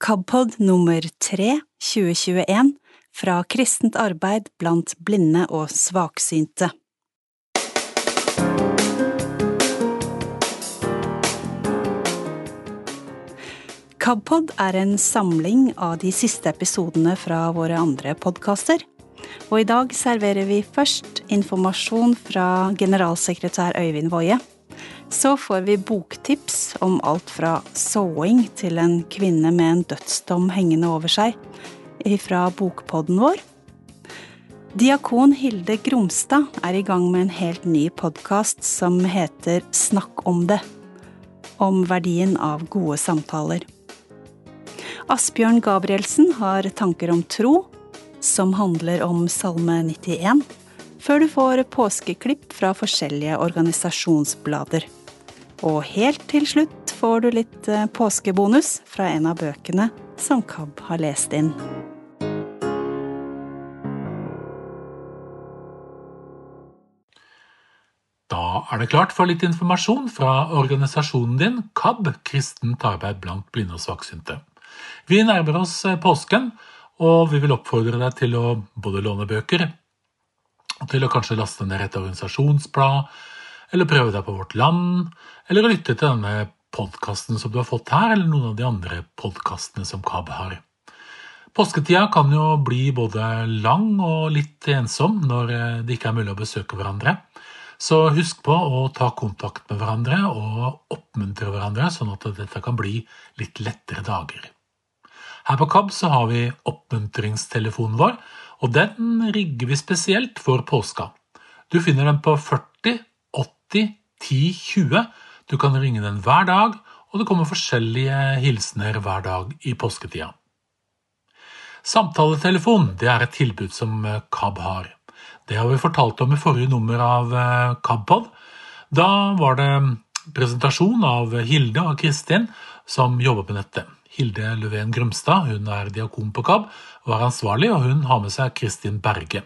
KABpod nummer 3 2021 fra Kristent arbeid blant blinde og svaksynte. KABpod er en samling av de siste episodene fra våre andre podkaster. Og i dag serverer vi først informasjon fra generalsekretær Øyvind Woie. Så får vi boktips om alt fra såing til en kvinne med en dødsdom hengende over seg fra bokpodden vår. Diakon Hilde Gromstad er i gang med en helt ny podkast som heter Snakk om det. Om verdien av gode samtaler. Asbjørn Gabrielsen har tanker om tro, som handler om Salme 91, før du får påskeklipp fra forskjellige organisasjonsblader. Og helt til slutt får du litt eh, påskebonus fra en av bøkene som KAB har lest inn. Da er det klart for litt informasjon fra organisasjonen din, KAB, Kristent arbeid blant blinde og svaksynte. Vi nærmer oss eh, påsken, og vi vil oppfordre deg til å både låne bøker, til å kanskje laste ned et organisasjonsblad, eller prøve deg på Vårt Land, eller å lytte til denne podkasten som du har fått her, eller noen av de andre podkastene som KAB har. Påsketida kan jo bli både lang og litt ensom når eh, det ikke er mulig å besøke hverandre. Så husk på å ta kontakt med hverandre og oppmuntre hverandre, sånn at dette kan bli litt lettere dager. Her på KAB så har vi oppmuntringstelefonen vår, og den rigger vi spesielt for påska. Du finner den på 40 80 10 20. Du kan ringe den hver dag, og det kommer forskjellige hilsener hver dag i påsketida. Samtaletelefon det er et tilbud som KAB har. Det har vi fortalt om i forrige nummer av KABpod. Da var det presentasjon av Hilde og Kristin som jobber med dette. Hilde Löfven Grumstad hun er diakon på KAB er ansvarlig, og hun har med seg Kristin Berge.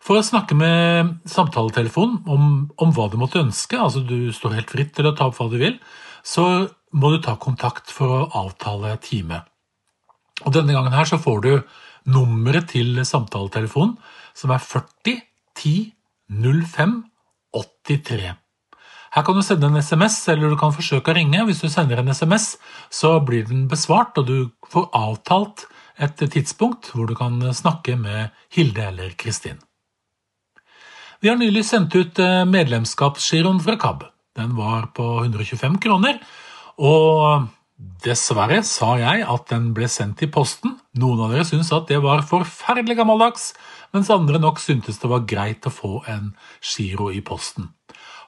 For å snakke med samtaletelefonen om, om, hva du måtte ønske, altså du står helt fritt til å ta opp hva du vil, så må du ta kontakt for å avtale time. Og Denne gangen her så får du nummeret til samtaletelefonen, som er 40 10 05 83. Her kan du sende en SMS, eller du kan forsøke å ringe. Hvis du sender en SMS, så blir den besvart, og du får avtalt et tidspunkt hvor du kan snakke med Hilde eller Kristin. Vi har nylig sendt ut medlemskapsgiroen fra KAB. Den var på 125 kroner, og dessverre sa jeg at den ble sendt i posten. Noen av dere syntes at det var forferdelig gammeldags, mens andre nok syntes det var greit å få en giro i posten.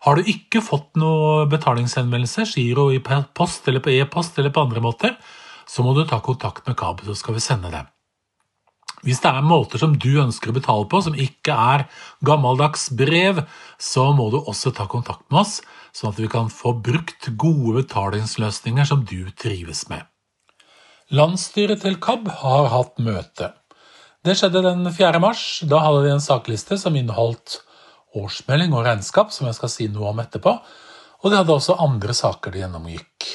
Har du ikke fått noe betalingshenvendelse, giro i post eller på e-post eller på andre måter, så må du ta kontakt med KAB, så skal vi sende det. Hvis det er måter som du ønsker å betale på som ikke er gammeldags brev, så må du også ta kontakt med oss, sånn at vi kan få brukt gode betalingsløsninger som du trives med. Landsstyret til KAB har hatt møte. Det skjedde den 4. mars. Da hadde de en sakliste som inneholdt årsmelding og regnskap, som jeg skal si noe om etterpå, og de hadde også andre saker de gjennomgikk.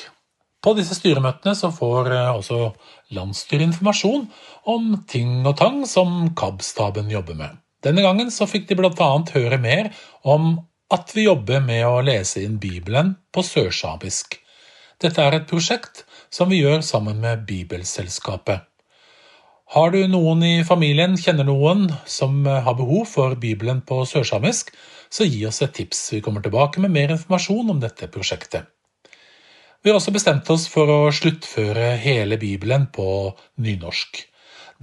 På disse styremøtene så får også landsstyret informasjon om ting og tang som KAB-staben jobber med. Denne gangen så fikk de bl.a. høre mer om at vi jobber med å lese inn Bibelen på sørsamisk. Dette er et prosjekt som vi gjør sammen med Bibelselskapet. Har du noen i familien, kjenner noen, som har behov for Bibelen på sørsamisk, så gi oss et tips. Vi kommer tilbake med mer informasjon om dette prosjektet. Vi har også bestemt oss for å sluttføre hele Bibelen på nynorsk.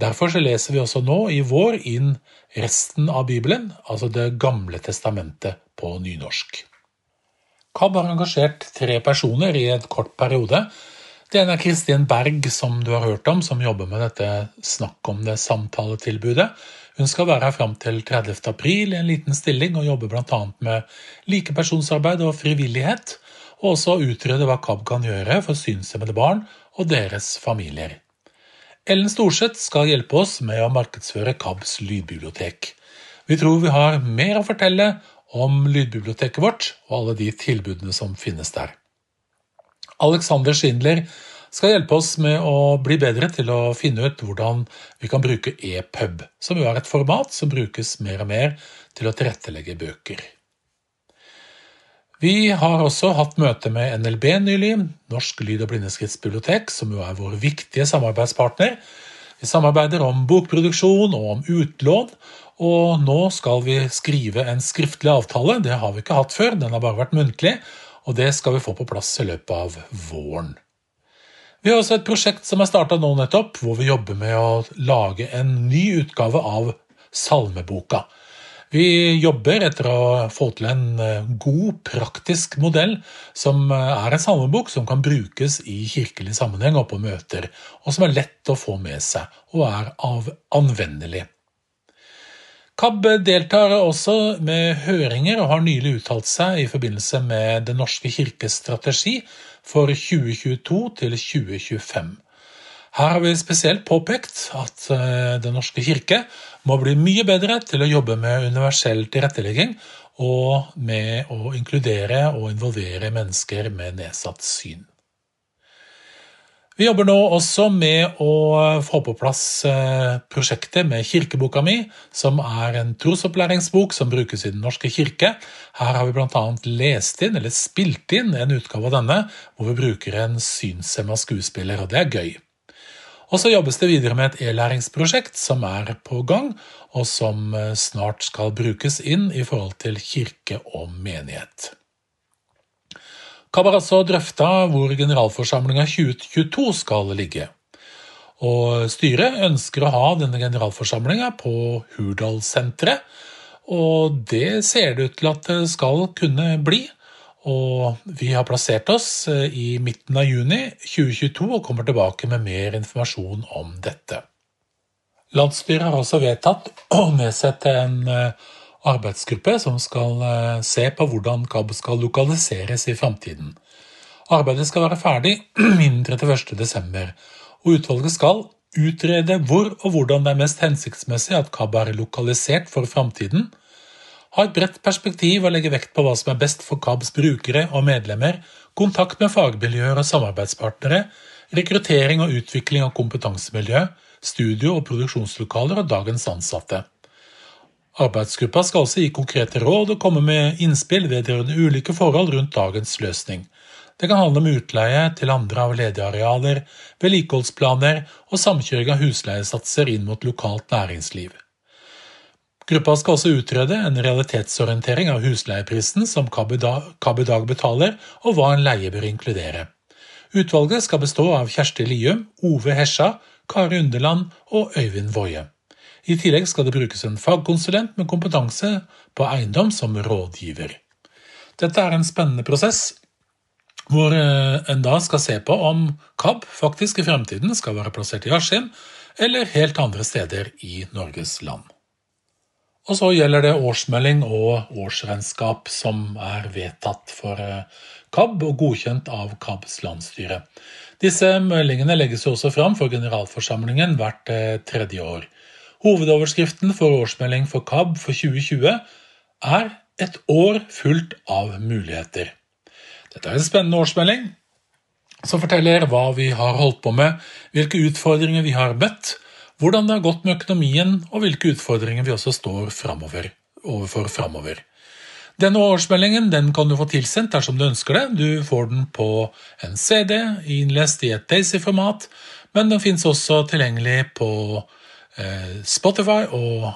Derfor leser vi også nå i vår inn resten av Bibelen, altså Det gamle testamentet, på nynorsk. KAB har engasjert tre personer i en kort periode. Det ene er Kristin Berg, som du har hørt om, som jobber med dette Snakk om det samtaletilbudet. Hun skal være her fram til 30. april i en liten stilling og jobbe bl.a. med likepersonsarbeid og frivillighet og også utrede hva KAB kan gjøre for synshemmede barn og deres familier. Ellen Storseth skal hjelpe oss med å markedsføre KABs lydbibliotek. Vi tror vi har mer å fortelle om lydbiblioteket vårt og alle de tilbudene som finnes der. Alexander Schindler skal hjelpe oss med å bli bedre til å finne ut hvordan vi kan bruke ePub, som jo er et format som brukes mer og mer til å tilrettelegge bøker. Vi har også hatt møte med NLB nylig, Norsk lyd- og blindeskriftsbibliotek, som jo er vår viktige samarbeidspartner. Vi samarbeider om bokproduksjon og om utlån, og nå skal vi skrive en skriftlig avtale. Det har vi ikke hatt før, den har bare vært muntlig, og det skal vi få på plass i løpet av våren. Vi har også et prosjekt som er starta nå nettopp, hvor vi jobber med å lage en ny utgave av Salmeboka. Vi jobber etter å få til en eh, god, praktisk modell som eh, er en salmebok som kan brukes i kirkelig sammenheng og på møter, og som er lett å få med seg og er av anvendelig. KAB deltar også med høringer og har nylig uttalt seg i forbindelse med Den norske kirkes strategi for 2022 til 2025. Her har vi spesielt påpekt at eh, Den norske kirke må bli mye bedre til å jobbe med universell tilrettelegging og med å inkludere og involvere mennesker med nedsatt syn. Vi jobber nå også med å få på plass eh, prosjektet med Kirkeboka mi, som er en trosopplæringsbok som brukes i Den norske kirke. Her har vi bl.a. lest inn, eller spilt inn, en utgave av denne, hvor vi bruker en synshemma skuespiller, og det er gøy. Og så jobbes det videre med et e-læringsprosjekt som er på gang, og som eh, snart skal brukes inn i forhold til kirke og menighet. KAB har drøfta hvor generalforsamlinga 2022 skal ligge. Og styret ønsker å ha denne generalforsamlinga på Hurdalssenteret, og det ser det ut til at det skal kunne bli. Og vi har plassert oss eh, i midten av juni 2022 og kommer tilbake med mer informasjon om dette. Landsstyret har også vedtatt å nedsette en eh, arbeidsgruppe som skal eh, se på hvordan KAB skal lokaliseres i framtiden. Arbeidet skal være ferdig innen 31.12., og utvalget skal utrede hvor og hvordan det er mest hensiktsmessig at KAB er lokalisert for framtiden, ha et bredt perspektiv og legge vekt på hva som er best for KABs brukere og medlemmer, kontakt med fagmiljøer og samarbeidspartnere, rekruttering og utvikling av kompetansemiljø, studio- og produksjonslokaler og dagens ansatte. Arbeidsgruppa skal også gi konkrete råd og komme med innspill vedrørende ulike forhold rundt dagens løsning. Det kan handle om utleie til andre av ledige arealer, vedlikeholdsplaner og samkjøring av husleiesatser inn mot lokalt næringsliv. Gruppa skal også utrede en realitetsorientering av husleieprisen som KAB i dag betaler, og hva en leie bør inkludere. Utvalget skal bestå av Kjersti Lium, Ove Hesja, Kari Underland og Øyvind Woie. I tillegg skal det brukes en fagkonsulent med kompetanse på eiendom som rådgiver. Dette er en spennende prosess, hvor eh, en da skal se på om KAB faktisk i fremtiden skal være plassert i Askim eller helt andre steder i Norges land. Og så gjelder det årsmelding og årsregnskap som er vedtatt for eh, KAB og godkjent av KABs landsstyre. Disse meldingene legges også fram for generalforsamlingen hvert eh, tredje år. Hovedoverskriften for årsmelding for KAB for 2020 er 'Et år fullt av muligheter'. Dette er en spennende årsmelding som forteller hva vi har holdt på med, hvilke utfordringer vi har møtt, hvordan det har gått med økonomien, og hvilke utfordringer vi også står fremover, overfor framover. Denne årsmeldingen den kan du få tilsendt dersom du ønsker det. Du får den på en CD, innlest i et Daisy-format, men den finnes også tilgjengelig på eh, Spotify og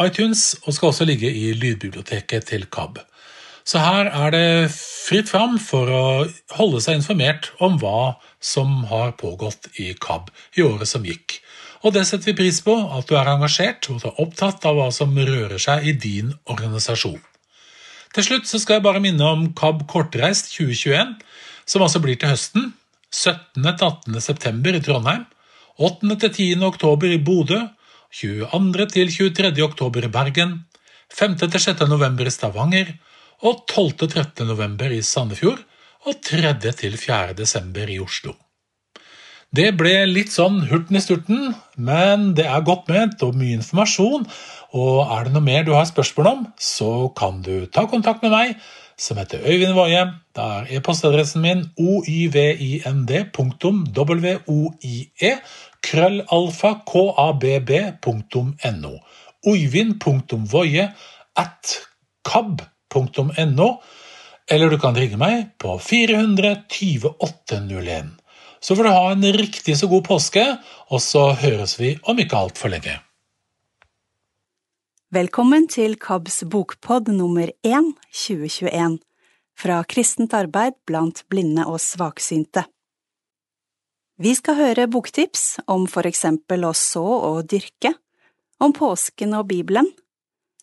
iTunes, og skal også ligge i lydbiblioteket til KAB. Så her er det fritt fram for å holde seg informert om hva som har pågått i KAB i året som gikk. Og det setter vi pris på, at du er engasjert og er opptatt av hva som rører seg i din organisasjon. Til slutt skal jeg bare minne om KAB Kortreist 2021, som altså blir til høsten. 17. til 18. september i Trondheim, 8. til 10. oktober i Bodø, 22. til 23. oktober i Bergen, 5. til 6. november i Stavanger og 12. til 13. november i Sandefjord og 3. til 4. desember i Oslo. Det ble litt sånn hurten i sturten, men det er godt ment og mye informasjon. Og er det noe mer du har spørsmål om, så kan du ta kontakt med meg. som heter Øyvind Woie. Da er e-postadressen min oyvind.woie krøllalfa kabb.no. Oyvind.woie at kab.no. Eller du kan ringe meg på 400 2801. Så får du ha en riktig så god påske, og så høres vi om ikke altfor lenge. Velkommen til KABs bokpod nummer 1 2021 fra kristent arbeid blant blinde og svaksynte. Vi skal høre boktips om for eksempel å så og dyrke, om påsken og Bibelen,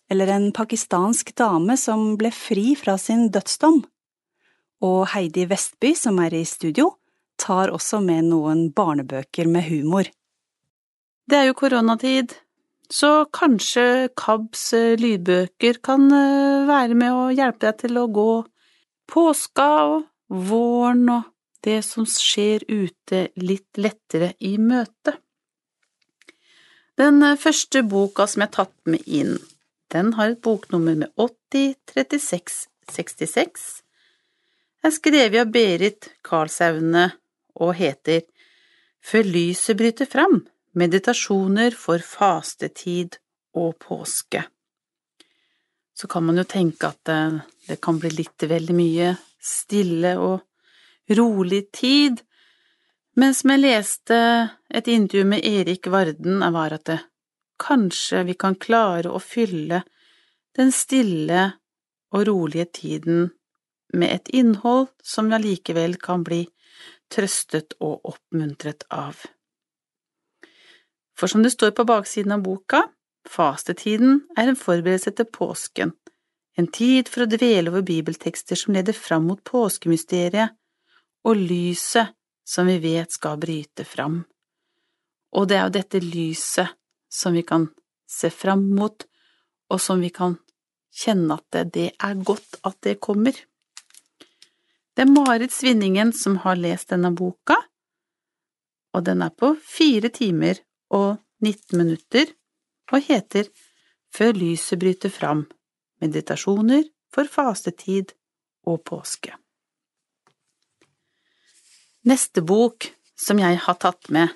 eller en pakistansk dame som ble fri fra sin dødsdom. Og Heidi Vestby, som er i studio, tar også med noen barnebøker med humor. Det er jo koronatid, så kanskje KABs eh, lydbøker kan eh, være med å hjelpe deg til å gå påska og våren og det som skjer ute litt lettere i møte. Den eh, første boka som jeg har tatt med inn, den har et boknummer med 803666, er skrevet av Berit Karlsaune og heter Før lyset bryter fram meditasjoner for fastetid og påske. Så kan man jo tenke at det, det kan bli litt veldig mye stille og rolig tid, men som jeg leste et intervju med Erik Varden, var at det, kanskje vi kan klare å fylle den stille og rolige tiden med et innhold som allikevel kan bli trøstet og oppmuntret av. For som det står på baksiden av boka, fastetiden er en forberedelse til påsken, en tid for å dvele over bibeltekster som leder fram mot påskemysteriet og lyset som vi vet skal bryte fram. Og det er jo dette lyset som vi kan se fram mot, og som vi kan kjenne at det er godt at det kommer. Det er Marit Svinningen som har lest denne boka, og den er på fire timer og 19 minutter og heter Før lyset bryter fram – meditasjoner for fastetid og påske. Neste bok som jeg har tatt med,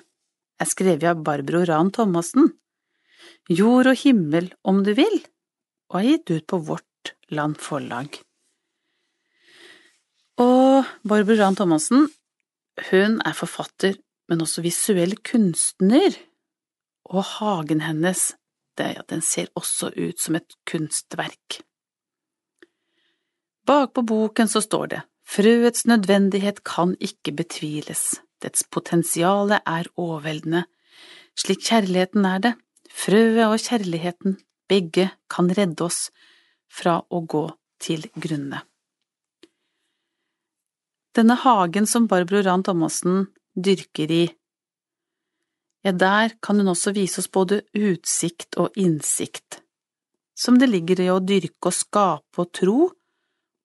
er skrevet av Barbro Ran Thomassen, Jord og himmel om du vil, og er gitt ut på Vårt Land Forlag. Og Barbro Ran Thomassen, hun er forfatter, men også visuell kunstner og hagen hennes, det, den ser også ut som et kunstverk. Bakpå boken så står det Frøets nødvendighet kan ikke betviles, dets potensiale er overveldende, slik kjærligheten er det, frøet og kjærligheten, begge kan redde oss fra å gå til grunne. Denne hagen som Barbro Rahn Thomassen dyrker i, ja, der kan hun også vise oss både utsikt og innsikt, som det ligger i å dyrke og skape og tro,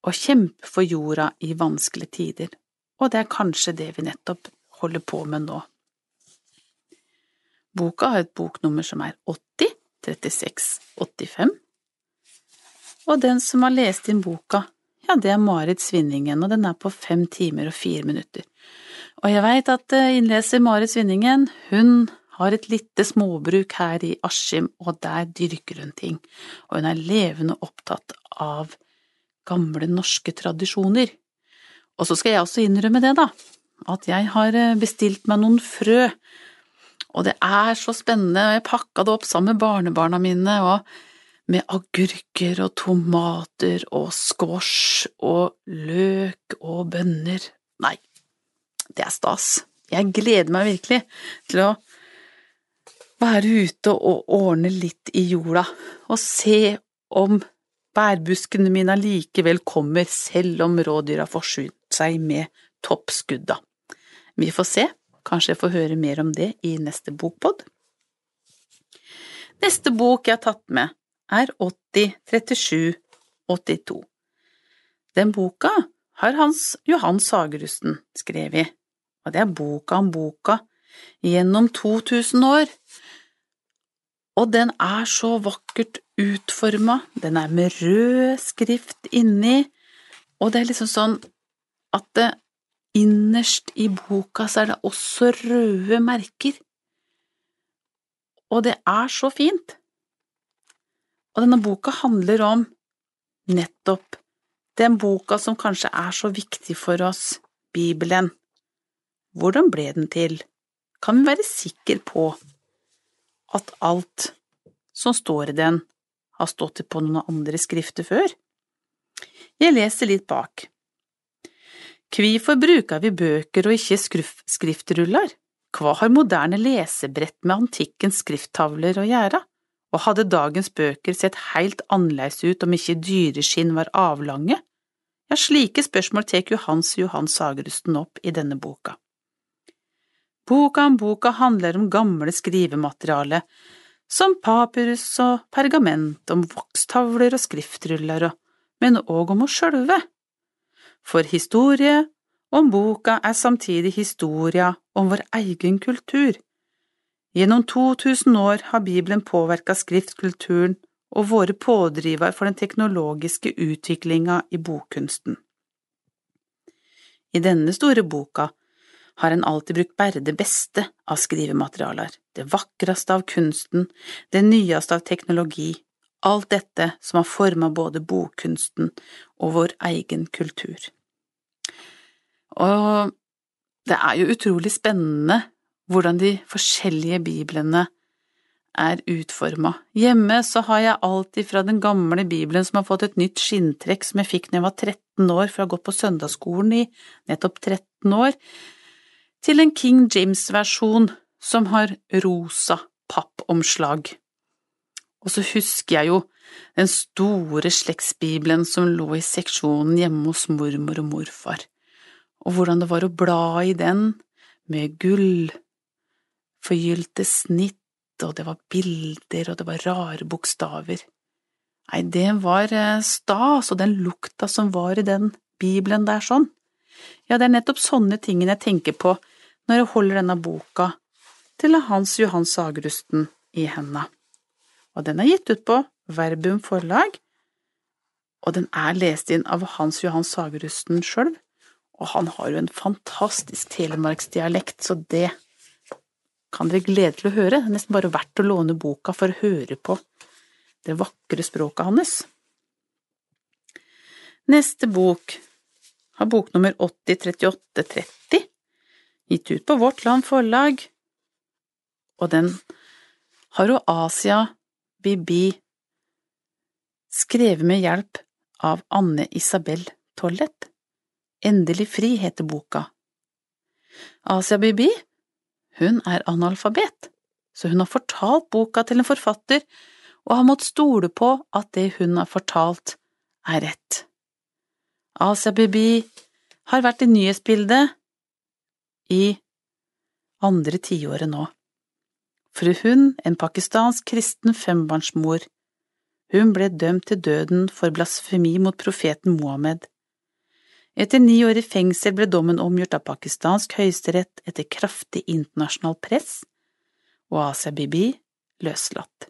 og kjempe for jorda i vanskelige tider, og det er kanskje det vi nettopp holder på med nå. Boka har et boknummer som er 80 36 85, og den som har lest inn boka, ja, det er Marit Svinningen, og den er på fem timer og fire minutter. Og jeg veit at eh, innleser Marit Svinningen, hun har et lite småbruk her i Askim, og der dyrker hun ting, og hun er levende opptatt av gamle norske tradisjoner. Og så skal jeg også innrømme det, da, at jeg har eh, bestilt meg noen frø, og det er så spennende, og jeg pakka det opp sammen med barnebarna mine, og med agurker og tomater og squash og løk og bønner. Nei, det er stas. Jeg gleder meg virkelig til å være ute og ordne litt i jorda, og se om bærbuskene mine allikevel kommer, selv om rådyra forsynt seg med toppskudda. Vi får se, kanskje jeg får høre mer om det i neste bokpod. Neste bok jeg har tatt med, er 80 37 82. Den boka har Hans Johan Sagerusten skrevet, og det er boka om boka gjennom 2000 år. Og den er så vakkert utforma, den er med rød skrift inni, Og det er liksom sånn at det innerst i boka så er det også røde merker. Og det er så fint. Og denne boka handler om nettopp den boka som kanskje er så viktig for oss, Bibelen. Hvordan ble den til? Kan vi være sikre på at alt som står i den, har stått på noen andre skrifter før? Jeg leser litt bak. Kvifor bruker vi bøker og ikke skriftruller? Hva har moderne lesebrett med antikkens skrifttavler å gjøre? Og hadde dagens bøker sett helt annerledes ut om ikke dyreskinn var avlange? Ja, slike spørsmål tar Johans Johan Sagerusten opp i denne boka. Boka om boka handler om gamle skrivemateriale, som papyrus og pergament, om vokstavler og skriftruller, men òg om oss sjølve. For historie om boka er samtidig historia om vår egen kultur. Gjennom 2000 år har Bibelen påvirka skriftkulturen og våre pådrivere for den teknologiske utviklinga i bokkunsten. I denne store boka har en alltid brukt bare det beste av skrivematerialer, det vakreste av kunsten, det nyeste av teknologi, alt dette som har forma både bokkunsten og vår egen kultur. Og det er jo utrolig spennende hvordan de forskjellige biblene er utforma. Hjemme så har jeg alltid fra den gamle bibelen som har fått et nytt skinntrekk som jeg fikk da jeg var 13 år, for å ha gått på søndagsskolen i nettopp 13 år, til en King James-versjon som har rosa pappomslag. Og så husker jeg jo den store slektsbibelen som lå i seksjonen hjemme hos mormor og morfar, og hvordan det var å bla i den, med gull, forgylte snitt, og det var bilder, og det var rare bokstaver. Nei, det var eh, stas, og den lukta som var i den bibelen der sånn. Ja, det er nettopp sånne ting jeg tenker på når jeg holder denne boka til Hans Johan Sagerusten i henda. Og den er gitt ut på Verbum forlag, og den er lest inn av Hans Johan Sagerusten sjøl, og han har jo en fantastisk telemarksdialekt, så det kan dere glede til å høre. Det er nesten bare verdt å låne boka for å høre på det vakre språket hans. Neste bok har boknummer 803830 gitt ut på Vårt Land Forlag, og den har jo Asia Bibi skrevet med hjelp av Anne Isabel Tollett. Endelig fri heter boka. Asia Bibi, hun er analfabet, så hun har fortalt boka til en forfatter og har måttet stole på at det hun har fortalt, er rett. Asia Bibi har vært i nyhetsbildet i andre tiåret nå. For hun, en pakistansk kristen fembarnsmor, hun ble dømt til døden for blasfemi mot profeten Mohammed. Etter ni år i fengsel ble dommen omgjort av pakistansk høyesterett etter kraftig internasjonalt press, og Asia Bibi løslatt.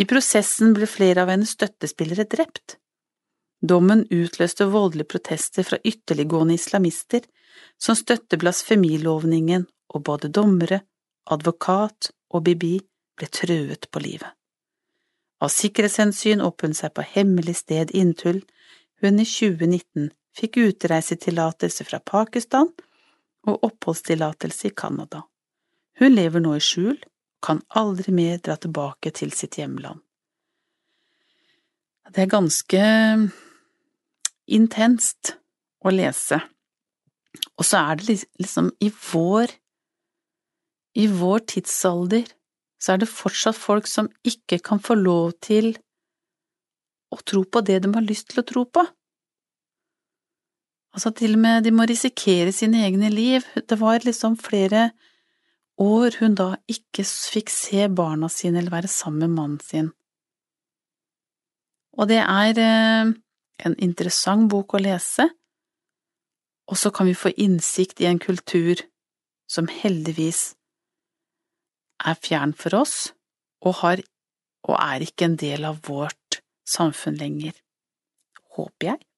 I prosessen ble flere av hennes støttespillere drept. Dommen utløste voldelige protester fra ytterliggående islamister som støtter blasfemilovningen, og både dommere, advokat og Bibi ble truet på livet. Av sikkerhetshensyn oppholdt hun seg på hemmelig sted inntil hun i 2019 fikk utreisetillatelse fra Pakistan og oppholdstillatelse i Canada. Hun lever nå i skjul kan aldri mer dra tilbake til sitt hjemland. Det er ganske intenst å lese. Og så er det liksom i vår i vår tidsalder så er det fortsatt folk som ikke kan få lov til å tro på det de har lyst til å tro på. Altså til og med de må risikere sine egne liv. Det var liksom flere år hun da ikke fikk se barna sine eller være sammen med mannen sin. Og det er eh, en interessant bok å lese, og så kan vi få innsikt i en kultur som heldigvis er fjern for oss og, har, og er ikke en del av vårt samfunn lenger. Håper jeg.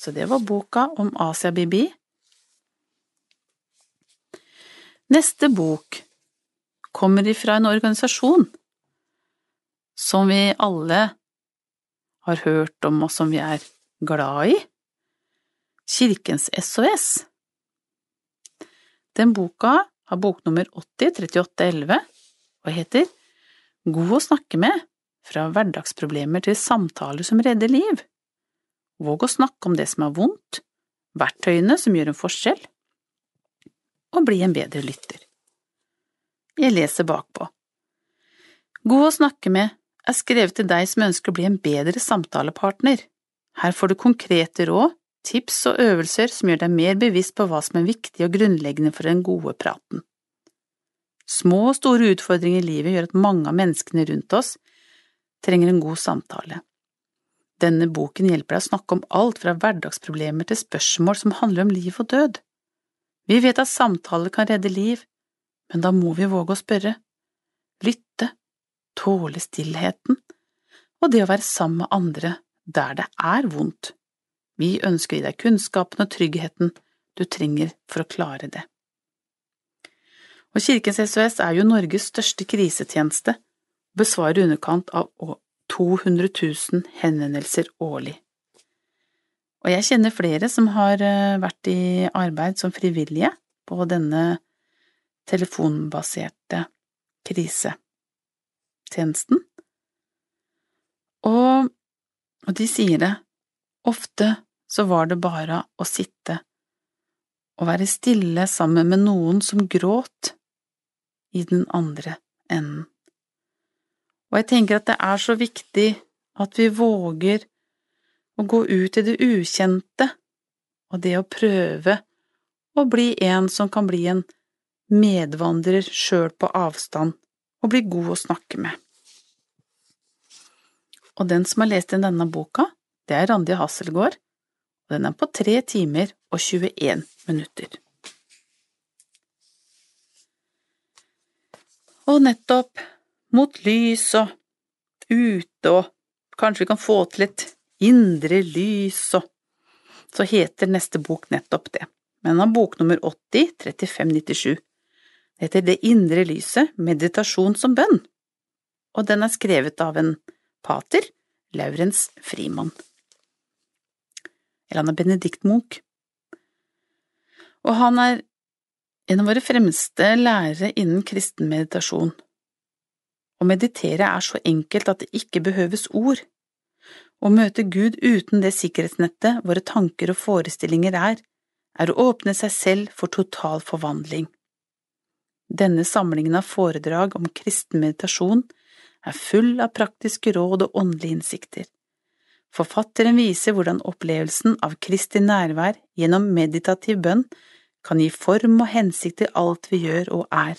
Så det var boka om Asia Bibi. Neste bok kommer ifra en organisasjon som vi alle har hørt om og som vi er glad i, Kirkens SOS. Den boka har boknummer 803811 og heter God å snakke med fra hverdagsproblemer til samtaler som redder liv. Våg å snakke om det som er vondt, verktøyene som gjør en forskjell, og bli en bedre lytter. Jeg leser bakpå. God å snakke med er skrevet til deg som ønsker å bli en bedre samtalepartner. Her får du konkrete råd, tips og øvelser som gjør deg mer bevisst på hva som er viktig og grunnleggende for den gode praten. Små og store utfordringer i livet gjør at mange av menneskene rundt oss trenger en god samtale. Denne boken hjelper deg å snakke om alt fra hverdagsproblemer til spørsmål som handler om liv og død. Vi vet at samtaler kan redde liv, men da må vi våge å spørre, lytte, tåle stillheten og det å være sammen med andre der det er vondt. Vi ønsker å gi deg kunnskapen og tryggheten du trenger for å klare det. Og Kirkens SOS er jo Norges største krisetjeneste besvarer underkant av 200 000 henvendelser årlig. Og jeg kjenner flere som har eh, vært i arbeid som frivillige på denne telefonbaserte krisetjenesten. Og, og de sier det, ofte så var det bare å sitte og være stille sammen med noen som gråt i den andre enden. Og jeg tenker at det er så viktig at vi våger å gå ut i det ukjente, og det å prøve å bli en som kan bli en medvandrer sjøl på avstand, og bli god å snakke med. Og den som har lest inn denne boka, det er Randi Hasselgaard, og den er på tre timer og 21 minutter. Og nettopp mot lys og ute og kanskje vi kan få til et indre lys og så heter neste bok nettopp det, men den har boknummer 80 3597. Det heter Det indre lyset, meditasjon som bønn, og den er skrevet av en pater, Laurens Frimann. Eller han er Benedikt Munch. Og han er en av våre fremste lærere innen kristen meditasjon. Å meditere er så enkelt at det ikke behøves ord. Å møte Gud uten det sikkerhetsnettet våre tanker og forestillinger er, er å åpne seg selv for total forvandling. Denne samlingen av foredrag om kristen meditasjon er full av praktiske råd og åndelige innsikter. Forfatteren viser hvordan opplevelsen av Kristi nærvær gjennom meditativ bønn kan gi form og hensikt til alt vi gjør og er.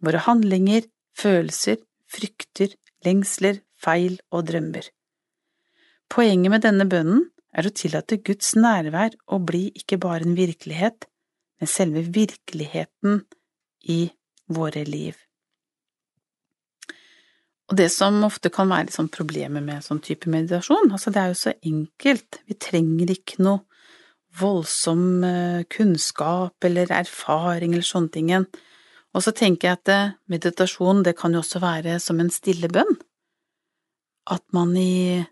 Våre handlinger, følelser, frykter, lengsler, feil og drømmer. Poenget med denne bønnen er å tillate Guds nærvær å bli ikke bare en virkelighet, men selve virkeligheten i våre liv. Og det som ofte kan være sånn problemet med sånn type meditasjon, altså det er jo så enkelt, vi trenger ikke noe voldsom eh, kunnskap eller erfaring eller sånne ting. Og så tenker jeg at eh, meditasjon, det kan jo også være som en stille bønn. At man i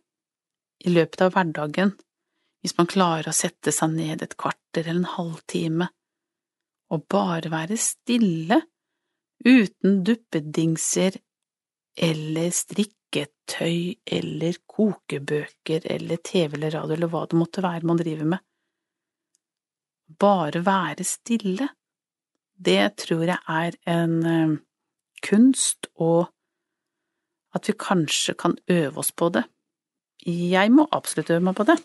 i løpet av hverdagen, hvis man klarer å sette seg ned et kvarter eller en halvtime og bare være stille, uten duppedingser eller strikketøy eller kokebøker eller TV eller radio eller hva det måtte være man driver med. Bare være stille, det tror jeg er en eh, kunst, og at vi kanskje kan øve oss på det. Jeg må absolutt øve meg på det,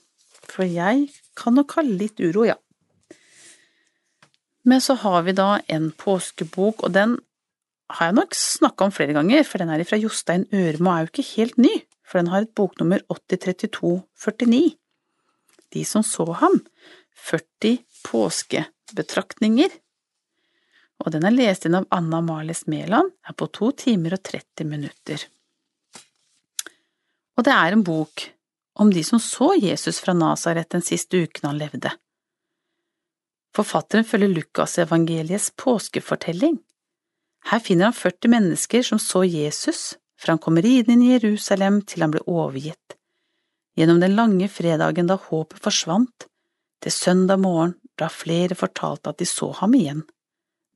for jeg kan nok ha litt uro, ja. Men så har vi da en påskebok, og den har jeg nok snakka om flere ganger, for den er fra Jostein Ørme og er jo ikke helt ny, for den har et boknummer 803249. De som så ham, 40 påskebetraktninger. Og den er lest inn av Anna Marles Mæland, er på to timer og 30 minutter. Og det er en bok om de som så Jesus fra Nasaret den siste uken han levde. Forfatteren følger Lukasevangeliets påskefortelling. Her finner han 40 mennesker som så Jesus fra han kommer ridende inn i Jerusalem til han ble overgitt. Gjennom den lange fredagen da håpet forsvant, til søndag morgen da flere fortalte at de så ham igjen.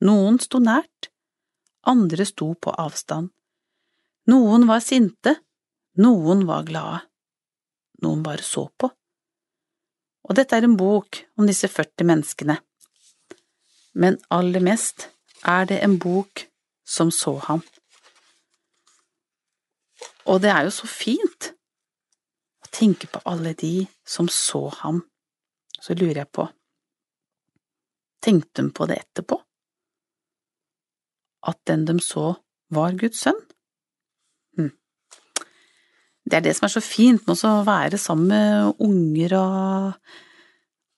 Noen sto nært, andre sto på avstand. Noen var sinte, noen var glade, noen bare så på. Og dette er en bok om disse 40 menneskene. Men aller mest er det en bok som så ham. Og det er jo så fint å tenke på alle de som så ham. Så lurer jeg på, tenkte hun på det etterpå? At den de så, var Guds sønn? Hm. Det er det som er så fint med å være sammen med unger og,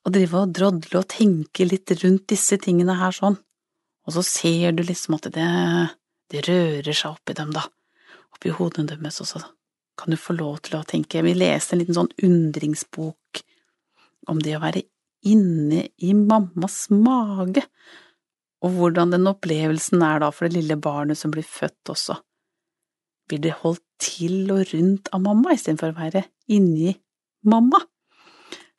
og drive og drodle og tenke litt rundt disse tingene her sånn, og så ser du liksom at det, det rører seg oppi dem, da, oppi hodene deres, også, så kan du få lov til å tenke? Vi leste en liten sånn undringsbok om det å være inne i mammas mage, og hvordan den opplevelsen er da for det lille barnet som blir født også. Blir det holdt til og rundt av mamma istedenfor å være inni mamma?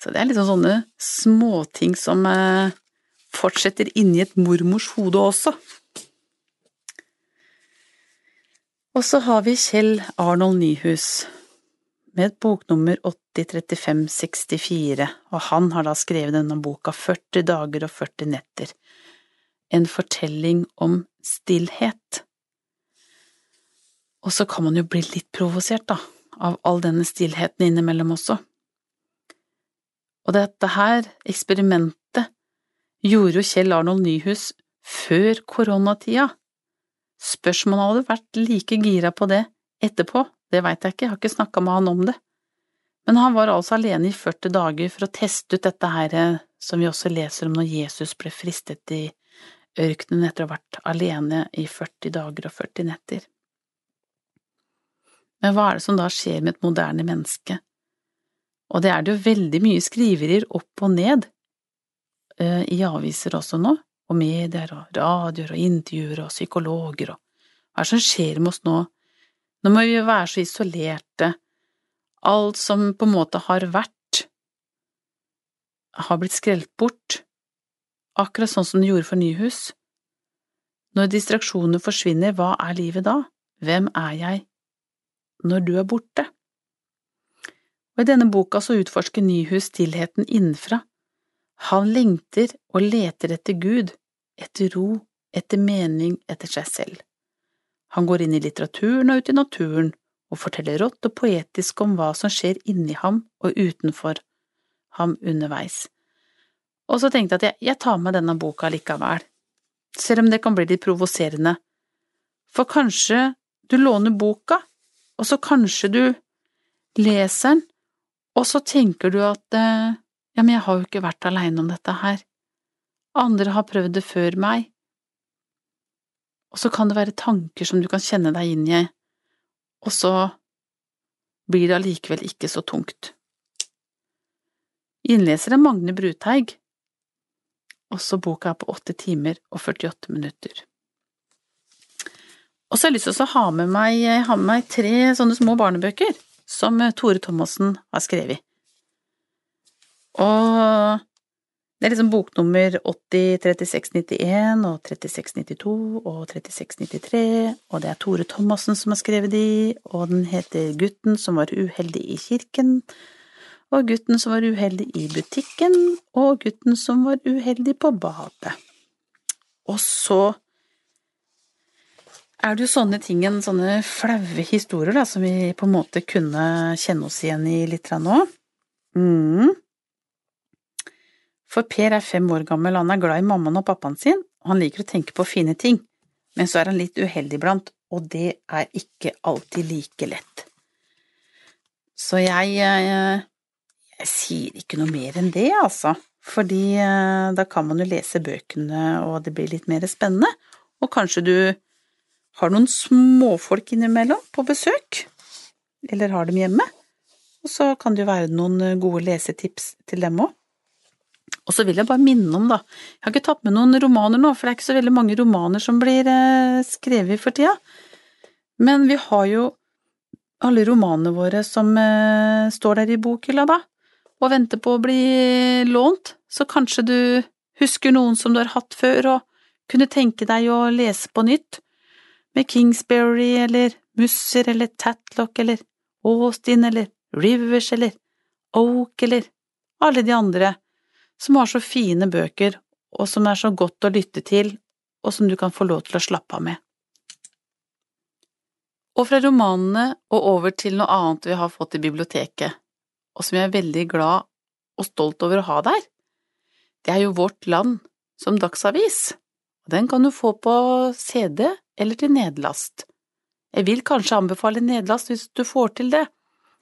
Så det er liksom sånne småting som eh, fortsetter inni et mormors hode også. Og så har vi Kjell Arnold Nyhus med et boknummer 803564, og han har da skrevet denne boka 40 dager og 40 netter, en fortelling om stillhet. Og så kan man jo bli litt provosert, da, av all denne stillheten innimellom også. Og dette her eksperimentet gjorde jo Kjell Arnold Nyhus før koronatida. Spørs om han hadde vært like gira på det etterpå, det veit jeg ikke, jeg har ikke snakka med han om det. Men han var altså alene i 40 dager for å teste ut dette her som vi også leser om når Jesus ble fristet i ørkenen etter å ha vært alene i 40 dager og 40 netter. Men hva er det som da skjer med et moderne menneske? Og det er det jo veldig mye skriverier opp og ned uh, i aviser også nå, og medier og radioer og intervjuer og psykologer og hva er det som skjer med oss nå nå må vi jo være så isolerte. Alt som på en måte har vært, har blitt skrelt bort, akkurat sånn som det gjorde for Nyhus. Når distraksjonene forsvinner, hva er livet da? Hvem er jeg når du er borte? Og I denne boka så utforsker Nyhus stillheten innenfra. Han lengter og leter etter Gud, etter ro, etter mening, etter seg selv. Han går inn i litteraturen og ut i naturen og forteller rått og poetisk om hva som skjer inni ham og utenfor ham underveis. Og så tenkte jeg at jeg, jeg tar med denne boka likevel, selv om det kan bli litt provoserende, for kanskje du låner boka, og så kanskje du leser den, og så tenker du at eh, ja, men jeg har jo ikke vært aleine om dette her, andre har prøvd det før meg, og så kan det være tanker som du kan kjenne deg inn i, og så blir det allikevel ikke så tungt. Innleser er Magne Bruteig, også boka er på åtte timer og 48 minutter. Og så har jeg lyst til å ha med meg, ha med meg tre sånne små barnebøker som Tore Thomassen har skrevet. Og det er liksom boknummer 803691 og 3692 og 3693, og det er Tore Thomassen som har skrevet de, og den heter Gutten som var uheldig i kirken, og Gutten som var uheldig i butikken, og Gutten som var uheldig på badet. Og så er det jo sånne ting, sånne flaue historier, da, som vi på en måte kunne kjenne oss igjen i litt nå. Mm. For Per er fem år gammel, han er glad i mammaen og pappaen sin, og han liker å tenke på fine ting, men så er han litt uheldig iblant, og det er ikke alltid like lett. Så jeg, jeg, eh, jeg sier ikke noe mer enn det, altså, fordi eh, da kan man jo lese bøkene, og det blir litt mer spennende, og kanskje du har noen småfolk innimellom på besøk, eller har dem hjemme, og så kan det jo være noen eh, gode lesetips til dem òg. Og så vil jeg bare minne om, da, jeg har ikke tatt med noen romaner nå, for det er ikke så veldig mange romaner som blir eh, skrevet for tida, men vi har jo alle romanene våre som står der i bokhylla, da, og venter på å bli lånt, så kanskje du husker noen som du har hatt før og kunne tenke deg å lese på nytt, med Kingsbury eller Musser eller Tatlock eller Austin eller Rivers eller Oak eller alle de andre som har så fine bøker og som er så godt å lytte til, og som du kan få lov til å slappe av med. Og fra romanene og over til noe annet vi har fått i biblioteket, og som jeg er veldig glad og stolt over å ha der. Det er jo Vårt Land som dagsavis, og den kan du få på CD eller til nedlast. Jeg vil kanskje anbefale nedlast hvis du får til det,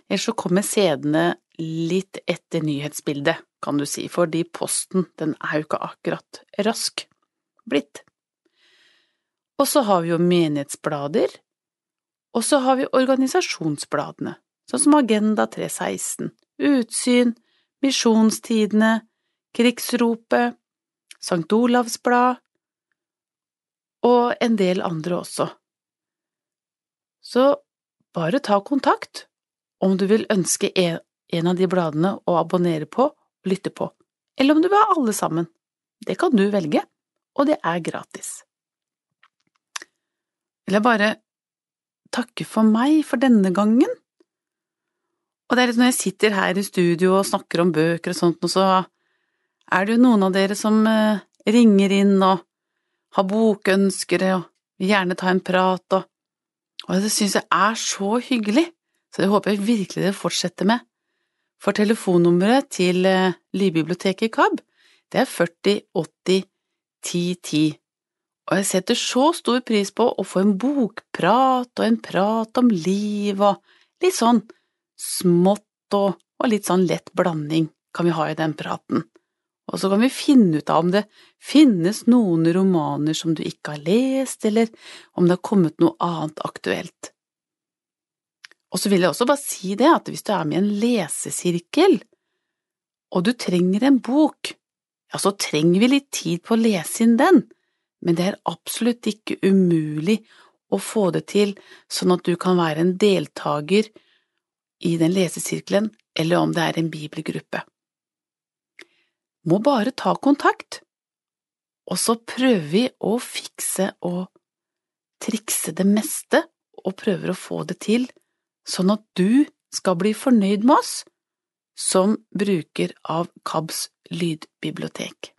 ellers så kommer CD-ene litt etter nyhetsbildet, kan du si, fordi posten, den er jo ikke akkurat rask blitt. Og så har vi jo menighetsblader, og så har vi organisasjonsbladene, sånn som Agenda 316, Utsyn, Misjonstidene, Krigsropet, Sankt Olavs Blad og en del andre også. Så bare ta kontakt om du vil ønske en av de bladene å abonnere på og lytte på, eller om du vil ha alle sammen. Det kan du velge, og det er gratis. Vil jeg bare takke for meg for denne gangen. Og det er litt når jeg sitter her i studio og snakker om bøker og sånt, og så er det jo noen av dere som eh, ringer inn og har bokønskere og vil gjerne ta en prat, og, og det synes jeg er så hyggelig, så det håper jeg virkelig dere fortsetter med. For telefonnummeret til eh, Lydbiblioteket i KAB, det er 40 80 10 10, og jeg setter så stor pris på å få en bokprat og en prat om liv og litt sånn smått og, og litt sånn lett blanding kan vi ha i den praten. Og så kan vi finne ut av om det finnes noen romaner som du ikke har lest, eller om det har kommet noe annet aktuelt. Og så vil jeg også bare si det at hvis du er med i en lesesirkel, og du trenger en bok, ja, så trenger vi litt tid på å lese inn den men det er absolutt ikke umulig å få det til sånn at du kan være en deltaker i den lesesirkelen, eller om det er en bibelgruppe. Må bare ta kontakt, og så prøver vi å fikse og trikse det meste og prøver å få det til, sånn at du skal bli fornøyd med oss som bruker av KABs lydbibliotek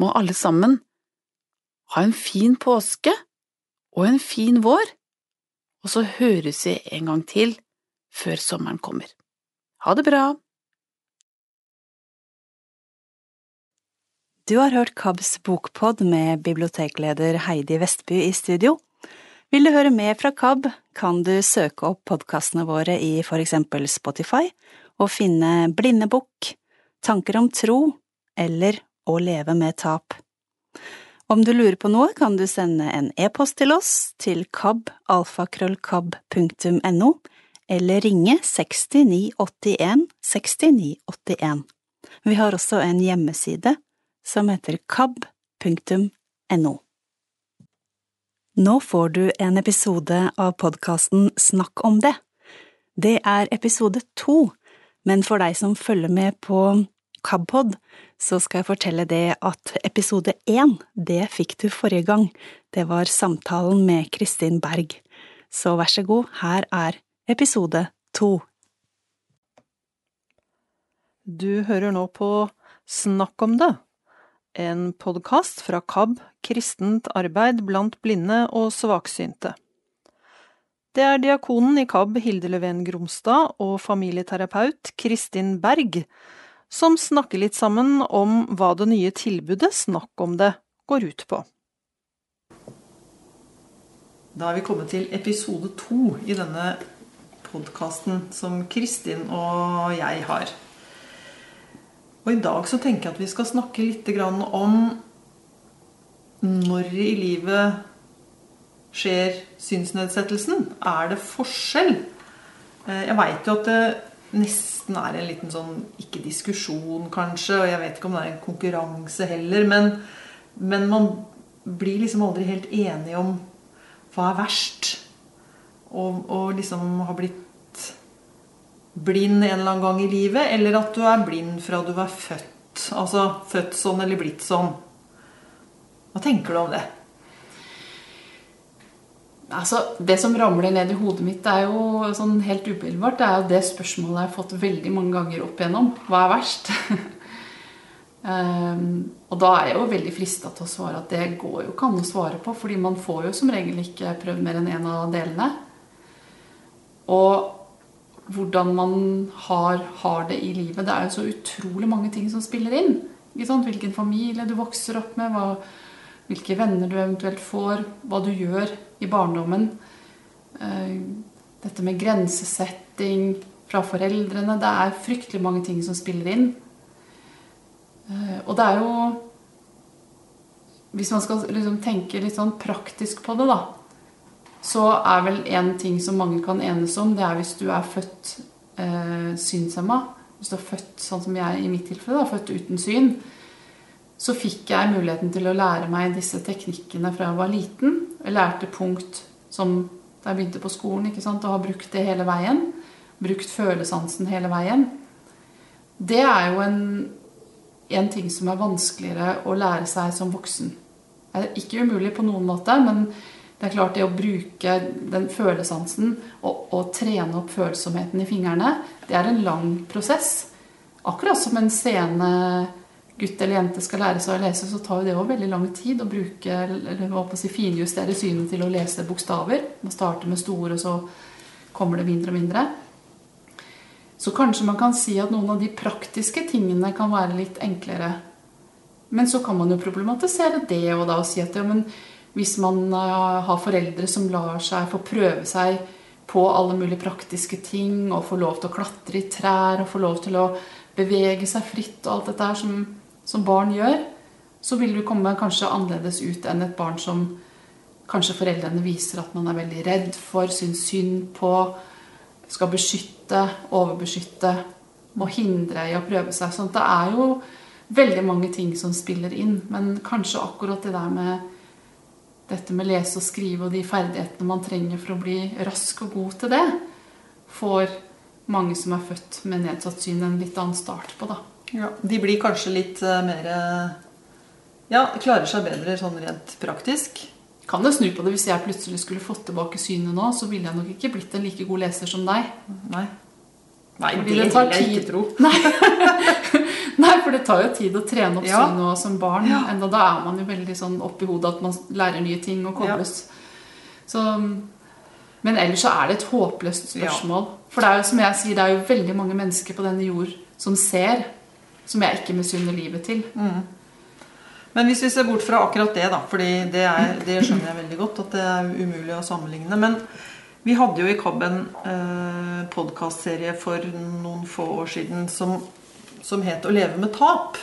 må alle sammen ha en fin påske og en fin vår, og så høres vi en gang til før sommeren kommer. Ha det bra! Du har hørt KABs bokpod med bibliotekleder Heidi Vestby i studio. Vil du høre mer fra KAB, kan du søke opp podkastene våre i for eksempel Spotify og finne Blindebukk, Tanker om tro eller å leve med tap. Om du lurer på noe, kan du sende en e-post til oss til kabalfakrøllkab.no, eller ringe 6981 6981. Vi har også en hjemmeside som heter kab.no. Nå får du en episode av podkasten Snakk om det. Det er episode to, men for deg som følger med på KABpod, så skal jeg fortelle det at episode én, det fikk du forrige gang. Det var samtalen med Kristin Berg. Så vær så god, her er episode to. Du hører nå på Snakk om det, en podkast fra KAB, kristent arbeid blant blinde og svaksynte. Det er diakonen i KAB, Hilde Leven Gromstad, og familieterapeut Kristin Berg som snakker litt sammen om hva det nye tilbudet Snakk om det går ut på. Da er vi kommet til episode to i denne podkasten som Kristin og jeg har. Og i dag så tenker jeg at vi skal snakke litt om når i livet skjer synsnedsettelsen. Er det forskjell Eh, Jeg veit jo at det nesten er en liten sånn Ikke diskusjon, kanskje, og jeg vet ikke om det er en konkurranse heller, men, men man blir liksom aldri helt enig om hva er verst. Og, og liksom har blitt blind en eller annen gang i livet, eller at du er blind fra du var født. Altså født sånn eller blitt sånn. Hva tenker du om det? Altså, Det som ramler ned i hodet mitt, er jo sånn helt umiddelbart, det er jo det spørsmålet jeg har fått veldig mange ganger opp igjennom. Hva er verst? um, og da er jeg jo veldig frista til å svare at det går jo ikke an å svare på, fordi man får jo som regel ikke prøvd mer enn én en av delene. Og hvordan man har, har, det i livet. Det er jo så utrolig mange ting som spiller inn. Hvilken familie du vokser opp med, hva, hvilke venner du eventuelt får, hva du gjør i barndommen. Eh, dette med grensesetting fra foreldrene. Det er fryktelig mange ting som spiller inn. Eh, og det er jo Hvis man skal liksom tenke litt sånn praktisk på det, da, så er vel en ting som mange kan enes om, det er hvis du er født eh, synshemma. Hvis du er født sånn som jeg i mitt tilfelle, da, født uten syn. Så fikk jeg muligheten til å lære meg disse teknikkene fra jeg var liten. Lærte punkt som da jeg begynte på skolen, ikke sant, og har brukt det hele veien. Brukt følesansen hele veien. Det er jo en, en ting som er vanskeligere å lære seg som voksen. Det er ikke umulig på noen måte, men det er klart det å bruke den følesansen og, og, trene opp følsomheten i fingrene, det er en lang prosess. Akkurat som en scene gutt eller jente skal lære seg å lese, så tar det òg veldig lang tid å bruke eller å si, finjustere synet til å lese bokstaver. Man starter med store, og så kommer det mindre og mindre. Så kanskje man kan si at noen av de praktiske tingene kan være litt enklere men så kan man jo problematisere det og da og si at ja, men hvis man uh, har foreldre som lar seg få prøve seg på alle mulige praktiske ting, og får lov til å klatre i trær og får lov til å bevege seg fritt og alt dette her som, som barn gjør, så vil du komme kanskje annerledes ut enn et barn som kanskje foreldrene viser at man er veldig redd for, syns synd på, skal beskytte, overbeskytte må hindre i å prøve seg. Sånn det er jo veldig mange ting som spiller inn. Men kanskje akkurat det der med dette med lese og skrive og de ferdighetene man trenger for å bli rask og god til det, får mange som er født med nedsatt syn, en litt annen start på, da. Ja, de blir kanskje litt uh, mer Ja, klarer seg bedre sånn rent praktisk. Kan det snu på det. Hvis jeg plutselig skulle fått tilbake synet nå, så ville jeg nok ikke blitt en like god leser som deg. Nei. Nei, Fordi det tar vil jeg tid. ikke tro. Nei. Nei, for det tar jo tid å trene opp Ja. synet som barn. Ja. Enda da er man jo veldig sånn oppi hodet at man lærer nye ting og kobles. Så, men ellers så er det et håpløst spørsmål. For det er jo som jeg sier, det er jo veldig mange mennesker på denne jord som ser, som jeg ikke misunner livet til. Men hvis vi ser bort fra akkurat det, da, fordi det, det skjønner jeg veldig godt, at det er umulig å sammenligne. Men vi hadde jo i KAB en eh, podkastserie for noen få år siden som, som het 'Å leve med tap'.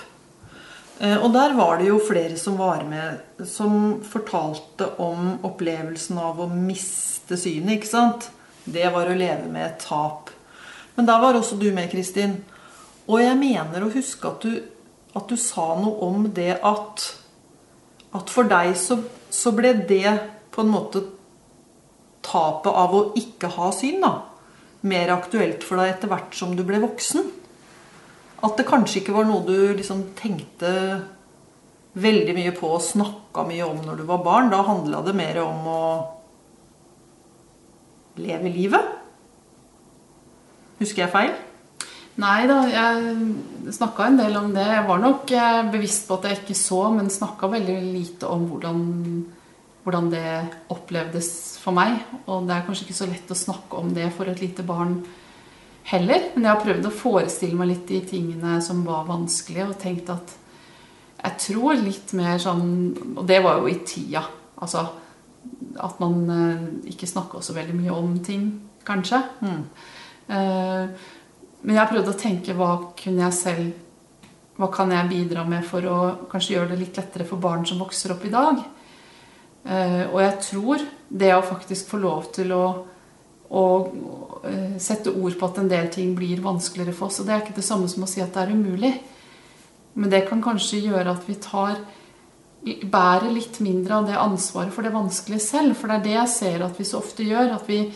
Eh, og der var det jo flere som var med, som fortalte om opplevelsen av å miste synet, ikke sant? Det var å leve med et tap. Men der var også du med, Kristin. Og jeg mener å huske at du, at du sa noe om det at At for deg så, så ble det på en måte tapet av å ikke ha syn, da. Mer aktuelt for deg etter hvert som du ble voksen. At det kanskje ikke var noe du liksom tenkte veldig mye på og snakka mye om når du var barn. Da handla det mer om å leve livet. Husker jeg feil? Nei da, jeg snakka en del om det. Jeg var nok eh, bevisst på at jeg ikke så, men snakka veldig lite om hvordan, hvordan det opplevdes for meg. Og det er kanskje ikke så lett å snakke om det for et lite barn heller. Men jeg har prøvd å forestille meg litt de tingene som var vanskelige, og tenkt at jeg tror litt mer sånn Og det var jo i tida. Altså at man eh, ikke snakka så veldig mye om ting, kanskje. Eh, men jeg har prøvd å tenke hva kunne jeg selv Hva kan jeg bidra med for å kanskje gjøre det litt lettere for barn som vokser opp i dag? Eh, og jeg tror det å faktisk få lov til å, å eh, sette ord på at en del ting blir vanskeligere for oss. Og det er ikke det samme som å si at det er umulig. Men det kan kanskje gjøre at vi tar bærer litt mindre av det ansvaret for det vanskelige selv. For det er det jeg ser at vi så ofte gjør. At vi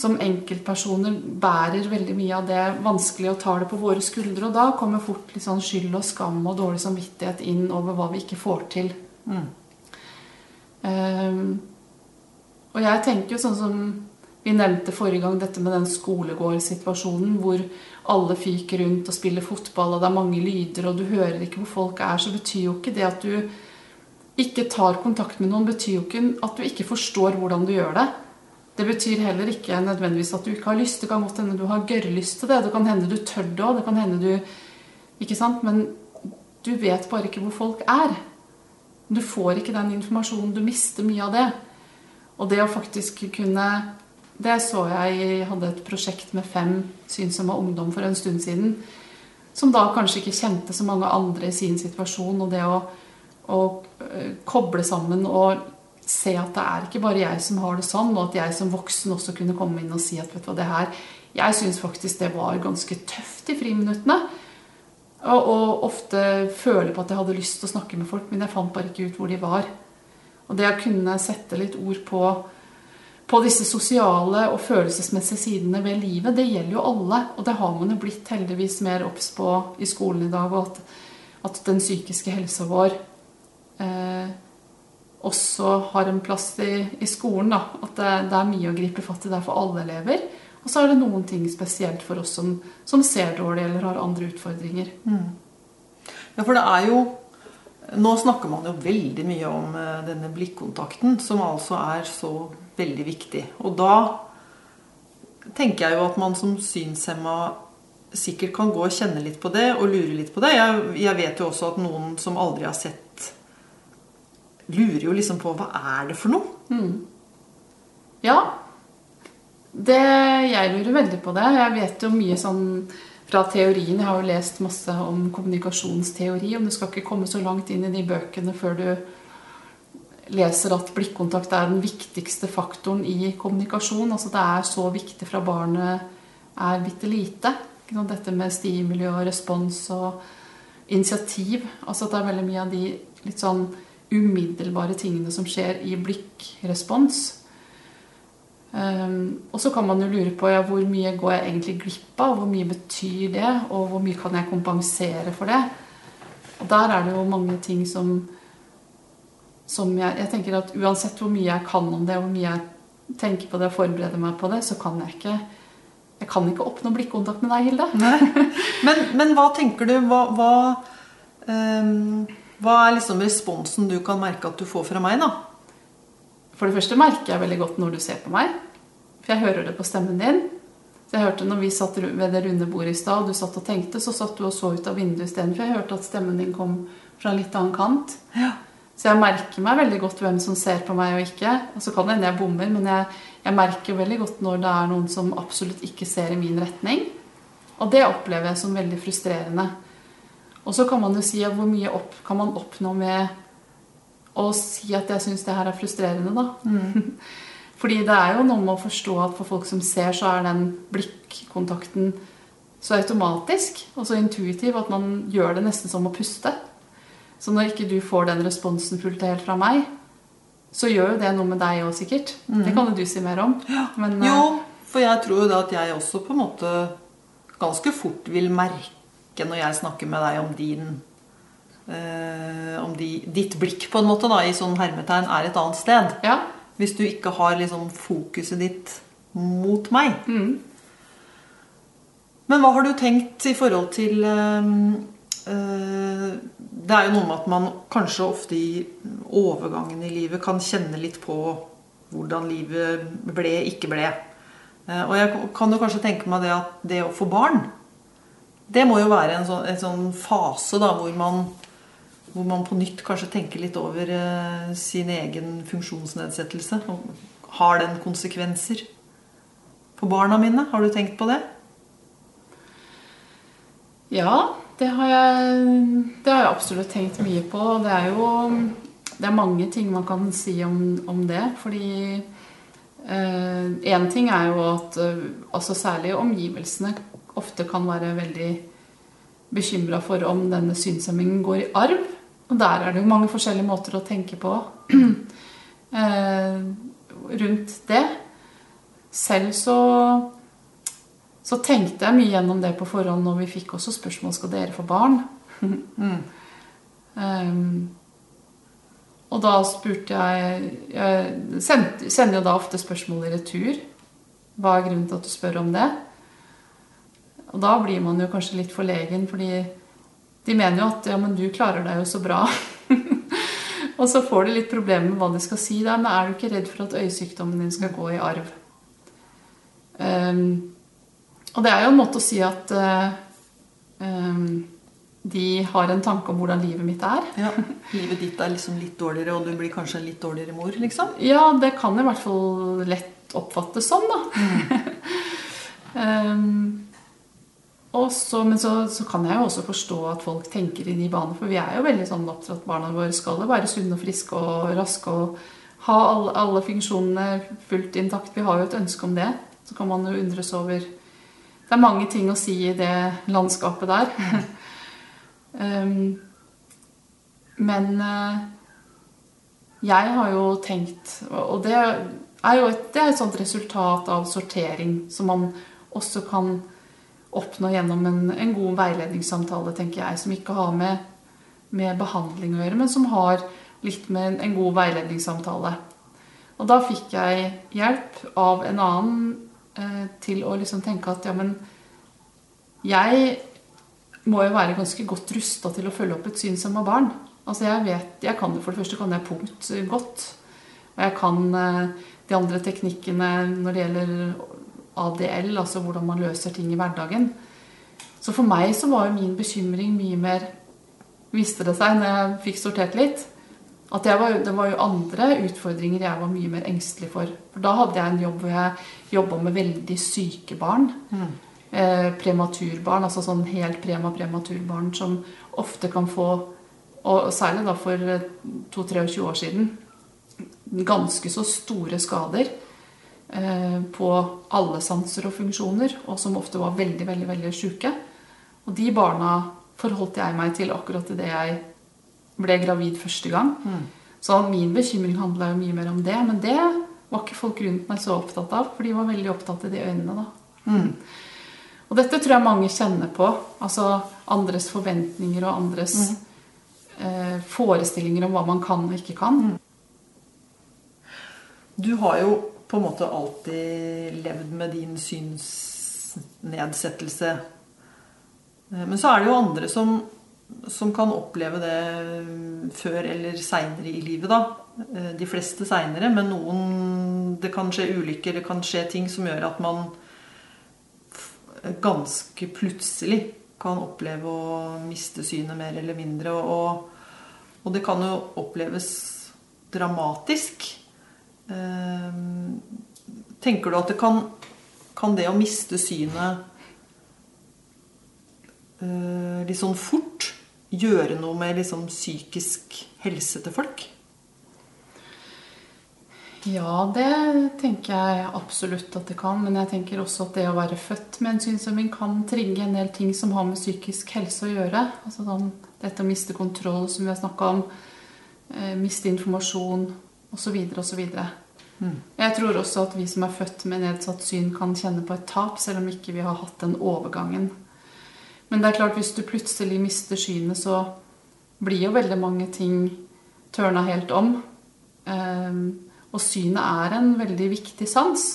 som enkeltpersoner bærer veldig mye av det vanskelige og tar det på våre skuldre. Og da kommer fort litt sånn skyld og skam og dårlig samvittighet inn over hva vi ikke får til. Mm. Um, og jeg tenker jo sånn som vi nevnte forrige gang, dette med den skolegårdssituasjonen hvor alle fyker rundt og spiller fotball, og det er mange lyder, og du hører ikke hvor folk er, så betyr jo ikke det at du ikke tar kontakt med noen, betyr jo ikke at du ikke forstår hvordan du gjør det. Det betyr heller ikke nødvendigvis at du ikke har lyst. Det kan godt hende du har gørrlyst til det. Det kan hende du tør det òg. Det kan hende du Ikke sant? Men du vet bare ikke hvor folk er. Du får ikke den informasjonen. Du mister mye av det. Og det å faktisk kunne Det så jeg Jeg hadde et prosjekt med fem synsomme ungdom for en stund siden. Som da kanskje ikke kjente så mange andre i sin situasjon. Og det å, å eh, koble sammen og se at det er ikke bare jeg som har det sånn, og at jeg som voksen også kunne komme inn og si at vet du hva, det her Jeg syns faktisk det var ganske tøft i friminuttene. Og, og, ofte føle på at jeg hadde lyst til å snakke med folk, men jeg fant bare ikke ut hvor de var. Og det å kunne sette litt ord på, på disse sosiale og følelsesmessige sidene ved livet, det gjelder jo alle. Og det har man jo blitt heldigvis mer obs på i skolen i dag. Og at, at den psykiske helsa vår eh, også har en plass i, i skolen. Da. At det, det, er mye å gripe fatt i der for alle elever. Og så er det noen ting spesielt for oss som, som ser dårlig eller har andre utfordringer. Mm. Ja, for det er jo Nå snakker man jo veldig mye om eh, denne blikkontakten, som altså er så veldig viktig. Og da tenker jeg jo at man som synshemma sikkert kan gå og kjenne litt på det og lure litt på det. Jeg, jeg vet jo også at noen som aldri har sett lurer jo liksom på hva er det for noe? Mm. Ja. Det, jeg lurer veldig på det. Jeg vet jo mye sånn fra teorien. Jeg har jo lest masse om kommunikasjonsteori. og du skal ikke komme så langt inn i de bøkene før du leser at blikkontakt er den viktigste faktoren i kommunikasjon. Altså det er så viktig fra barnet er bitte lite. Dette med stimuli og respons og initiativ. Altså det er veldig mye av de litt sånn umiddelbare tingene som skjer i blikkrespons. Um, og så kan man jo lure på ja, hvor mye går jeg egentlig glipp av, hvor mye betyr det, og hvor mye kan jeg kompensere for det. Og der er det jo mange ting som, som jeg, jeg tenker at uansett hvor mye jeg kan om det, hvor mye jeg tenker på det og forbereder meg på det, så kan jeg ikke jeg kan ikke oppnå blikkontakt med deg, Hilde. men, men, hva tenker du hva, hva um hva er liksom responsen du kan merke at du får fra meg, da? For det første merker jeg veldig godt når du ser på meg. For jeg hører det på stemmen din. Så jeg hørte når vi satt ved det runde bordet i stad, og du satt og tenkte, så satt du og så ut av vinduet istedenfor. Jeg hørte at stemmen din kom fra en litt annen kant. Ja. Så jeg merker meg veldig godt hvem som ser på meg og ikke. Og så kan det hende jeg bommer, men jeg, jeg merker veldig godt når det er noen som absolutt ikke ser i min retning. Og det opplever jeg som veldig frustrerende. Og så kan man jo si hvor mye opp, kan man oppnå med å si at jeg syns det her er frustrerende, da. Mm. Fordi det er jo noe med å forstå at for folk som ser, så er den blikkontakten så automatisk og så intuitiv at man gjør det nesten som å puste. Så når ikke du får den responsen fullt og helt fra meg, så gjør jo det noe med deg òg, sikkert. Mm. Det kan jo du si mer om. Ja. Men, jo, eh, for jeg tror jo da at jeg også på en måte ganske fort vil merke ikke når jeg snakker med deg om din eh, Om de, ditt blikk, på en måte, da, i sånn hermetegn, er et annet sted. Ja. Hvis du ikke har liksom fokuset ditt mot meg. Mm. Men hva har du tenkt i forhold til eh, eh, Det er jo noe med at man kanskje ofte i overgangen i livet kan kjenne litt på hvordan livet ble, ikke ble. Eh, og jeg kan jo kanskje tenke meg det at det å få barn det må jo være en sånn, en sånn fase da, hvor man, hvor man, på nytt kanskje tenker litt over eh, sin egen funksjonsnedsettelse. Har den konsekvenser for barna mine? Har du tenkt på det? Ja, det har jeg, det har jeg absolutt tenkt mye på. Det er jo det er mange ting man kan si om, om det. Fordi Én ting er jo at eh, altså særlig omgivelsene ofte kan være veldig bekymra for om denne synshemmingen går i arv. Og der er det jo mange forskjellige måter å tenke på eh, rundt det. Selv så, så tenkte jeg mye gjennom det på forhånd når vi fikk også spørsmål skal dere få barn. Mm. Um, og da spurte jeg Jeg send- sender jo da ofte spørsmål i retur. Hva er grunnen til at du spør om det? Og da blir man jo kanskje litt forlegen, fordi de mener jo at ja, men du klarer deg jo så bra. og så får de litt problemer med hva de skal si. der. men er du ikke redd for at øyesykdommen din skal gå i arv? Um, og det er jo en måte å si at uh, um, de har en tanke om hvordan livet mitt er. Ja. Livet ditt er liksom litt dårligere, og du blir kanskje en litt dårligere mor, liksom? Ja, det kan i hvert fall lett oppfattes sånn, da. um, så, men så, så kan jeg jo også forstå at folk tenker i de banene, for vi er jo veldig sånn opptatt barna våre skal være sunne og friske og raske og ha alle, alle funksjonene fullt intakt. Vi har jo et ønske om det. Så kan man jo undres over Det er mange ting å si i det landskapet der. um, men eh, jeg har jo tenkt Og det er jo et, det er et sånt resultat av sortering som man også kan oppnå gjennom en, en god veiledningssamtale, tenker jeg, som ikke har med, med behandling å gjøre, men som har litt med en, en god veiledningssamtale. Og da fikk jeg hjelp av en annen eh, til å liksom tenke at ja, men jeg må jo være ganske godt rusta til å følge opp et synshemma barn. Altså jeg vet, jeg kan det For det første kan jeg punkt godt. Og jeg kan eh, de andre teknikkene når det gjelder ADL, altså hvordan man løser ting i hverdagen. Så for meg så var jo min bekymring mye mer Viste det seg når jeg fikk sortert litt, at var, det var jo andre utfordringer jeg var mye mer engstelig for. For da hadde jeg en jobb hvor jeg jobba med veldig syke barn. Eh, prematurbarn, altså sånn helt prema-prematurbarn som ofte kan få, og særlig da for 22-23 år siden, ganske så store skader på alle sanser og funksjoner, og som ofte var veldig, veldig, veldig sjuke. Og de barna forholdt jeg meg til akkurat idet jeg ble gravid første gang. Så min bekymring handla jo mye mer om det, men det var ikke folk rundt meg så opptatt av, for de var veldig opptatt i de øynene, da. Og dette tror jeg mange kjenner på. Altså andres forventninger og andres eh, forestillinger om hva man kan og ikke kan. Du har jo på en måte alltid levd med din synsnedsettelse. Eh, Men så er det jo andre som, som kan oppleve det før eller seinere i livet, da. Eh, De fleste seinere, men noen Det kan skje ulykker, det kan skje ting som gjør at man ganske plutselig kan oppleve å miste synet mer eller mindre. Og, og det kan jo oppleves dramatisk. Eh, Tenker du at det kan, kan det å miste synet eh, litt sånn fort gjøre noe med liksom psykisk helse til folk? Ja, det tenker jeg absolutt at det kan. Men jeg tenker også at det å være født med en synshemming kan trigge en del ting som har med psykisk helse å gjøre. Altså sånn, dette å miste kontroll, som vi har snakka om. Eh, miste informasjon osv. osv. Jeg tror også at vi som er født med nedsatt syn, kan kjenne på et tap, selv om ikke vi har hatt den overgangen. Men det er klart, hvis du plutselig mister synet, så blir jo veldig mange ting tørna helt om. Ehm, og synet er en veldig viktig sans.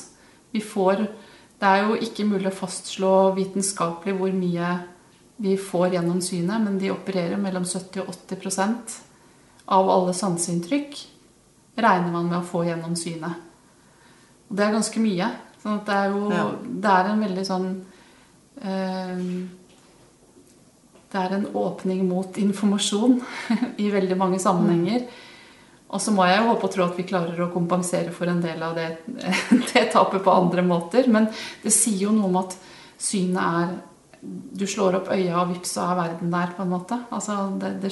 Vi får Det er jo ikke mulig å fastslå vitenskapelig hvor mye vi får gjennom synet, men de opererer mellom 70 og 80% av alle sanseinntrykk regner man med å få gjennom synet. Og det er ganske mye. Sånn at det er jo Ja. Det er en veldig sånn ehm, det er en åpning mot informasjon i veldig mange sammenhenger. Og så må jeg jo håpe og tro at vi klarer å kompensere for en del av det, det tapet på andre måter. Men det sier jo noe om at synet er Du slår opp øya, og vips, så er verden der, på en måte. Altså, det, det,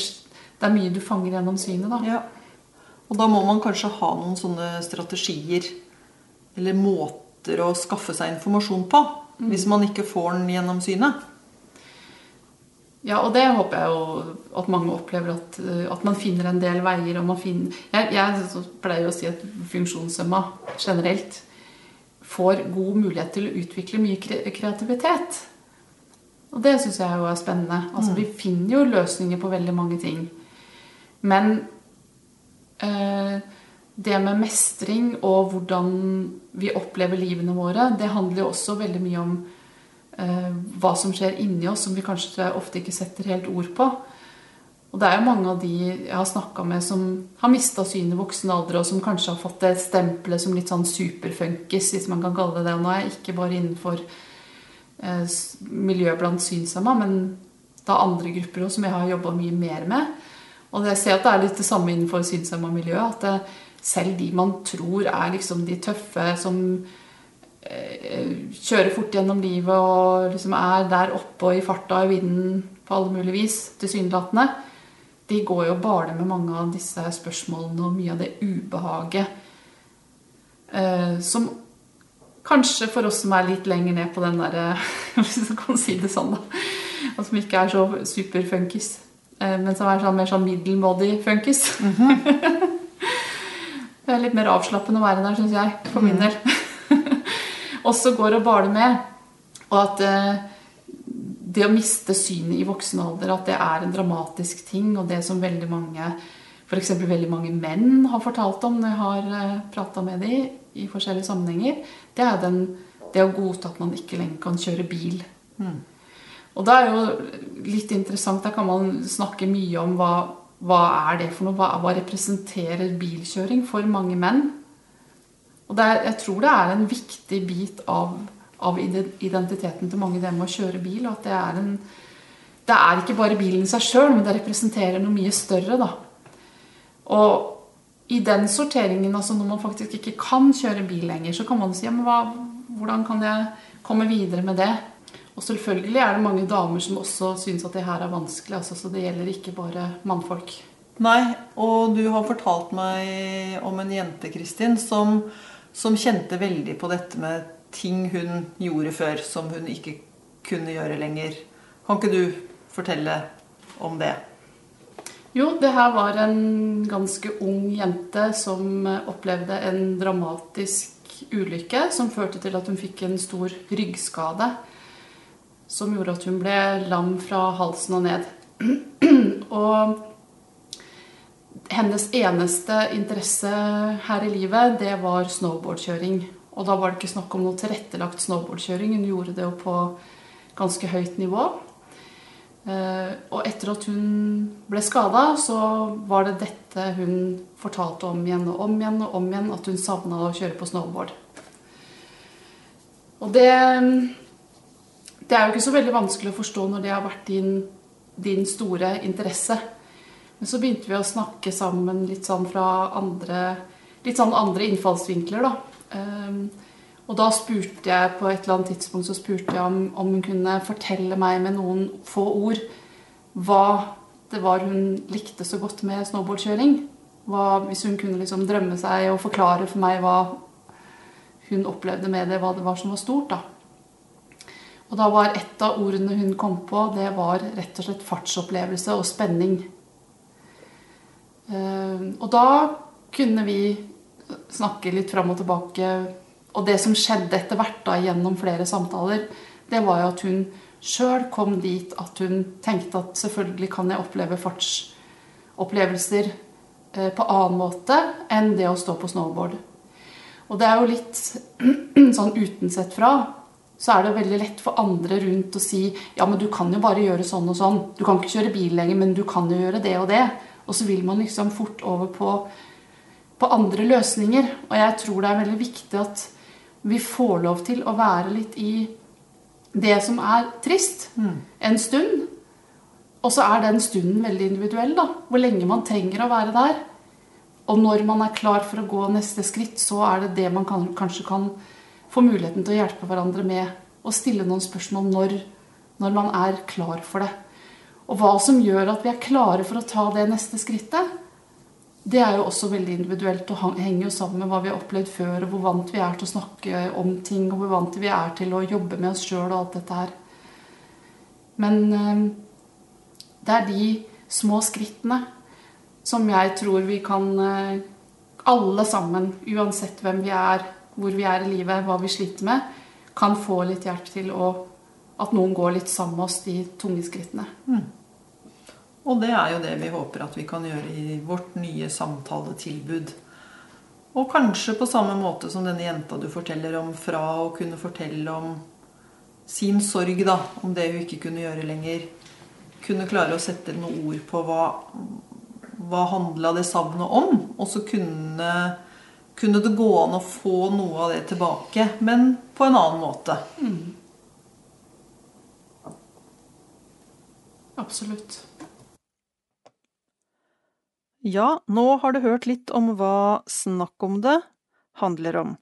det er mye du fanger gjennom synet, da. Ja. Og da må man kanskje ha noen sånne strategier eller måter å skaffe seg informasjon på. Hvis man ikke får den gjennom synet. Ja, og det håper jeg jo at mange opplever, at, eh, at man finner en del veier. og man finner... Jeg, jeg pleier å si at funksjonshemma generelt får god mulighet til å utvikle mye kreativitet. Og det syns jeg jo er spennende. Altså, Vi finner jo løsninger på veldig mange ting. Men det med mestring og hvordan vi opplever livene våre, det handler jo også veldig mye om eh, hva som skjer inni oss, som vi kanskje ofte ikke setter helt ord på. Og det er jo mange av de jeg har snakka med, som har mista synet i voksen alder, og som kanskje har fått det stempelet som litt sånn superfunkis, hvis man kan kalle det det. Og nå er jeg ikke bare innenfor eh, miljøet blant synshemma, men da andre grupper også, som jeg har jobba mye mer med. Og jeg ser at det er litt det samme innenfor synshemma miljø. At det, selv de man tror er liksom de tøffe som eh, kjører fort gjennom livet og liksom er der oppe og i farta og i vinden på alle mulige vis, tilsynelatende, de går jo bare med mange av disse spørsmålene og mye av det ubehaget eh, som kanskje for oss som er litt lenger ned på den derre Hvis man kan si det sånn, da. Og som ikke er så superfunkis. Eh, men som er sånn, mer sånn middelmådig funkis. Mm -hmm. det er litt mer avslappende å være der, syns jeg. For min mhm. del. Også går og baler med. Og at eh, det å miste synet i voksen alder, at det er en dramatisk ting, og det som veldig mange f.eks. veldig mange menn har fortalt om når jeg har eh, prata med dem i forskjellige sammenhenger, det er den, det å godta at man ikke lenger kan kjøre bil. Mm. Og det er jo litt interessant. Der kan man snakke mye om hva, hva er det for noe. Hva, hva representerer bilkjøring for mange menn? Og er, jeg tror det er en viktig bit av av identiteten til mange det med å kjøre bil. At det er en Det er ikke bare bilen i seg sjøl, men det representerer noe mye større, da. Og i den sorteringen, altså når man faktisk ikke kan kjøre bil lenger, så kan man si ja, men hva, hvordan kan jeg komme videre med det? Og selvfølgelig er det mange damer som også syns at det her er vanskelig. Altså, så det gjelder ikke bare mannfolk. Nei, og du har fortalt meg om en jente, Kristin, som, som kjente veldig på dette med ting hun gjorde før som hun ikke kunne gjøre lenger. Kan ikke du fortelle om det? Jo, det her var en ganske ung jente som opplevde en dramatisk ulykke som førte til at hun fikk en stor ryggskade. Som gjorde at hun ble lam fra halsen og ned. og hennes eneste interesse her i livet, det var snowboardkjøring. Og da var det ikke snakk om noe tilrettelagt snowboardkjøring. Hun gjorde det jo på ganske høyt nivå. Eh, og etter at hun ble skada, så var det dette hun fortalte om igjen og om igjen og om igjen, at hun savna å kjøre på snowboard. Og det, det er jo ikke så veldig vanskelig å forstå når det har vært din, din store interesse. Men så begynte vi å snakke sammen litt sånn fra andre, litt sånn andre innfallsvinkler, da. Um, og da spurte jeg på et eller annet tidspunkt så spurte jeg om, om, hun kunne fortelle meg med noen få ord hva det var hun likte så godt med snowboardkjøring. Hvis hun kunne liksom drømme seg og forklare for meg hva hun opplevde med det, hva det var som var stort. da. Og da var et av ordene hun kom på, det var rett og slett fartsopplevelse og spenning. Uh, og da kunne vi snakke litt fram og tilbake. Og det som skjedde etter hvert da gjennom flere samtaler, det var jo at hun sjøl kom dit at hun tenkte at selvfølgelig kan jeg oppleve fartsopplevelser eh, på annen måte enn det å stå på snowboard. Og det er jo litt sånn utensett fra så er det veldig lett for andre rundt å si ja, men du kan jo bare gjøre sånn og sånn. Du kan ikke kjøre bil lenger, men du kan jo gjøre det og det. Og så vil man liksom fort over på på andre løsninger. Og jeg tror det er veldig viktig at vi får lov til å være litt i det som er trist, mm. en stund. Og så er den stunden veldig individuell. da, Hvor lenge man trenger å være der. Og når man er klar for å gå neste skritt, så er det det man kan, kanskje kan få muligheten til å hjelpe hverandre med. å stille noen spørsmål når, når man er klar for det. Og hva som gjør at vi er klare for å ta det neste skrittet, det er jo også veldig individuelt og henger jo sammen med hva vi har opplevd før, og hvor vant vi er til å snakke om ting, og hvor vant vi er til å jobbe med oss sjøl og alt dette her. Men eh, det er de små skrittene som jeg tror vi kan eh, alle sammen, uansett hvem vi er, hvor vi er i livet, hva vi sliter med, kan få litt hjelp til å, at noen går litt sammen med oss de tunge skrittene. Mm. Og det er jo det vi håper at vi kan gjøre i vårt nye samtaletilbud. Og kanskje på samme måte som denne jenta du forteller om, fra å kunne fortelle om sin sorg, da, om det hun ikke kunne gjøre lenger. Kunne klare å sette noen ord på hva, hva handla det savnet om. Og så kunne, kunne, det gå an å få noe av det tilbake, men på en annen måte. Mm. Absolutt. Ja, nå har du hørt litt om hva Snakk om det handler om.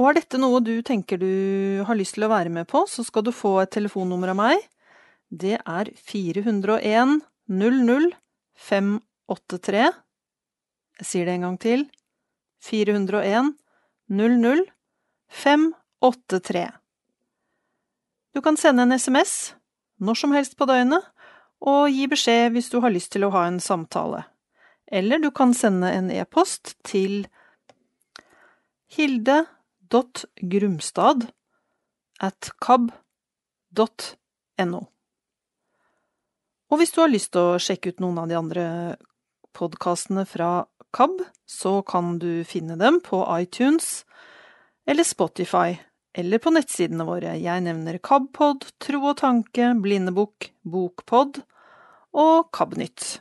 Og er dette noe du tenker du har lyst til å være med på, så skal du få et telefonnummer av meg. Det er 401 00 583. Jeg sier det en gang til. 401 00 583. Du kan sende en SMS når som helst på døgnet, og gi beskjed hvis du har lyst til å ha en samtale eller du kan sende en e-post til hilde.grumstad at kab.no. Og hvis du har lyst til å sjekke ut noen av de andre podkastene fra KAB, så kan du finne dem på iTunes eller Spotify, eller på nettsidene våre. Jeg nevner KABpod, Tro og tanke, Blindebukk, Bokpod og KABnytt.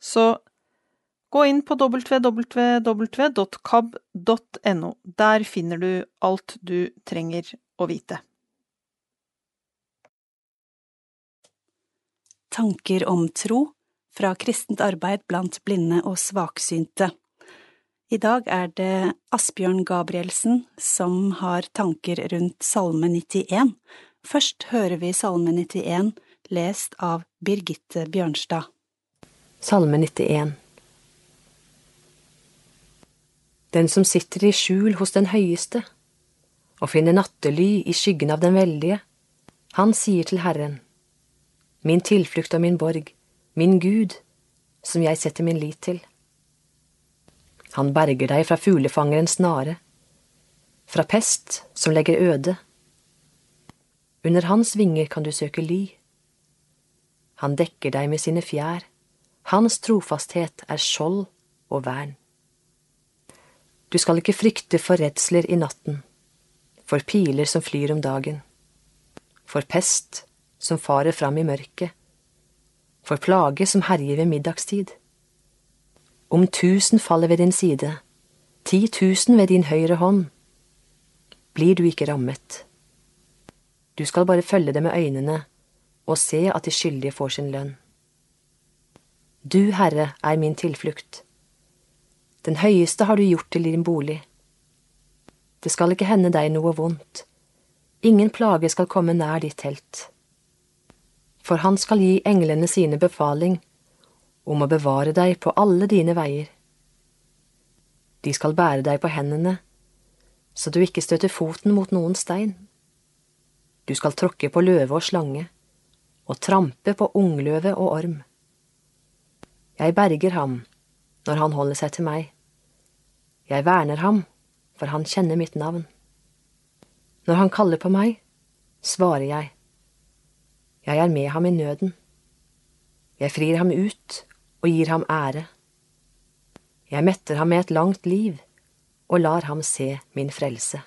Så Gå inn på www.kab.no. Der finner du alt du trenger å vite. Tanker om tro fra kristent arbeid blant blinde og svaksynte. I dag er det Asbjørn Gabrielsen som har tanker rundt Salme 91. Først hører vi Salme 91 lest av Birgitte Bjørnstad. Salme 91 den som sitter i skjul hos den høyeste, og finner nattely i skyggen av den veldige, han sier til Herren, Min tilflukt og min borg, min Gud, som jeg setter min lit til. Han berger deg fra fuglefangerens snare, fra pest som legger øde. Under hans vinger kan du søke ly. Han dekker deg med sine fjær, hans trofasthet er skjold og vern. Du skal ikke frykte for redsler i natten, for piler som flyr om dagen, for pest som farer fram i mørket, for plage som herjer ved middagstid. Om tusen faller ved din side, ti tusen ved din høyre hånd, blir du ikke rammet. Du skal bare følge det med øynene og se at de skyldige får sin lønn. Du, Herre, er min tilflukt. Den høyeste har du gjort til din bolig. Det skal ikke hende deg noe vondt. Ingen plage skal komme nær ditt telt. For han skal gi englene sine befaling om å bevare deg på alle dine veier. De skal bære deg på hendene, så du ikke støter foten mot noen stein. Du skal tråkke på løve og slange, og trampe på ungløve og orm. Jeg berger ham når han holder seg til meg. Jeg verner ham, for han kjenner mitt navn. Når han kaller på meg, svarer jeg. Jeg er med ham i nøden. Jeg frir ham ut og gir ham ære. Jeg metter ham med et langt liv og lar ham se min frelse.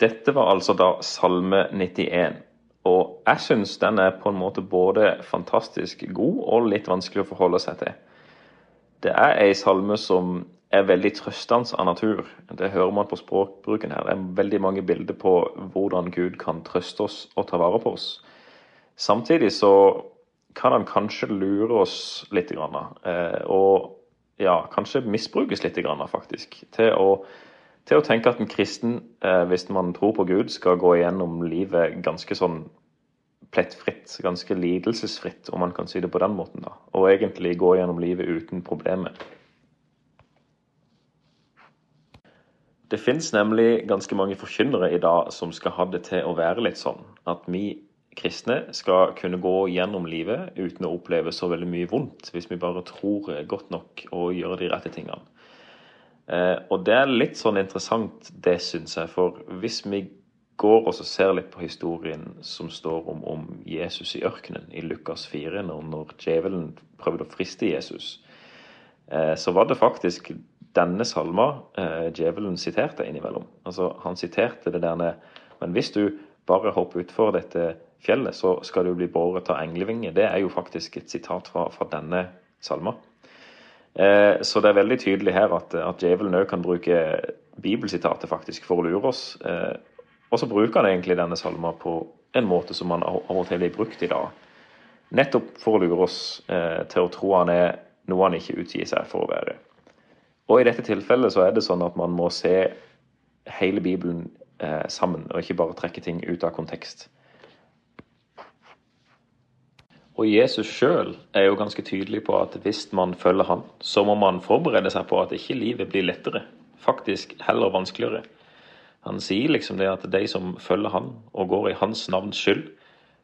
Dette var altså da Salme 91. Og jeg syns den er på en måte både fantastisk god og litt vanskelig å forholde seg til. Det er ei salme som er veldig trøstende av natur. Det hører man på språkbruken her. Det er veldig mange bilder på hvordan Gud kan trøste oss og ta vare på oss. Samtidig så kan han kanskje lure oss litt, eh, og ja, kanskje misbrukes litt, faktisk, til å til å tenke at en kristen, eh, hvis man tror på Gud, skal gå igjennom livet ganske sånn plettfritt, ganske lidelsesfritt, om man kan si det på den måten. da, Og egentlig gå gjennom livet uten problemer. Det fins nemlig ganske mange forkynnere i dag som skal ha det til å være litt sånn at vi kristne skal kunne gå gjennom livet uten å oppleve så veldig mye vondt, hvis vi bare tror godt nok og gjør de rette tingene. Eh, og det er litt sånn interessant, det syns jeg. For hvis vi går og ser litt på historien som står om, om Jesus i ørkenen i Lukas 4, når, når djevelen prøvde å friste Jesus, eh, så var det faktisk denne salma eh, djevelen siterte innimellom. Altså, han siterte det der Men hvis du bare hopper utfor dette fjellet, så skal du bli båret av englevinger. Det er jo faktisk et sitat fra, fra denne salma. Eh, så det er veldig tydelig her at, at djevelen òg kan bruke bibelsitatet faktisk for å lure oss. Eh, og så bruker han egentlig denne salma på en måte som han av og til blir brukt i dag. Nettopp for å lure oss eh, til å tro han er noe han ikke utgir seg for å være. Og i dette tilfellet så er det sånn at man må se hele Bibelen eh, sammen, og ikke bare trekke ting ut av kontekst. Og Jesus sjøl er jo ganske tydelig på at hvis man følger han, så må man forberede seg på at ikke livet blir lettere. Faktisk heller vanskeligere. Han sier liksom det at de som følger han og går i hans navns skyld,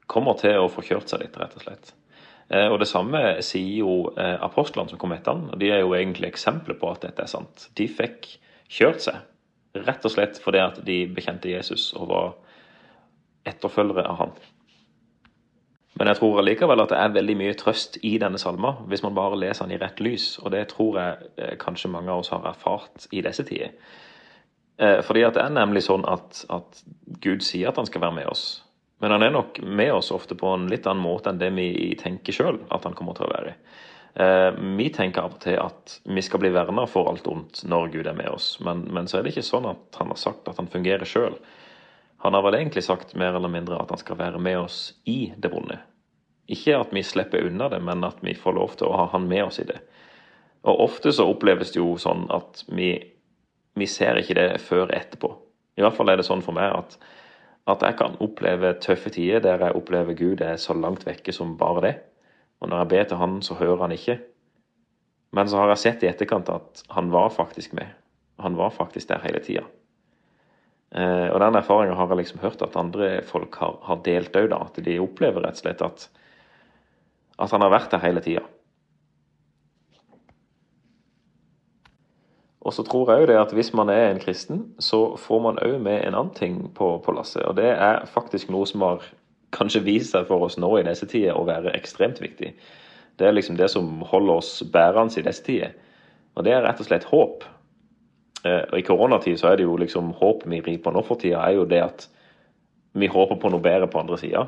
kommer til å få kjørt seg litt, rett og slett. Eh, og Det samme sier jo eh, apostlene som kom etter han, og de er jo egentlig eksempler på at dette er sant. De fikk kjørt seg, rett og slett fordi at de bekjente Jesus og var etterfølgere av han. Men jeg tror allikevel at det er veldig mye trøst i denne salma, hvis man bare leser den i rett lys. Og det tror jeg eh, kanskje mange av oss har erfart i disse tider. Fordi at det er nemlig sånn at, at Gud sier at han skal være med oss. Men han er nok med oss ofte på en litt annen måte enn det vi tenker sjøl at han kommer til å være. Eh, vi tenker av og til at vi skal bli verna for alt ondt når Gud er med oss, men, men, så er det ikke sånn at han har sagt at han fungerer sjøl. Han har vel egentlig sagt mer eller mindre at han skal være med oss i det vonde. Ikke at vi slipper unna det, men at vi får lov til å ha han med oss i det. Og ofte så oppleves det jo sånn at vi, vi ser ikke det før etterpå. I hvert fall er det sånn for meg at, at jeg kan oppleve tøffe tider der jeg opplever Gud er så langt vekke som bare det. Og når jeg ber til Han, så hører han ikke. Men så har jeg sett i etterkant at han var faktisk med. Han var faktisk der hele tida. Eh, og den erfaringa har jeg liksom hørt at andre folk har, har delt òg, At de opplever rett og slett at, at han har vært der hele tida. Og så tror jeg jo det at hvis man er en kristen, så får man òg med en annen ting på, på lasset. Og det er faktisk noe som har kanskje vist seg for oss nå i disse tider å være ekstremt viktig. Det er liksom det som holder oss bærende i disse tider. Og det er rett og slett håp. Eh, og I koronatid så er det jo liksom håpet vi rir på nå for tida, er jo det at vi håper på noe bedre på andre sida.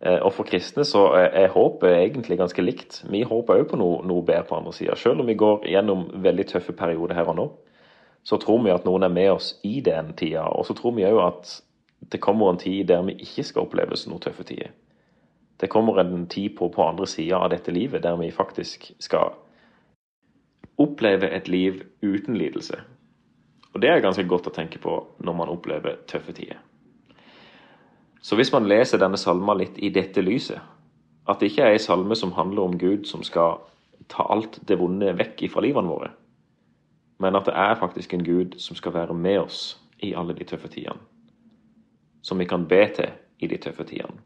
Eh, og for kristne så er håpet egentlig ganske likt. Vi håper òg på noe, noe, bedre på andre sida. Selv om vi går gjennom veldig tøffe perioder her og nå, så tror vi at noen er med oss i den tida. Og så tror vi òg at det kommer en tid der vi ikke skal oppleve noen tøffe tider. Det kommer en tid på, på andre sida av dette livet der vi faktisk skal oppleve et liv uten lidelse. Og det er ganske godt å tenke på når man opplever tøffe tider. Så hvis man leser denne salma litt i dette lyset, at det ikke er ei salme som handler om Gud som skal ta alt det vonde vekk ifra livene våre, men at det er faktisk en Gud som skal være med oss i alle de tøffe tidene. Som vi kan be til i de tøffe tidene,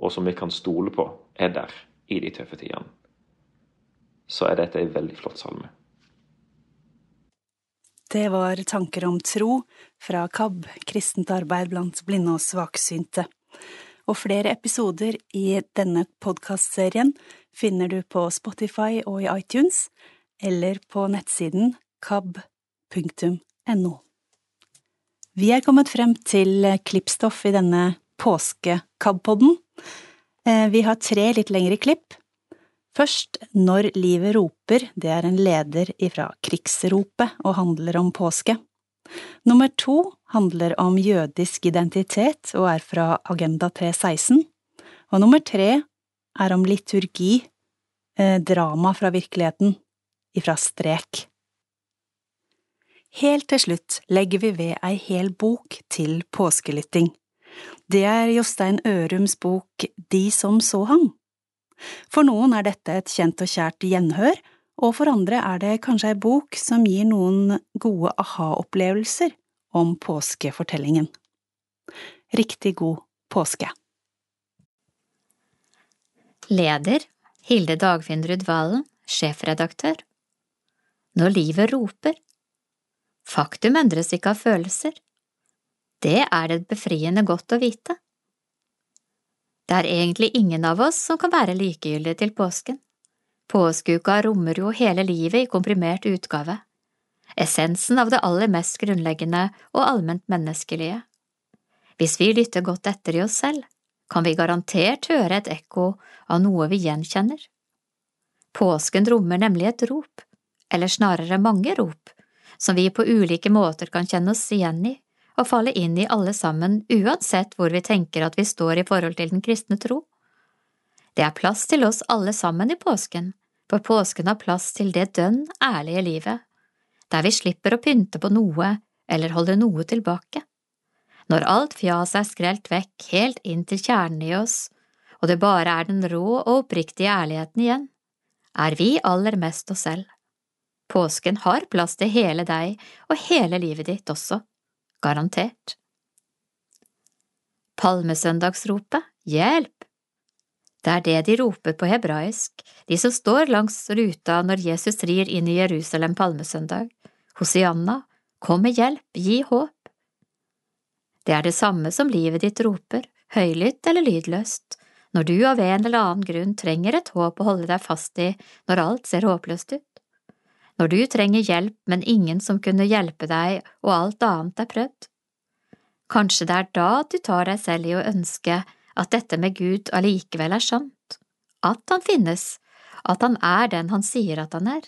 og som vi kan stole på er der i de tøffe tidene så er dette ei veldig flott salme. Det var tanker om tro fra KAB, kristent arbeid blant blinde og svaksynte. Og flere episoder i denne podkastserien finner du på Spotify og i iTunes, eller på nettsiden kab.no. Vi er kommet frem til klippstoff i denne påske-KAB-podden. Eh, vi har tre litt lengre klipp, Først Når livet roper, det er en leder ifra Krigsropet og handler om påske. Nummer to handler om jødisk identitet og er fra Agenda 316. Og nummer tre er om liturgi, eh, drama fra virkeligheten, ifra Strek. Helt til slutt legger vi ved ei hel bok til påskelytting. Det er Jostein Ørums bok De som så ham. For noen er dette et kjent og kjært gjenhør, og for andre er det kanskje ei bok som gir noen gode aha-opplevelser om påskefortellingen. Riktig god påske! Leder Hilde Dagfinn Valen, sjefredaktør. Når livet roper. Faktum endres ikke av følelser. Det er det befriende godt å vite. Det er egentlig ingen av oss som kan være likegyldige til påsken. Påskeuka rommer jo hele livet i komprimert utgave, essensen av det aller mest grunnleggende og allment menneskelige. Hvis vi lytter godt etter i oss selv, kan vi garantert høre et ekko av noe vi gjenkjenner. Påsken rommer nemlig et rop, eller snarere mange rop, som vi på ulike måter kan kjenne oss igjen i og falle inn i alle sammen uansett hvor vi tenker at vi står i forhold til den kristne tro. Det er plass til oss alle sammen i påsken, for påsken har plass til det dønn ærlige livet, der vi slipper å pynte på noe eller holde noe tilbake. Når alt fjaset er skrelt vekk helt inn til kjernen i oss, og det bare er den rå og oppriktige ærligheten igjen, er vi aller mest oss selv. Påsken har plass til hele deg og hele livet ditt også, garantert. Palmesøndagsropet, hjelp! Det er det de roper på hebraisk, de som står langs ruta når Jesus rir inn i Jerusalem palmesøndag. Hosianna, kom med hjelp, gi håp. Det er det samme som livet ditt roper, høylytt eller lydløst, når du av en eller annen grunn trenger et håp å holde deg fast i når alt ser håpløst ut. Når du trenger hjelp, men ingen som kunne hjelpe deg og alt annet er prøvd. Kanskje det er da du tar deg selv i å ønske at dette med Gud allikevel er sant, at han finnes, at han er den han sier at han er,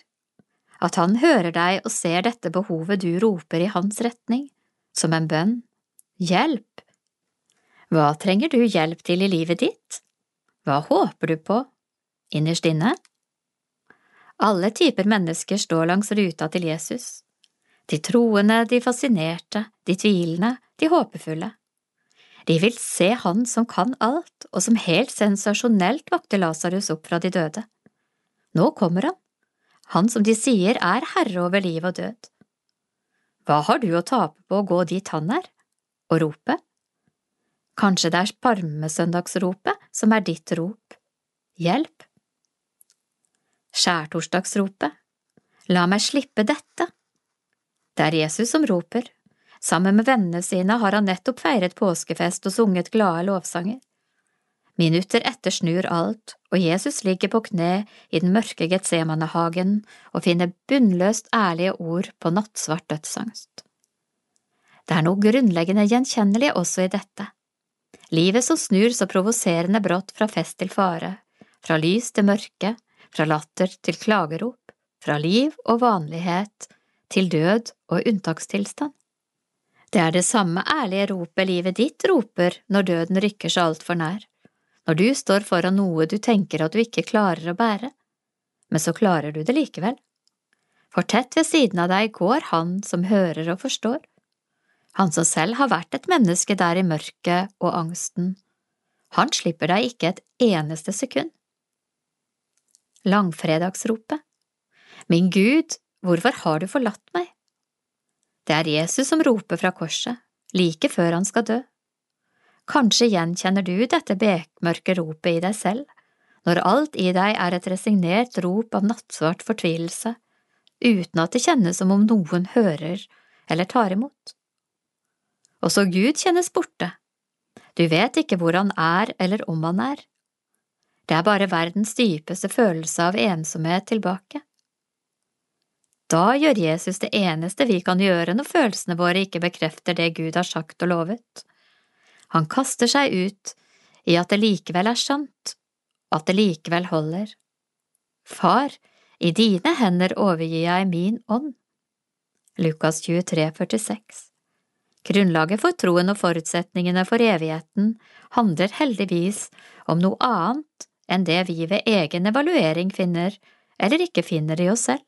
at han hører deg og ser dette behovet du roper i hans retning, som en bønn Hjelp! Hva trenger du hjelp til i livet ditt? Hva håper du på, innerst inne? Alle typer mennesker står langs ruta til Jesus. De troende, de fascinerte, de tvilende, de håpefulle. De vil se Han som kan alt, og som helt sensasjonelt vakte Lasarus opp fra de døde. Nå kommer han, han som de sier er herre over liv og død. Hva har du å tape på å gå dit han er? og rope? Kanskje det er parmesøndagsropet som er ditt rop. Hjelp! Skjærtorsdagsropet. La meg slippe dette. Det er Jesus som roper. Sammen med vennene sine har han nettopp feiret påskefest og sunget glade lovsanger. Minutter etter snur alt, og Jesus ligger på kne i den mørke Getsemanehagen og finner bunnløst ærlige ord på nattsvart dødsangst. Det er noe grunnleggende gjenkjennelig også i dette. Livet som snur så provoserende brått fra fest til fare, fra lys til mørke, fra latter til klagerop, fra liv og vanlighet til død og unntakstilstand. Det er det samme ærlige ropet livet ditt roper når døden rykker seg altfor nær, når du står foran noe du tenker at du ikke klarer å bære, men så klarer du det likevel. For tett ved siden av deg går han som hører og forstår, han som selv har vært et menneske der i mørket og angsten. Han slipper deg ikke et eneste sekund. Langfredagsropet Min Gud, hvorfor har du forlatt meg? Det er Jesus som roper fra korset, like før han skal dø. Kanskje gjenkjenner du dette bekmørke ropet i deg selv, når alt i deg er et resignert rop av nattsvart fortvilelse, uten at det kjennes som om noen hører eller tar imot. Også Gud kjennes borte. Du vet ikke hvor han er eller om han er. Det er bare verdens dypeste følelse av ensomhet tilbake. Da gjør Jesus det eneste vi kan gjøre når følelsene våre ikke bekrefter det Gud har sagt og lovet. Han kaster seg ut i at det likevel er sant, at det likevel holder. Far, i dine hender overgir jeg min ånd. Lukas 23, 46 Grunnlaget for troen og forutsetningene for evigheten handler heldigvis om noe annet enn det vi ved egen evaluering finner eller ikke finner i oss selv.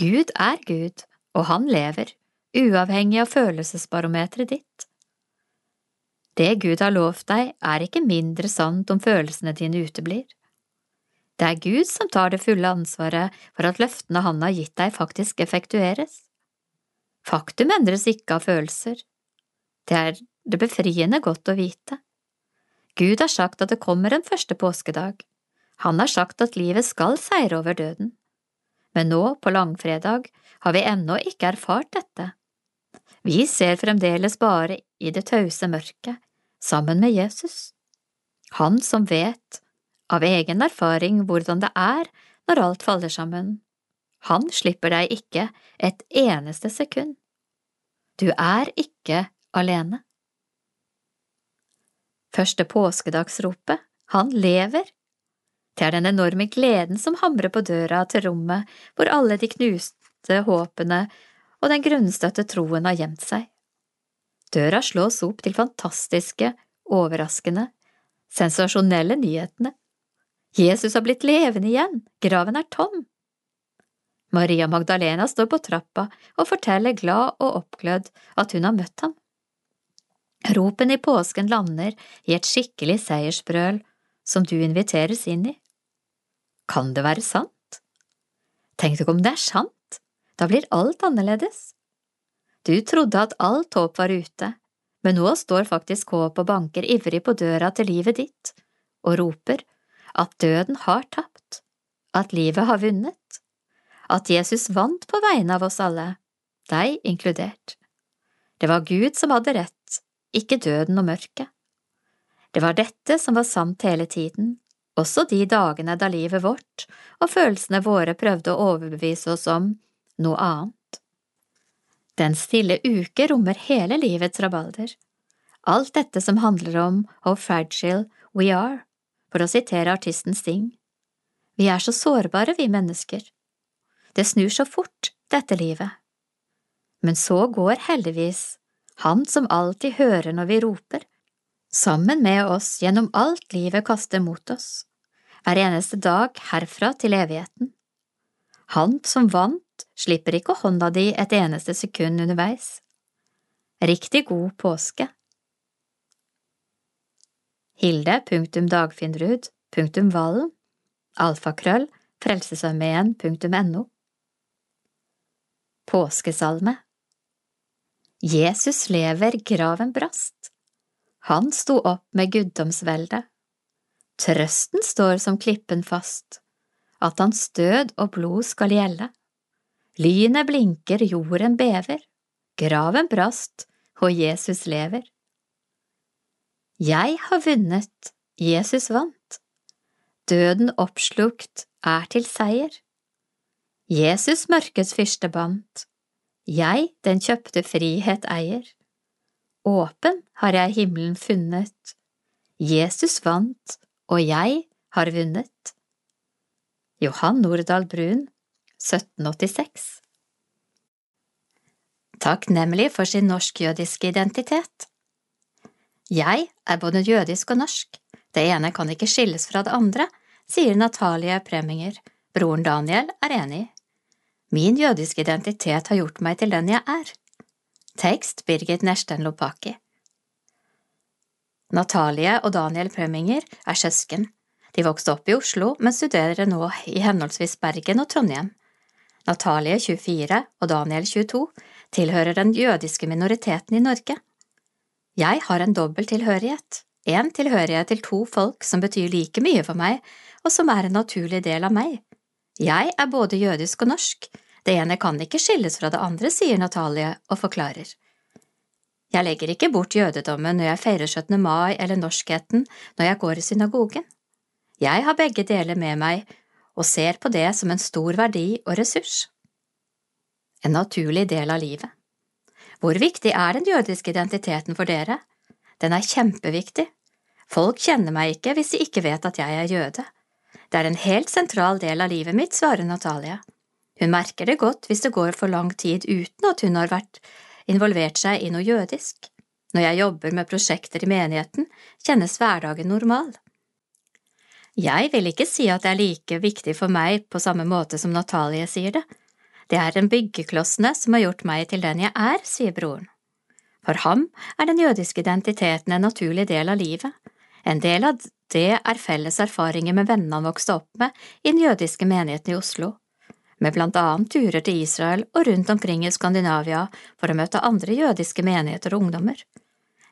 Gud er Gud, og han lever, uavhengig av følelsesbarometeret ditt. Det Gud har lovt deg, er ikke mindre sant om følelsene dine uteblir. Det er Gud som tar det fulle ansvaret for at løftene han har gitt deg, faktisk effektueres. Faktum endres ikke av følelser. Det er det befriende godt å vite. Gud har sagt at det kommer en første påskedag. Han har sagt at livet skal seire over døden. Men nå, på langfredag, har vi ennå ikke erfart dette. Vi ser fremdeles bare i det tause mørket, sammen med Jesus. Han som vet, av egen erfaring, hvordan det er når alt faller sammen. Han slipper deg ikke et eneste sekund. Du er ikke alene. Første påskedagsropet, han lever. Det er den enorme gleden som hamrer på døra til rommet hvor alle de knuste håpene og den grunnstøtte troen har gjemt seg. Døra slås opp til fantastiske, overraskende, sensasjonelle nyhetene. Jesus har blitt levende igjen, graven er tom. Maria Magdalena står på trappa og forteller glad og oppglødd at hun har møtt ham. Ropen i påsken lander i et skikkelig seiersbrøl som du inviteres inn i. Kan det være sant? Tenk deg om det er sant? Da blir alt annerledes. Du trodde at alt håp var ute, men nå står faktisk håp og banker ivrig på døra til livet ditt og roper at døden har tapt, at livet har vunnet, at Jesus vant på vegne av oss alle, deg inkludert. Det var Gud som hadde rett, ikke døden og mørket. Det var dette som var sant hele tiden, også de dagene da livet vårt og følelsene våre prøvde å overbevise oss om noe annet. Den stille uke rommer hele livets rabalder, alt dette som handler om how fragile we are, for å sitere artisten Sting. Vi er så sårbare, vi mennesker. Det snur så fort, dette livet. Men så går heldigvis Han som alltid hører når vi roper, sammen med oss gjennom alt livet kaster mot oss, hver eneste dag herfra til evigheten. Han som vant slipper ikke hånda di et eneste sekund underveis. Riktig god påske! Hilde.dagfinnrud.vallen alfakrøll frelsesarmeen.no Påskesalme Jesus lever, graven brast. Han sto opp med guddomsvelde. Trøsten står som klippen fast, at hans død og blod skal gjelde. Lynet blinker, jorden bever, graven brast, og Jesus lever. Jeg har vunnet, Jesus vant. Døden oppslukt er til seier. Jesus mørkets fyrste bandt. Jeg den kjøpte frihet eier. Åpen har jeg himmelen funnet. Jesus vant, og jeg har vunnet. Johan Nordahl Brun 1786. Takknemlig for sin norsk-jødiske identitet. Jeg er både jødisk og norsk, det ene kan ikke skilles fra det andre, sier Natalie Preminger, broren Daniel er enig. Min jødiske identitet har gjort meg til den jeg er. Tekst Birgit Nersten Lopaki. Natalie og Daniel Preminger er søsken. De vokste opp i Oslo, men studerer nå i henholdsvis Bergen og Trondheim. Natalie, 24, og Daniel, 22, tilhører den jødiske minoriteten i Norge. Jeg har en dobbel tilhørighet, en tilhørighet til to folk som betyr like mye for meg, og som er en naturlig del av meg. Jeg er både jødisk og norsk, det ene kan ikke skilles fra det andre, sier Natalie og forklarer. Jeg legger ikke bort jødedommen når jeg feirer 17. mai eller norskheten når jeg går i synagogen. Jeg har begge deler med meg og ser på det som en stor verdi og ressurs. En naturlig del av livet. Hvor viktig er den jødiske identiteten for dere? Den er kjempeviktig. Folk kjenner meg ikke hvis de ikke vet at jeg er jøde. Det er en helt sentral del av livet mitt, svarer Natalia. Hun merker det godt hvis det går for lang tid uten at hun har vært involvert seg i noe jødisk. Når jeg jobber med prosjekter i menigheten, kjennes hverdagen normal. Jeg vil ikke si at det er like viktig for meg på samme måte som Natalie sier det. Det er en byggeklossene som har gjort meg til den jeg er, sier broren. For ham er den jødiske identiteten en naturlig del av livet. En del av det er felles erfaringer med vennene han vokste opp med i den jødiske menigheten i Oslo, med blant annet turer til Israel og rundt omkring i Skandinavia for å møte andre jødiske menigheter og ungdommer.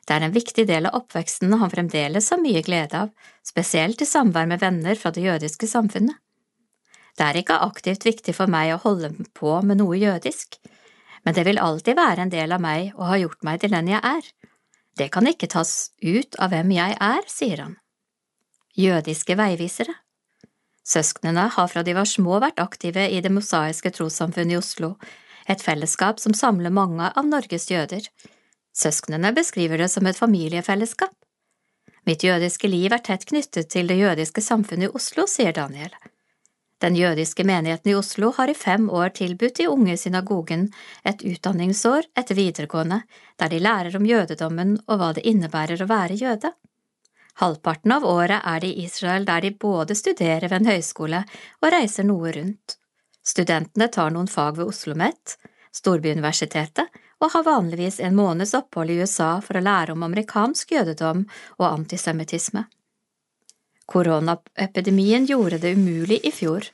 Det er en viktig del av oppveksten han fremdeles har mye glede av, spesielt i samvær med venner fra det jødiske samfunnet. Det er ikke aktivt viktig for meg å holde på med noe jødisk, men det vil alltid være en del av meg og har gjort meg til den jeg er. Det kan ikke tas ut av hvem jeg er, sier han. Jødiske veivisere Søsknene har fra de var små vært aktive i Det mosaiske trossamfunnet i Oslo, et fellesskap som samler mange av Norges jøder. Søsknene beskriver det som et familiefellesskap. Mitt jødiske liv er tett knyttet til det jødiske samfunnet i Oslo, sier Daniel. Den jødiske menigheten i Oslo har i fem år tilbudt de unge i synagogen et utdanningsår etter videregående, der de lærer om jødedommen og hva det innebærer å være jøde. Halvparten av året er de i Israel der de både studerer ved en høyskole og reiser noe rundt. Studentene tar noen fag ved Oslo OsloMet, storbyuniversitetet, og har vanligvis en måneds opphold i USA for å lære om amerikansk jødedom og antisemittisme. Koronaepidemien gjorde det umulig i fjor.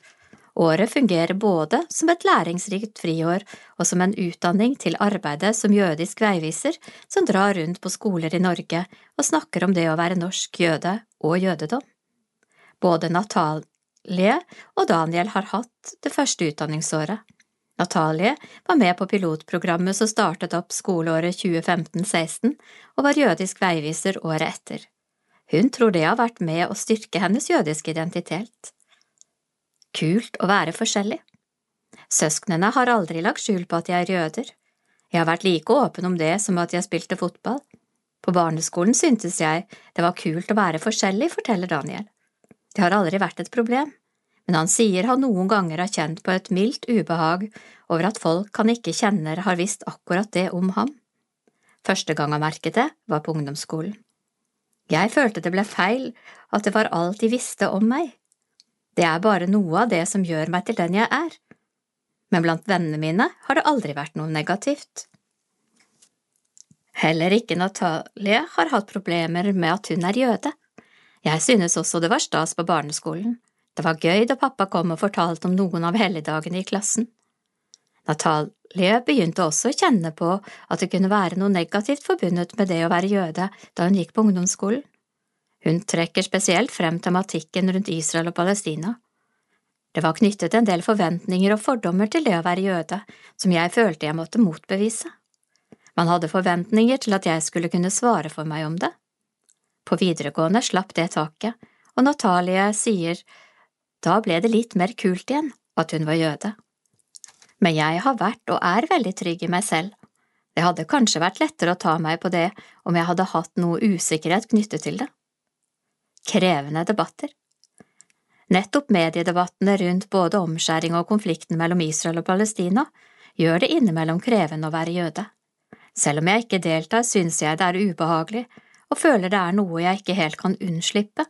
Året fungerer både som et læringsrikt friår og som en utdanning til arbeidet som jødisk veiviser som drar rundt på skoler i Norge og snakker om det å være norsk jøde og jødedom. Både Natalie og Daniel har hatt det første utdanningsåret. Natalie var med på pilotprogrammet som startet opp skoleåret 2015–16 og var jødisk veiviser året etter. Hun tror det har vært med å styrke hennes jødiske identitet. Kult å være forskjellig. Søsknene har aldri lagt skjul på at jeg er jøder. Jeg har vært like åpen om det som at jeg spilte fotball. På barneskolen syntes jeg det var kult å være forskjellig, forteller Daniel. Det har aldri vært et problem, men han sier han noen ganger har kjent på et mildt ubehag over at folk han ikke kjenner har visst akkurat det om ham. Første gang han merket det, var på ungdomsskolen. Jeg følte det ble feil at det var alt de visste om meg. Det er bare noe av det som gjør meg til den jeg er. Men blant vennene mine har det aldri vært noe negativt. Heller ikke Natalie har hatt problemer med at hun er jøde. Jeg synes også det var stas på barneskolen. Det var gøy da pappa kom og fortalte om noen av helligdagene i klassen. Natalie begynte også å kjenne på at det kunne være noe negativt forbundet med det å være jøde da hun gikk på ungdomsskolen. Hun trekker spesielt frem tematikken rundt Israel og Palestina. Det var knyttet en del forventninger og fordommer til det å være jøde, som jeg følte jeg måtte motbevise. Man hadde forventninger til at jeg skulle kunne svare for meg om det. På videregående slapp det taket, og Natalie sier da ble det litt mer kult igjen at hun var jøde men jeg har vært og er veldig trygg i meg selv. Det hadde kanskje vært lettere å ta meg på det om jeg hadde hatt noe usikkerhet knyttet til det. Krevende debatter Nettopp mediedebattene rundt både omskjæring og konflikten mellom Israel og Palestina gjør det innimellom krevende å være jøde. Selv om jeg ikke deltar, synes jeg det er ubehagelig og føler det er noe jeg ikke helt kan unnslippe.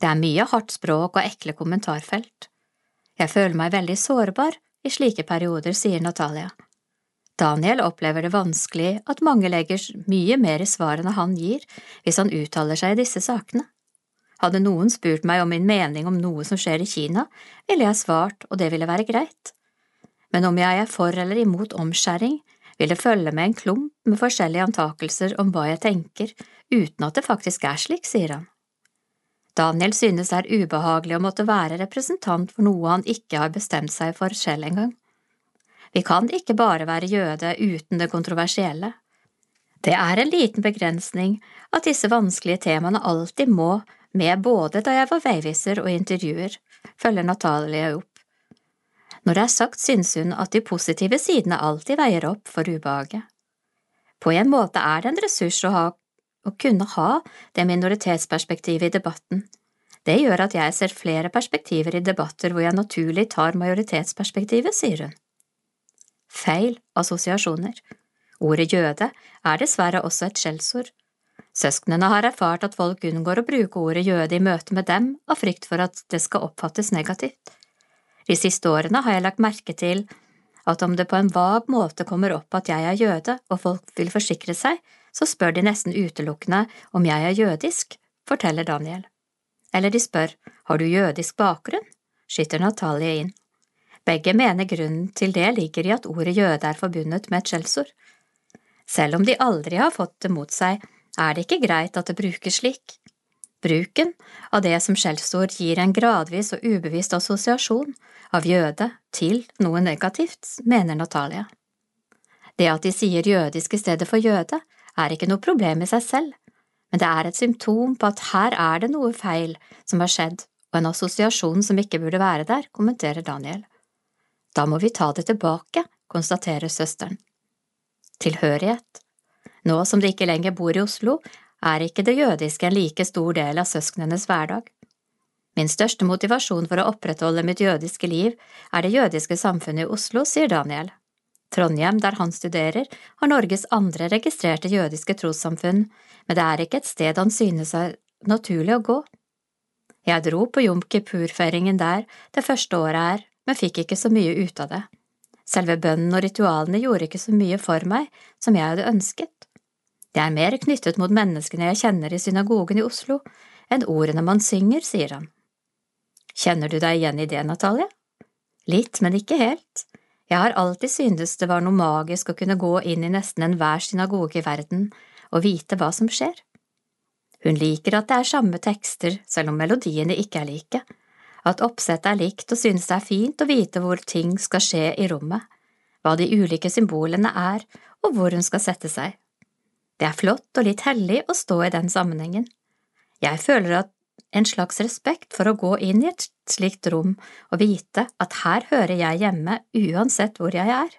Det er mye hardt språk og ekle kommentarfelt. Jeg føler meg veldig sårbar i slike perioder, sier Natalia. Daniel opplever det vanskelig at mange legger mye mer i svarene han gir hvis han uttaler seg i disse sakene. Hadde noen spurt meg om min mening om noe som skjer i Kina, ville jeg svart, og det ville være greit. Men om jeg er for eller imot omskjæring, vil det følge med en klump med forskjellige antakelser om hva jeg tenker, uten at det faktisk er slik, sier han. Daniel synes det er ubehagelig å måtte være representant for noe han ikke har bestemt seg for selv engang. Vi kan ikke bare være jøde uten det kontroversielle. Det er en liten begrensning at disse vanskelige temaene alltid må med både da jeg var veiviser og intervjuer, følger Natalie opp. Når det er sagt, synes hun at de positive sidene alltid veier opp for ubehaget. På en måte er det en ressurs å ha å kunne ha det minoritetsperspektivet i debatten. Det gjør at jeg ser flere perspektiver i debatter hvor jeg naturlig tar majoritetsperspektivet, sier hun. Feil assosiasjoner. Ordet jøde er dessverre også et skjellsord. Søsknene har erfart at folk unngår å bruke ordet jøde i møte med dem av frykt for at det skal oppfattes negativt. De siste årene har jeg lagt merke til at om det på en vag måte kommer opp at jeg er jøde og folk vil forsikre seg, så spør de nesten utelukkende om jeg er jødisk, forteller Daniel. Eller de spør har du jødisk bakgrunn, skyter Natalie inn. Begge mener grunnen til det ligger i at ordet jøde er forbundet med et skjellsord. Selv om de aldri har fått det mot seg, er det ikke greit at det brukes slik. Bruken av det som skjellsord gir en gradvis og ubevisst assosiasjon av jøde til noe negativt, mener Natalia. Det at de sier jødisk i stedet for jøde, er ikke noe problem i seg selv, men det er et symptom på at her er det noe feil som har skjedd, og en assosiasjon som ikke burde være der, kommenterer Daniel. Da må vi ta det tilbake, konstaterer søsteren. Tilhørighet. Nå som de ikke lenger bor i Oslo, er ikke det jødiske en like stor del av søsknenes hverdag. Min største motivasjon for å opprettholde mitt jødiske liv er det jødiske samfunnet i Oslo, sier Daniel. Trondheim, der han studerer, har Norges andre registrerte jødiske trossamfunn, men det er ikke et sted han synes er naturlig å gå. Jeg dro på jom kippur-feiringen der det første året her, men fikk ikke så mye ut av det. Selve bønnen og ritualene gjorde ikke så mye for meg som jeg hadde ønsket. Jeg er mer knyttet mot menneskene jeg kjenner i synagogen i Oslo, enn ordene man synger, sier han. Kjenner du deg igjen i det, Natalie? Litt, men ikke helt. Jeg har alltid syntes det var noe magisk å kunne gå inn i nesten enhver synagoge i verden og vite hva som skjer. Hun liker at det er samme tekster, selv om melodiene ikke er like, at oppsettet er likt og synes det er fint å vite hvor ting skal skje i rommet, hva de ulike symbolene er og hvor hun skal sette seg. Det er flott og litt hellig å stå i den sammenhengen. Jeg føler at en slags respekt for å gå inn i et slikt rom og vite at her hører jeg hjemme uansett hvor jeg er.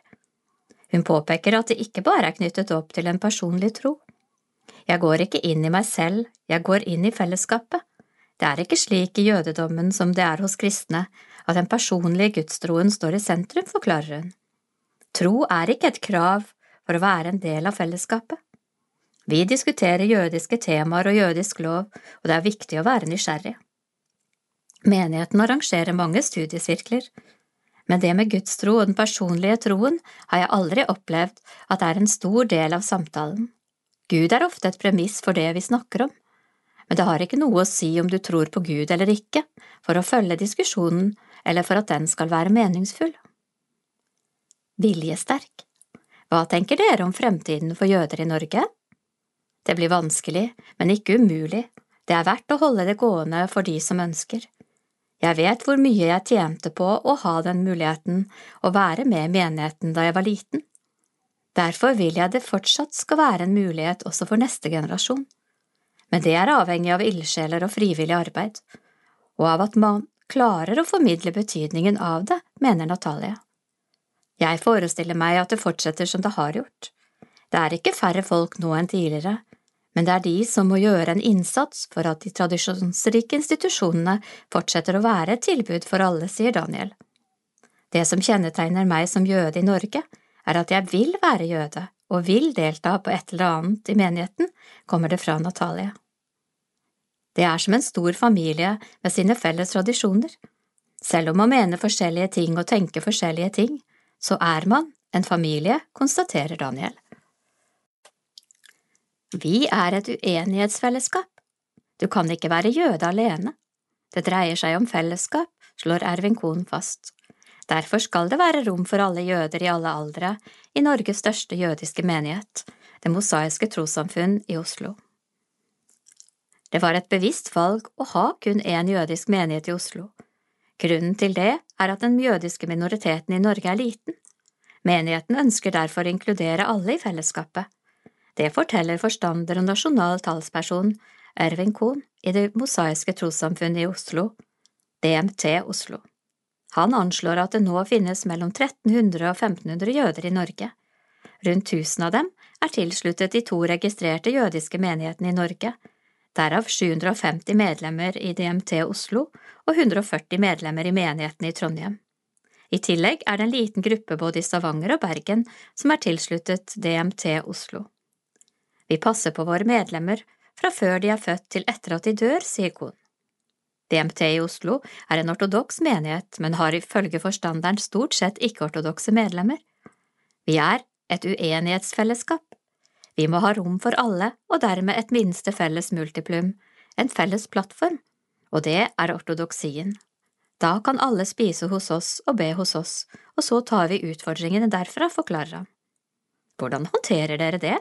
Hun påpeker at det ikke bare er knyttet opp til en personlig tro. Jeg går ikke inn i meg selv, jeg går inn i fellesskapet. Det er ikke slik i jødedommen som det er hos kristne, at den personlige gudstroen står i sentrum, forklarer hun. Tro er ikke et krav for å være en del av fellesskapet. Vi diskuterer jødiske temaer og jødisk lov, og det er viktig å være nysgjerrig. Menigheten arrangerer mange studiesirkler, men det med gudstro og den personlige troen har jeg aldri opplevd at det er en stor del av samtalen. Gud er ofte et premiss for det vi snakker om, men det har ikke noe å si om du tror på Gud eller ikke, for å følge diskusjonen eller for at den skal være meningsfull. Viljesterk Hva tenker dere om fremtiden for jøder i Norge? Det blir vanskelig, men ikke umulig, det er verdt å holde det gående for de som ønsker. Jeg vet hvor mye jeg tjente på å ha den muligheten å være med i menigheten da jeg var liten. Derfor vil jeg det fortsatt skal være en mulighet også for neste generasjon. Men det er avhengig av ildsjeler og frivillig arbeid, og av at man klarer å formidle betydningen av det, mener Natalia. Jeg forestiller meg at det fortsetter som det har gjort. Det er ikke færre folk nå enn tidligere, men det er de som må gjøre en innsats for at de tradisjonsrike institusjonene fortsetter å være et tilbud for alle, sier Daniel. Det som kjennetegner meg som jøde i Norge, er at jeg vil være jøde og vil delta på et eller annet i menigheten, kommer det fra Natalie. Det er som en stor familie med sine felles tradisjoner. Selv om man mener forskjellige ting og tenker forskjellige ting, så er man en familie, konstaterer Daniel. Vi er et uenighetsfellesskap. Du kan ikke være jøde alene. Det dreier seg om fellesskap, slår Ervin Kohn fast. Derfor skal det være rom for alle jøder i alle aldre i Norges største jødiske menighet, Det mosaiske trossamfunn i Oslo. Det var et bevisst valg å ha kun én jødisk menighet i Oslo. Grunnen til det er at den jødiske minoriteten i Norge er liten. Menigheten ønsker derfor å inkludere alle i fellesskapet, det forteller forstander og nasjonal talsperson Ervin Kohn i Det mosaiske trossamfunnet i Oslo, DMT Oslo. Han anslår at det nå finnes mellom 1300 og 1500 jøder i Norge. Rundt 1000 av dem er tilsluttet de to registrerte jødiske menighetene i Norge, derav 750 medlemmer i DMT Oslo og 140 medlemmer i menighetene i Trondheim. I tillegg er det en liten gruppe både i Stavanger og Bergen som er tilsluttet DMT Oslo. Vi passer på våre medlemmer fra før de er født til etter at de dør, sier Kohn. DMT i Oslo er en ortodoks menighet, men har ifølge forstanderen stort sett ikke-ortodokse medlemmer. Vi er et uenighetsfellesskap. Vi må ha rom for alle, og dermed et minste felles multiplum, en felles plattform, og det er ortodoksien. Da kan alle spise hos oss og be hos oss, og så tar vi utfordringene derfra, forklarer han. Hvordan håndterer dere det?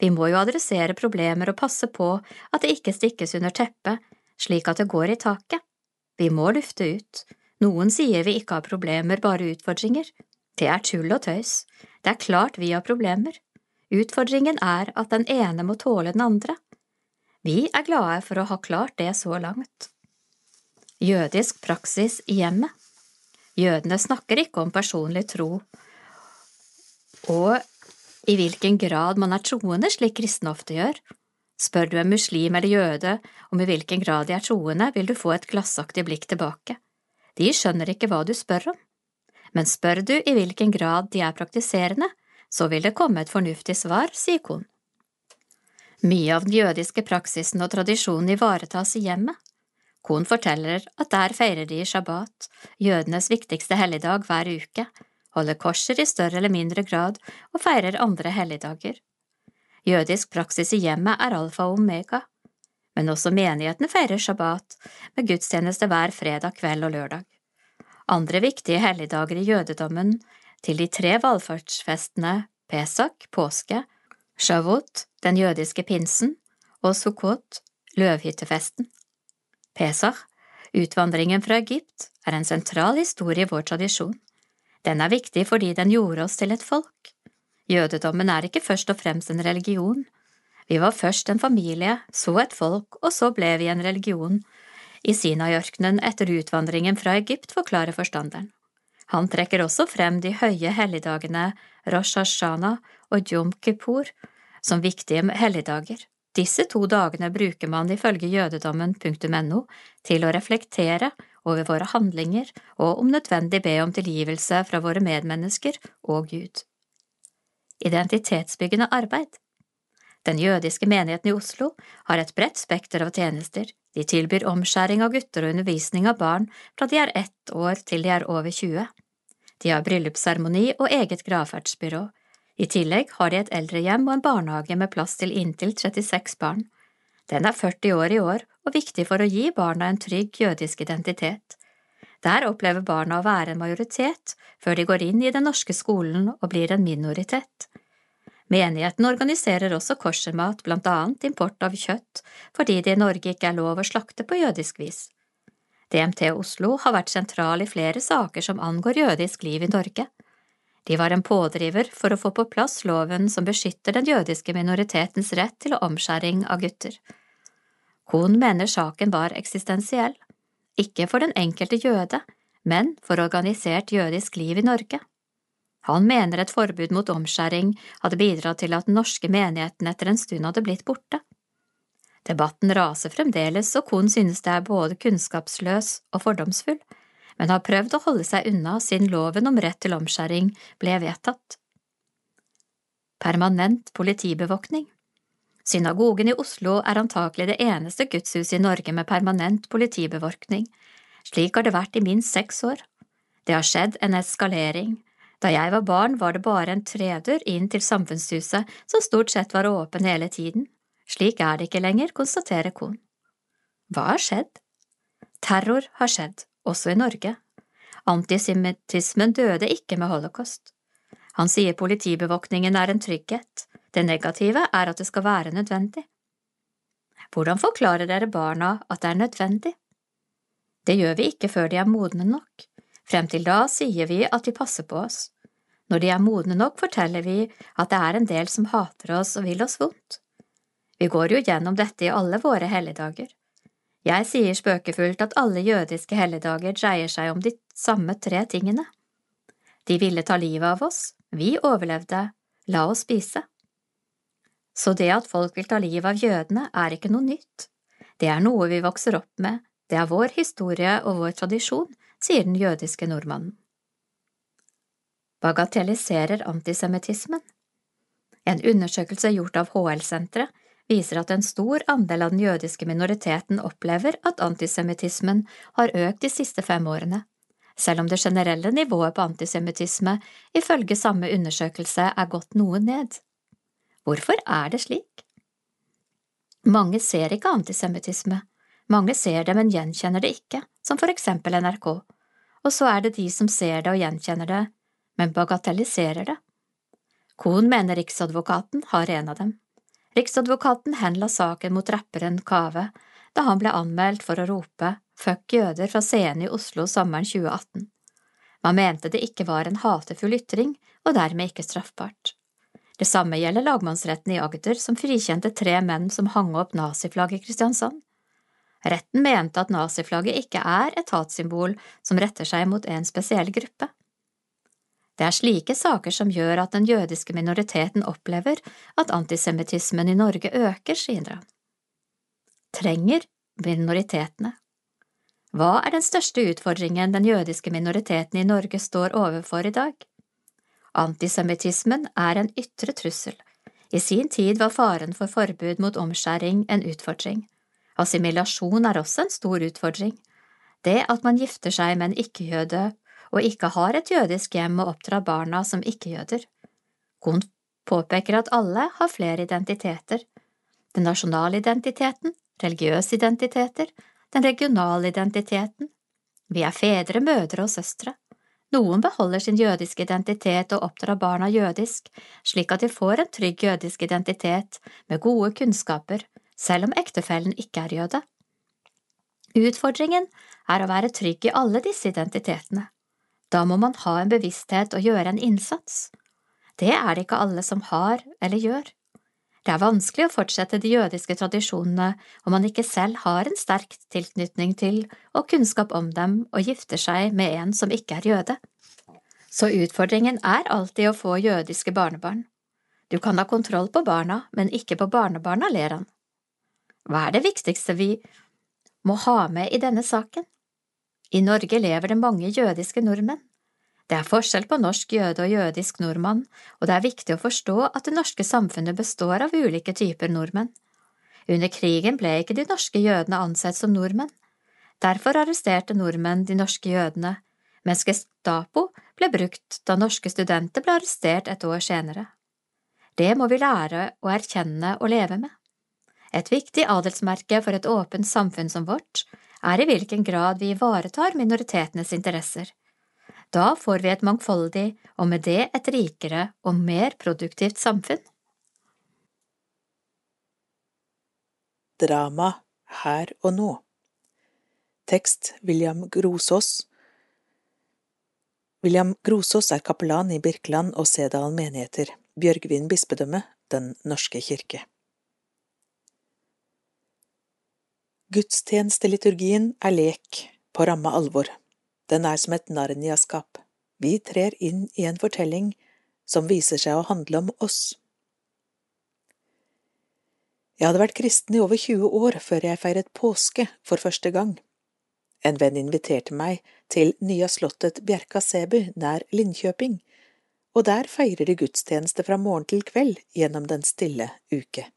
Vi må jo adressere problemer og passe på at det ikke stikkes under teppet, slik at det går i taket. Vi må lufte ut. Noen sier vi ikke har problemer, bare utfordringer. Det er tull og tøys. Det er klart vi har problemer. Utfordringen er at den ene må tåle den andre. Vi er glade for å ha klart det så langt. Jødisk praksis i hjemmet Jødene snakker ikke om personlig tro og i hvilken grad man er troende, slik kristne ofte gjør. Spør du en muslim eller jøde om i hvilken grad de er troende, vil du få et glassaktig blikk tilbake. De skjønner ikke hva du spør om. Men spør du i hvilken grad de er praktiserende, så vil det komme et fornuftig svar, sier Kohn. Mye av den jødiske praksisen og tradisjonen ivaretas i hjemmet. Kohn forteller at der feirer de shabbat, jødenes viktigste helligdag hver uke, holder korser i større eller mindre grad og feirer andre helligdager. Jødisk praksis i hjemmet er alfa og omega, men også menighetene feirer shabbat med gudstjeneste hver fredag kveld og lørdag. Andre viktige helligdager i jødedommen til de tre valfartsfestene Pesak, påske, Shavut, den jødiske pinsen, og Sukkot, løvhyttefesten. Pesach, utvandringen fra Egypt, er en sentral historie i vår tradisjon. Den er viktig fordi den gjorde oss til et folk. Jødedommen er ikke først og fremst en religion. Vi var først en familie, så et folk, og så ble vi en religion. I Sinai-ørkenen etter utvandringen fra Egypt, forklarer forstanderen. Han trekker også frem de høye helligdagene Rosh Hashana og Jom Kippur som viktige helligdager. Disse to dagene bruker man ifølge jødedommen.no til å reflektere over våre handlinger og om nødvendig be om tilgivelse fra våre medmennesker og Gud. Identitetsbyggende arbeid Den jødiske menigheten i Oslo har et bredt spekter av tjenester. De tilbyr omskjæring av gutter og undervisning av barn fra de er ett år til de er over 20. De har bryllupsseremoni og eget gravferdsbyrå. I tillegg har de et eldrehjem og en barnehage med plass til inntil 36 barn. Den er 40 år i år og viktig for å gi barna en trygg jødisk identitet. Der opplever barna å være en majoritet før de går inn i den norske skolen og blir en minoritet. Menigheten organiserer også korsermat, blant annet import av kjøtt, fordi det i Norge ikke er lov å slakte på jødisk vis. DMT Oslo har vært sentral i flere saker som angår jødisk liv i Norge. De var en pådriver for å få på plass loven som beskytter den jødiske minoritetens rett til omskjæring av gutter. Kohn mener saken var eksistensiell, ikke for den enkelte jøde, men for organisert jødisk liv i Norge. Han mener et forbud mot omskjæring hadde bidratt til at den norske menigheten etter en stund hadde blitt borte. Debatten raser fremdeles, og Kohn synes det er både kunnskapsløs og fordomsfull, men har prøvd å holde seg unna siden loven om rett til omskjæring ble vedtatt. Permanent politibevåkning Synagogen i Oslo er antakelig det eneste gudshuset i Norge med permanent politibevåkning. Slik har det vært i minst seks år. Det har skjedd en eskalering. Da jeg var barn, var det bare en tredør inn til samfunnshuset som stort sett var åpen hele tiden. Slik er det ikke lenger, konstaterer Kohn. Hva har skjedd? Terror har skjedd, også i Norge. Antisemittismen døde ikke med holocaust. Han sier politibevåkningen er en trygghet. Det negative er at det skal være nødvendig. Hvordan forklarer dere barna at det er nødvendig? Det gjør vi ikke før de er modne nok. Frem til da sier vi at de passer på oss. Når de er modne nok, forteller vi at det er en del som hater oss og vil oss vondt. Vi går jo gjennom dette i alle våre helligdager. Jeg sier spøkefullt at alle jødiske helligdager dreier seg om de samme tre tingene. De ville ta livet av oss, vi overlevde, la oss spise. Så det at folk vil ta livet av jødene, er ikke noe nytt. Det er noe vi vokser opp med, det er vår historie og vår tradisjon, sier den jødiske nordmannen. Bagatelliserer antisemittismen En undersøkelse gjort av HL-senteret viser at en stor andel av den jødiske minoriteten opplever at antisemittismen har økt de siste fem årene, selv om det generelle nivået på antisemittisme ifølge samme undersøkelse er gått noe ned. Hvorfor er det slik? Mange ser ikke antisemittisme, mange ser det, men gjenkjenner det ikke, som for eksempel NRK, og så er det de som ser det og gjenkjenner det, men bagatelliserer det. Kohn mener Riksadvokaten har en av dem. Riksadvokaten henla saken mot rapperen Kave da han ble anmeldt for å rope fuck jøder fra scenen i Oslo sommeren 2018. Man mente det ikke var en hatefull ytring og dermed ikke straffbart. Det samme gjelder lagmannsretten i Agder, som frikjente tre menn som hang opp naziflagget i Kristiansand. Retten mente at naziflagget ikke er et hatsymbol som retter seg mot en spesiell gruppe. Det er slike saker som gjør at den jødiske minoriteten opplever at antisemittismen i Norge øker, sier han. Trenger minoritetene Hva er den største utfordringen den jødiske minoriteten i Norge står overfor i dag? Antisemittismen er en ytre trussel. I sin tid var faren for forbud mot omskjæring en utfordring. Assimilasjon er også en stor utfordring. Det at man gifter seg med en ikke-jøde og ikke har et jødisk hjem og oppdrar barna som ikke-jøder. Kohn påpeker at alle har flere identiteter. Den nasjonale identiteten, religiøse identiteter, den regionale identiteten. Vi er fedre, mødre og søstre. Noen beholder sin jødiske identitet og oppdrar barna jødisk, slik at de får en trygg jødisk identitet med gode kunnskaper, selv om ektefellen ikke er jøde. Utfordringen er å være trygg i alle disse identitetene. Da må man ha en bevissthet og gjøre en innsats. Det er det ikke alle som har eller gjør. Det er vanskelig å fortsette de jødiske tradisjonene om man ikke selv har en sterk tilknytning til og kunnskap om dem og gifter seg med en som ikke er jøde. Så utfordringen er alltid å få jødiske barnebarn. Du kan ha kontroll på barna, men ikke på barnebarna, ler han. Hva er det viktigste vi må ha med i denne saken? I Norge lever det mange jødiske nordmenn. Det er forskjell på norsk jøde og jødisk nordmann, og det er viktig å forstå at det norske samfunnet består av ulike typer nordmenn. Under krigen ble ikke de norske jødene ansett som nordmenn. Derfor arresterte nordmenn de norske jødene, mens Gestapo ble brukt da norske studenter ble arrestert et år senere. Det må vi lære å erkjenne og leve med. Et viktig adelsmerke for et åpent samfunn som vårt er i hvilken grad vi ivaretar minoritetenes interesser. Da får vi et mangfoldig og med det et rikere og mer produktivt samfunn. Drama her og nå Tekst William Grosås William Grosås er kapellan i Birkeland og Sedalen menigheter, Bjørgvin bispedømme, Den norske kirke. Gudstjenesteliturgien er lek på ramme alvor. Den er som et narniaskap. Vi trer inn i en fortelling som viser seg å handle om oss. Jeg hadde vært kristen i over 20 år før jeg feiret påske for første gang. En venn inviterte meg til Nya slottet Bjerka Sebu nær Linkjøping, og der feirer de gudstjeneste fra morgen til kveld gjennom den stille uke.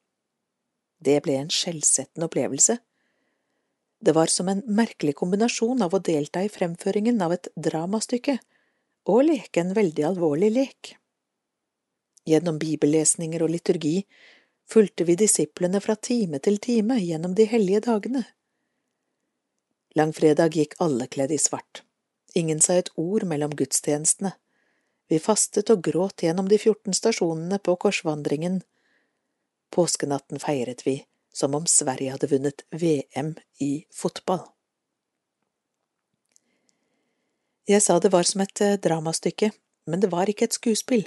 Det ble en skjellsettende opplevelse det var som en merkelig kombinasjon av å delta i fremføringen av et dramastykke og leke en veldig alvorlig lek. Gjennom bibellesninger og liturgi fulgte vi disiplene fra time til time gjennom de hellige dagene. Langfredag gikk alle kledd i svart. Ingen sa et ord mellom gudstjenestene. Vi fastet og gråt gjennom de 14 stasjonene på korsvandringen. Påskenatten feiret vi som om Sverige hadde vunnet VM i fotball. Jeg sa det var som et eh, dramastykke, men det var ikke et skuespill.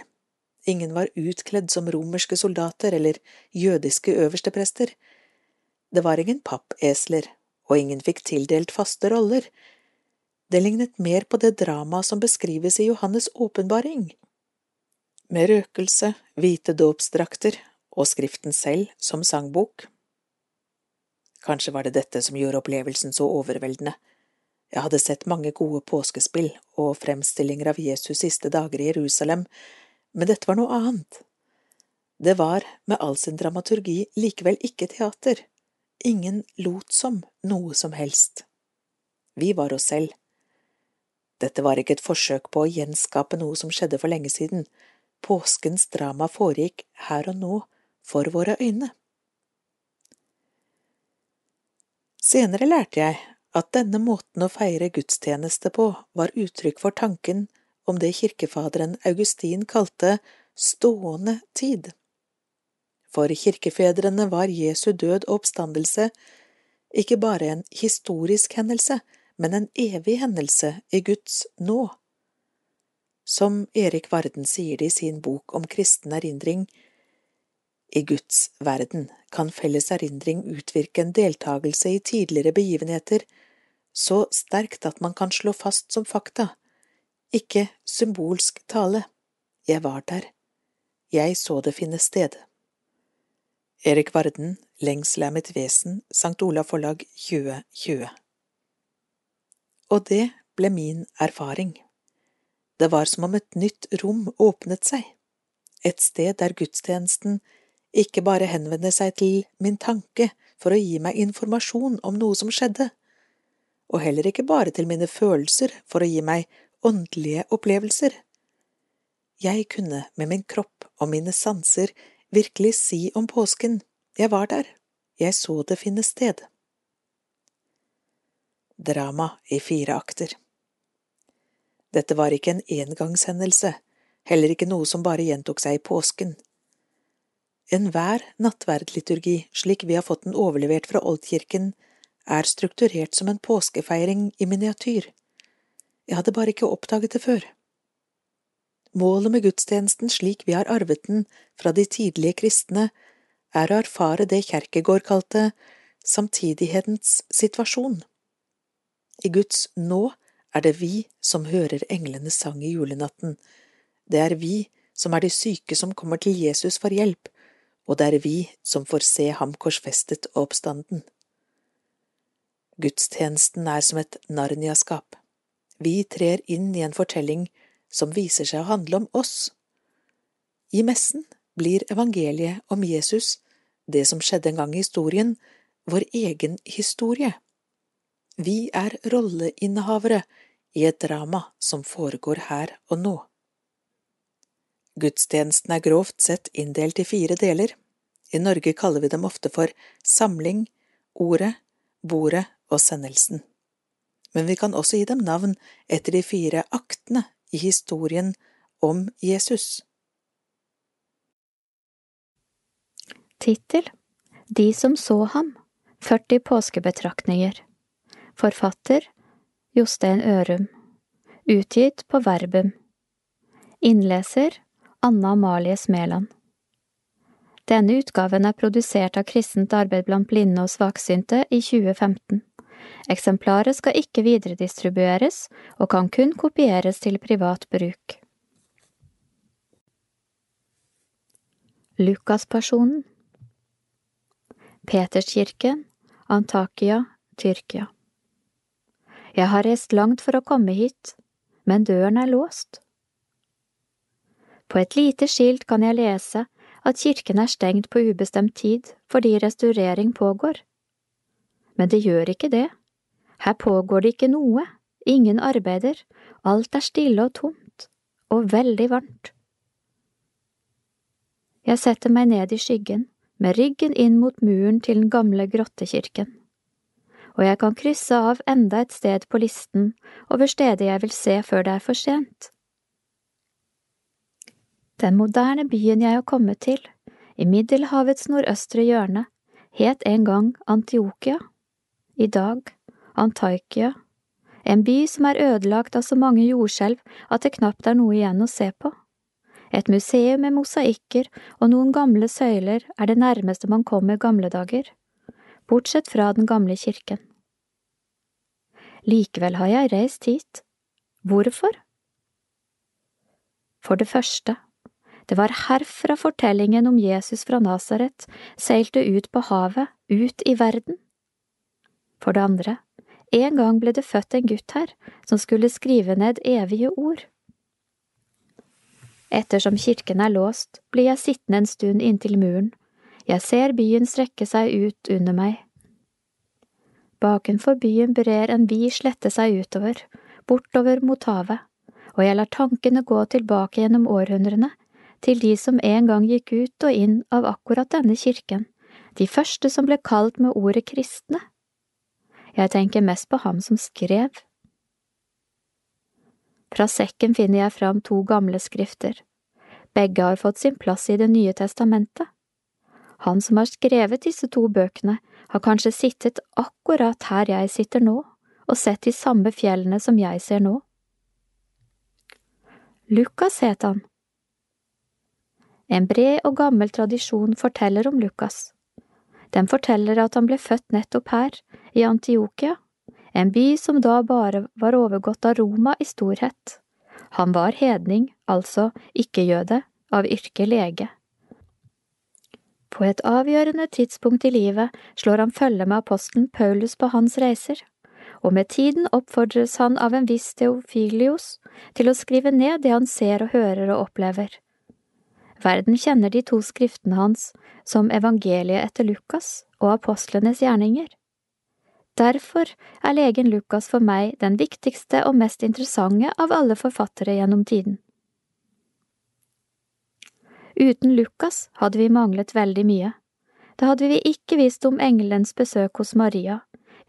Ingen var utkledd som romerske soldater eller jødiske øversteprester. Det var ingen pappesler, og ingen fikk tildelt faste roller. Det lignet mer på det dramaet som beskrives i Johannes' åpenbaring. Med røkelse, hvite dåpsdrakter og Skriften selv som sangbok. Kanskje var det dette som gjorde opplevelsen så overveldende. Jeg hadde sett mange gode påskespill og fremstillinger av Jesus' siste dager i Jerusalem, men dette var noe annet. Det var, med all sin dramaturgi, likevel ikke teater. Ingen lot som noe som helst. Vi var oss selv. Dette var ikke et forsøk på å gjenskape noe som skjedde for lenge siden. Påskens drama foregikk her og nå, for våre øyne. Senere lærte jeg at denne måten å feire gudstjeneste på var uttrykk for tanken om det kirkefaderen Augustin kalte stående tid. For kirkefedrene var Jesu død og oppstandelse ikke bare en historisk hendelse, men en evig hendelse i Guds nå. Som Erik Varden sier det i sin bok om kristen erindring, i Guds verden kan felles erindring utvirke en deltakelse i tidligere begivenheter så sterkt at man kan slå fast som fakta, ikke symbolsk tale, jeg var der, jeg så det finne sted. Erik Varden, Lengsel er mitt vesen, St. Olav Forlag 2020 Og det ble min erfaring. Det var som om et nytt rom åpnet seg, et sted der gudstjenesten ikke bare henvende seg til min tanke for å gi meg informasjon om noe som skjedde, og heller ikke bare til mine følelser for å gi meg åndelige opplevelser. Jeg kunne med min kropp og mine sanser virkelig si om påsken, jeg var der, jeg så det finne sted. Drama i fire akter Dette var ikke en engangshendelse, heller ikke noe som bare gjentok seg i påsken. Enhver nattverdliturgi, slik vi har fått den overlevert fra Oldkirken, er strukturert som en påskefeiring i miniatyr. Jeg hadde bare ikke oppdaget det før. Målet med gudstjenesten slik vi har arvet den fra de tidlige kristne, er å erfare det Kjerkegård kalte samtidighetens situasjon. I Guds nå er det vi som hører englenes sang i julenatten, det er vi som er de syke som kommer til Jesus for hjelp, og det er vi som får se ham korsfestet og oppstanden. Gudstjenesten er som et narniaskap. Vi trer inn i en fortelling som viser seg å handle om oss. I messen blir evangeliet om Jesus, det som skjedde en gang i historien, vår egen historie. Vi er rolleinnehavere i et drama som foregår her og nå. Gudstjenesten er grovt sett inndelt i fire deler. I Norge kaller vi dem ofte for samling, ordet, bordet og sendelsen. Men vi kan også gi dem navn etter de fire aktene i historien om Jesus. Tittel De som så ham 40 påskebetraktninger Forfatter Jostein Ørum Utgitt på Verbum Innleser Anna Amalie Smeland. Denne utgaven er produsert av Kristent arbeid blant blinde og svaksynte i 2015. Eksemplaret skal ikke videredistribueres, og kan kun kopieres til privat bruk. Lukaspersonen Peterskirken, Antakia, Tyrkia Jeg har reist langt for å komme hit, men døren er låst. På et lite skilt kan jeg lese at kirken er stengt på ubestemt tid fordi restaurering pågår. Men det gjør ikke det. Her pågår det ikke noe, ingen arbeider, alt er stille og tomt, og veldig varmt. Jeg setter meg ned i skyggen, med ryggen inn mot muren til den gamle grottekirken, og jeg kan krysse av enda et sted på listen over steder jeg vil se før det er for sent. Den moderne byen jeg har kommet til, i Middelhavets nordøstre hjørne, het en gang Antiokia, i dag Antaikia, en by som er ødelagt av så mange jordskjelv at det knapt er noe igjen å se på. Et museum med mosaikker og noen gamle søyler er det nærmeste man kommer gamle dager, bortsett fra den gamle kirken. Likevel har jeg reist hit. Hvorfor? For det første, det var herfra fortellingen om Jesus fra Nasaret seilte ut på havet, ut i verden. For det andre, en gang ble det født en gutt her som skulle skrive ned evige ord. Ettersom kirken er låst, blir jeg sittende en stund inntil muren. Jeg ser byen strekke seg ut under meg. Bakenfor byen brer en by slette seg utover, bortover mot havet, og jeg lar tankene gå tilbake gjennom århundrene, til de som en gang gikk ut og inn av akkurat denne kirken, de første som ble kalt med ordet kristne. Jeg tenker mest på ham som skrev. Fra sekken finner jeg fram to gamle skrifter. Begge har fått sin plass i Det nye testamentet. Han som har skrevet disse to bøkene, har kanskje sittet akkurat her jeg sitter nå, og sett de samme fjellene som jeg ser nå. Lukas het han. En bred og gammel tradisjon forteller om Lukas. Den forteller at han ble født nettopp her, i Antiokia, en by som da bare var overgått av Roma i storhet. Han var hedning, altså ikke-jøde, av yrke lege. På et avgjørende tidspunkt i livet slår han følge med apostelen Paulus på hans reiser, og med tiden oppfordres han av en viss Theofilios til å skrive ned det han ser og hører og opplever. Verden kjenner de to skriftene hans som evangeliet etter Lukas og apostlenes gjerninger. Derfor er legen Lukas for meg den viktigste og mest interessante av alle forfattere gjennom tiden. Uten Lukas hadde vi manglet veldig mye. Da hadde vi ikke visst om engelens besøk hos Maria,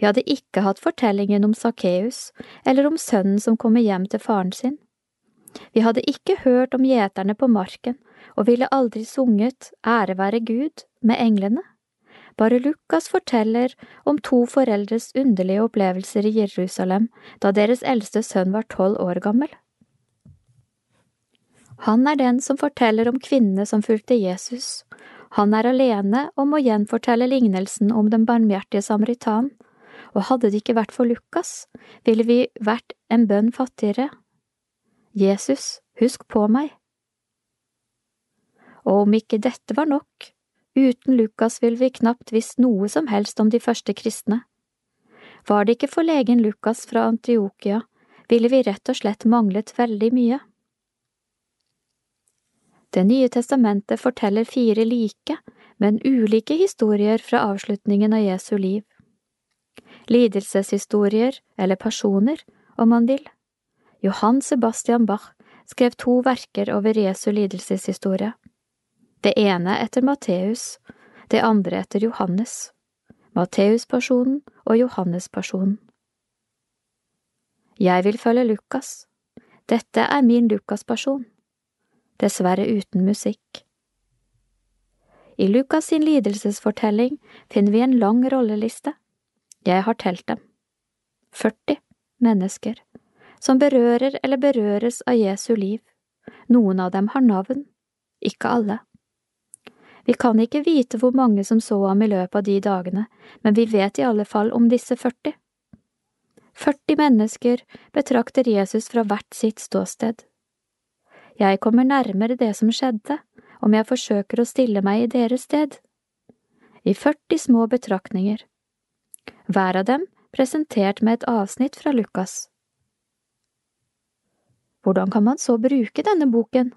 vi hadde ikke hatt fortellingen om Sakkeus eller om sønnen som kommer hjem til faren sin. Vi hadde ikke hørt om gjeterne på marken og ville aldri sunget Ære være Gud med englene. Bare Lukas forteller om to foreldres underlige opplevelser i Jerusalem da deres eldste sønn var tolv år gammel. Han er den som forteller om kvinnene som fulgte Jesus. Han er alene om å gjenfortelle lignelsen om den barmhjertige samaritan, og hadde det ikke vært for Lukas, ville vi vært en bønn fattigere. Jesus, husk på meg. Og om ikke dette var nok, Uten Lukas ville vi knapt visst noe som helst om de første kristne. Var det ikke for legen Lukas fra Antiokia, ville vi rett og slett manglet veldig mye. Det nye testamentet forteller fire like, men ulike historier fra avslutningen av Jesu liv. Lidelseshistorier, eller personer, om man vil. Johan Sebastian Bach skrev to verker over Jesu lidelseshistorie det ene etter Matteus, det andre etter Johannes, Matteus-personen og Johannes-personen. Jeg vil følge Lukas, dette er min Lukas-person, dessverre uten musikk. I Lukas sin lidelsesfortelling finner vi en lang rolleliste, jeg har telt dem, 40 mennesker, som berører eller berøres av Jesu liv, noen av dem har navn, ikke alle. Vi kan ikke vite hvor mange som så ham i løpet av de dagene, men vi vet i alle fall om disse 40. 40 mennesker betrakter Jesus fra hvert sitt ståsted. Jeg kommer nærmere det som skjedde, om jeg forsøker å stille meg i deres sted. I 40 små betraktninger. Hver av dem presentert med et avsnitt fra Lukas. Hvordan kan man så bruke denne boken?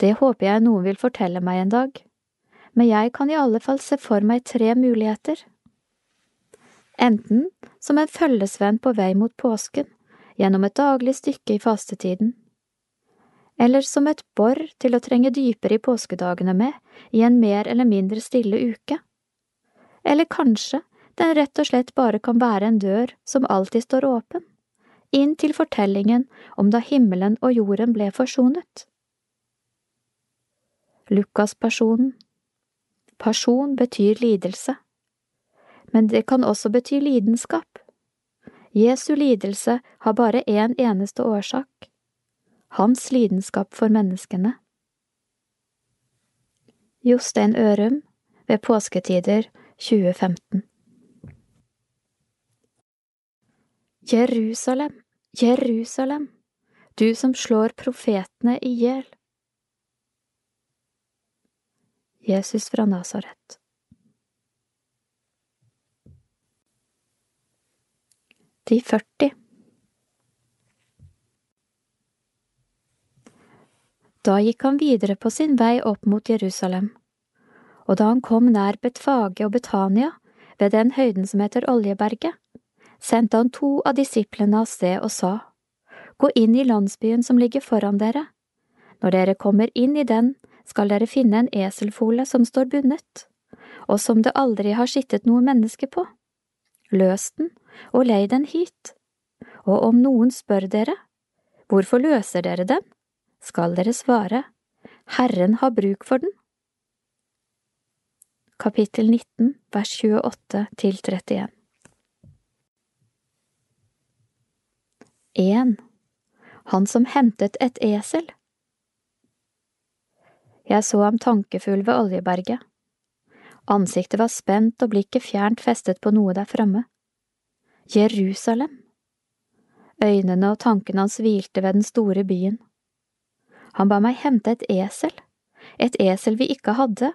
Det håper jeg noen vil fortelle meg en dag, men jeg kan i alle fall se for meg tre muligheter. Enten som en følgesvenn på vei mot påsken, gjennom et daglig stykke i fastetiden, eller som et bor til å trenge dypere i påskedagene med i en mer eller mindre stille uke. Eller kanskje den rett og slett bare kan være en dør som alltid står åpen, inn til fortellingen om da himmelen og jorden ble forsonet. Lukas-personen. Person betyr lidelse, men det kan også bety lidenskap. Jesu lidelse har bare én en eneste årsak – hans lidenskap for menneskene. Jostein Ørum ved påsketider 2015 Jerusalem, Jerusalem, du som slår profetene i hjel. Jesus fra Nasaret. De 40 Da gikk han videre på sin vei opp mot Jerusalem, og da han kom nær Betfage og Betania, ved den høyden som heter Oljeberget, sendte han to av disiplene av sted og sa, Gå inn i landsbyen som ligger foran dere. Når dere kommer inn i den, skal dere finne en eselfole som står bundet, og som det aldri har sittet noe menneske på. Løs den og lei den hit, og om noen spør dere, hvorfor løser dere den, skal dere svare, Herren har bruk for den. Kapittel 19, vers 28 til 31 1. Han som hentet et esel. Jeg så ham tankefull ved Oljeberget. Ansiktet var spent og blikket fjernt festet på noe der framme. Jerusalem. Øynene og tankene hans hvilte ved den store byen. Han ba meg hente et esel, et esel vi ikke hadde,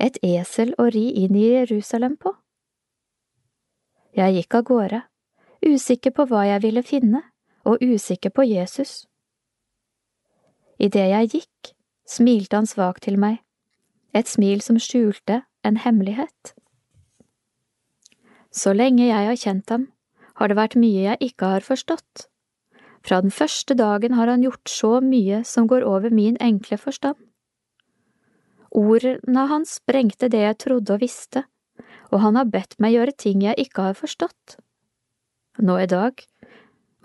et esel å ri inn i Jerusalem på. Jeg gikk av gårde, usikker på hva jeg ville finne, og usikker på Jesus. Idet jeg gikk, smilte han svakt til meg, et smil som skjulte en hemmelighet. Så lenge jeg har kjent ham, har det vært mye jeg ikke har forstått. Fra den første dagen har han gjort så mye som går over min enkle forstand. Ordene hans sprengte det jeg trodde og visste, og han har bedt meg gjøre ting jeg ikke har forstått. Nå i dag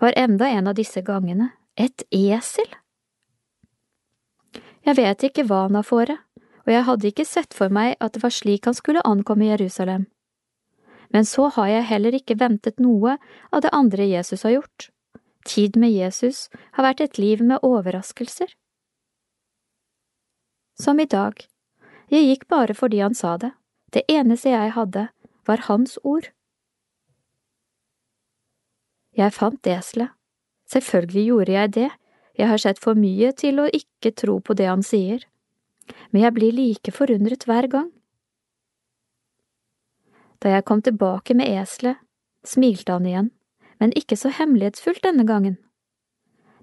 var enda en av disse gangene et esel. Jeg vet ikke hva han har fore, og jeg hadde ikke sett for meg at det var slik han skulle ankomme Jerusalem. Men så har jeg heller ikke ventet noe av det andre Jesus har gjort. Tid med Jesus har vært et liv med overraskelser. Som i dag, jeg gikk bare fordi han sa det, det eneste jeg hadde, var hans ord. Jeg fant eselet, selvfølgelig gjorde jeg det, jeg har sett for mye til å ikke tro på det han sier, men jeg blir like forundret hver gang. Da jeg kom tilbake med eselet, smilte han igjen, men ikke så hemmelighetsfullt denne gangen.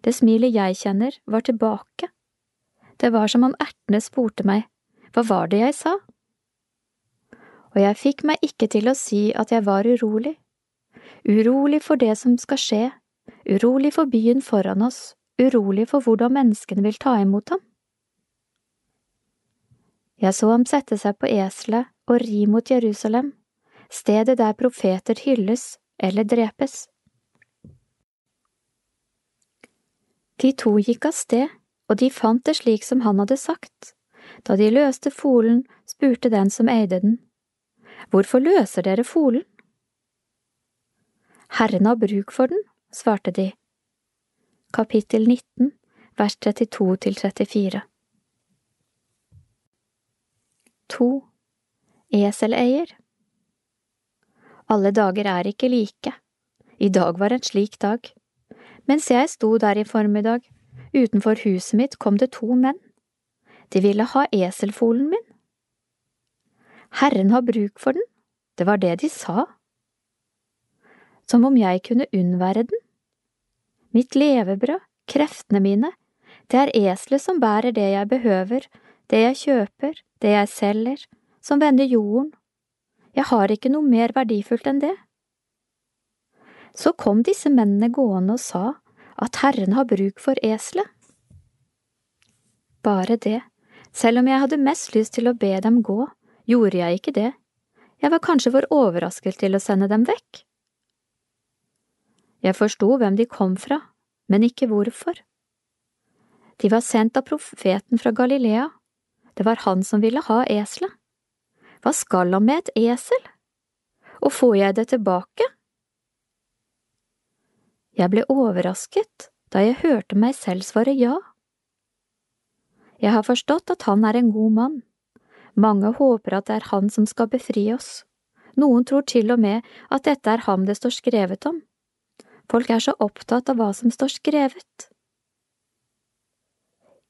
Det smilet jeg kjenner, var tilbake. Det var som om ertene spurte meg, hva var det jeg sa? Og jeg fikk meg ikke til å si at jeg var urolig. Urolig for det som skal skje, urolig for byen foran oss, urolig for hvordan menneskene vil ta imot ham. Jeg så ham sette seg på eselet og ri mot Jerusalem, stedet der profeter hylles eller drepes. De to gikk av sted, og de fant det slik som han hadde sagt. Da de løste folen, spurte den som eide den, Hvorfor løser dere folen? Herren har bruk for den, svarte de. Kapittel 19, vers 32 til 34 To Eseleier Alle dager er ikke like. I dag var en slik dag. Mens jeg sto der i formiddag, utenfor huset mitt kom det to menn. De ville ha eselfolen min. Herren har bruk for den, det var det de sa. Som om jeg kunne unnvære den. Mitt levebrød, kreftene mine, det er eselet som bærer det jeg behøver, det jeg kjøper, det jeg selger, som vender jorden. Jeg har ikke noe mer verdifullt enn det. Så kom disse mennene gående og sa at Herren har bruk for eselet. Bare det, selv om jeg hadde mest lyst til å be dem gå, gjorde jeg ikke det, jeg var kanskje for overrasket til å sende dem vekk. Jeg forsto hvem de kom fra, men ikke hvorfor. De var sendt av profeten fra Galilea, det var han som ville ha eselet. Hva skal han med et esel? Og får jeg det tilbake? Jeg ble overrasket da jeg hørte meg selv svare ja. Jeg har forstått at han er en god mann, mange håper at det er han som skal befri oss. Noen tror til og med at dette er ham det står skrevet om. Folk er så opptatt av hva som står skrevet.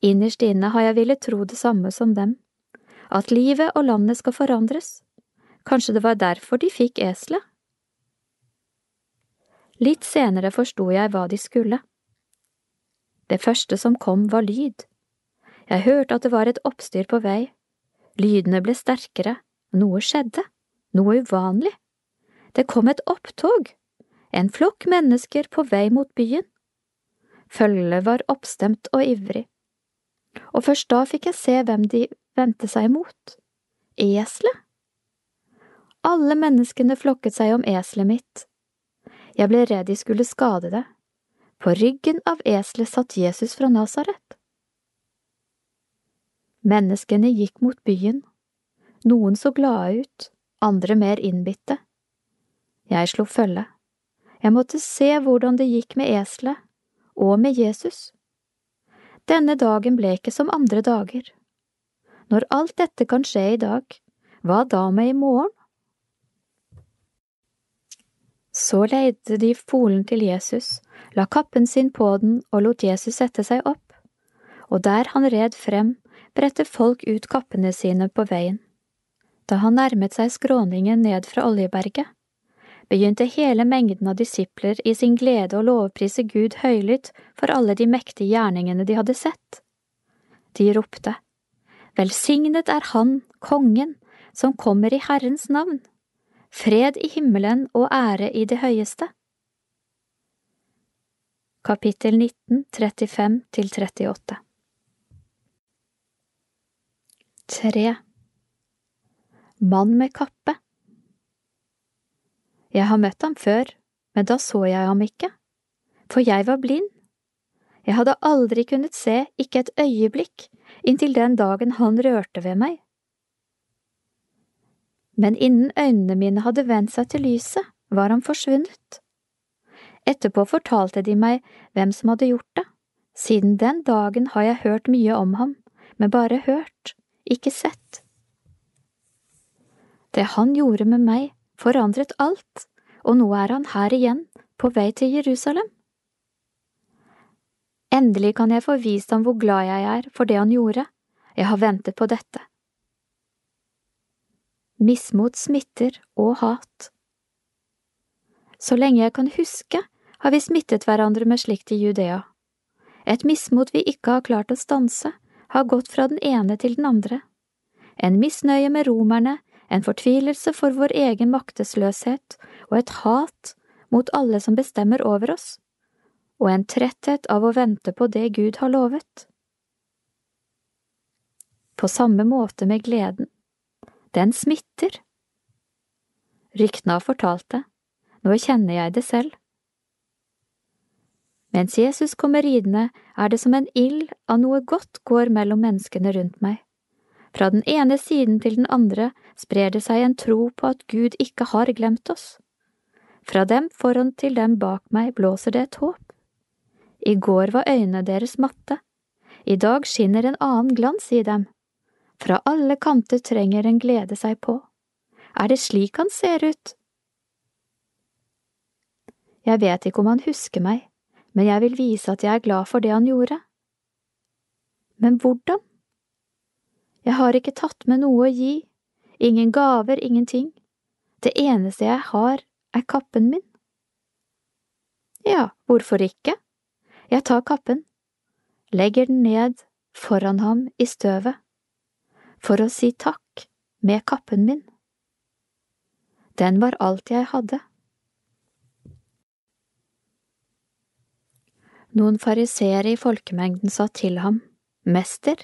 Innerst inne har jeg villet tro det samme som dem, at livet og landet skal forandres. Kanskje det var derfor de fikk eselet? Litt senere forsto jeg hva de skulle. Det første som kom var lyd. Jeg hørte at det var et oppstyr på vei. Lydene ble sterkere, noe skjedde, noe uvanlig. Det kom et opptog, en flokk mennesker på vei mot byen. Følget var oppstemt og ivrig, og først da fikk jeg se hvem de vendte seg imot. Eselet. Alle menneskene flokket seg om eselet mitt. Jeg ble redd de skulle skade det. På ryggen av eselet satt Jesus fra Nasaret. Menneskene gikk mot byen. Noen så glade ut, andre mer innbitte. Jeg slo følge. Jeg måtte se hvordan det gikk med eselet, og med Jesus. Denne dagen ble ikke som andre dager. Når alt dette kan skje i dag, hva da med i morgen? Så leide de folen til Jesus, la kappen sin på den og lot Jesus sette seg opp, og der han red frem, bredte folk ut kappene sine på veien. Da han nærmet seg skråningen ned fra Oljeberget, begynte hele mengden av disipler i sin glede å lovprise Gud høylytt for alle de mektige gjerningene de hadde sett. De ropte, Velsignet er Han, Kongen, som kommer i Herrens navn, fred i himmelen og ære i det høyeste. Kapittel 19, 35 38 3. Mann med kappe Jeg har møtt ham før, men da så jeg ham ikke, for jeg var blind. Jeg hadde aldri kunnet se, ikke et øyeblikk, inntil den dagen han rørte ved meg. Men innen øynene mine hadde vendt seg til lyset, var han forsvunnet. Etterpå fortalte de meg hvem som hadde gjort det. Siden den dagen har jeg hørt mye om ham, men bare hørt, ikke sett. Det han gjorde med meg, forandret alt, og nå er han her igjen, på vei til Jerusalem. Endelig kan jeg få vist ham hvor glad jeg er for det han gjorde, jeg har ventet på dette. Mismot smitter og hat. Så lenge jeg kan huske, har vi smittet hverandre med slikt i Judea. Et mismot vi ikke har klart å stanse, har gått fra den ene til den andre. En misnøye med romerne, en fortvilelse for vår egen maktesløshet og et hat mot alle som bestemmer over oss, og en tretthet av å vente på det Gud har lovet. På samme måte med gleden. Den smitter. Ryktene har fortalt det, nå kjenner jeg det selv. Mens Jesus kommer ridende, er det som en ild av noe godt går mellom menneskene rundt meg. Fra den ene siden til den andre sprer det seg en tro på at Gud ikke har glemt oss. Fra dem foran til dem bak meg blåser det et håp. I går var øynene deres matte, i dag skinner en annen glans i dem. Fra alle kanter trenger en glede seg på. Er det slik han ser ut? Jeg vet ikke om han husker meg, men jeg vil vise at jeg er glad for det han gjorde. Men hvordan? Jeg har ikke tatt med noe å gi, ingen gaver, ingenting. Det eneste jeg har, er kappen min. Ja, hvorfor ikke? Jeg tar kappen, legger den ned foran ham i støvet, for å si takk med kappen min. Den var alt jeg hadde. Noen fariseere i folkemengden sa til ham, Mester,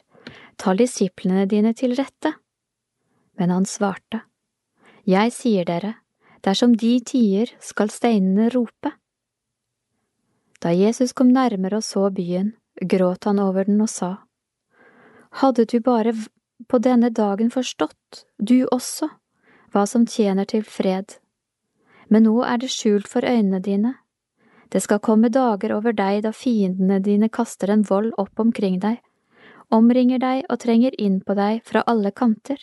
ta disiplene dine til rette. Men han svarte, Jeg sier dere, dersom de tier, skal steinene rope. Da Jesus kom nærmere og så byen, gråt han over den og sa, Hadde du bare på denne dagen forstått, du også, hva som tjener til fred, men nå er det skjult for øynene dine det skal komme dager over deg da fiendene dine kaster en vold opp omkring deg, omringer deg og trenger inn på deg fra alle kanter.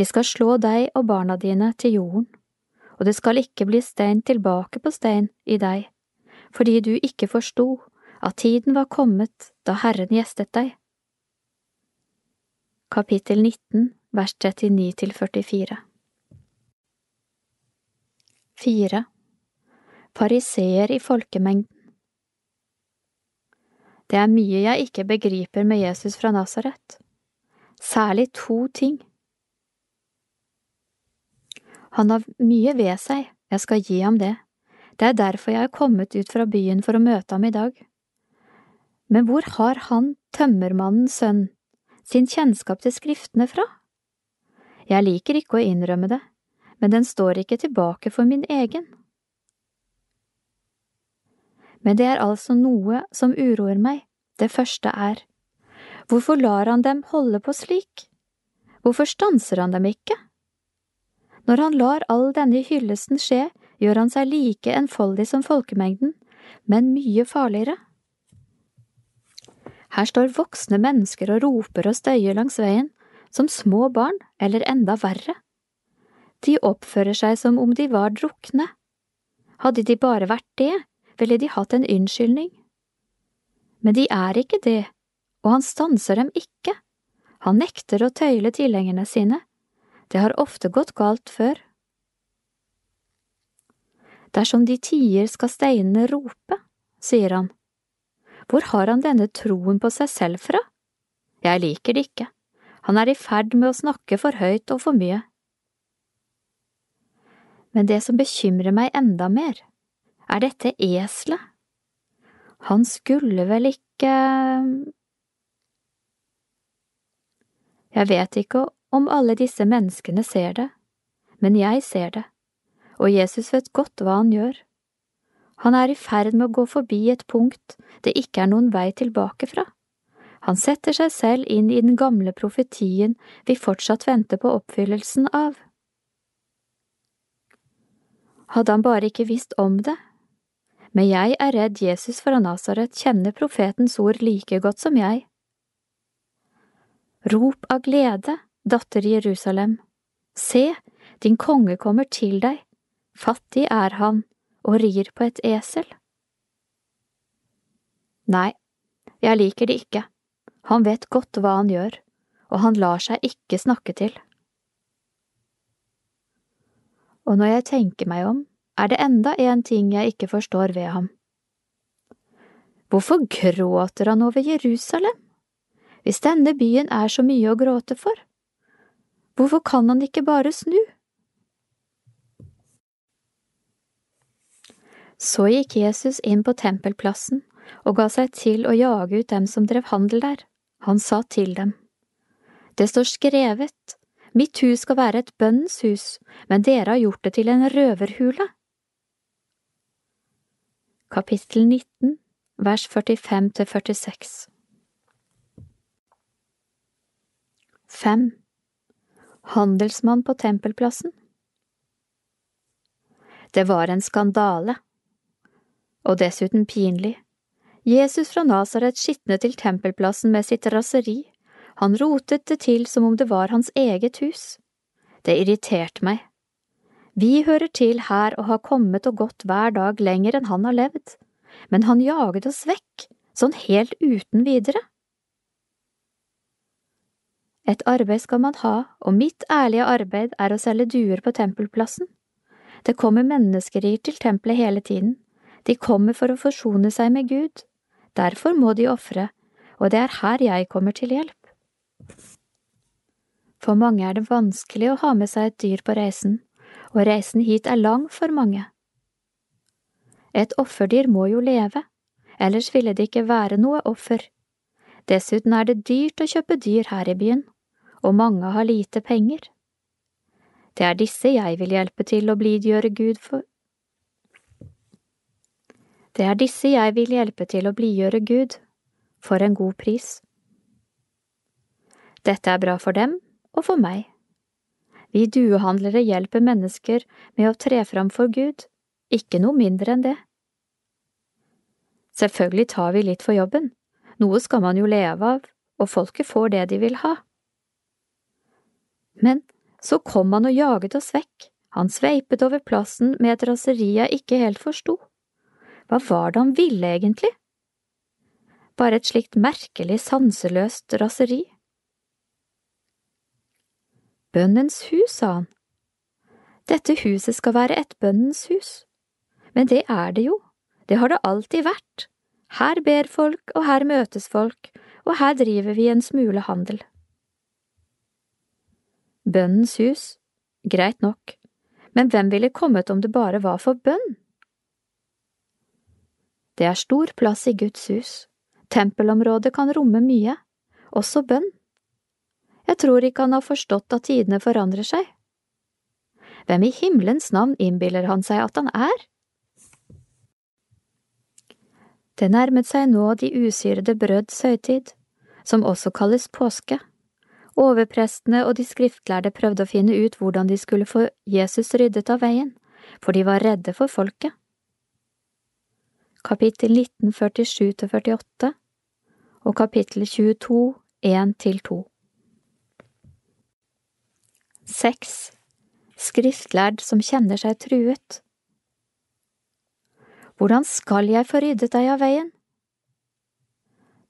De skal slå deg og barna dine til jorden, og det skal ikke bli stein tilbake på stein i deg, fordi du ikke forsto at tiden var kommet da Herren gjestet deg. Kapittel 19, vers 39 til 44 4. Pariseer i folkemengden. Det er mye jeg ikke begriper med Jesus fra Nasaret. Særlig to ting. Han har mye ved seg, jeg skal gi ham det. Det er derfor jeg er kommet ut fra byen for å møte ham i dag. Men hvor har han, tømmermannens sønn, sin kjennskap til skriftene fra? Jeg liker ikke å innrømme det, men den står ikke tilbake for min egen. Men det er altså noe som uroer meg. Det første er, hvorfor lar han dem holde på slik? Hvorfor stanser han dem ikke? Når han lar all denne hyllesten skje, gjør han seg like enfoldig som folkemengden, men mye farligere. Her står voksne mennesker og roper og støyer langs veien, som små barn, eller enda verre. De oppfører seg som om de var drukne. Hadde de bare vært det, ville de hatt en unnskyldning. Men de er ikke det, og han stanser dem ikke. Han nekter å tøyle tilhengerne sine. Det har ofte gått galt før. Dersom de tier, skal steinene rope, sier han. Hvor har han denne troen på seg selv fra? Jeg liker det ikke. Han er i ferd med å snakke for høyt og for mye. Men det som bekymrer meg enda mer, er dette eselet? Han skulle vel ikke… Jeg vet ikke om alle disse menneskene ser det, men jeg ser det, og Jesus vet godt hva han gjør. Han er i ferd med å gå forbi et punkt det ikke er noen vei tilbake fra. Han setter seg selv inn i den gamle profetien vi fortsatt venter på oppfyllelsen av. Hadde han bare ikke visst om det, men jeg er redd Jesus fra Nasaret kjenner profetens ord like godt som jeg. Rop av glede, datter Jerusalem, se, din konge kommer til deg, fattig er han og rir på et esel. Nei, jeg liker det ikke, han vet godt hva han gjør, og han lar seg ikke snakke til. Og når jeg tenker meg om, er det enda en ting jeg ikke forstår ved ham. Hvorfor gråter han over Jerusalem? Hvis denne byen er så mye å gråte for, hvorfor kan han ikke bare snu? Så gikk Jesus inn på tempelplassen og ga seg til å jage ut dem som drev handel der. Han sa til dem, Det står skrevet, Mitt hus skal være et bønnens hus, men dere har gjort det til en røverhule. Kapittel 19, vers 45 til 46 5. Handelsmann på tempelplassen Det var en skandale, og dessuten pinlig. Jesus fra Nasaret skitnet til tempelplassen med sitt raseri, han rotet det til som om det var hans eget hus. Det irriterte meg. Vi hører til her og har kommet og gått hver dag lenger enn han har levd, men han jaget oss vekk, sånn helt uten videre. Et arbeid skal man ha, og mitt ærlige arbeid er å selge duer på tempelplassen. Det kommer menneskerier til tempelet hele tiden, de kommer for å forsone seg med Gud, derfor må de ofre, og det er her jeg kommer til hjelp. For mange er det vanskelig å ha med seg et dyr på reisen, og reisen hit er lang for mange. Et offerdyr må jo leve, ellers ville det ikke være noe offer. Dessuten er det dyrt å kjøpe dyr her i byen, og mange har lite penger. Det er disse jeg vil hjelpe til å blidgjøre Gud for… Det er disse jeg vil hjelpe til å blidgjøre Gud, for en god pris. Dette er bra for dem og for meg. Vi duehandlere hjelper mennesker med å tre fram for Gud, ikke noe mindre enn det. Selvfølgelig tar vi litt for jobben, noe skal man jo leve av, og folket får det de vil ha. Men så kom han og jaget oss vekk, han sveipet over plassen med et raseri jeg ikke helt forsto. Hva var det han ville egentlig? Bare et slikt merkelig, sanseløst raseri. Bønnens hus, sa han. Dette huset skal være et bønnens hus. Men det er det jo, det har det alltid vært. Her ber folk, og her møtes folk, og her driver vi en smule handel. Bønnens hus, greit nok, men hvem ville kommet om det bare var for bønn? Det er stor plass i Guds hus, tempelområdet kan romme mye, også bønn. Jeg tror ikke han har forstått at tidene forandrer seg. Hvem i himmelens navn innbiller han seg at han er? Det nærmet seg nå de usyrede brøds høytid, som også kalles påske. Overprestene og de skriftlærde prøvde å finne ut hvordan de skulle få Jesus ryddet av veien, for de var redde for folket. Kapittel 19, 47–48 og kapittel 22, 1–2 6. Skriftlærd som kjenner seg truet Hvordan skal jeg få ryddet deg av veien?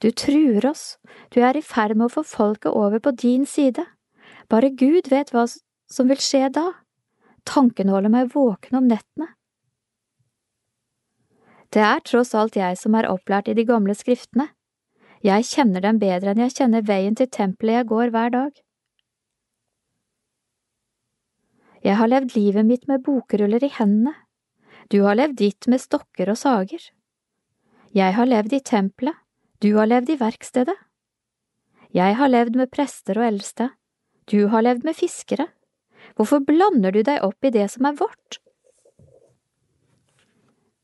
Du truer oss, du er i ferd med å få folket over på din side. Bare Gud vet hva som vil skje da. Tanken holder meg våken om nettene. Det er tross alt jeg som er opplært i de gamle skriftene. Jeg kjenner dem bedre enn jeg kjenner veien til tempelet jeg går hver dag. Jeg har levd livet mitt med bokruller i hendene. Du har levd ditt med stokker og sager. Jeg har levd i tempelet, du har levd i verkstedet. Jeg har levd med prester og eldste, du har levd med fiskere. Hvorfor blander du deg opp i det som er vårt?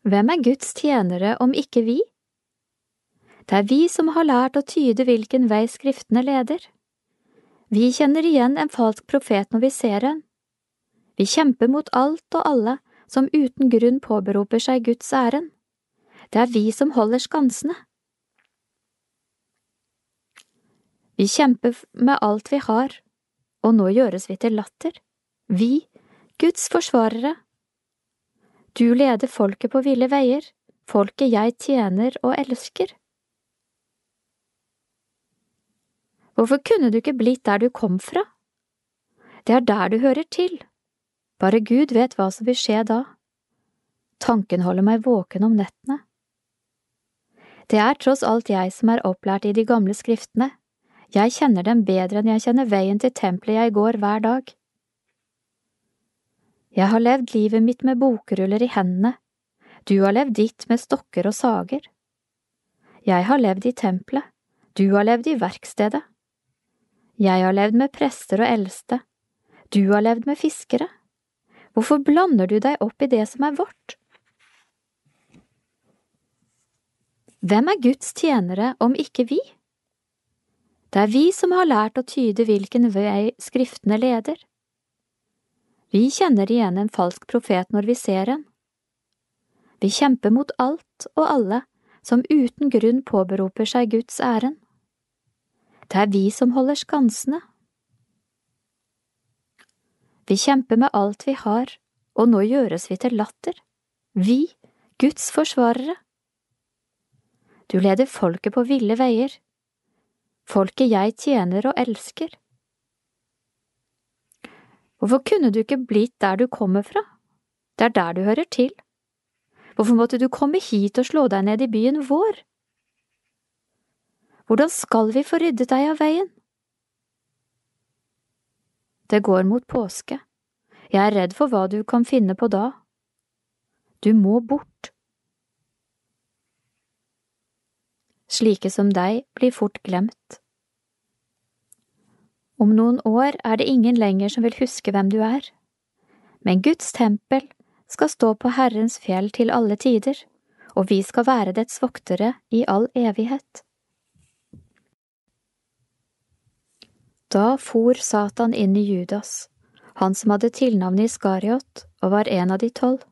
Hvem er Guds tjenere om ikke vi? Det er vi som har lært å tyde hvilken vei skriftene leder. Vi kjenner igjen en falsk profet når vi ser en. Vi kjemper mot alt og alle som uten grunn påberoper seg Guds æren. Det er vi som holder skansene. Vi kjemper med alt vi har, og nå gjøres vi til latter. Vi, Guds forsvarere. Du leder folket på ville veier, folket jeg tjener og elsker. Hvorfor kunne du ikke blitt der du kom fra? Det er der du hører til. Bare Gud vet hva som vil skje da. Tanken holder meg våken om nettene. Det er tross alt jeg som er opplært i de gamle skriftene, jeg kjenner dem bedre enn jeg kjenner veien til tempelet jeg går hver dag. Jeg har levd livet mitt med bokruller i hendene, du har levd ditt med stokker og sager. Jeg har levd i tempelet, du har levd i verkstedet. Jeg har levd med prester og eldste, du har levd med fiskere. Hvorfor blander du deg opp i det som er vårt? Hvem er Guds tjenere om ikke vi? Det er vi som har lært å tyde hvilken vei skriftene leder. Vi kjenner igjen en falsk profet når vi ser en. Vi kjemper mot alt og alle som uten grunn påberoper seg Guds æren. Det er vi som holder skansene. Vi kjemper med alt vi har, og nå gjøres vi til latter. Vi, Guds forsvarere. Du leder folket på ville veier folket jeg tjener og elsker. Hvorfor kunne du ikke blitt der du kommer fra? Det er der du hører til. Hvorfor måtte du komme hit og slå deg ned i byen vår? Hvordan skal vi få ryddet deg av veien? Det går mot påske. Jeg er redd for hva du kan finne på da. Du må bort. Slike som deg blir fort glemt. Om noen år er det ingen lenger som vil huske hvem du er, men Guds tempel skal stå på Herrens fjell til alle tider, og vi skal være dets voktere i all evighet. Da for Satan inn i Judas, han som hadde tilnavnet Iskariot og var en av de tolv.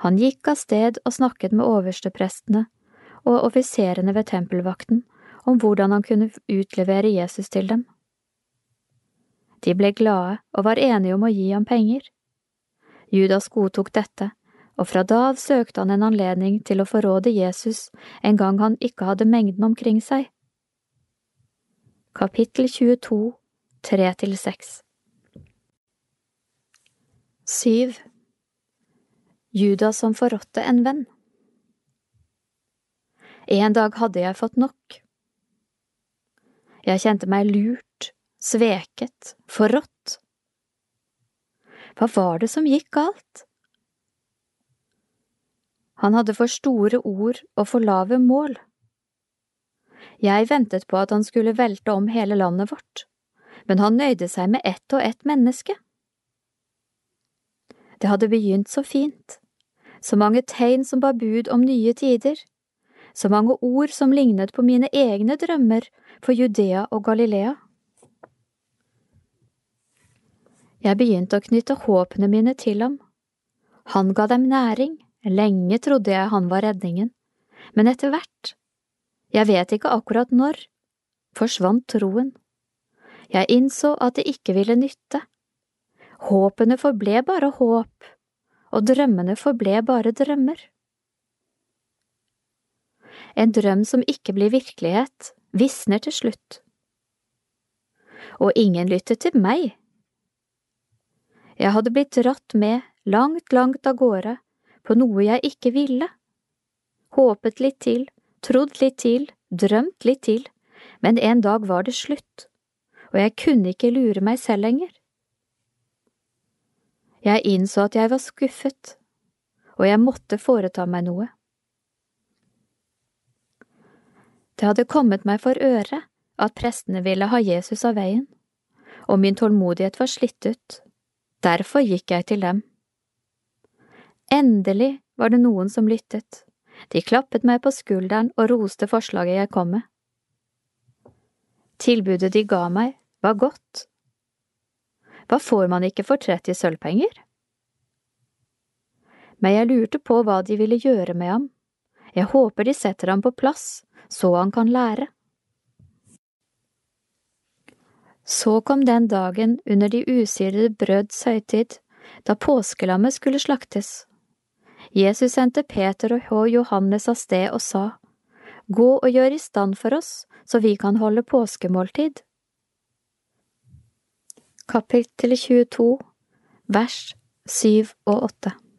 Han gikk av sted og snakket med oversteprestene og offiserene ved tempelvakten om hvordan han kunne utlevere Jesus til dem. De ble glade og var enige om å gi ham penger. Judas godtok dette, og fra da av søkte han en anledning til å forråde Jesus en gang han ikke hadde mengden omkring seg. Kapittel 22, 3–6 7. Judas som forrådte en venn En dag hadde jeg fått nok. Jeg kjente meg lurt, sveket, forrådt. Hva var det som gikk galt? Han hadde for store ord og for lave mål. Jeg ventet på at han skulle velte om hele landet vårt, men han nøyde seg med ett og ett menneske. Det hadde begynt så fint, så mange tegn som bar bud om nye tider, så mange ord som lignet på mine egne drømmer for Judea og Galilea. Jeg begynte å knytte håpene mine til ham. Han ga dem næring, lenge trodde jeg han var redningen, men etter hvert, jeg vet ikke akkurat når, forsvant troen. Jeg innså at det ikke ville nytte. Håpene forble bare håp, og drømmene forble bare drømmer. En drøm som ikke blir virkelighet, visner til slutt. Og ingen lyttet til meg. Jeg hadde blitt dratt med langt, langt av gårde på noe jeg ikke ville. Håpet litt til, trodd litt til, drømt litt til, men en dag var det slutt, og jeg kunne ikke lure meg selv lenger. Jeg innså at jeg var skuffet, og jeg måtte foreta meg noe. Det hadde kommet meg for øre at prestene ville ha Jesus av veien, og min tålmodighet var slitt ut. Derfor gikk jeg til dem. Endelig var det noen som lyttet. De klappet meg på skulderen og roste forslaget jeg kom med. Tilbudet de ga meg, var godt. Hva får man ikke for 30 sølvpenger? Men jeg lurte på hva de ville gjøre med ham. Jeg håper de setter ham på plass, så han kan lære. Så kom den dagen under de usirede brøds høytid, da påskelammet skulle slaktes. Jesus sendte Peter og Johannes av sted og sa, Gå og gjør i stand for oss, så vi kan holde påskemåltid. Kapittel 22, vers 7 og 8 8.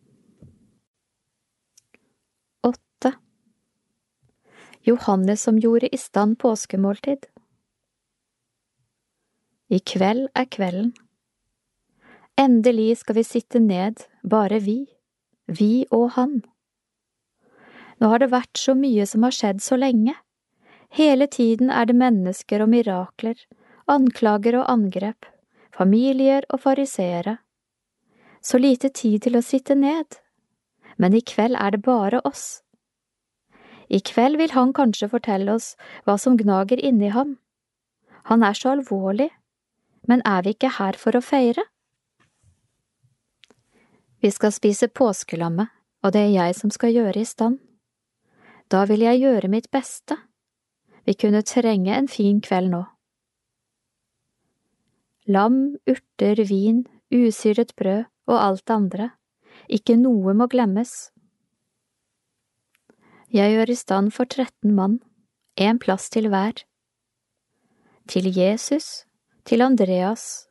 Johannes som gjorde i stand påskemåltid. I kveld er kvelden. Endelig skal vi sitte ned, bare vi, vi og han. Nå har det vært så mye som har skjedd så lenge. Hele tiden er det mennesker og mirakler, anklager og angrep, familier og fariseere. Så lite tid til å sitte ned. Men i kveld er det bare oss. I kveld vil han kanskje fortelle oss hva som gnager inni ham. Han er så alvorlig, men er vi ikke her for å feire? Vi skal spise påskelammet, og det er jeg som skal gjøre i stand. Da vil jeg gjøre mitt beste. Vi kunne trenge en fin kveld nå. Lam, urter, vin, usyret brød og alt det andre, ikke noe må glemmes. Jeg gjør i stand for 13 mann, en plass til hver. Til Jesus, til Andreas,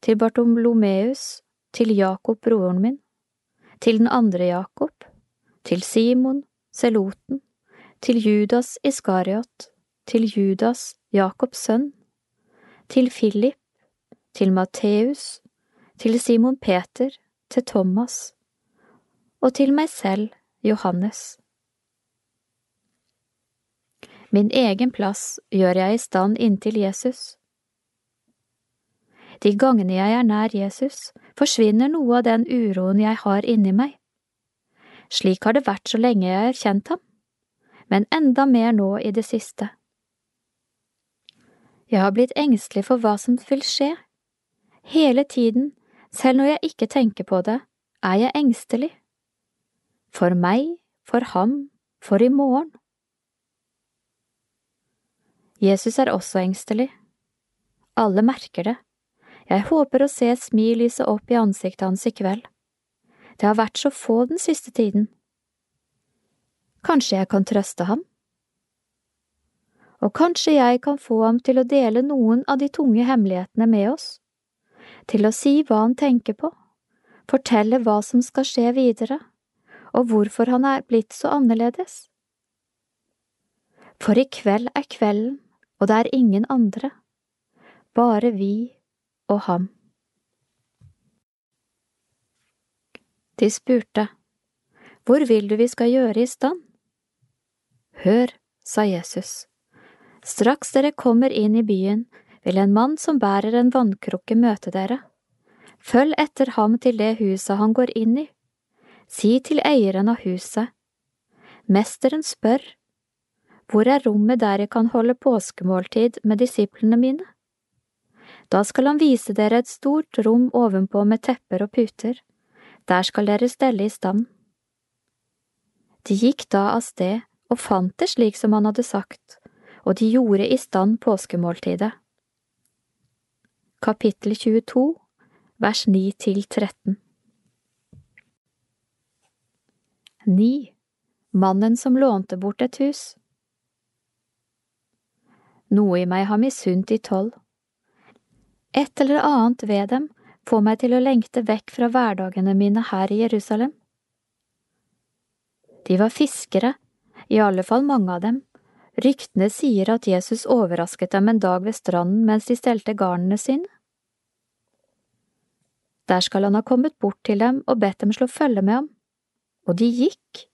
til Bartolomeus, til Jakob broren min, til den andre Jakob, til Simon, Seloten, til Judas Iskariot, til Judas, Jakobs sønn, til Philip, til Matteus, til Simon Peter, til Thomas, og til meg selv, Johannes. Min egen plass gjør jeg i stand inntil Jesus. De gangene jeg er nær Jesus, forsvinner noe av den uroen jeg har inni meg. Slik har det vært så lenge jeg har kjent ham, men enda mer nå i det siste. Jeg har blitt engstelig for hva som vil skje. Hele tiden, selv når jeg ikke tenker på det, er jeg engstelig. For meg, for ham, for i morgen. Jesus er også engstelig. Alle merker det. Jeg håper å se et smil lyse opp i ansiktet hans i kveld. Det har vært så få den siste tiden. Kanskje jeg kan trøste ham? Og kanskje jeg kan få ham til å dele noen av de tunge hemmelighetene med oss, til å si hva han tenker på, fortelle hva som skal skje videre, og hvorfor han er blitt så annerledes. For i kveld er kvelden, og det er ingen andre, bare vi og ham. De spurte, Hvor vil du vi skal gjøre i stand? Hør, sa Jesus, straks dere kommer inn i byen, vil en mann som bærer en vannkrukke møte dere. Følg etter ham til det huset han går inn i. Si til eieren av huset, Mesteren spør, Hvor er rommet der jeg kan holde påskemåltid med disiplene mine? Da skal han vise dere et stort rom ovenpå med tepper og puter. Der skal dere stelle i stand. De gikk da av sted og fant det slik som han hadde sagt, og de gjorde i stand påskemåltidet. Kapittel 22, vers 9 til 13 9. Mannen som lånte bort et hus Noe i meg har misunt de tolv. Et eller annet ved dem får meg til å lengte vekk fra hverdagene mine her i Jerusalem. De var fiskere, i alle fall mange av dem. Ryktene sier at Jesus overrasket dem en dag ved stranden mens de stelte garnene sine. Der skal han ha kommet bort til dem og bedt dem slå følge med ham. Og de gikk.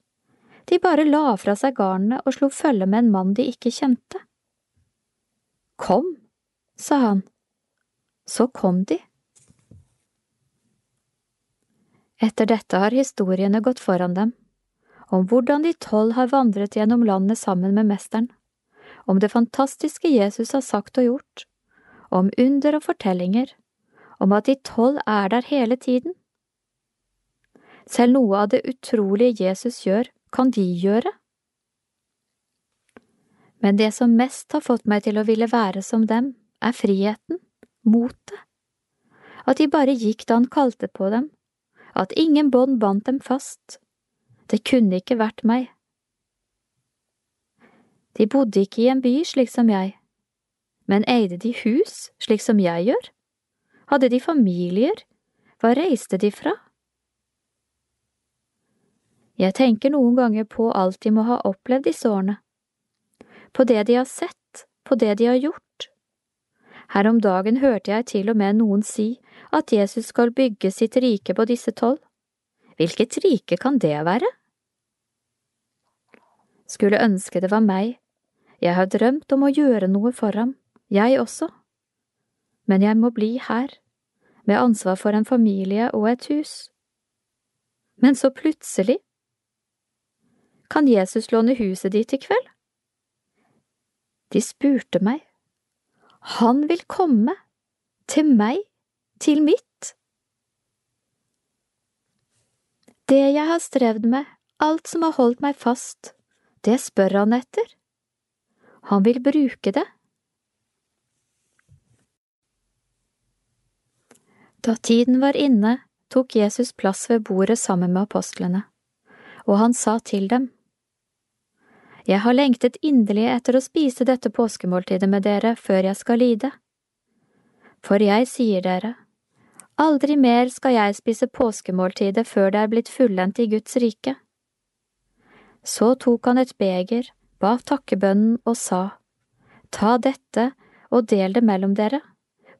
De bare la fra seg garnene og slo følge med en mann de ikke kjente. Kom, sa han. Så kom de. Etter dette har historiene gått foran dem, om hvordan de tolv har vandret gjennom landet sammen med mesteren, om det fantastiske Jesus har sagt og gjort, om under og fortellinger, om at de tolv er der hele tiden. Selv noe av det utrolige Jesus gjør, kan de gjøre? Men det som mest har fått meg til å ville være som dem, er friheten, motet. At de bare gikk da han kalte på dem, at ingen bånd bandt dem fast. Det kunne ikke vært meg. De bodde ikke i en by slik som jeg, men eide de hus slik som jeg gjør? Hadde de familier? Hva reiste de fra? Jeg tenker noen ganger på alt de må ha opplevd disse årene, på det de har sett, på det de har gjort. Her om dagen hørte jeg til og med noen si at Jesus skal bygge sitt rike på disse tolv. Hvilket rike kan det være? Skulle ønske det var meg, jeg har drømt om å gjøre noe for ham, jeg også, men jeg må bli her, med ansvar for en familie og et hus. Men så plutselig, kan Jesus låne huset ditt i kveld? De spurte meg. Han vil komme. Til meg. Til mitt. Det jeg har strevd med, alt som har holdt meg fast, det spør han etter. Han vil bruke det. Da tiden var inne, tok Jesus plass ved bordet sammen med apostlene, og han sa til dem. Jeg har lengtet inderlig etter å spise dette påskemåltidet med dere før jeg skal lide. For jeg sier dere, aldri mer skal jeg spise påskemåltidet før det er blitt fullendt i Guds rike. Så tok han et beger, ba takkebønnen og sa, Ta dette og del det mellom dere,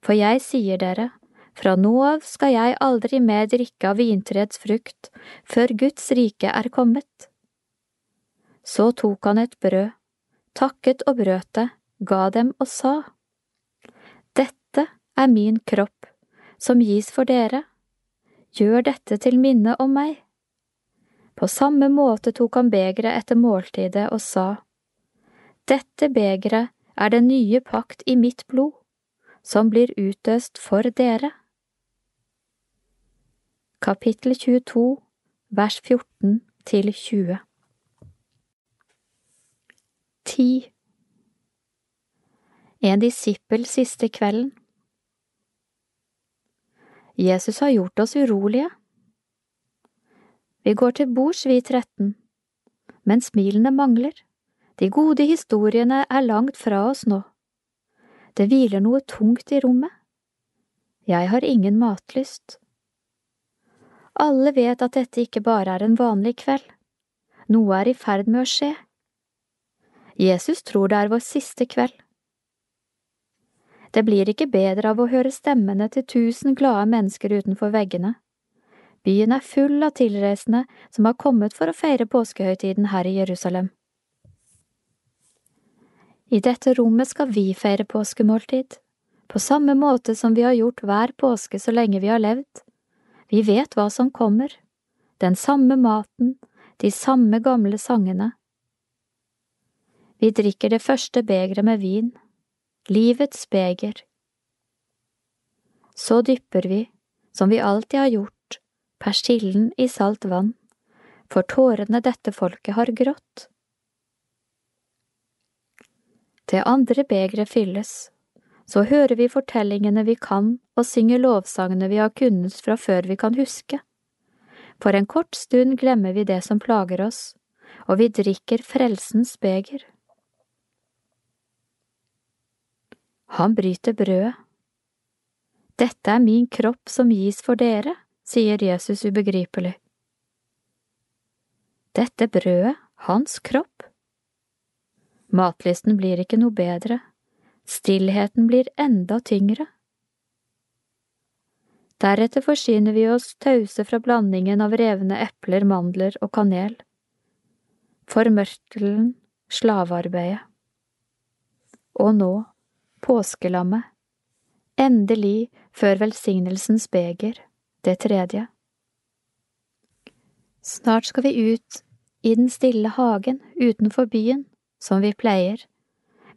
for jeg sier dere, fra nå av skal jeg aldri mer drikke av vintreets frukt før Guds rike er kommet. Så tok han et brød, takket og brøt det, ga dem og sa, Dette er min kropp, som gis for dere, gjør dette til minne om meg. På samme måte tok han begeret etter måltidet og sa, Dette begeret er den nye pakt i mitt blod, som blir utøst for dere. Kapittel 22, vers 14 til 20 Ti En disippel siste kvelden Jesus har gjort oss urolige. Vi går til bords, vi 13, men smilene mangler. De gode historiene er langt fra oss nå. Det hviler noe tungt i rommet. Jeg har ingen matlyst. Alle vet at dette ikke bare er en vanlig kveld. Noe er i ferd med å skje. Jesus tror det er vår siste kveld. Det blir ikke bedre av å høre stemmene til tusen glade mennesker utenfor veggene. Byen er full av tilreisende som har kommet for å feire påskehøytiden her i Jerusalem. I dette rommet skal vi feire påskemåltid, på samme måte som vi har gjort hver påske så lenge vi har levd. Vi vet hva som kommer, den samme maten, de samme gamle sangene. Vi drikker det første begeret med vin, livets beger. Så dypper vi, som vi alltid har gjort, persillen i salt vann, for tårene dette folket har grått. Det andre begeret fylles, så hører vi fortellingene vi kan og synger lovsangene vi har kunnet fra før vi kan huske. For en kort stund glemmer vi det som plager oss, og vi drikker frelsens beger. Han bryter brødet. Dette er min kropp som gis for dere, sier Jesus ubegripelig. Dette brødet, hans kropp? Matlisten blir ikke noe bedre, stillheten blir enda tyngre. Deretter forsyner vi oss tause fra blandingen av revne epler, mandler og kanel. Formørtelen, slavearbeidet. Og nå, påskelammet. Endelig, før velsignelsens beger, det tredje. Snart skal vi ut i den stille hagen utenfor byen, som vi pleier,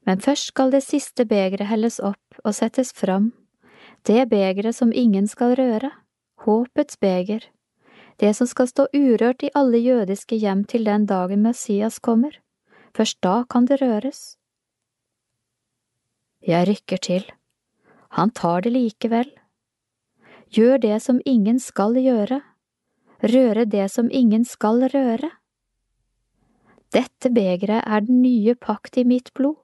men først skal det siste begeret helles opp og settes fram, det begeret som ingen skal røre, håpets beger, det som skal stå urørt i alle jødiske hjem til den dagen Messias kommer, først da kan det røres. Jeg rykker til, han tar det likevel. Gjør det som ingen skal gjøre, røre det som ingen skal røre. Dette begeret er den nye pakt i mitt blod.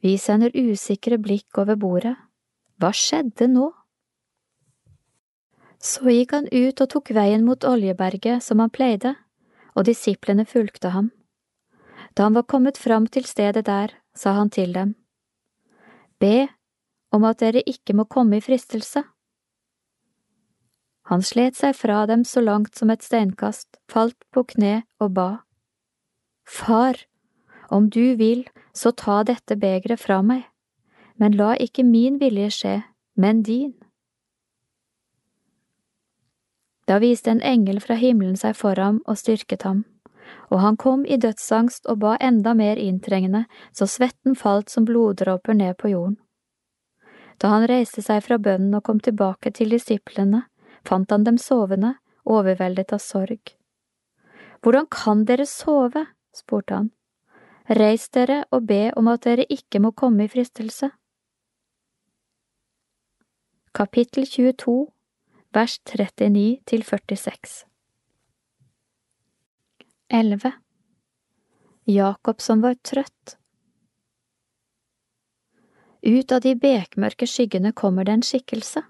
Vi sender usikre blikk over bordet. Hva skjedde nå? Så gikk han ut og tok veien mot Oljeberget som han pleide, og disiplene fulgte ham. Da han var kommet fram til stedet der, sa han til dem, Be om at dere ikke må komme i fristelse. Han slet seg fra dem så langt som et steinkast, falt på kne og ba. Far, om du vil, så ta dette begeret fra meg, men la ikke min vilje skje, men din. Da viste en engel fra himmelen seg for ham og styrket ham, og han kom i dødsangst og ba enda mer inntrengende, så svetten falt som bloddråper ned på jorden. Da han reiste seg fra bønnen og kom tilbake til disiplene, fant han dem sovende, overveldet av sorg. Hvordan kan dere sove? spurte han. Reis dere og be om at dere ikke må komme i fristelse. Kapittel 22, vers 39 til 46 11 Jakob som var trøtt Ut av de bekmørke skyggene kommer det en skikkelse.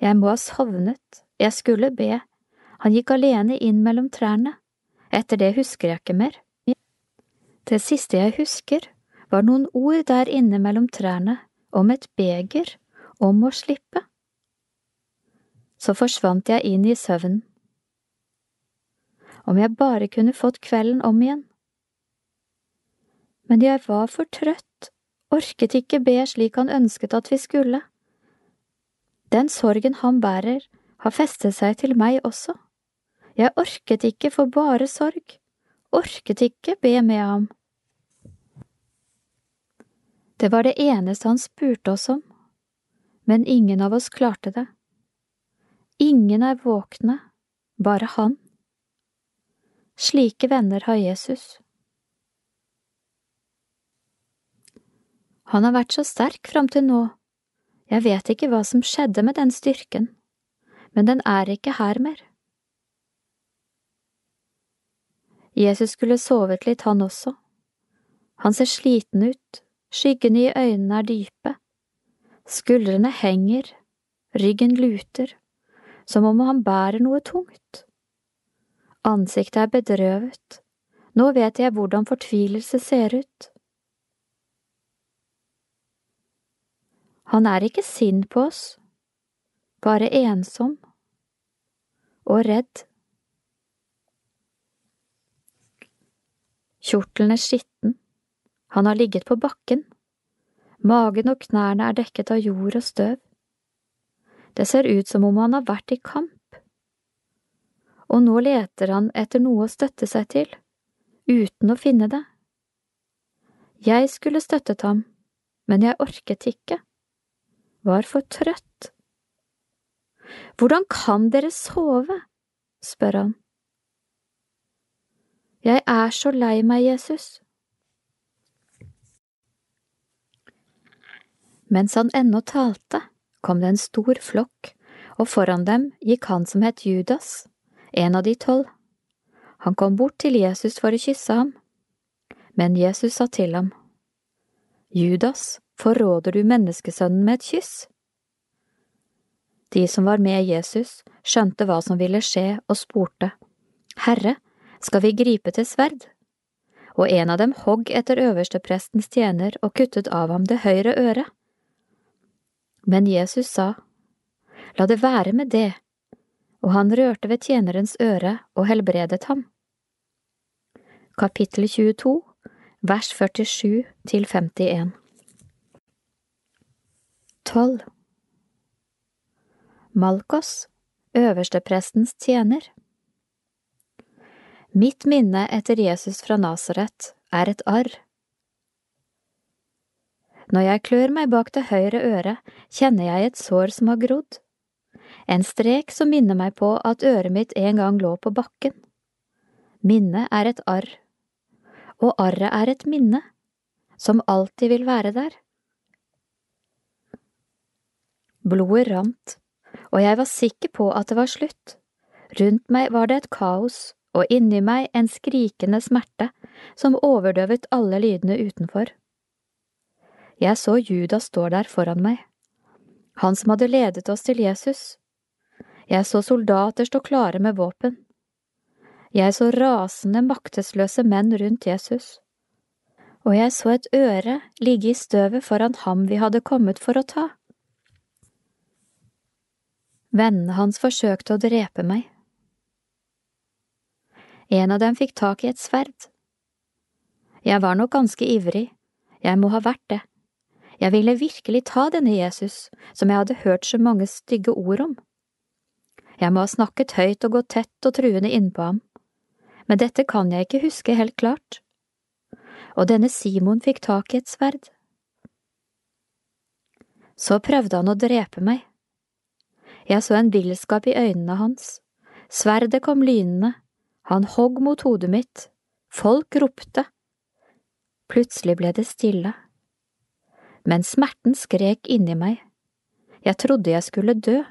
Jeg må ha sovnet, jeg skulle be, han gikk alene inn mellom trærne, etter det husker jeg ikke mer. Det siste jeg husker, var noen ord der inne mellom trærne om et beger, om å slippe. Så forsvant jeg inn i søvnen. Om jeg bare kunne fått kvelden om igjen. Men jeg var for trøtt, orket ikke be slik han ønsket at vi skulle. Den sorgen han bærer, har festet seg til meg også. Jeg orket ikke for bare sorg, orket ikke be med ham. Det var det eneste han spurte oss om, men ingen av oss klarte det. Ingen er våkne, bare han. Slike venner har Jesus. Han har vært så sterk fram til nå jeg vet ikke hva som skjedde med den styrken, men den er ikke her mer. Jesus skulle sovet litt, han også. Han ser sliten ut, skyggene i øynene er dype, skuldrene henger, ryggen luter, som om han bærer noe tungt. Ansiktet er bedrøvet, Nå vet jeg hvordan fortvilelse ser ut. Han er ikke sint på oss, bare ensom og redd. Kjortelen er skitten, han har ligget på bakken, magen og knærne er dekket av jord og støv. Det ser ut som om han har vært i kamp, og nå leter han etter noe å støtte seg til, uten å finne det. Jeg skulle støttet ham, men jeg orket ikke, var for trøtt. Hvordan kan dere sove? spør han. Jeg er så lei meg, Jesus. Mens han ennå talte, kom det en stor flokk, og foran dem gikk han som het Judas, en av de tolv. Han kom bort til Jesus for å kysse ham, men Jesus sa til ham, Judas, forråder du menneskesønnen med et kyss? De som var med Jesus, skjønte hva som ville skje, og spurte, Herre, skal vi gripe til sverd? Og en av dem hogg etter øversteprestens tjener og kuttet av ham det høyre øret. Men Jesus sa, La det være med det, og han rørte ved tjenerens øre og helbredet ham. Kapittel 22, vers 47 til 51 12 Malkos, øversteprestens tjener Mitt minne etter Jesus fra Nasaret er et arr. Når jeg klør meg bak det høyre øret, kjenner jeg et sår som har grodd. En strek som minner meg på at øret mitt en gang lå på bakken. Minnet er et arr, og arret er et minne, som alltid vil være der. Blodet rant, og jeg var sikker på at det var slutt. Rundt meg var det et kaos, og inni meg en skrikende smerte som overdøvet alle lydene utenfor. Jeg så Judas stå der foran meg, han som hadde ledet oss til Jesus. Jeg så soldater stå klare med våpen. Jeg så rasende, maktesløse menn rundt Jesus. Og jeg så et øre ligge i støvet foran ham vi hadde kommet for å ta. Vennene hans forsøkte å drepe meg. En av dem fikk tak i et sverd. Jeg var nok ganske ivrig, jeg må ha vært det. Jeg ville virkelig ta denne Jesus, som jeg hadde hørt så mange stygge ord om. Jeg må ha snakket høyt og gått tett og truende innpå ham, men dette kan jeg ikke huske helt klart. Og denne Simon fikk tak i et sverd. Så prøvde han å drepe meg. Jeg så en villskap i øynene hans, sverdet kom lynende, han hogg mot hodet mitt, folk ropte. Plutselig ble det stille. Men smerten skrek inni meg. Jeg trodde jeg skulle dø.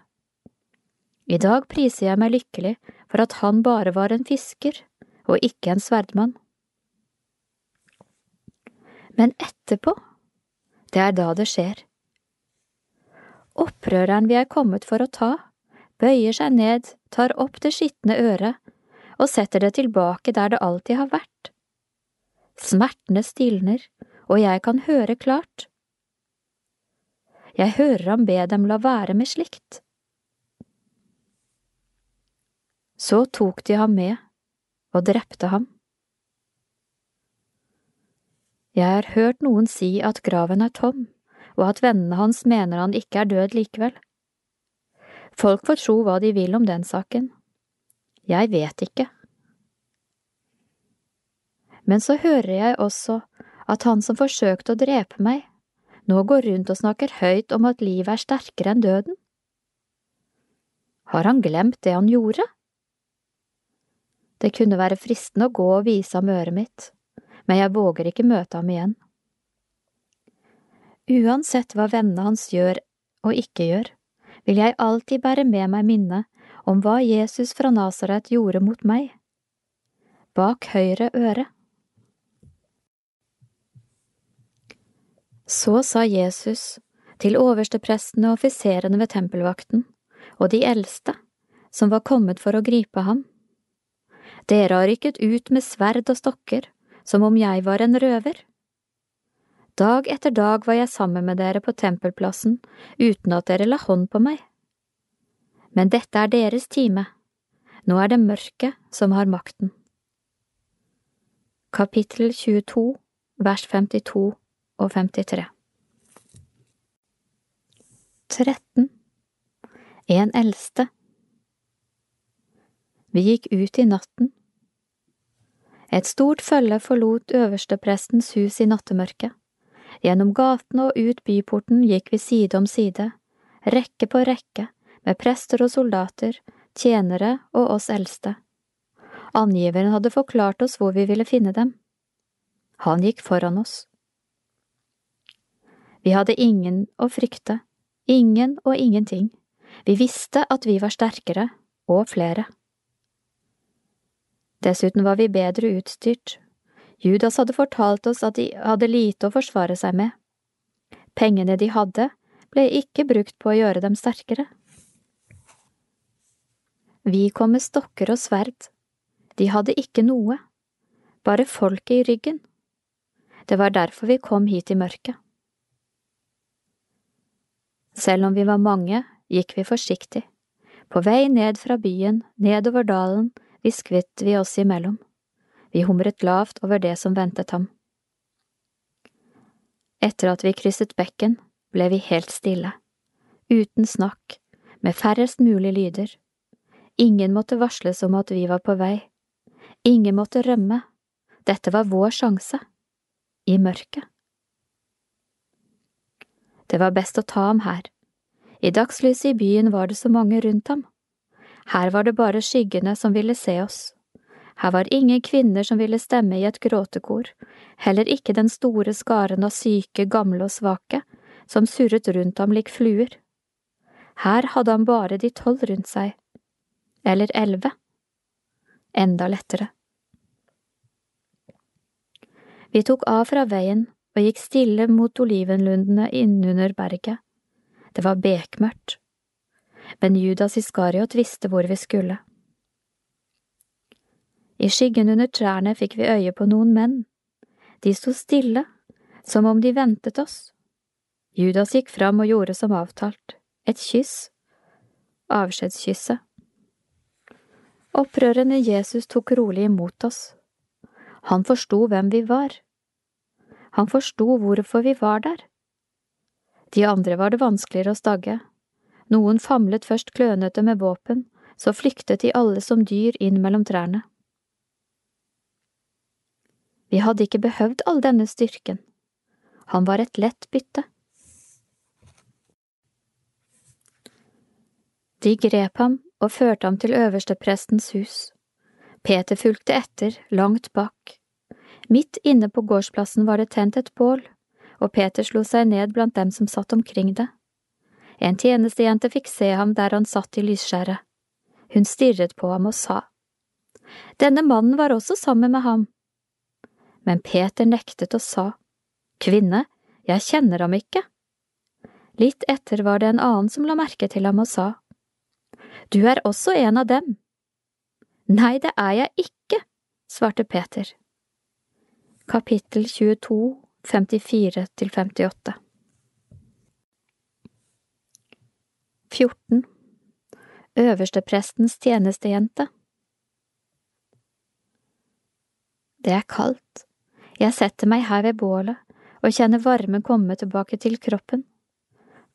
I dag priser jeg meg lykkelig for at han bare var en fisker og ikke en sverdmann. Men etterpå, det er da det skjer. Opprøreren vi er kommet for å ta, bøyer seg ned, tar opp det skitne øret og setter det tilbake der det alltid har vært. Smertene stilner, og jeg kan høre klart. Jeg hører ham be dem la være med slikt. Så tok de ham med og drepte ham. Jeg har hørt noen si at graven er tom, og at vennene hans mener han ikke er død likevel. Folk får tro hva de vil om den saken. Jeg vet ikke. Men så hører jeg også at han som forsøkte å drepe meg, nå går rundt og snakker høyt om at livet er sterkere enn døden. Har han glemt det han gjorde? Det kunne være fristende å gå og vise ham øret mitt, men jeg våger ikke møte ham igjen. Uansett hva vennene hans gjør og ikke gjør, vil jeg alltid bære med meg minnet om hva Jesus fra Nasaret gjorde mot meg. Bak høyre øre. Så sa Jesus til oversteprestene og offiserene ved tempelvakten og de eldste, som var kommet for å gripe ham. Dere har rykket ut med sverd og stokker, som om jeg var en røver. Dag etter dag var jeg sammen med dere på tempelplassen uten at dere la hånd på meg. Men dette er deres time, nå er det mørket som har makten. Kapittel 22, vers 52 og 53 13 En eldste Vi gikk ut i natten. Et stort følge forlot øversteprestens hus i nattemørket. Gjennom gatene og ut byporten gikk vi side om side, rekke på rekke, med prester og soldater, tjenere og oss eldste. Angiveren hadde forklart oss hvor vi ville finne dem. Han gikk foran oss. Vi hadde ingen å frykte, ingen og ingenting. Vi visste at vi var sterkere, og flere. Dessuten var vi bedre utstyrt. Judas hadde fortalt oss at de hadde lite å forsvare seg med. Pengene de hadde, ble ikke brukt på å gjøre dem sterkere. Vi kom med stokker og sverd. De hadde ikke noe, bare folket i ryggen. Det var derfor vi kom hit i mørket. Selv om vi var mange, gikk vi forsiktig. På vei ned fra byen, nedover dalen, hviskvet vi oss imellom. Vi humret lavt over det som ventet ham. Etter at vi krysset bekken, ble vi helt stille, uten snakk, med færrest mulig lyder. Ingen måtte varsles om at vi var på vei. Ingen måtte rømme. Dette var vår sjanse. I mørket. Det var best å ta ham her. I dagslyset i byen var det så mange rundt ham. Her var det bare skyggene som ville se oss. Her var ingen kvinner som ville stemme i et gråtekor, heller ikke den store skaren av syke, gamle og svake, som surret rundt ham lik fluer. Her hadde han bare de tolv rundt seg, eller elleve. Enda lettere. Vi tok av fra veien og gikk stille mot olivenlundene innunder berget. Det var bekmørkt, men Judas Iskariot visste hvor vi skulle. I skyggen under trærne fikk vi øye på noen menn. De sto stille, som om de ventet oss. Judas gikk fram og gjorde som avtalt, et kyss, avskjedskysset. Opprørende Jesus tok rolig imot oss. Han forsto hvem vi var. Han forsto hvorfor vi var der. De andre var det vanskeligere å stagge. Noen famlet først klønete med våpen, så flyktet de alle som dyr inn mellom trærne. Vi hadde ikke behøvd all denne styrken. Han var et lett bytte. De grep ham og førte ham til øversteprestens hus. Peter fulgte etter, langt bak. Midt inne på gårdsplassen var det tent et bål, og Peter slo seg ned blant dem som satt omkring det. En tjenestejente fikk se ham der han satt i lysskjæret. Hun stirret på ham og sa, Denne mannen var også sammen med ham. Men Peter nektet og sa, Kvinne, jeg kjenner ham ikke. Litt etter var det en annen som la merke til ham og sa, Du er også en av dem. Nei, det er jeg ikke, svarte Peter. Kapittel 22, 54 til 58 14 Øversteprestens tjenestejente Det er kaldt. Jeg setter meg her ved bålet og kjenner varmen komme tilbake til kroppen.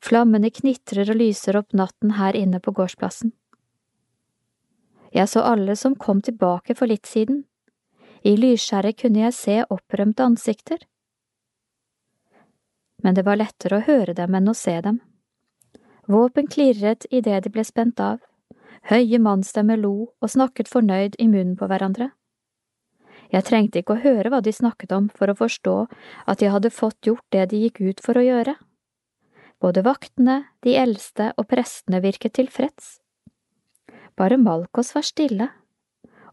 Flammene knitrer og lyser opp natten her inne på gårdsplassen. Jeg så alle som kom tilbake for litt siden. I lysskjæret kunne jeg se opprømte ansikter. Men det var lettere å høre dem enn å se dem. Våpen klirret idet de ble spent av, høye mannsstemmer lo og snakket fornøyd i munnen på hverandre. Jeg trengte ikke å høre hva de snakket om for å forstå at de hadde fått gjort det de gikk ut for å gjøre. Både vaktene, de eldste og prestene virket tilfreds. Bare Malkos var stille,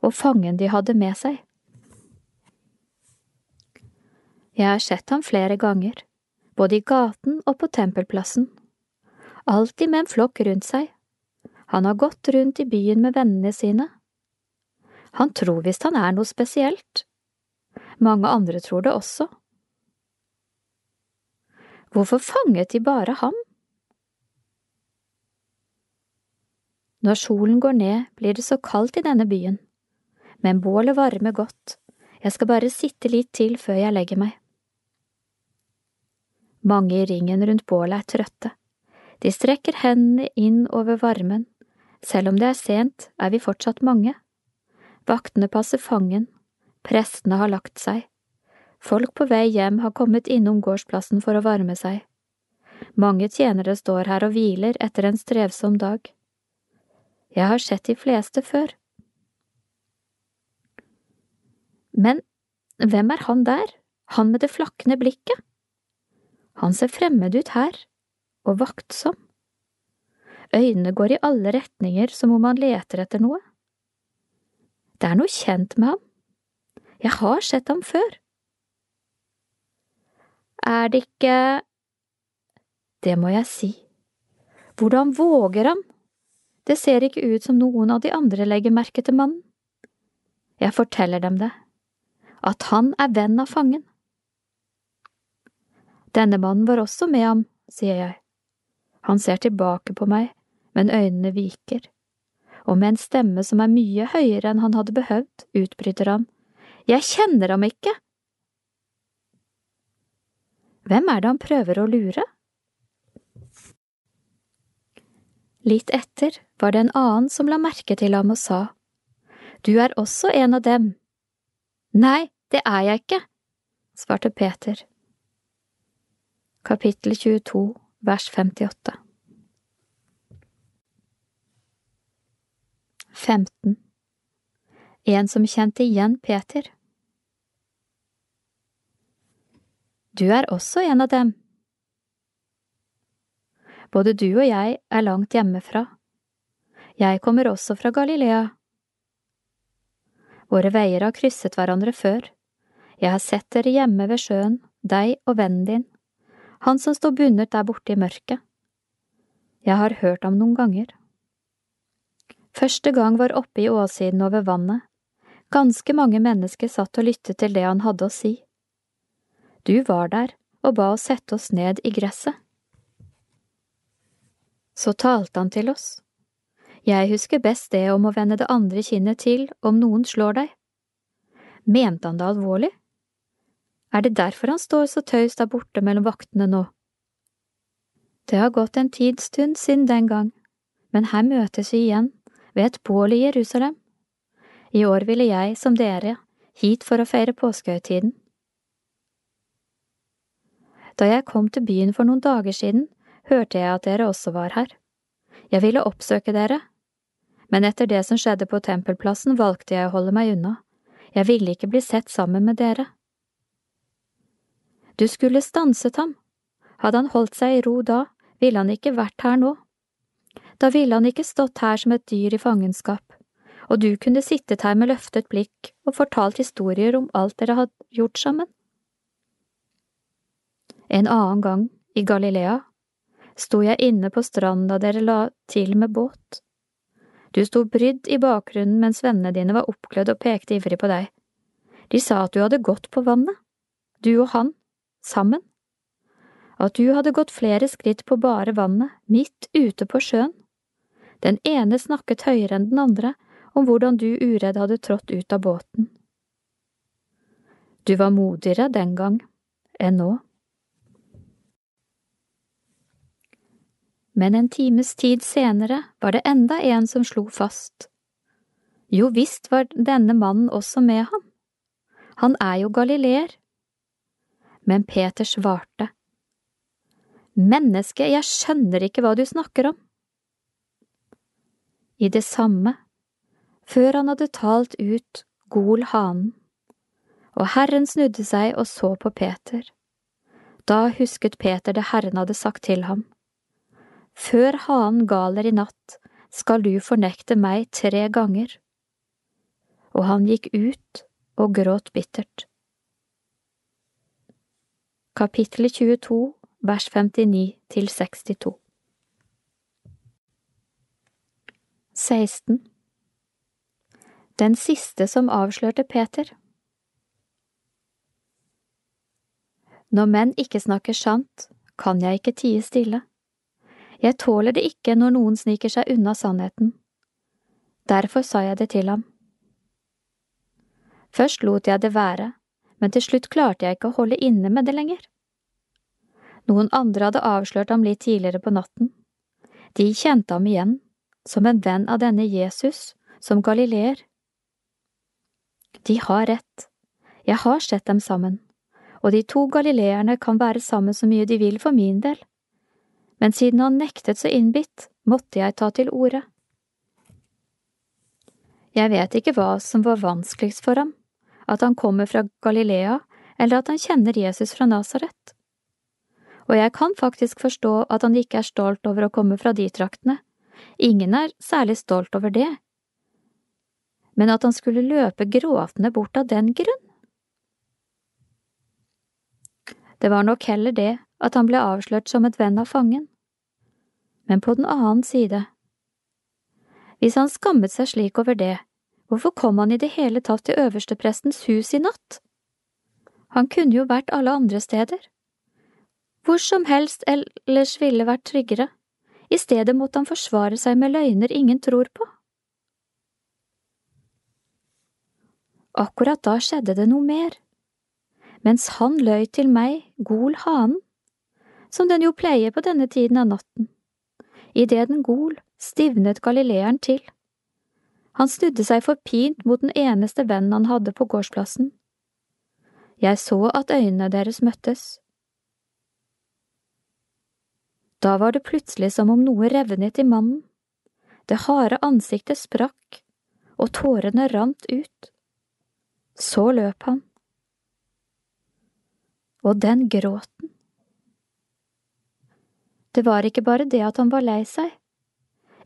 og fangen de hadde med seg. Jeg har sett ham flere ganger, både i gaten og på tempelplassen. Alltid med en flokk rundt seg. Han har gått rundt i byen med vennene sine. Han tror visst han er noe spesielt. Mange andre tror det også. Hvorfor fanget de bare ham? Når solen går ned, blir det så kaldt i denne byen, men bålet varmer godt, jeg skal bare sitte litt til før jeg legger meg. Mange i ringen rundt bålet er trøtte, de strekker hendene inn over varmen, selv om det er sent, er vi fortsatt mange. Vaktene passer fangen, prestene har lagt seg, folk på vei hjem har kommet innom gårdsplassen for å varme seg. Mange tjenere står her og hviler etter en strevsom dag. Jeg har sett de fleste før. Men hvem er han der, han med det flakkende blikket? Han ser fremmed ut her, og vaktsom. Øynene går i alle retninger som om han leter etter noe. Det er noe kjent med ham. Jeg har sett ham før. Er det ikke… Det må jeg si. Hvordan våger han? Det ser ikke ut som noen av de andre legger merke til mannen. Jeg forteller dem det, at han er venn av fangen. Denne mannen var også med ham, sier jeg. Han ser tilbake på meg, men øynene viker og med en stemme som er mye høyere enn han hadde behøvd, utbryter han, Jeg kjenner ham ikke! Hvem er det han prøver å lure? Litt etter var det en annen som la merke til ham og sa, Du er også en av dem. Nei, det er jeg ikke, svarte Peter. Kapittel 22, vers 58 15 En som kjente igjen Peter Du er også en av dem. Både du og jeg er langt hjemmefra. Jeg kommer også fra Galilea. Våre veier har krysset hverandre før. Jeg har sett dere hjemme ved sjøen, deg og vennen din, han som står bundet der borte i mørket. Jeg har hørt ham noen ganger. Første gang var oppe i åssiden over vannet. Ganske mange mennesker satt og lyttet til det han hadde å si. Du var der og ba oss sette oss ned i gresset. Så talte han til oss. Jeg husker best det om å vende det andre kinnet til om noen slår deg. Mente han det alvorlig? Er det derfor han står så taust der borte mellom vaktene nå? Det har gått en tidsstund siden den gang, men her møtes vi igjen ved et bål i Jerusalem. I år ville jeg, som dere, hit for å feire påskehøytiden. Da jeg kom til byen for noen dager siden, hørte jeg at dere også var her. Jeg ville oppsøke dere, men etter det som skjedde på tempelplassen, valgte jeg å holde meg unna. Jeg ville ikke bli sett sammen med dere. Du skulle stanset ham. Hadde han holdt seg i ro da, ville han ikke vært her nå. Da ville han ikke stått her som et dyr i fangenskap, og du kunne sittet her med løftet blikk og fortalt historier om alt dere hadde gjort sammen. En annen gang, i Galilea, sto jeg inne på stranden da dere la til med båt. Du sto brydd i bakgrunnen mens vennene dine var oppglødd og pekte ivrig på deg. De sa at du hadde gått på vannet, du og han, sammen. At du hadde gått flere skritt på bare vannet, midt ute på sjøen. Den ene snakket høyere enn den andre om hvordan du uredd hadde trådt ut av båten. Du var modigere den gang enn nå. Men en times tid senere var det enda en som slo fast. Jo visst var denne mannen også med ham. Han er jo galileer. Men Peter svarte. Menneske, jeg skjønner ikke hva du snakker om i det samme, før han hadde talt ut Gol hanen. Og Herren snudde seg og så på Peter. Da husket Peter det Herren hadde sagt til ham. Før hanen galer i natt, skal du fornekte meg tre ganger. Og han gikk ut og gråt bittert. Kapittel 22, vers 59 til 62 16. Den siste som avslørte Peter. Når menn ikke snakker sant, kan jeg ikke tie stille. Jeg tåler det ikke når noen sniker seg unna sannheten. Derfor sa jeg det til ham. Først lot jeg det være, men til slutt klarte jeg ikke å holde inne med det lenger. Noen andre hadde avslørt ham litt tidligere på natten. De kjente ham igjen, som en venn av denne Jesus, som galileer. De har rett, jeg har sett dem sammen, og de to galileerne kan være sammen så mye de vil for min del, men siden han nektet så innbitt, måtte jeg ta til orde. Jeg vet ikke hva som var vanskeligst for ham, at han kommer fra Galilea eller at han kjenner Jesus fra Nasaret. Og jeg kan faktisk forstå at han ikke er stolt over å komme fra de traktene, ingen er særlig stolt over det, men at han skulle løpe gråtende bort av den grunn? Det var nok heller det at han ble avslørt som et venn av fangen. Men på den annen side, hvis han skammet seg slik over det, hvorfor kom han i det hele tatt til øversteprestens hus i natt? Han kunne jo vært alle andre steder. Hvor som helst ellers ville vært tryggere, i stedet måtte han forsvare seg med løgner ingen tror på. Akkurat da skjedde det noe mer. Mens han løy til meg, gol hanen, som den jo pleier på denne tiden av natten. Idet den gol, stivnet galileeren til. Han snudde seg forpint mot den eneste vennen han hadde på gårdsplassen. Jeg så at øynene deres møttes. Da var det plutselig som om noe revnet i mannen. Det harde ansiktet sprakk, og tårene rant ut. Så løp han. Og den gråten. Det var ikke bare det at han var lei seg,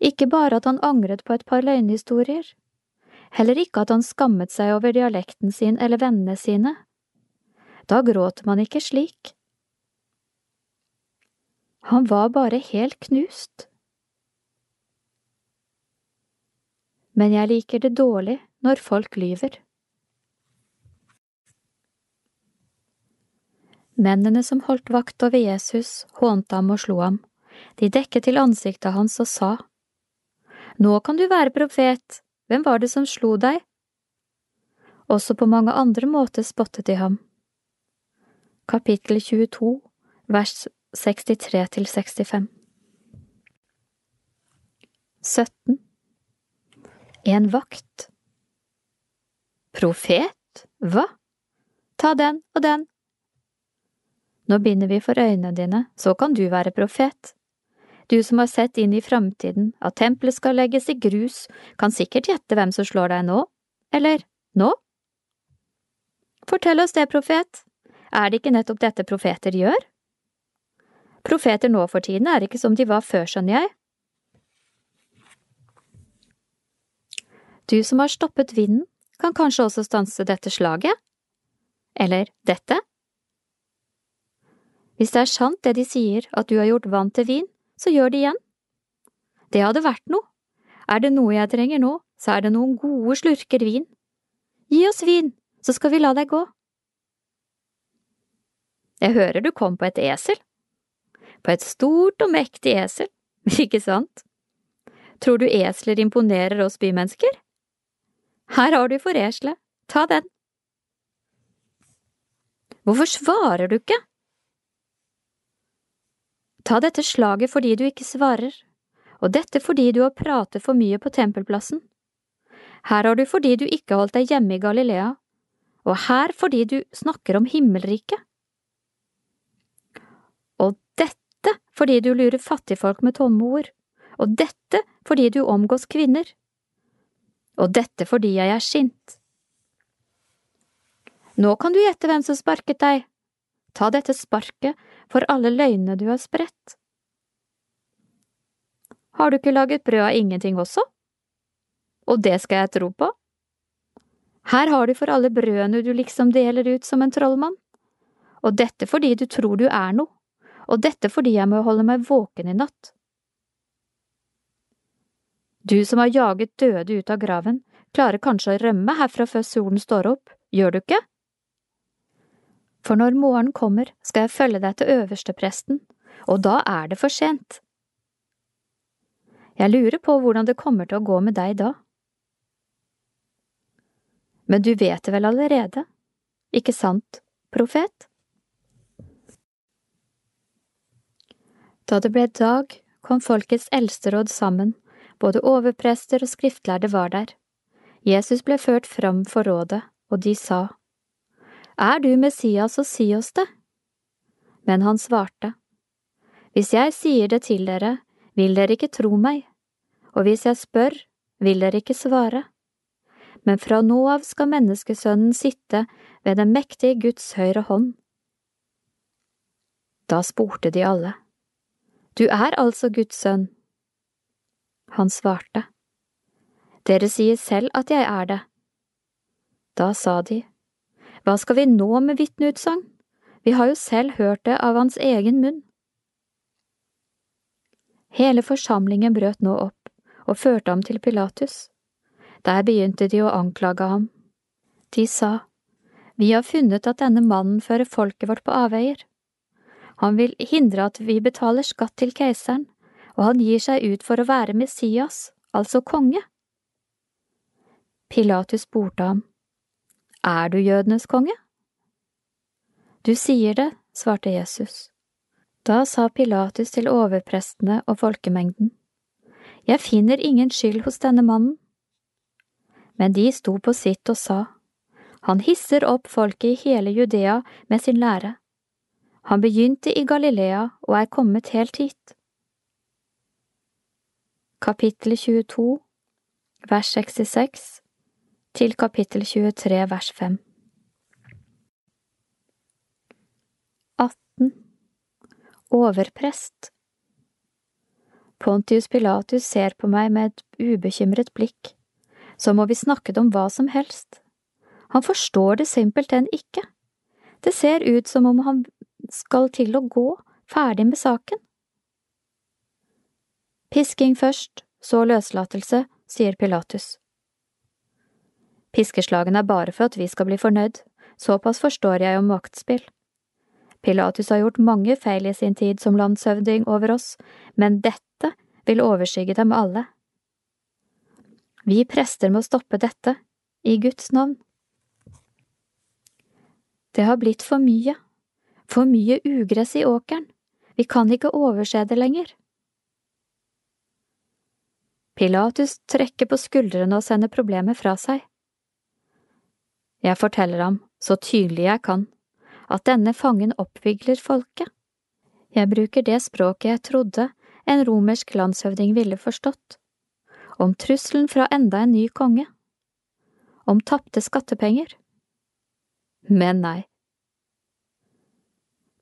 ikke bare at han angret på et par løgnhistorier, heller ikke at han skammet seg over dialekten sin eller vennene sine. Da gråter man ikke slik. Han var bare helt knust. Men jeg liker det dårlig når folk lyver. Mennene som holdt vakt over Jesus, hånte ham og slo ham. De dekket til ansiktet hans og sa, Nå kan du være profet, hvem var det som slo deg? Også på mange andre måter spottet de ham. Kapittel 22, vers 63 til 65 17 En vakt Profet? Hva? Ta den og den nå binder vi for øynene dine, så kan du være profet. Du som har sett inn i framtiden, at tempelet skal legges i grus, kan sikkert gjette hvem som slår deg nå, eller nå? Fortell oss det, profet, er det ikke nettopp dette profeter gjør? Profeter nå for tiden er ikke som de var før, skjønner jeg. Du som har stoppet vinden, kan kanskje også stanse dette slaget? Eller dette? Hvis det er sant det de sier, at du har gjort vann til vin, så gjør det igjen. Det hadde vært noe. Er det noe jeg trenger nå, så er det noen gode slurker vin. Gi oss vin, så skal vi la deg gå. Jeg hører du kom på et esel. På et stort og mektig esel, ikke sant? Tror du esler imponerer oss bymennesker? Her har du for eselet, ta den. Hvorfor svarer du ikke? Ta dette slaget fordi du ikke svarer, og dette fordi du har pratet for mye på tempelplassen. Her har du fordi du ikke holdt deg hjemme i Galilea, og her fordi du snakker om himmelriket. Og dette fordi du lurer fattigfolk med tomme ord, og dette fordi du omgås kvinner. Og dette fordi jeg er sint. Nå kan du gjette hvem som sparket deg. Ta dette sparket for alle løgnene du har spredt. Har du ikke laget brød av ingenting også? Og det skal jeg tro på. Her har du for alle brødene du liksom deler ut som en trollmann. Og dette fordi du tror du er noe, og dette fordi jeg må holde meg våken i natt. Du som har jaget døde ut av graven, klarer kanskje å rømme herfra før solen står opp, gjør du ikke? For når morgenen kommer, skal jeg følge deg til øverstepresten, og da er det for sent. Jeg lurer på hvordan det kommer til å gå med deg da. Men du vet det vel allerede, ikke sant, profet? Da det ble dag, kom folkets eldsteråd sammen, både overprester og skriftlærde var der. Jesus ble ført fram for rådet, og de sa, Er du Messias, så si oss det. Men han svarte, Hvis jeg sier det til dere, vil dere ikke tro meg, og hvis jeg spør, vil dere ikke svare. Men fra nå av skal menneskesønnen sitte ved den mektige Guds høyre hånd. Da spurte de alle. Du er altså Guds sønn. Han svarte, Dere sier selv at jeg er det. Da sa de, Hva skal vi nå med vitneutsagn? Vi har jo selv hørt det av hans egen munn. Hele forsamlingen brøt nå opp og førte ham til Pilatus. Der begynte de å anklage ham. De sa, Vi har funnet at denne mannen fører folket vårt på avveier. Han vil hindre at vi betaler skatt til keiseren, og han gir seg ut for å være Messias, altså konge. Pilatus spurte ham, Er du jødenes konge? Du sier det, svarte Jesus. Da sa Pilatus til overprestene og folkemengden, Jeg finner ingen skyld hos denne mannen. Men de sto på sitt og sa, Han hisser opp folket i hele Judea med sin lære. Han begynte i Galilea og er kommet helt hit. Kapittel 22, vers 66 til kapittel 23, vers 5 18. Overprest Pontius Pilatus ser på meg med et ubekymret blikk, som må vi snakket om hva som helst. Han forstår det simpelthen ikke. Det ser ut som om han skal til å gå ferdig med saken. Pisking først, så løslatelse, sier Pilatus. Piskeslagene er bare for at vi skal bli fornøyd, såpass forstår jeg om maktspill. Pilatus har gjort mange feil i sin tid som landshøvding over oss, men dette vil overskygge dem alle. Vi prester må stoppe dette, i Guds navn. Det har blitt for mye. For mye ugress i åkeren, vi kan ikke overse det lenger. Pilatus trekker på skuldrene og sender problemet fra seg. Jeg forteller ham, så tydelig jeg kan, at denne fangen oppvigler folket. Jeg bruker det språket jeg trodde en romersk landshøvding ville forstått, om trusselen fra enda en ny konge, om tapte skattepenger. Men nei,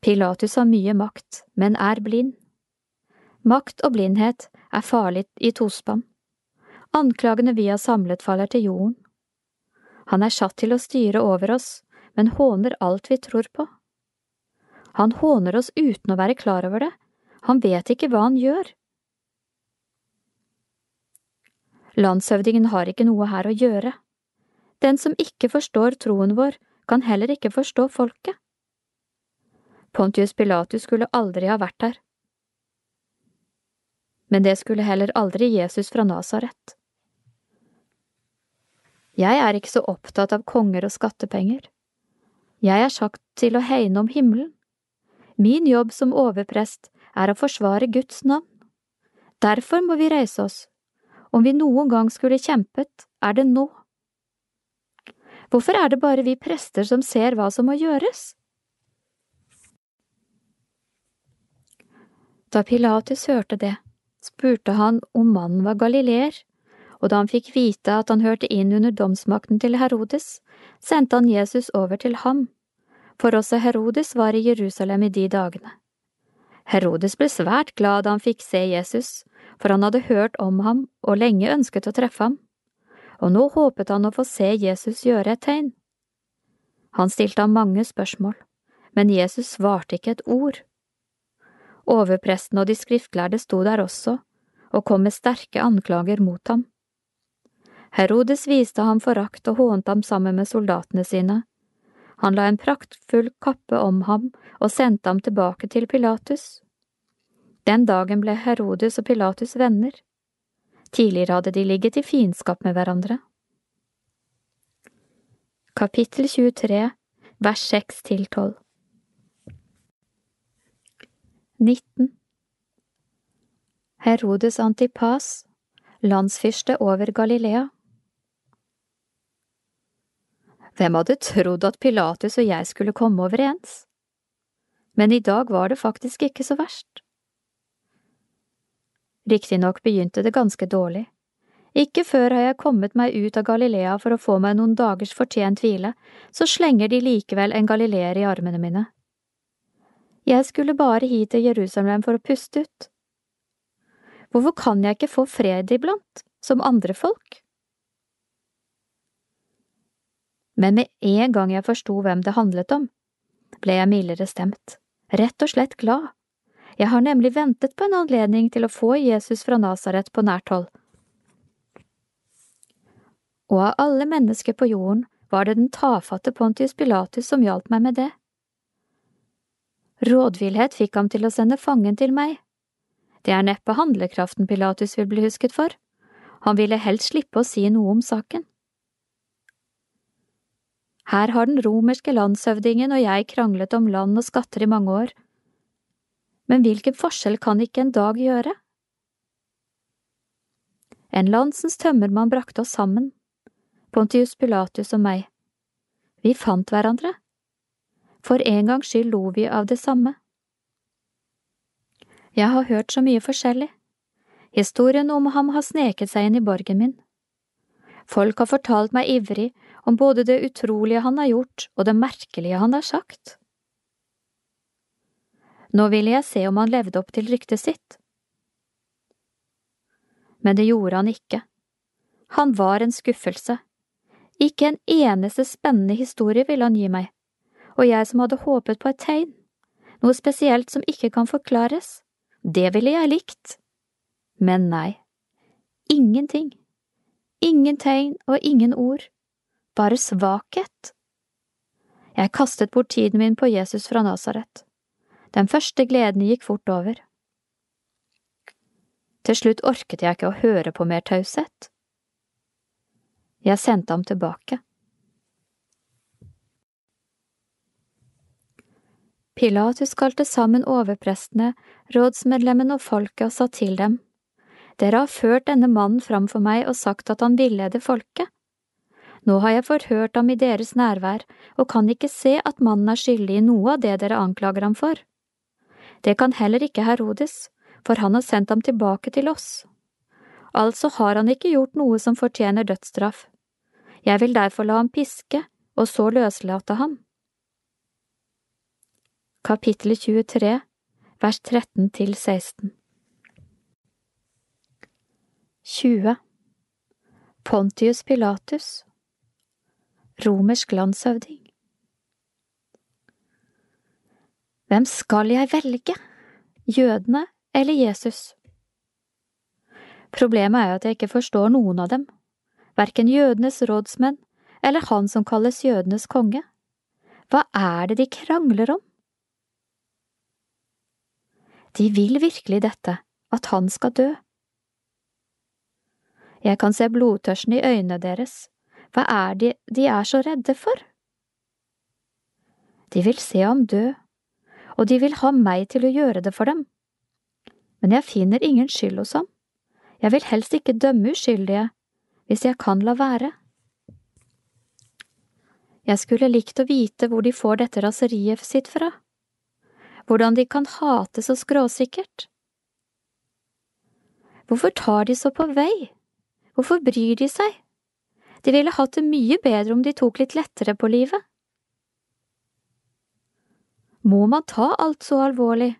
Pilatus har mye makt, men er blind. Makt og blindhet er farlig i tospann. Anklagene vi har samlet faller til jorden. Han er satt til å styre over oss, men håner alt vi tror på. Han håner oss uten å være klar over det, han vet ikke hva han gjør. Landshøvdingen har ikke noe her å gjøre. Den som ikke forstår troen vår, kan heller ikke forstå folket. Pontius Pilatus skulle aldri ha vært der. Men det skulle heller aldri Jesus fra Nasaret. Jeg er ikke så opptatt av konger og skattepenger. Jeg er sagt til å hegne om himmelen. Min jobb som overprest er å forsvare Guds navn. Derfor må vi reise oss. Om vi noen gang skulle kjempet, er det nå. Hvorfor er det bare vi prester som ser hva som må gjøres? Da Pilatus hørte det, spurte han om mannen var galileer, og da han fikk vite at han hørte inn under domsmakten til Herodes, sendte han Jesus over til ham, for også Herodes var i Jerusalem i de dagene. Herodes ble svært glad da han fikk se Jesus, for han hadde hørt om ham og lenge ønsket å treffe ham, og nå håpet han å få se Jesus gjøre et tegn. Han stilte ham mange spørsmål, men Jesus svarte ikke et ord. Overpresten og de skriftlærde sto der også og kom med sterke anklager mot ham. Herodes viste ham forakt og hånte ham sammen med soldatene sine. Han la en praktfull kappe om ham og sendte ham tilbake til Pilatus. Den dagen ble Herodes og Pilatus venner. Tidligere hadde de ligget i fiendskap med hverandre. Kapittel 23, vers 6 til 12 19 Herodes Antipas, landsfyrste over Galilea hvem hadde trodd at Pilatus og jeg skulle komme overens? Men i dag var det faktisk ikke så verst. Riktignok begynte det ganske dårlig. Ikke før har jeg kommet meg ut av Galilea for å få meg noen dagers fortjent hvile, så slenger de likevel en galileer i armene mine. Jeg skulle bare hit til Jerusalem for å puste ut. Hvorfor kan jeg ikke få fred iblant, som andre folk? Men med en gang jeg forsto hvem det handlet om, ble jeg mildere stemt, rett og slett glad. Jeg har nemlig ventet på en anledning til å få Jesus fra Nasaret på nært hold. Og av alle mennesker på jorden var det den tafatte Pontius Pilatus som hjalp meg med det. Rådvillhet fikk ham til å sende fangen til meg. Det er neppe handlekraften Pilatus vil bli husket for. Han ville helst slippe å si noe om saken. Her har den romerske landshøvdingen og jeg kranglet om land og skatter i mange år. Men hvilken forskjell kan ikke en dag gjøre? En landsens tømmermann brakte oss sammen, Pontius Pilatus og meg. Vi fant hverandre. For en gangs skyld lo vi av det samme. Jeg har hørt så mye forskjellig. Historien om ham har sneket seg inn i borgen min. Folk har fortalt meg ivrig om både det utrolige han har gjort og det merkelige han har sagt. Nå ville jeg se om han levde opp til ryktet sitt. Men det gjorde han ikke. Han var en skuffelse. Ikke en eneste spennende historie ville han gi meg, og jeg som hadde håpet på et tegn, noe spesielt som ikke kan forklares, det ville jeg likt. Men nei, ingenting. Ingen tegn og ingen ord bare svakhet. Jeg kastet bort tiden min på Jesus fra Nasaret. Den første gleden gikk fort over. Til slutt orket jeg ikke å høre på mer taushet. Jeg sendte ham tilbake. Pilatus kalte sammen overprestene, rådsmedlemmene og folket og sa til dem, Dere har ført denne mannen fram for meg og sagt at han villeder folket. Nå har jeg forhørt ham i deres nærvær og kan ikke se at mannen er skyldig i noe av det dere anklager ham for. Det kan heller ikke Herodes, for han har sendt ham tilbake til oss. Altså har han ikke gjort noe som fortjener dødsstraff. Jeg vil derfor la ham piske og så løslate ham. Kapittel 23, vers 13 til 16 20 Pontius Pilatus romersk landshøvding. Hvem skal jeg velge, jødene eller Jesus? Problemet er at jeg ikke forstår noen av dem, verken jødenes rådsmenn eller han som kalles jødenes konge. Hva er det de krangler om? De vil virkelig dette, at han skal dø. Jeg kan se blodtørsten i øynene deres, hva er det de er så redde for? De vil se ham dø, og de vil ha meg til å gjøre det for dem. Men jeg finner ingen skyld hos ham. Jeg vil helst ikke dømme uskyldige, hvis jeg kan la være. Jeg skulle likt å vite hvor de får dette raseriet sitt fra, hvordan de kan hate så skråsikkert. Hvorfor tar de så på vei, hvorfor bryr de seg? De ville hatt det mye bedre om de tok litt lettere på livet. Må man ta alt så alvorlig?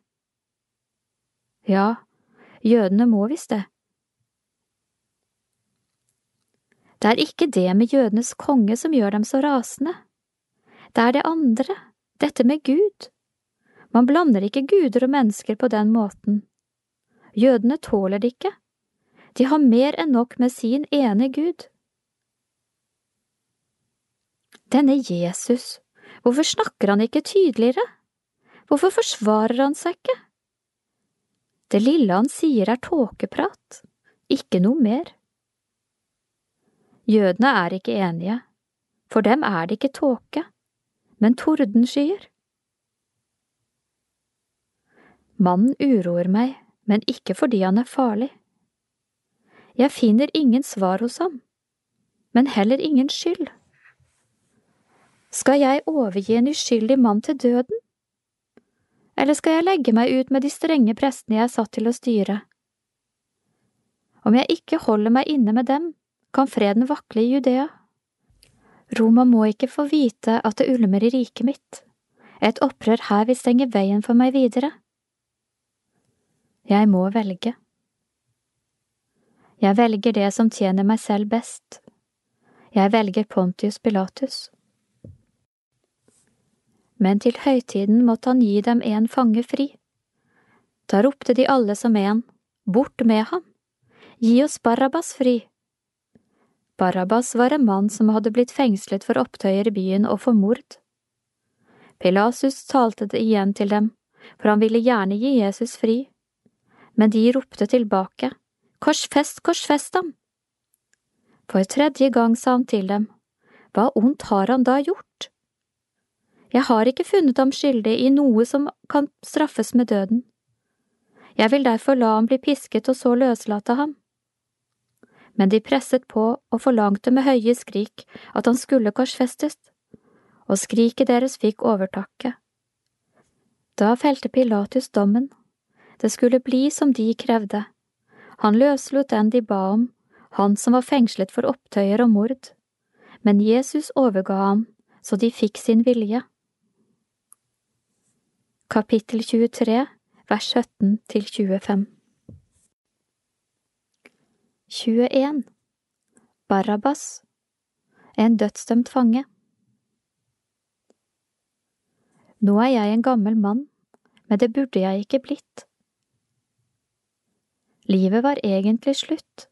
Ja, jødene må visst det. Det er ikke det med jødenes konge som gjør dem så rasende. Det er det andre, dette med Gud. Man blander ikke guder og mennesker på den måten. Jødene tåler det ikke. De har mer enn nok med sin ene gud. Denne Jesus, hvorfor snakker han ikke tydeligere? Hvorfor forsvarer han seg ikke? Det lille han sier er tåkeprat, ikke noe mer. Jødene er ikke enige, for dem er det ikke tåke, men tordenskyer. Mannen uroer meg, men ikke fordi han er farlig. Jeg finner ingen svar hos ham, men heller ingen skyld. Skal jeg overgi en uskyldig mann til døden? Eller skal jeg legge meg ut med de strenge prestene jeg er satt til å styre? Om jeg ikke holder meg inne med dem, kan freden vakle i Judea. Roma må ikke få vite at det ulmer i riket mitt. Et opprør her vil stenge veien for meg videre. Jeg må velge. Jeg velger det som tjener meg selv best. Jeg velger Pontius Pilatus. Men til høytiden måtte han gi dem en fange fri. Da ropte de alle som en, Bort med ham! Gi oss Barabas fri! Barabas var en mann som hadde blitt fengslet for opptøyer i byen og for mord. Pilasus talte det igjen til dem, for han ville gjerne gi Jesus fri, men de ropte tilbake, Korsfest, korsfest ham! For tredje gang sa han til dem, Hva ondt har han da gjort? Jeg har ikke funnet ham skyldig i noe som kan straffes med døden. Jeg vil derfor la ham bli pisket og så løslate ham. Men de presset på og forlangte med høye skrik at han skulle korsfestes, og skriket deres fikk overtaket. Da felte Pilatus dommen. Det skulle bli som de krevde. Han løslot den de ba om, han som var fengslet for opptøyer og mord. Men Jesus overga ham, så de fikk sin vilje. Kapittel 23, vers 17 til 25 21 Barabbas En dødsdømt fange Nå er jeg en gammel mann, men det burde jeg ikke blitt. Livet var egentlig slutt.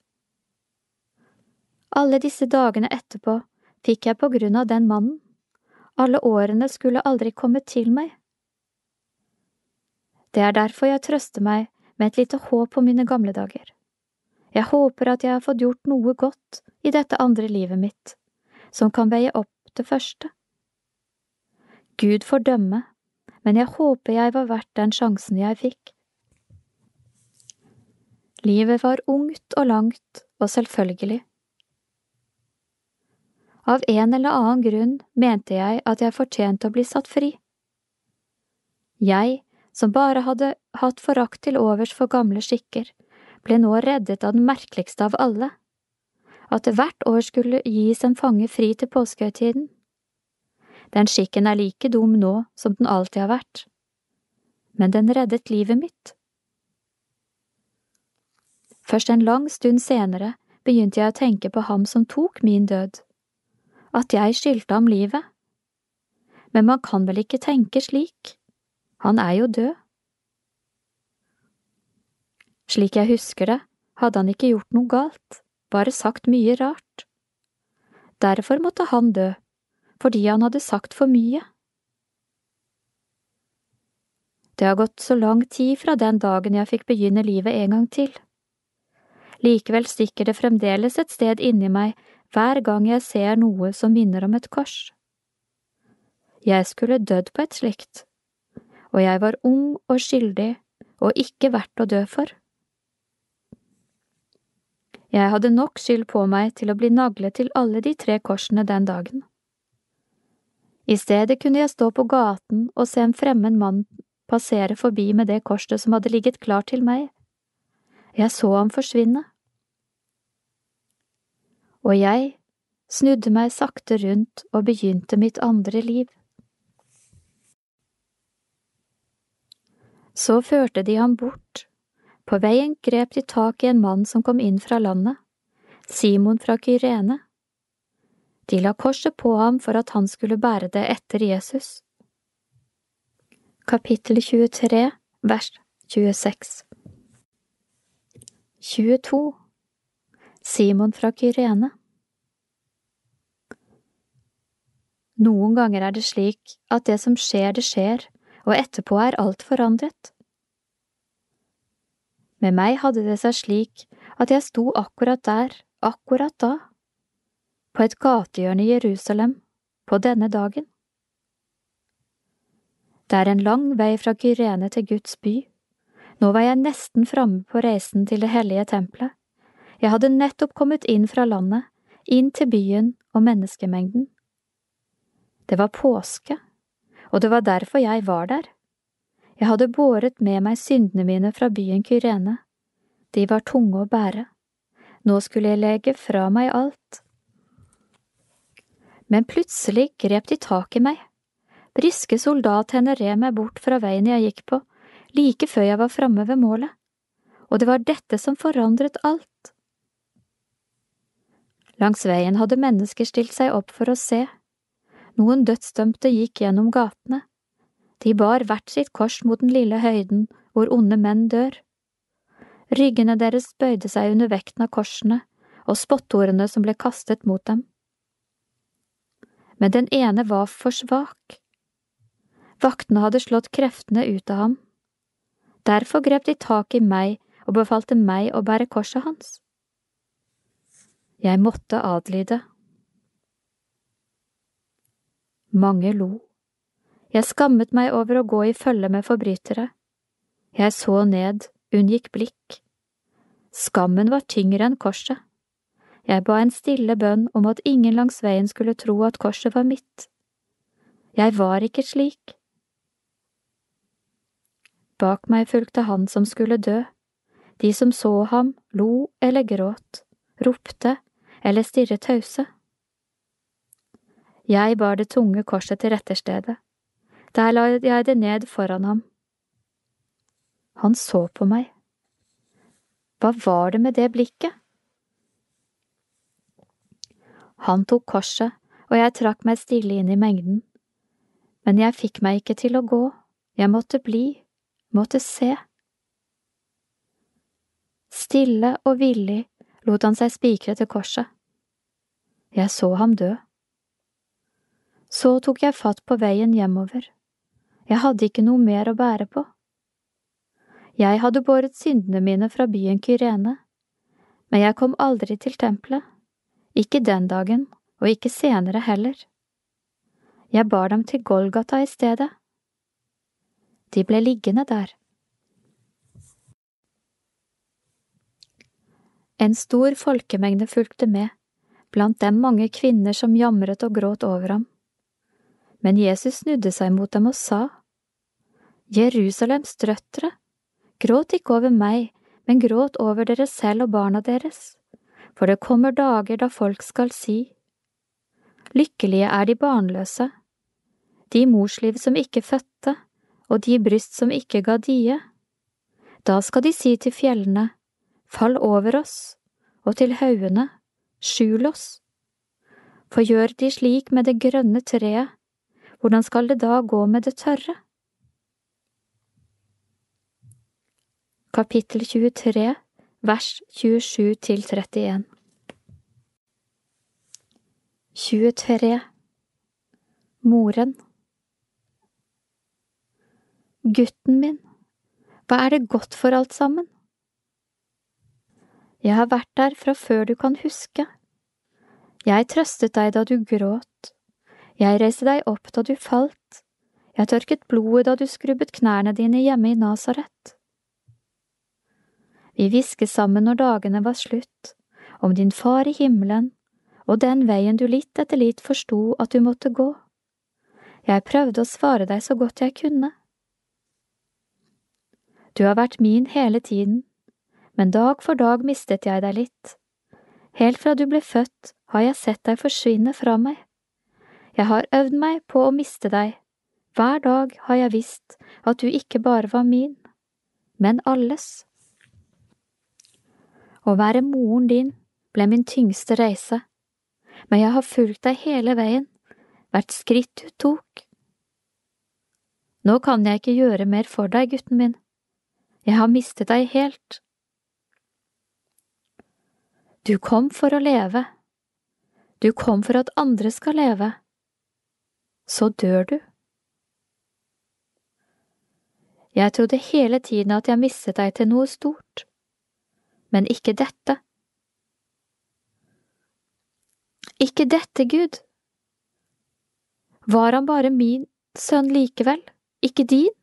Alle disse dagene etterpå fikk jeg på grunn av den mannen. Alle årene skulle aldri kommet til meg. Det er derfor jeg trøster meg med et lite håp på mine gamle dager. Jeg håper at jeg har fått gjort noe godt i dette andre livet mitt, som kan veie opp det første. Gud får dømme, men jeg håper jeg var verdt den sjansen jeg fikk. Livet var ungt og langt og selvfølgelig. Av en eller annen grunn mente jeg at jeg fortjente å bli satt fri. Jeg som bare hadde hatt forakt til overs for gamle skikker, ble nå reddet av den merkeligste av alle, at det hvert år skulle gis en fange fri til påskehøytiden. Den skikken er like dum nå som den alltid har vært, men den reddet livet mitt. Først en lang stund senere begynte jeg å tenke på ham som tok min død, at jeg skyldte ham livet. Men man kan vel ikke tenke slik? Han er jo død. Slik jeg husker det, hadde han ikke gjort noe galt, bare sagt mye rart. Derfor måtte han dø, fordi han hadde sagt for mye. Det har gått så lang tid fra den dagen jeg fikk begynne livet en gang til. Likevel stikker det fremdeles et sted inni meg hver gang jeg ser noe som minner om et kors. Jeg skulle dødd på et slikt og jeg var ung og skyldig og ikke verdt å dø for. Jeg hadde nok skyld på meg til å bli naglet til alle de tre korsene den dagen. I stedet kunne jeg stå på gaten og se en fremmed mann passere forbi med det korset som hadde ligget klart til meg. Jeg så ham forsvinne. Og jeg snudde meg sakte rundt og begynte mitt andre liv. Så førte de ham bort. På veien grep de tak i en mann som kom inn fra landet, Simon fra Kyrene. De la korset på ham for at han skulle bære det etter Jesus. Kapittel 23, vers 26 22 Simon fra Kyrene Noen ganger er det slik at det som skjer, det skjer, og etterpå er alt forandret. Med meg hadde det seg slik at jeg sto akkurat der, akkurat da, på et gatehjørne i Jerusalem, på denne dagen. Det er en lang vei fra Kyrene til Guds by. Nå var jeg nesten framme på reisen til det hellige tempelet. Jeg hadde nettopp kommet inn fra landet, inn til byen og menneskemengden. Det var påske, og det var derfor jeg var der. Jeg hadde båret med meg syndene mine fra byen Kyrene. De var tunge å bære. Nå skulle jeg legge fra meg alt. Men plutselig grep de tak i meg. Briske soldathender red meg bort fra veien jeg gikk på, like før jeg var framme ved målet, og det var dette som forandret alt. Langs veien hadde mennesker stilt seg opp for å se. Noen dødsdømte gikk gjennom gatene. De bar hvert sitt kors mot den lille høyden hvor onde menn dør. Ryggene deres bøyde seg under vekten av korsene og spottordene som ble kastet mot dem. Men den ene var for svak. Vaktene hadde slått kreftene ut av ham. Derfor grep de tak i meg og befalte meg å bære korset hans. Jeg måtte adlyde. Mange lo. Jeg skammet meg over å gå i følge med forbrytere. Jeg så ned, unngikk blikk. Skammen var tyngre enn korset. Jeg ba en stille bønn om at ingen langs veien skulle tro at korset var mitt. Jeg var ikke slik. Bak meg fulgte han som skulle dø. De som så ham, lo eller gråt, ropte eller stirret tause. Jeg bar det tunge korset til retterstedet. Der la jeg det ned foran ham. Han så på meg. Hva var det med det blikket? Han tok korset, og jeg trakk meg stille inn i mengden. Men jeg fikk meg ikke til å gå, jeg måtte bli måtte se. Stille og villig lot han seg spikre til korset. Jeg så ham dø. Så tok jeg fatt på veien hjemover. Jeg hadde ikke noe mer å bære på. Jeg hadde båret syndene mine fra byen Kyrene, men jeg kom aldri til tempelet, ikke den dagen og ikke senere heller. Jeg bar dem til Golgata i stedet. De ble liggende der. En stor folkemengde fulgte med, blant dem mange kvinner som jamret og gråt over ham. Men Jesus snudde seg mot dem og sa, Jerusalems drøtre, gråt ikke over meg, men gråt over dere selv og barna deres, for det kommer dager da folk skal si, Lykkelige er de barnløse, de morsliv som ikke fødte, og de bryst som ikke ga die. Da skal de si til fjellene, fall over oss, og til haugene, skjul oss. For gjør de slik med det grønne treet, hvordan skal det da gå med det tørre? Kapittel 23, vers 27 til 31 23 Moren Gutten min, hva er det godt for alt sammen? Jeg har vært der fra før du kan huske. Jeg trøstet deg da du gråt. Jeg reiste deg opp da du falt. Jeg tørket blodet da du skrubbet knærne dine hjemme i Nasaret. Vi hvisket sammen når dagene var slutt, om din far i himmelen og den veien du litt etter litt forsto at du måtte gå. Jeg prøvde å svare deg så godt jeg kunne. Du har vært min hele tiden, men dag for dag mistet jeg deg litt. Helt fra du ble født har jeg sett deg forsvinne fra meg. Jeg har øvd meg på å miste deg. Hver dag har jeg visst at du ikke bare var min, men alles. Å være moren din ble min tyngste reise, men jeg har fulgt deg hele veien, hvert skritt du tok. Nå kan jeg ikke gjøre mer for deg, gutten min. Jeg har mistet deg helt. Du kom for å leve. Du kom for at andre skal leve. Så dør du. Jeg trodde hele tiden at jeg mistet deg til noe stort, men ikke dette. Ikke dette, Gud. Var han bare min sønn likevel, ikke din?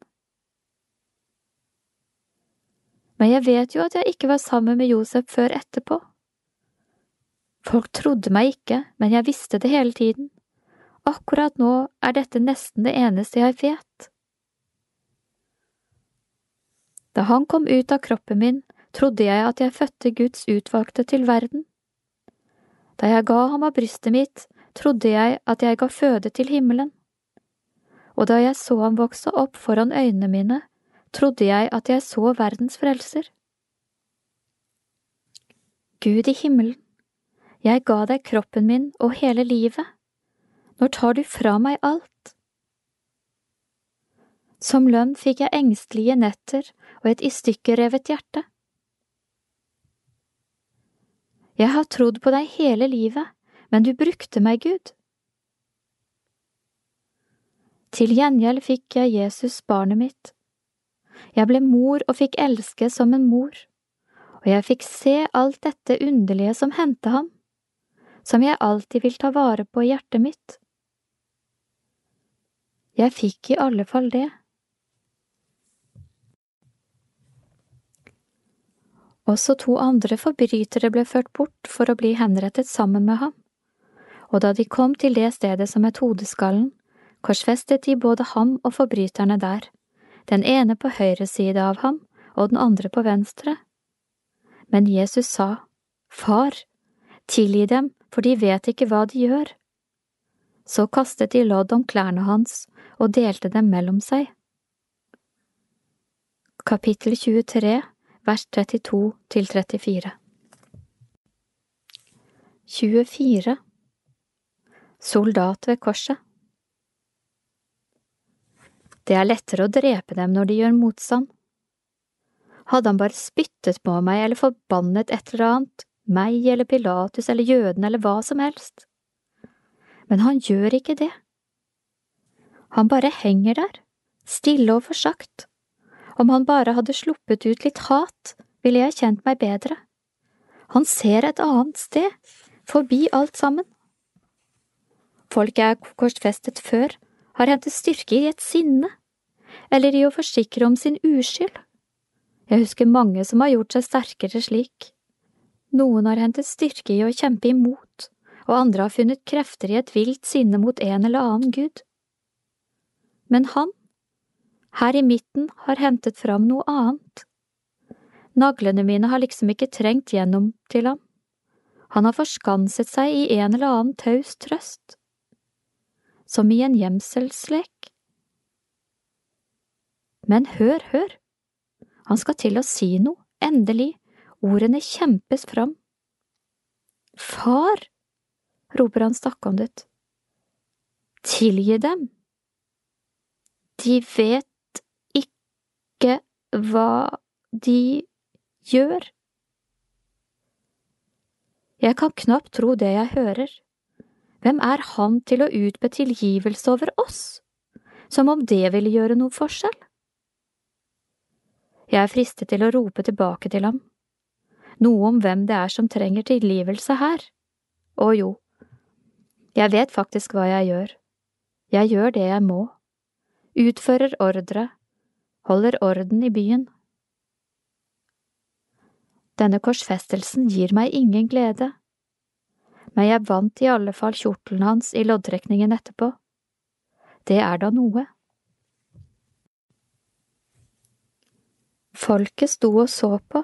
Men jeg vet jo at jeg ikke var sammen med Josef før etterpå. Folk trodde meg ikke, men jeg visste det hele tiden. Akkurat nå er dette nesten det eneste jeg vet. Da han kom ut av kroppen min, trodde jeg at jeg fødte Guds utvalgte til verden. Da jeg ga ham av brystet mitt, trodde jeg at jeg ga føde til himmelen. Og da jeg så ham vokse opp foran øynene mine, trodde jeg at jeg så verdens frelser. Gud i himmelen, jeg ga deg kroppen min og hele livet. Når tar du fra meg alt? Som lønn fikk jeg engstelige netter og et i stykker revet hjerte. Jeg har trodd på deg hele livet, men du brukte meg, Gud. Til gjengjeld fikk jeg Jesus, barnet mitt. Jeg ble mor og fikk elske som en mor, og jeg fikk se alt dette underlige som hendte ham, som jeg alltid vil ta vare på i hjertet mitt. Jeg fikk i alle fall det. Også to andre forbrytere ble ført bort for å bli henrettet sammen med ham, og da de kom til det stedet som het Hodeskallen, korsfestet de både ham og forbryterne der, den ene på høyre side av ham og den andre på venstre. Men Jesus sa, Far, tilgi dem, for de vet ikke hva de gjør. Så kastet de lodd om klærne hans og delte dem mellom seg. Kapittel 23 vers 32 til 34. 24. Soldat ved korset Det er lettere å drepe dem når de gjør motstand. Hadde han bare spyttet på meg eller forbannet et eller annet, meg eller Pilatus eller jødene eller hva som helst. Men han gjør ikke det. Han bare henger der, stille og forsagt om han bare hadde sluppet ut litt hat, ville jeg kjent meg bedre. Han ser et annet sted, forbi alt sammen. Folk jeg er korsfestet før, har hentet styrke i et sinne, eller i å forsikre om sin uskyld. Jeg husker mange som har gjort seg sterkere slik. Noen har hentet styrke i å kjempe imot, og andre har funnet krefter i et vilt sinne mot en eller annen gud. Men han, her i midten har hentet fram noe annet. Naglene mine har liksom ikke trengt gjennom til ham. Han har forskanset seg i en eller annen taus trøst. Som i en gjemselslek. Men hør, hør, han skal til å si noe, endelig, ordene kjempes fram. Far, roper han stakkhåndet. Tilgi dem. De vet ikke hva de gjør. Jeg kan knapt tro det jeg hører. Hvem er han til å utbe tilgivelse over oss, som om det ville gjøre noe forskjell? Jeg er fristet til å rope tilbake til ham, noe om hvem det er som trenger tilgivelse her. Å jo, jeg vet faktisk hva jeg gjør. Jeg gjør det jeg må, utfører ordre holder orden i byen. Denne korsfestelsen gir meg ingen glede, men jeg vant i alle fall kjortelen hans i loddtrekningen etterpå. Det er da noe. Folket sto og så på.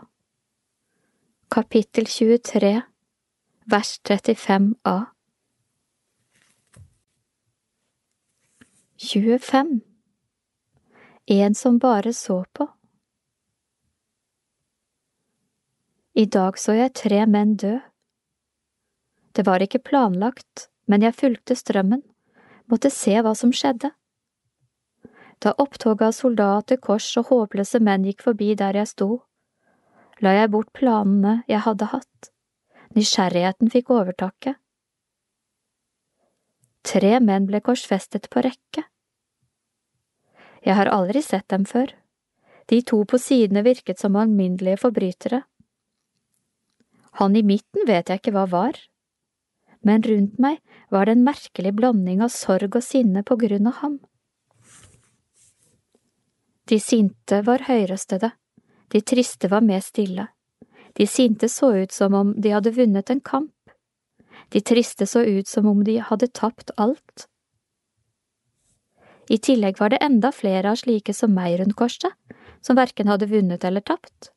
Kapittel 23, vers 35a. 25 en som bare så på. I dag så jeg tre menn dø. Det var ikke planlagt, men jeg fulgte strømmen, måtte se hva som skjedde. Da opptoget av soldater, kors og håpløse menn gikk forbi der jeg sto, la jeg bort planene jeg hadde hatt, nysgjerrigheten fikk overtaket. Tre menn ble korsfestet på rekke. Jeg har aldri sett dem før. De to på sidene virket som alminnelige forbrytere. Han i midten vet jeg ikke hva var, men rundt meg var det en merkelig blanding av sorg og sinne på grunn av ham. De sinte var høyrøstede, de triste var mer stille. De sinte så ut som om de hadde vunnet en kamp. De triste så ut som om de hadde tapt alt. I tillegg var det enda flere av slike som meg rundt korset, som verken hadde vunnet eller tapt.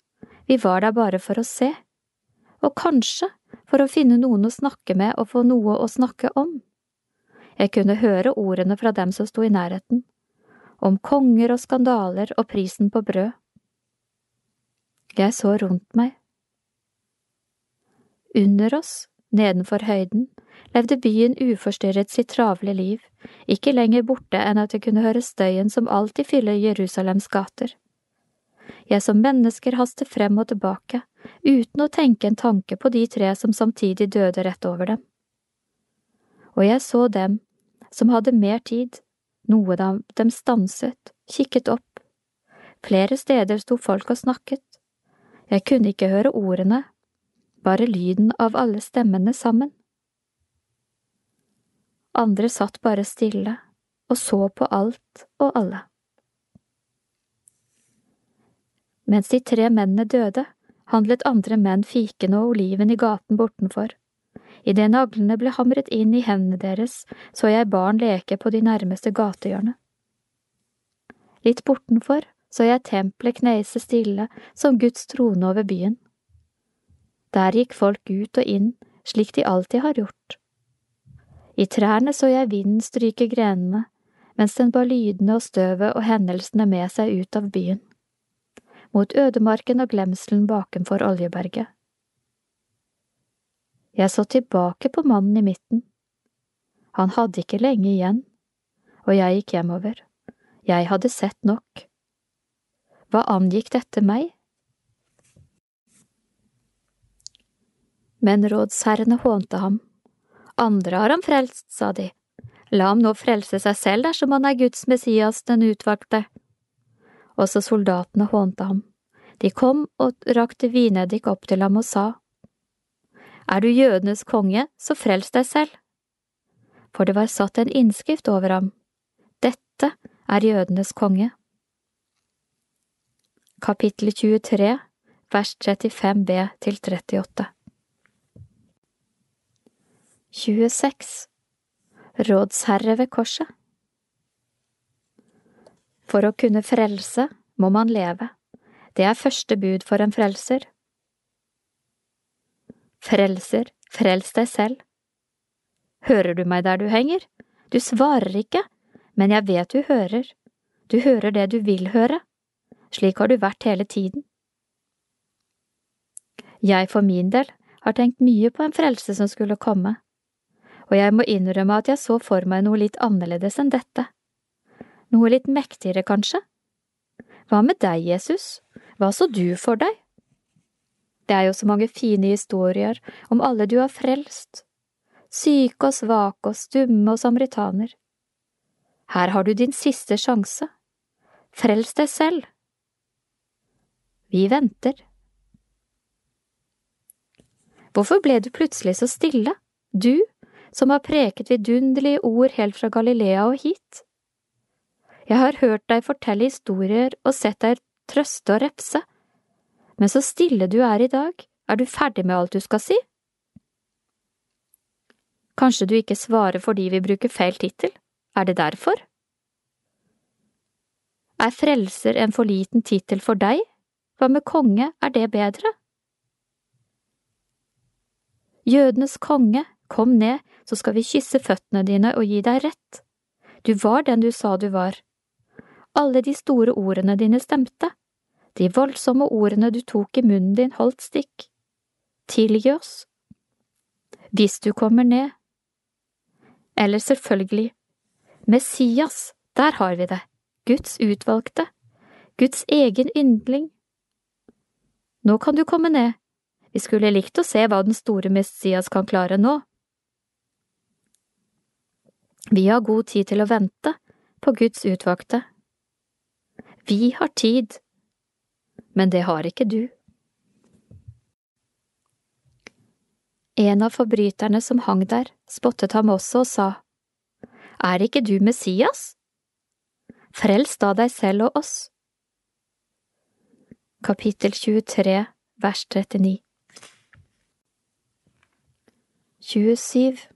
Vi var der bare for å se. Og kanskje for å finne noen å snakke med og få noe å snakke om. Jeg kunne høre ordene fra dem som sto i nærheten, om konger og skandaler og prisen på brød. Jeg så rundt meg. Under oss, nedenfor høyden, levde byen uforstyrret sitt travle liv, ikke lenger borte enn at jeg kunne høre støyen som alltid fyller Jerusalems gater. Jeg som mennesker haster frem og tilbake, uten å tenke en tanke på de tre som samtidig døde rett over dem. Og jeg så dem som hadde mer tid, noe av dem stanset, kikket opp. Flere steder sto folk og snakket. Jeg kunne ikke høre ordene, bare lyden av alle stemmene sammen. Andre satt bare stille og så på alt og alle. Mens de tre mennene døde, handlet andre menn fiken og oliven i gaten bortenfor. Idet naglene ble hamret inn i hendene deres, så jeg barn leke på de nærmeste gatehjørnene. Litt bortenfor så jeg tempelet kneise stille som Guds trone over byen. Der gikk folk ut og inn, slik de alltid har gjort. I trærne så jeg vinden stryke grenene, mens den bar lydene og støvet og hendelsene med seg ut av byen mot ødemarken og glemselen bakenfor Oljeberget. Jeg så tilbake på mannen i midten. Han hadde ikke lenge igjen, og jeg gikk hjemover. Jeg hadde sett nok. Hva angikk dette meg? Men rådsherrene hånte ham. Andre har han frelst, sa de. La ham nå frelse seg selv dersom han er Guds Messias, den utvalgte. Også soldatene hånte ham. De kom og rakte vineddik opp til ham og sa, Er du jødenes konge, så frels deg selv. For det var satt en innskrift over ham, Dette er jødenes konge. Kapittel 23, vers 35b til 38 26 Rådsherre ved korset For å kunne frelse må man leve. Det er første bud for en frelser. Frelser, frels deg selv. Hører du meg der du henger? Du svarer ikke, men jeg vet du hører. Du hører det du vil høre. Slik har du vært hele tiden. Jeg for min del har tenkt mye på en frelse som skulle komme, og jeg må innrømme at jeg så for meg noe litt annerledes enn dette. Noe litt mektigere, kanskje? Hva med deg, Jesus, hva så du for deg? Det er jo så mange fine historier om alle du har frelst, syke og svake og stumme og samaritaner. Her har du din siste sjanse. Frels deg selv. Vi venter. Hvorfor ble du plutselig så stille, du som har preket vidunderlige ord helt fra Galilea og hit? Jeg har hørt deg fortelle historier og sett deg trøste og repse, men så stille du er i dag, er du ferdig med alt du skal si? Kanskje du ikke svarer fordi vi bruker feil tittel, er det derfor? Er frelser en for liten tittel for deg, hva med konge, er det bedre? Jødenes konge, kom ned, så skal vi kysse føttene dine og gi deg rett. Du var den du sa du var alle de store ordene dine stemte, de voldsomme ordene du tok i munnen din holdt stikk. Tilgi oss. Hvis du kommer ned. Eller selvfølgelig, Messias, der har vi det, Guds utvalgte, Guds egen yndling. Nå kan du komme ned, vi skulle likt å se hva den store Messias kan klare nå. Vi har god tid til å vente på Guds utvalgte. Vi har tid, men det har ikke du. En av forbryterne som hang der, spottet ham også og sa, Er ikke du Messias? Frels da deg selv og oss. Kapittel 23, vers 39 27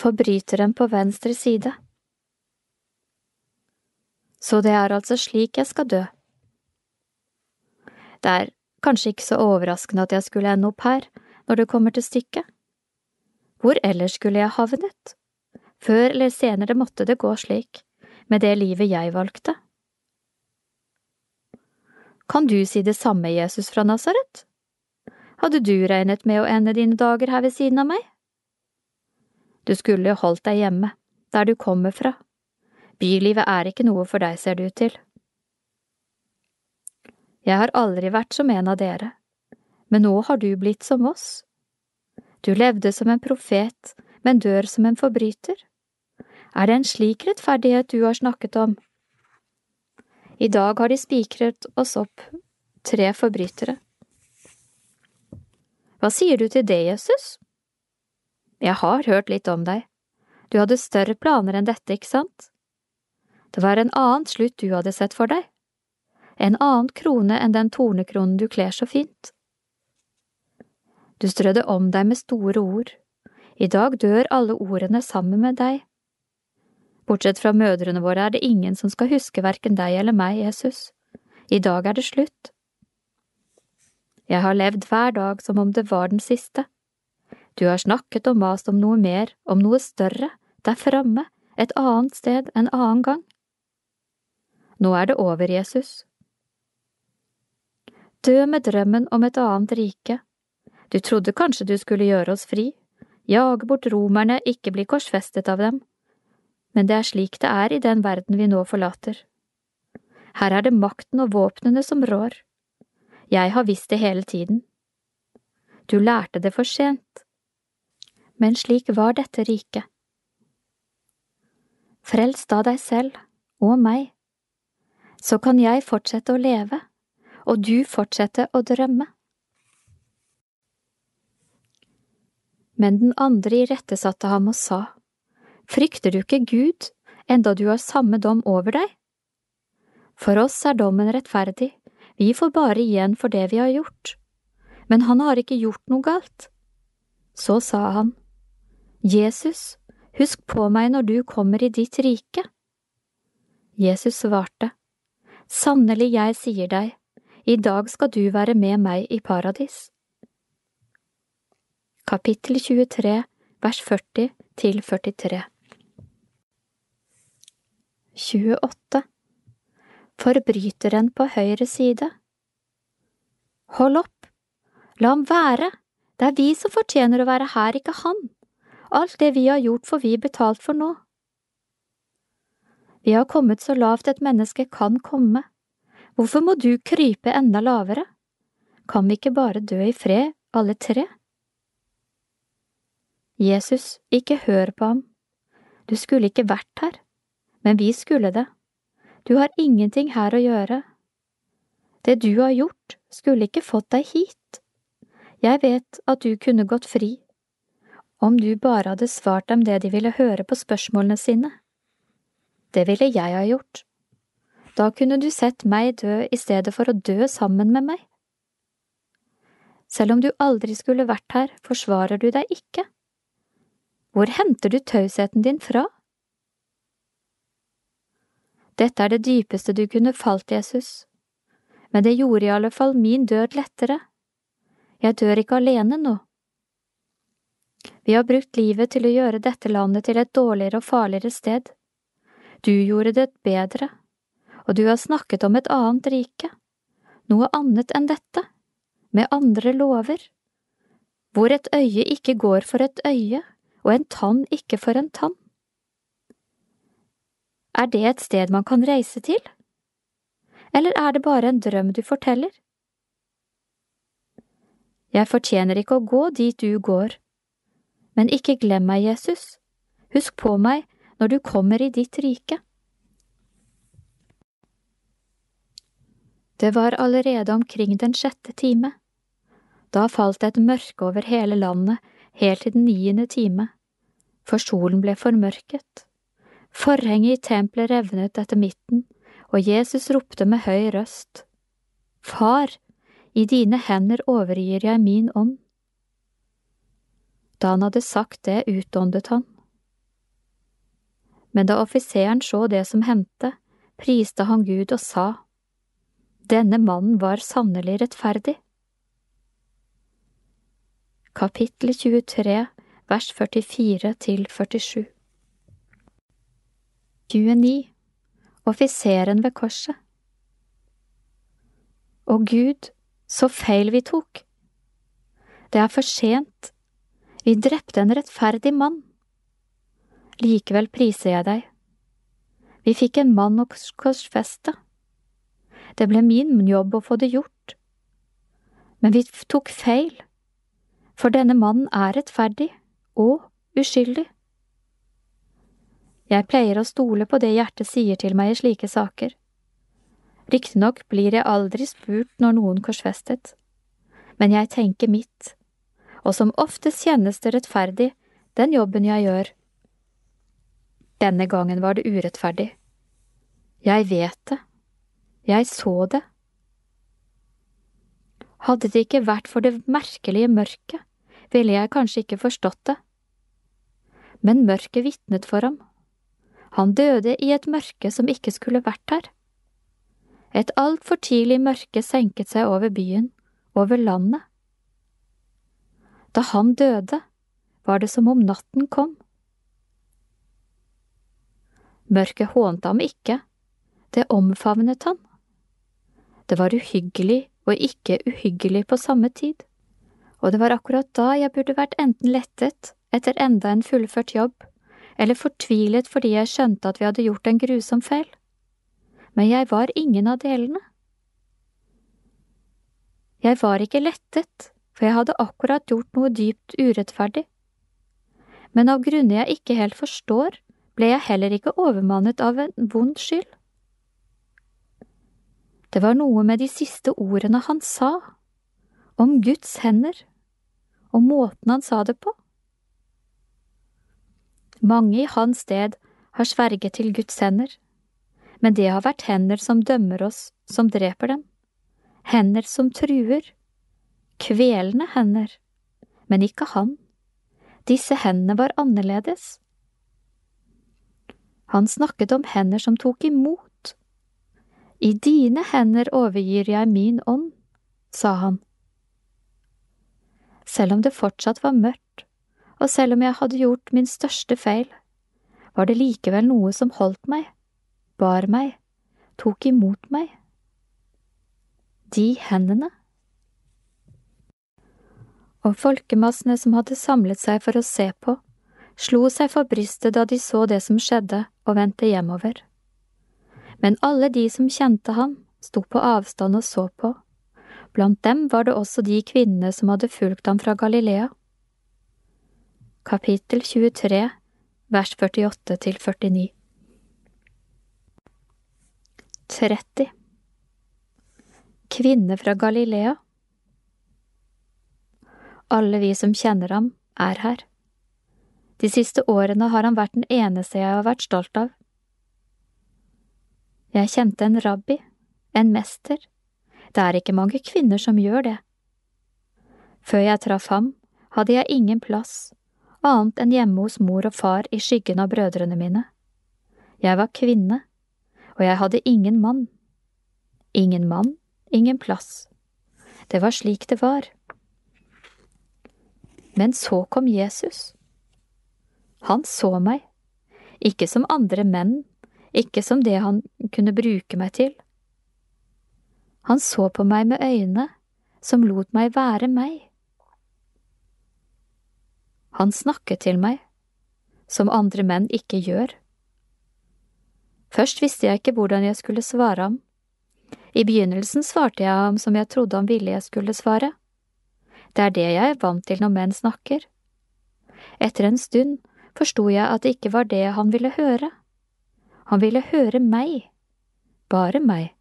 Forbryteren på venstre side Så det er altså slik jeg skal dø. Det er kanskje ikke så overraskende at jeg skulle ende opp her, når det kommer til stykket. Hvor ellers skulle jeg havnet? Før eller senere måtte det gå slik, med det livet jeg valgte. Kan du si det samme, Jesus fra Nasaret? Hadde du regnet med å ende dine dager her ved siden av meg? Du skulle jo holdt deg hjemme, der du kommer fra. Bylivet er ikke noe for deg, ser det ut til. Jeg har aldri vært som en av dere, men nå har du blitt som oss. Du levde som en profet, men dør som en forbryter. Er det en slik rettferdighet du har snakket om? I dag har de spikret oss opp, tre forbrytere. Hva sier du til det, Jesus? Jeg har hørt litt om deg. Du hadde større planer enn dette, ikke sant? Det var en annen slutt du hadde sett for deg. En annen krone enn den tornekronen du kler så fint. Du strødde om deg med store ord. I dag dør alle ordene sammen med deg. Bortsett fra mødrene våre er det ingen som skal huske verken deg eller meg, Jesus. I dag er det slutt. Jeg har levd hver dag som om det var den siste. Du har snakket og mast om noe mer, om noe større, der framme, et annet sted, en annen gang. Nå er det over, Jesus. Dø med drømmen om et annet rike, du trodde kanskje du skulle gjøre oss fri, jage bort romerne, ikke bli korsfestet av dem. Men det er slik det er i den verden vi nå forlater. Her er det makten og våpnene som rår. Jeg har visst det hele tiden. Du lærte det for sent. Men slik var dette riket. Frels da deg selv og meg, så kan jeg fortsette å leve, og du fortsette å drømme. Men den andre irettesatte ham og sa, Frykter du ikke Gud, enda du har samme dom over deg? For oss er dommen rettferdig, vi får bare igjen for det vi har gjort. Men han har ikke gjort noe galt. Så sa han, Jesus, husk på meg når du kommer i ditt rike. Jesus svarte, Sannelig, jeg sier deg, i dag skal du være med meg i paradis kapittel 23, vers 40 til 43. 28. Forbryteren på høyre side Hold opp, la ham være, det er vi som fortjener å være her, ikke han. Alt det vi har gjort får vi betalt for nå. Vi har kommet så lavt et menneske kan komme. Hvorfor må du krype enda lavere? Kan vi ikke bare dø i fred, alle tre? Jesus, ikke hør på ham. Du skulle ikke vært her, men vi skulle det. Du har ingenting her å gjøre. Det du har gjort, skulle ikke fått deg hit. Jeg vet at du kunne gått fri, om du bare hadde svart dem det de ville høre på spørsmålene sine. Det ville jeg ha gjort. Da kunne du sett meg dø i stedet for å dø sammen med meg. Selv om du aldri skulle vært her, forsvarer du deg ikke. Hvor henter du tausheten din fra? Dette er det dypeste du kunne falt, Jesus, men det gjorde i alle fall min død lettere. Jeg dør ikke alene nå. Vi har brukt livet til å gjøre dette landet til et dårligere og farligere sted. Du gjorde det bedre, og du har snakket om et annet rike, noe annet enn dette, med andre lover, hvor et øye ikke går for et øye og en tann ikke for en tann. Er det et sted man kan reise til? Eller er det bare en drøm du forteller? Jeg fortjener ikke å gå dit du går, men ikke glem meg, Jesus, husk på meg når du kommer i ditt rike. Det var allerede omkring den sjette time. Da falt det et mørke over hele landet helt til den niende time, for solen ble formørket. Forhenget i tempelet revnet etter midten, og Jesus ropte med høy røst, Far, i dine hender overgir jeg min ånd. Da han hadde sagt det, utåndet han. Men da offiseren så det som hendte, priste han Gud og sa, Denne mannen var sannelig rettferdig. Kapittel 23, vers 44 til 47 29. Offiseren ved korset Å Gud, så feil vi tok! Det er for sent, vi drepte en rettferdig mann. Likevel priser jeg deg. Vi fikk en mann å korsfeste. Det ble min jobb å få det gjort. Men vi tok feil, for denne mannen er rettferdig og uskyldig. Jeg pleier å stole på det hjertet sier til meg i slike saker. Riktignok blir jeg aldri spurt når noen korsfestet, men jeg tenker mitt og som oftest kjennes det rettferdig, den jobben jeg gjør. Denne gangen var det urettferdig. Jeg vet det. Jeg så det. Hadde det ikke vært for det merkelige mørket, ville jeg kanskje ikke forstått det. Men mørket vitnet for ham. Han døde i et mørke som ikke skulle vært her. Et altfor tidlig mørke senket seg over byen, over landet. Da han døde, var det som om natten kom. Mørket hånte ham ikke, det omfavnet han. Det var uhyggelig og ikke uhyggelig på samme tid, og det var akkurat da jeg burde vært enten lettet etter enda en fullført jobb, eller fortvilet fordi jeg skjønte at vi hadde gjort en grusom feil. Men jeg var ingen av delene. Jeg var ikke lettet, for jeg hadde akkurat gjort noe dypt urettferdig. Men av grunner jeg ikke helt forstår, ble jeg heller ikke overmannet av en vond skyld. Det var noe med de siste ordene han sa, om Guds hender, og måten han sa det på. Mange i hans sted har sverget til Guds hender, men det har vært hender som dømmer oss, som dreper dem, hender som truer, kvelende hender, men ikke han. Disse hendene var annerledes. Han snakket om hender som tok imot. I dine hender overgir jeg min ånd, sa han. Selv om det fortsatt var mørkt, og selv om jeg hadde gjort min største feil, var det likevel noe som holdt meg, bar meg, tok imot meg. De hendene og folkemassene som hadde samlet seg for å se på, slo seg for brystet da de så det som skjedde og vendte hjemover. Men alle de som kjente ham, sto på avstand og så på, blant dem var det også de kvinnene som hadde fulgt ham fra Galilea. Kapittel 23, vers 48 til 49 30 Kvinne fra Galilea alle vi som kjenner ham, er her. De siste årene har han vært den eneste jeg har vært stolt av. Jeg kjente en rabbi, en mester. Det er ikke mange kvinner som gjør det. Før jeg traff ham, hadde jeg ingen plass, annet enn hjemme hos mor og far i skyggen av brødrene mine. Jeg var kvinne, og jeg hadde ingen mann. Ingen mann, ingen plass. Det var slik det var. Men så kom Jesus. Han så meg, ikke som andre menn, ikke som det han kunne bruke meg til. Han så på meg med øyne som lot meg være meg. Han snakket til meg, som andre menn ikke gjør. Først visste jeg ikke hvordan jeg skulle svare ham. I begynnelsen svarte jeg ham som jeg trodde han ville jeg skulle svare. Det er det jeg er vant til når menn snakker. Etter en stund forsto jeg at det ikke var det han ville høre. Han ville høre meg, bare meg.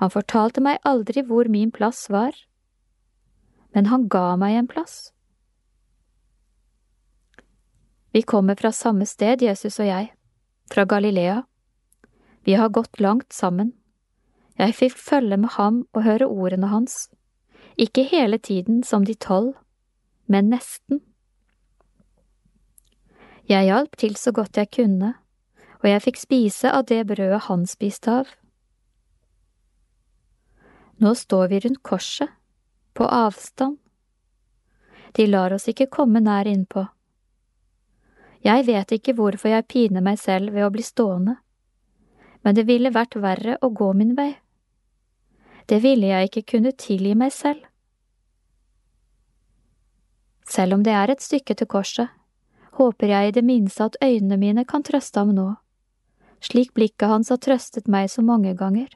Han fortalte meg aldri hvor min plass var, men han ga meg en plass. Vi kommer fra samme sted, Jesus og jeg, fra Galilea. Vi har gått langt sammen. Jeg fikk følge med ham og høre ordene hans, ikke hele tiden som de tolv, men nesten. Jeg hjalp til så godt jeg kunne, og jeg fikk spise av det brødet han spiste av. Nå står vi rundt korset, på avstand. De lar oss ikke komme nær innpå. Jeg vet ikke hvorfor jeg piner meg selv ved å bli stående, men det ville vært verre å gå min vei. Det ville jeg ikke kunne tilgi meg selv. Selv om det er et stykke til korset, håper jeg i det minste at øynene mine kan trøste ham nå, slik blikket hans har trøstet meg så mange ganger.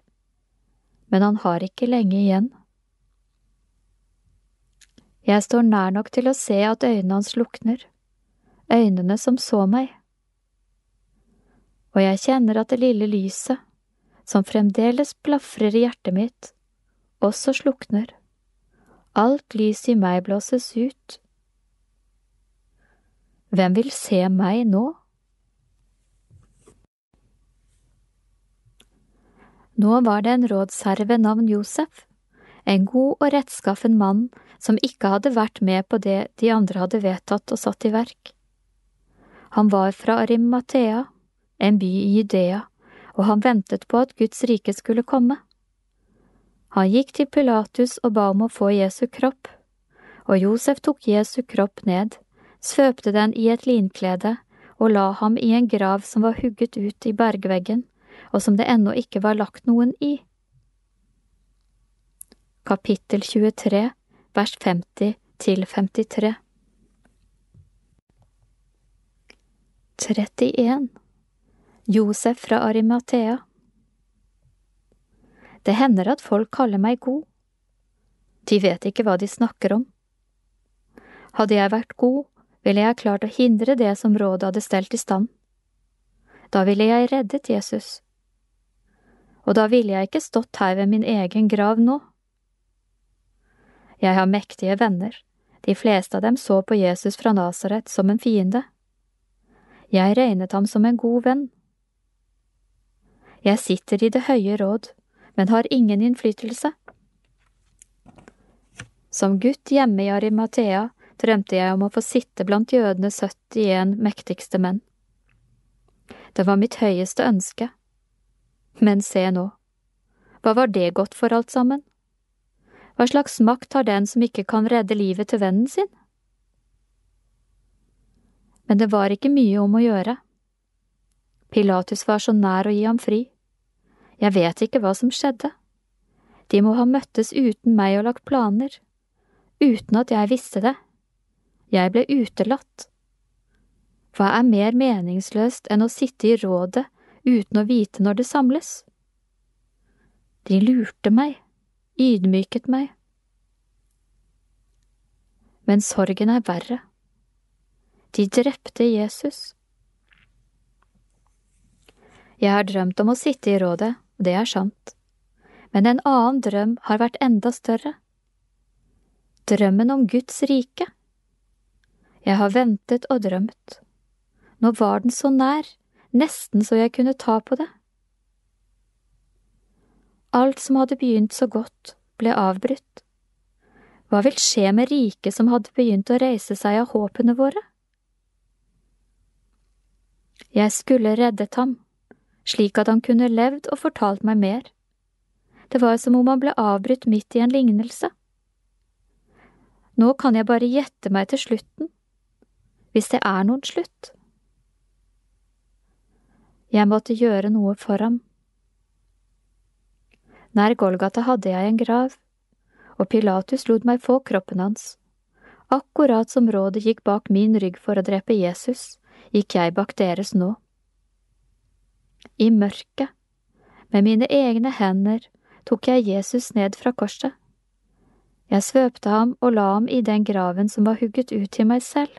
Men han har ikke lenge igjen. Jeg står nær nok til å se at øynene hans lukner, øynene som så meg. Og jeg kjenner at det lille lyset, som fremdeles blafrer i hjertet mitt, også slukner. Alt lys i meg blåses ut. Hvem vil se meg nå? Nå var det en rådsherre ved navn Josef, en god og rettskaffen mann som ikke hadde vært med på det de andre hadde vedtatt og satt i verk. Han var fra Arimathea, en by i Judea, og han ventet på at Guds rike skulle komme. Han gikk til Pilatus og ba om å få Jesu kropp, og Josef tok Jesu kropp ned svøpte den i et linklede og la ham i en grav som var hugget ut i bergveggen, og som det ennå ikke var lagt noen i. Kapittel 23, vers 50 til 53 31 Josef fra Arimathea Det hender at folk kaller meg god. De vet ikke hva de snakker om. Hadde jeg vært god, ville jeg klart å hindre det som rådet hadde stelt i stand. Da ville jeg reddet Jesus. Og da ville jeg ikke stått her ved min egen grav nå. Jeg har mektige venner, de fleste av dem så på Jesus fra Nasaret som en fiende. Jeg regnet ham som en god venn. Jeg sitter i det høye råd, men har ingen innflytelse. Som gutt hjemme i Arimathea drømte jeg om å få sitte blant jødene 71 mektigste menn. Det var mitt høyeste ønske. Men se nå, hva var det godt for alt sammen? Hva slags makt har den som ikke kan redde livet til vennen sin? Men det var ikke mye om å gjøre. Pilatus var så nær å gi ham fri. Jeg vet ikke hva som skjedde. De må ha møttes uten meg og lagt planer, uten at jeg visste det. Jeg ble utelatt. Hva er mer meningsløst enn å sitte i rådet uten å vite når det samles? De lurte meg, ydmyket meg. Men sorgen er verre. De drepte Jesus. Jeg har drømt om å sitte i rådet, det er sant, men en annen drøm har vært enda større. Drømmen om Guds rike. Jeg har ventet og drømt. Nå var den så nær, nesten så jeg kunne ta på det. Alt som hadde begynt så godt, ble avbrutt. Hva vil skje med riket som hadde begynt å reise seg av håpene våre? Jeg skulle reddet ham, slik at han kunne levd og fortalt meg mer. Det var som om han ble avbrutt midt i en lignelse. Nå kan jeg bare gjette meg til slutten hvis det er noen slutt. Jeg måtte gjøre noe for ham. Nær Golgata hadde jeg en grav, og Pilatus lot meg få kroppen hans. Akkurat som rådet gikk bak min rygg for å drepe Jesus, gikk jeg bak deres nå. I mørket, med mine egne hender, tok jeg Jesus ned fra korset. Jeg svøpte ham og la ham i den graven som var hugget ut til meg selv.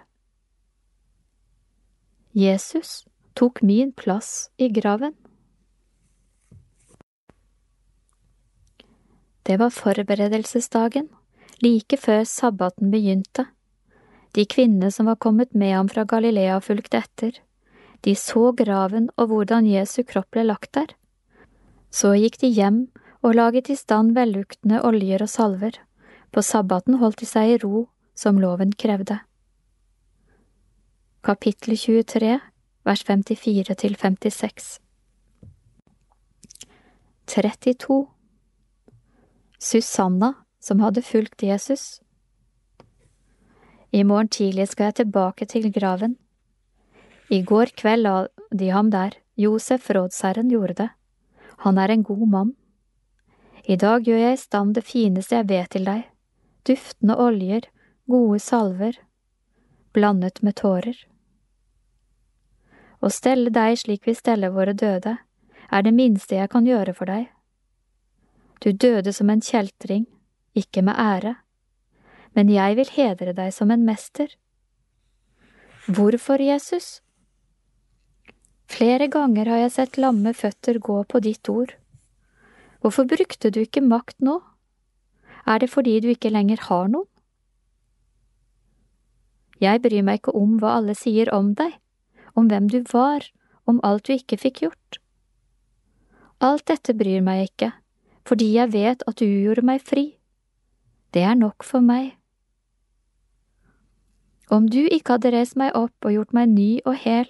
Jesus tok min plass i graven. Det var forberedelsesdagen, like før sabbaten begynte. De kvinnene som var kommet med ham fra Galilea, fulgte etter. De så graven og hvordan Jesu kropp ble lagt der. Så gikk de hjem og laget i stand velluktende oljer og salver. På sabbaten holdt de seg i ro, som loven krevde. Kapittel 23, vers 54 til 56 32 Susanna, som hadde fulgt Jesus. I morgen tidlig skal jeg tilbake til graven. I går kveld la de ham der, Josef rådsherren gjorde det. Han er en god mann. I dag gjør jeg i stand det fineste jeg vet til deg, duftende oljer, gode salver, blandet med tårer. Å stelle deg slik vi steller våre døde, er det minste jeg kan gjøre for deg. Du døde som en kjeltring, ikke med ære, men jeg vil hedre deg som en mester. Hvorfor, Jesus? Flere ganger har jeg sett lamme føtter gå på ditt ord. Hvorfor brukte du ikke makt nå? Er det fordi du ikke lenger har noen? Jeg bryr meg ikke om hva alle sier om deg, om hvem du var, om alt du ikke fikk gjort. Alt dette bryr meg ikke, fordi jeg vet at du gjorde meg fri. Det er nok for meg. Om du ikke hadde reist meg opp og gjort meg ny og hel,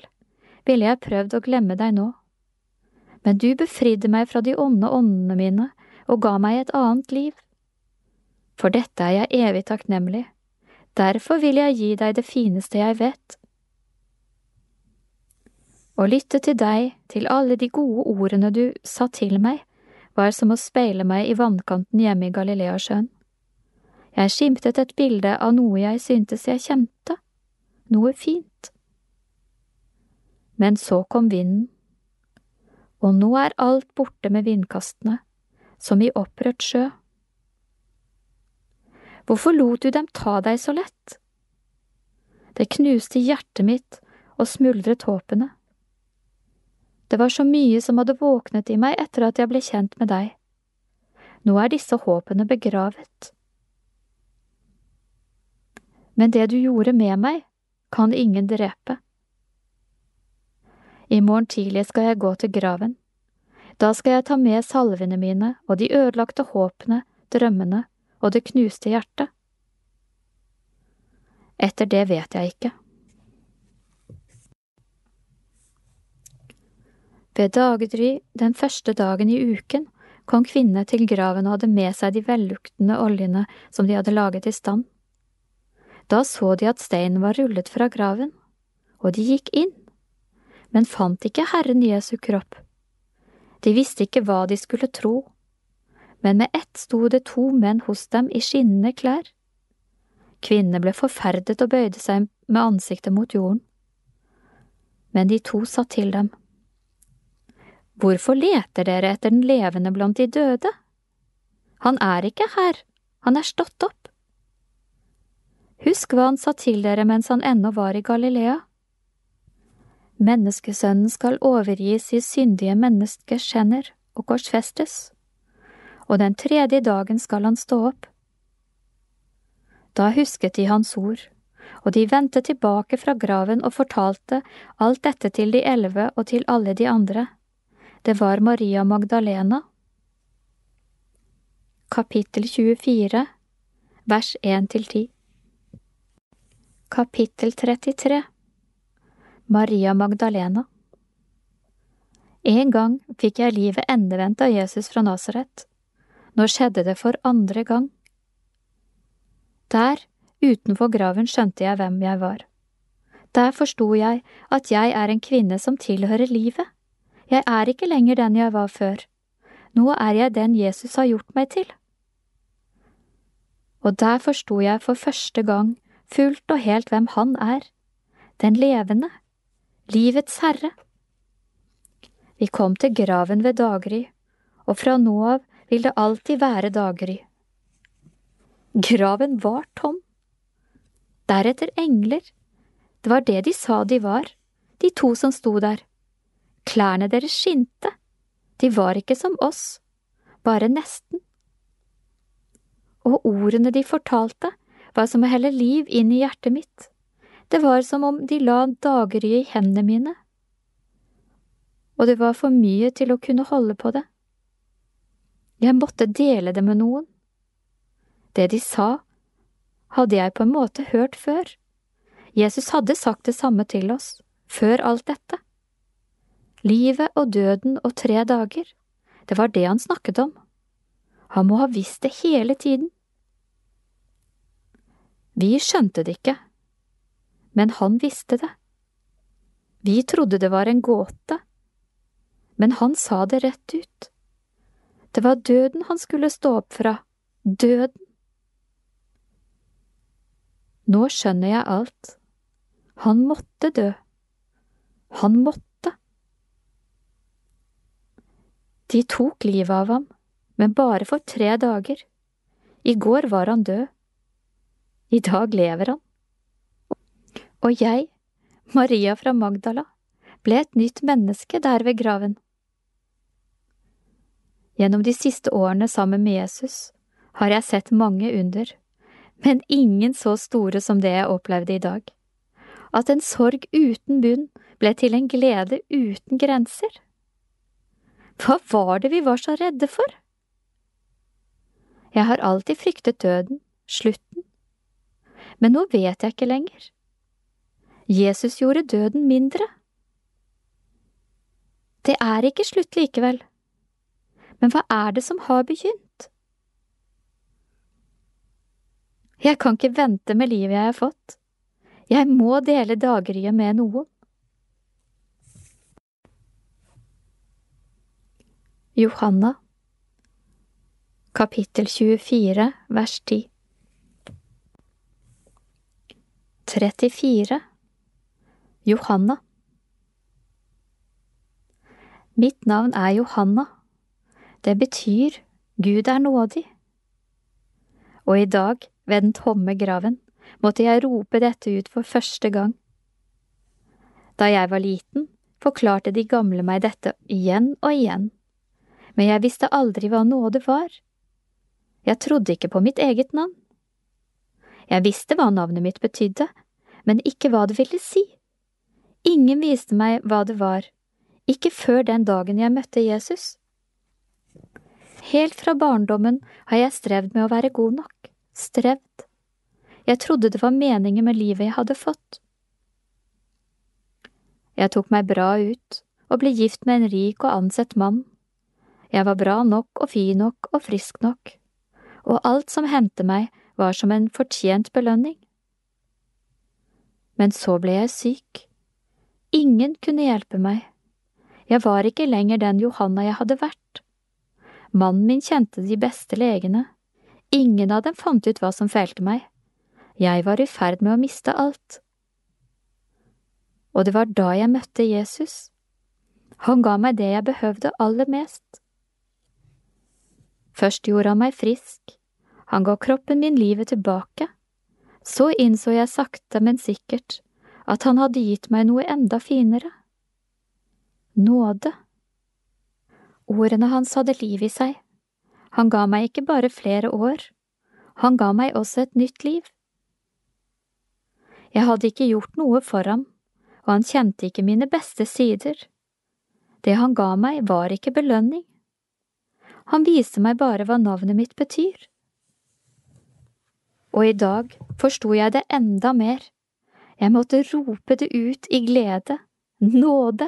ville jeg prøvd å glemme deg nå. Men du befridde meg fra de onde åndene mine og ga meg et annet liv. For dette er jeg evig takknemlig. Derfor vil jeg gi deg det fineste jeg vet. Å lytte til deg, til alle de gode ordene du sa til meg, var som å speile meg i vannkanten hjemme i Galileasjøen. Jeg skimtet et bilde av noe jeg syntes jeg kjente, noe fint. Men så kom vinden, og nå er alt borte med vindkastene, som i opprørt sjø. Hvorfor lot du dem ta deg så lett? Det knuste hjertet mitt og smuldret håpene. Det var så mye som hadde våknet i meg etter at jeg ble kjent med deg. Nå er disse håpene begravet. Men det du gjorde med meg, kan ingen drepe. I morgen tidlig skal jeg gå til graven. Da skal jeg ta med salvene mine og de ødelagte håpene, drømmene og det knuste hjertet. Etter det vet jeg ikke. Ved daggry den første dagen i uken kom kvinnene til graven og hadde med seg de velluktende oljene som de hadde laget i stand. Da så de at steinen var rullet fra graven, og de gikk inn, men fant ikke Herren Jesu kropp. De visste ikke hva de skulle tro, men med ett sto det to menn hos dem i skinnende klær. Kvinnene ble forferdet og bøyde seg med ansiktet mot jorden. Men de to sa til dem, Hvorfor leter dere etter den levende blant de døde? Han er ikke her, han er stått opp. Husk hva han sa til dere mens han ennå var i Galilea. Menneskesønnen skal overgis i syndige menneskers hender og korsfestes, og den tredje dagen skal han stå opp. Da husket de hans ord, og de vendte tilbake fra graven og fortalte alt dette til de elleve og til alle de andre. Det var Maria Magdalena. Kapittel 24, vers 1–10 Kapittel 33 Maria Magdalena En gang fikk jeg livet endevendt av Jesus fra Nasaret. Nå skjedde det for andre gang. Der, utenfor graven, skjønte jeg hvem jeg var. Der forsto jeg at jeg er en kvinne som tilhører livet. Jeg er ikke lenger den jeg var før. Nå er jeg den Jesus har gjort meg til. Og der forsto jeg for første gang fullt og helt hvem han er, den levende, livets herre. Vi kom til graven ved daggry, og fra nå av vil det alltid være daggry. Graven var tom. Deretter engler, det var det de sa de var, de to som sto der. Klærne deres skinte, de var ikke som oss, bare nesten. Og ordene de fortalte, var som å helle liv inn i hjertet mitt. Det var som om de la daggry i hendene mine. Og det var for mye til å kunne holde på det. Jeg måtte dele det med noen. Det de sa, hadde jeg på en måte hørt før. Jesus hadde sagt det samme til oss, før alt dette. Livet og døden og tre dager, det var det han snakket om. Han må ha visst det hele tiden. Vi skjønte det ikke, men han visste det. Vi trodde det var en gåte, men han sa det rett ut. Det var døden han skulle stå opp fra, døden. Nå skjønner jeg alt. Han måtte dø. Han måtte. De tok livet av ham, men bare for tre dager. I går var han død. I dag lever han. Og jeg, Maria fra Magdala, ble et nytt menneske der ved graven. Gjennom de siste årene sammen med Jesus har jeg sett mange under, men ingen så store som det jeg opplevde i dag. At en sorg uten bunn ble til en glede uten grenser. Hva var det vi var så redde for? Jeg har alltid fryktet døden, slutten, men nå vet jeg ikke lenger. Jesus gjorde døden mindre. Det er ikke slutt likevel. Men hva er det som har begynt? Jeg kan ikke vente med livet jeg har fått. Jeg må dele daggryet med noen. Johanna Kapittel 24 vers 10 34 Johanna Mitt navn er Johanna. Det betyr Gud er nådig. Og i dag, ved den tomme graven, måtte jeg rope dette ut for første gang. Da jeg var liten, forklarte de gamle meg dette igjen og igjen, men jeg visste aldri hva nåde var. Jeg trodde ikke på mitt eget navn. Jeg visste hva navnet mitt betydde, men ikke hva det ville si. Ingen viste meg hva det var, ikke før den dagen jeg møtte Jesus. Helt fra barndommen har jeg strevd med å være god nok, strevd. Jeg trodde det var meningen med livet jeg hadde fått. Jeg tok meg bra ut og ble gift med en rik og ansett mann. Jeg var bra nok og fin nok og frisk nok, og alt som hendte meg var som en fortjent belønning. Men så ble jeg syk. Ingen kunne hjelpe meg. Jeg var ikke lenger den Johanna jeg hadde vært. Mannen min kjente de beste legene. Ingen av dem fant ut hva som feilte meg. Jeg var i ferd med å miste alt. Og det var da jeg møtte Jesus. Han ga meg det jeg behøvde aller mest. Først gjorde han meg frisk, han ga kroppen min livet tilbake. Så innså jeg sakte, men sikkert at han hadde gitt meg noe enda finere. Nåde. Ordene hans hadde liv i seg. Han ga meg ikke bare flere år, han ga meg også et nytt liv. Jeg hadde ikke gjort noe for ham, og han kjente ikke mine beste sider. Det han ga meg, var ikke belønning. Han viste meg bare hva navnet mitt betyr. Og i dag forsto jeg det enda mer. Jeg måtte rope det ut i glede, nåde.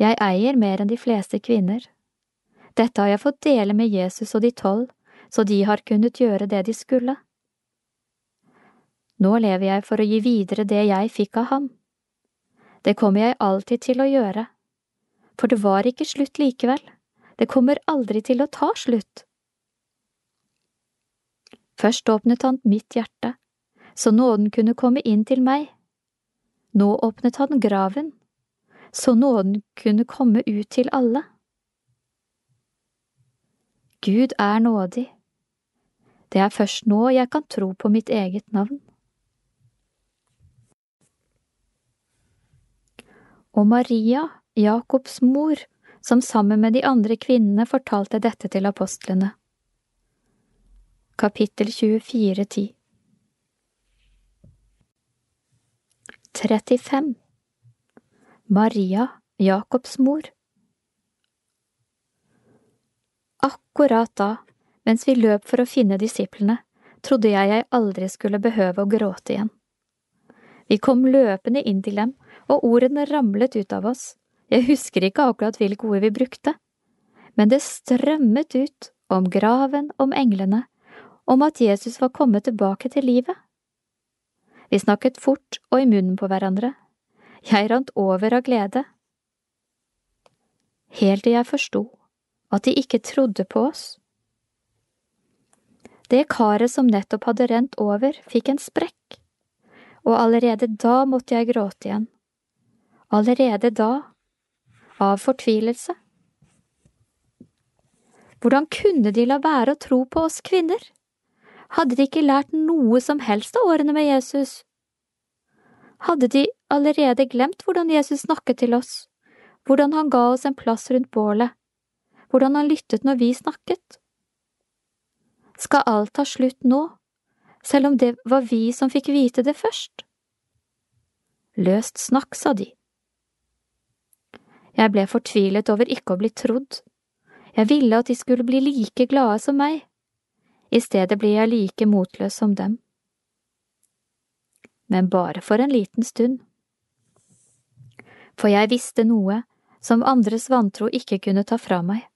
Jeg eier mer enn de fleste kvinner. Dette har jeg fått dele med Jesus og de tolv, så de har kunnet gjøre det de skulle. Nå lever jeg for å gi videre det jeg fikk av ham. Det kommer jeg alltid til å gjøre, for det var ikke slutt likevel, det kommer aldri til å ta slutt. Først åpnet han mitt hjerte, så nåden kunne komme inn til meg. Nå åpnet han graven, så nåden kunne komme ut til alle. Gud er nådig. Det er først nå jeg kan tro på mitt eget navn. og Maria, Jakobs mor, som sammen med de andre kvinnene fortalte dette til apostlene. Kapittel 24, 10 35 Maria, Jakobs mor Akkurat da, mens vi løp for å finne disiplene, trodde jeg jeg aldri skulle behøve å gråte igjen. Vi kom løpende inn til dem, og ordene ramlet ut av oss. Jeg husker ikke akkurat hvilke ord vi brukte, men det strømmet ut om graven, om englene, om at Jesus var kommet tilbake til livet. Vi snakket fort og i munnen på hverandre. Jeg rant over av glede. Helt til jeg forsto at de ikke trodde på oss. Det karet som nettopp hadde rent over, fikk en sprekk, og allerede da måtte jeg gråte igjen. Allerede da, av fortvilelse. Hvordan kunne de la være å tro på oss kvinner? Hadde de ikke lært noe som helst av årene med Jesus? Hadde de allerede glemt hvordan Jesus snakket til oss, hvordan han ga oss en plass rundt bålet, hvordan han lyttet når vi snakket? Skal alt ta slutt nå, selv om det var vi som fikk vite det først? Løst snakk, sa de. Jeg ble fortvilet over ikke å bli trodd. Jeg ville at de skulle bli like glade som meg. I stedet blir jeg like motløs som dem. Men bare for en liten stund. For jeg visste noe som andres vantro ikke kunne ta fra meg.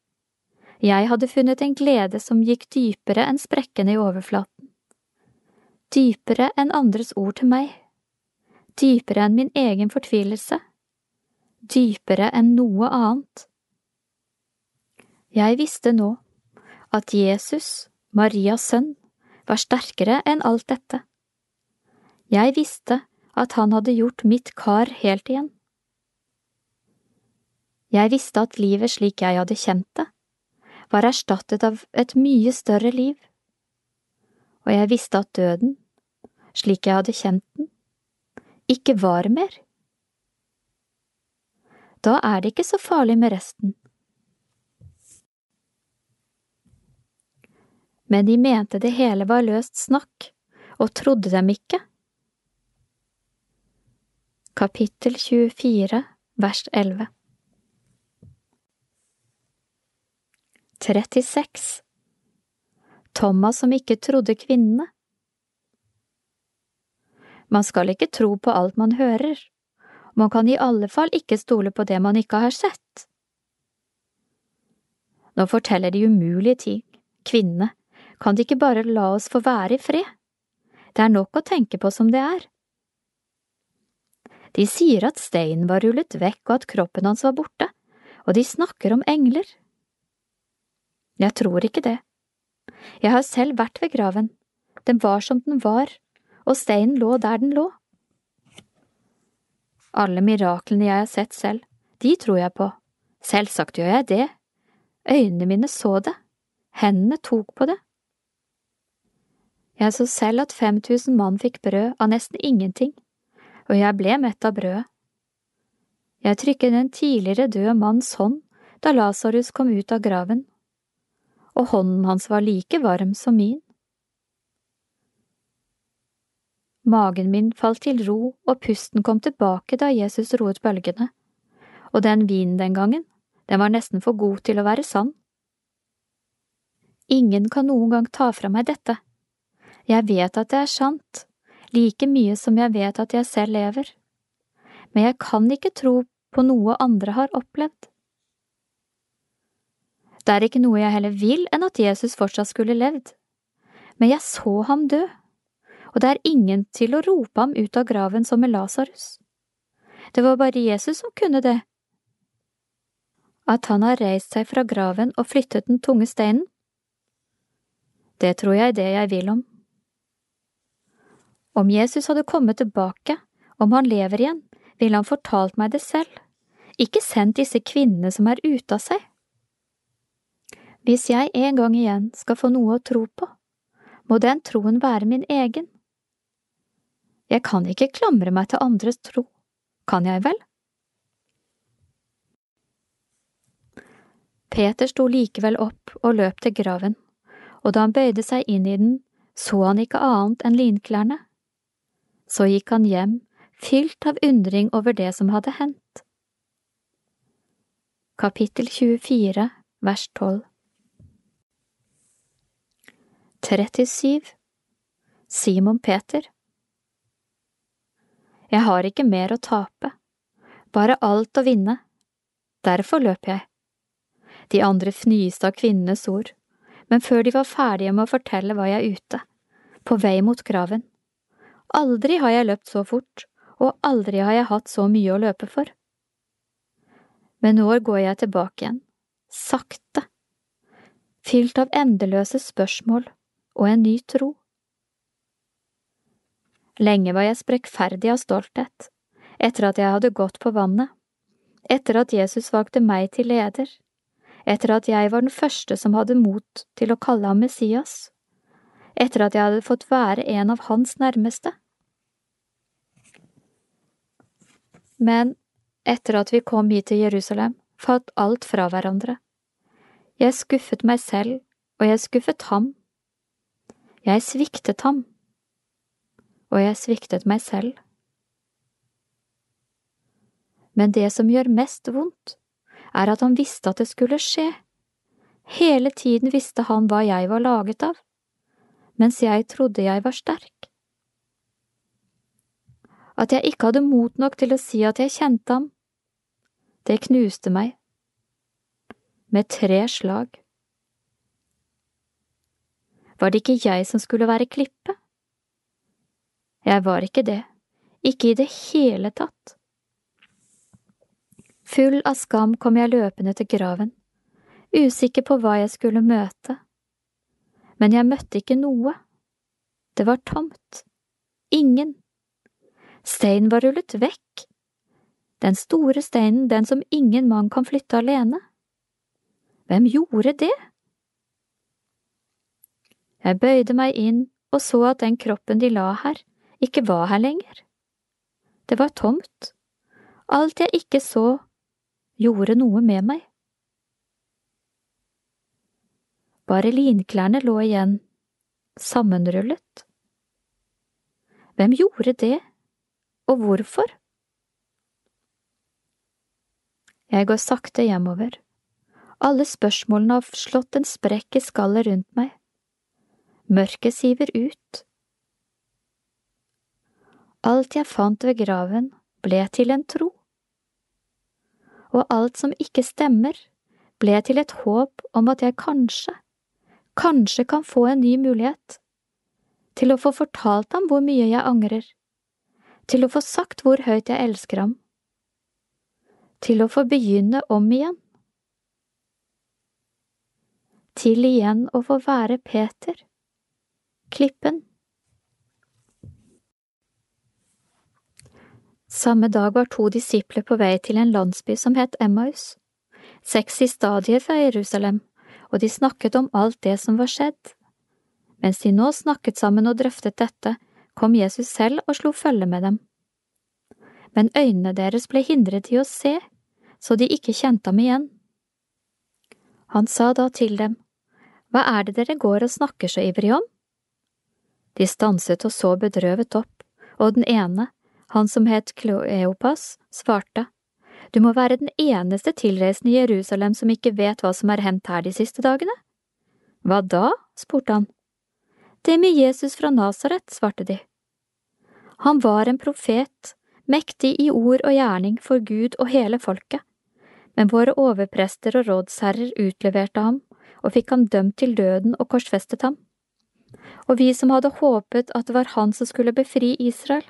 Jeg hadde funnet en glede som gikk dypere enn sprekkene i overflaten. Dypere enn andres ord til meg. Dypere enn min egen fortvilelse. Dypere enn noe annet. Jeg visste nå at Jesus, Marias sønn, var sterkere enn alt dette. Jeg visste at han hadde gjort mitt kar helt igjen. Jeg visste at livet slik jeg hadde kjent det, var erstattet av et mye større liv, og jeg visste at døden, slik jeg hadde kjent den, ikke var mer. Da er det ikke så farlig med resten. Men de mente det hele var løst snakk, og trodde dem ikke. Kapittel 24, vers 11 36 Thomas som ikke trodde kvinnene. Man skal ikke tro på alt man hører, man kan i alle fall ikke stole på det man ikke har sett. Nå forteller de umulige ting, kvinnene, kan de ikke bare la oss få være i fred? Det er nok å tenke på som det er. De sier at steinen var rullet vekk og at kroppen hans var borte, og de snakker om engler. Jeg tror ikke det. Jeg har selv vært ved graven. Den var som den var, og steinen lå der den lå. Alle miraklene jeg har sett selv, de tror jeg på. Selvsagt gjør jeg det. Øynene mine så det. Hendene tok på det. Jeg så selv at 5000 mann fikk brød av nesten ingenting, og jeg ble mett av brødet. Jeg trykket en tidligere død manns hånd da Lasarus kom ut av graven og hånden hans var like varm som min. Magen min falt til ro, og pusten kom tilbake da Jesus roet bølgene, og den vinen den gangen, den var nesten for god til å være sann. Ingen kan noen gang ta fra meg dette. Jeg vet at det er sant, like mye som jeg vet at jeg selv lever, men jeg kan ikke tro på noe andre har opplevd. Det er ikke noe jeg heller vil enn at Jesus fortsatt skulle levd. Men jeg så ham dø, og det er ingen til å rope ham ut av graven som med Lasarus. Det var bare Jesus som kunne det. At han har reist seg fra graven og flyttet den tunge steinen? Det tror jeg det jeg vil om. Om Jesus hadde kommet tilbake, om han lever igjen, ville han fortalt meg det selv, ikke sendt disse kvinnene som er ute av seg. Hvis jeg en gang igjen skal få noe å tro på, må den troen være min egen. Jeg kan ikke klamre meg til andres tro, kan jeg vel? Peter sto likevel opp og løp til graven, og da han bøyde seg inn i den, så han ikke annet enn linklærne. Så gikk han hjem, fylt av undring over det som hadde hendt. Kapittel 24, vers 12 37 Simon Peter Jeg har ikke mer å tape, bare alt å vinne. Derfor løp jeg. De andre fnyste av kvinnenes ord, men før de var ferdige med å fortelle var jeg ute, på vei mot graven. Aldri har jeg løpt så fort, og aldri har jeg hatt så mye å løpe for. Men nå går jeg tilbake igjen, sakte, fylt av endeløse spørsmål og en ny tro. Lenge var jeg sprekkferdig av stolthet, etter at jeg hadde gått på vannet, etter at Jesus valgte meg til leder, etter at jeg var den første som hadde mot til å kalle ham Messias, etter at jeg hadde fått være en av hans nærmeste. Men etter at vi kom hit til Jerusalem, falt alt fra hverandre. Jeg skuffet meg selv, og jeg skuffet ham. Jeg sviktet ham, og jeg sviktet meg selv. Men det som gjør mest vondt, er at han visste at det skulle skje. Hele tiden visste han hva jeg var laget av, mens jeg trodde jeg var sterk. At jeg ikke hadde mot nok til å si at jeg kjente ham, det knuste meg. Med tre slag. Var det ikke jeg som skulle være klippe? Jeg var ikke det, ikke i det hele tatt. Full av skam kom jeg løpende til graven, usikker på hva jeg skulle møte. Men jeg møtte ikke noe. Det var tomt. Ingen. Steinen var rullet vekk. Den store steinen, den som ingen mann kan flytte alene. Hvem gjorde det? Jeg bøyde meg inn og så at den kroppen de la her, ikke var her lenger. Det var tomt. Alt jeg ikke så, gjorde noe med meg. Bare linklærne lå igjen, sammenrullet. Hvem gjorde det, og hvorfor? Jeg går sakte hjemover. Alle spørsmålene har slått en sprekk i skallet rundt meg. Mørket siver ut. Alt jeg fant ved graven, ble til en tro og alt som ikke stemmer, ble til et håp om at jeg kanskje, kanskje kan få en ny mulighet, til å få fortalt ham hvor mye jeg angrer, til å få sagt hvor høyt jeg elsker ham, til å få begynne om igjen. Til igjen å få være Peter, klippen. Samme dag var to disipler på vei til en landsby som het Emmaus, seks i stadiet fra Jerusalem, og de snakket om alt det som var skjedd. Mens de nå snakket sammen og drøftet dette, kom Jesus selv og slo følge med dem. Men øynene deres ble hindret i å se, så de ikke kjente ham igjen. Han sa da til dem, Hva er det dere går og snakker så ivrig om? De stanset og så bedrøvet opp, og den ene, han som het Kleopas, svarte, Du må være den eneste tilreisende i Jerusalem som ikke vet hva som er hendt her de siste dagene. Hva da? spurte han. Det med Jesus fra Nasaret, svarte de. Han var en profet, mektig i ord og gjerning for Gud og hele folket, men våre overprester og rådsherrer utleverte ham og fikk ham dømt til døden og korsfestet ham. Og vi som hadde håpet at det var han som skulle befri Israel,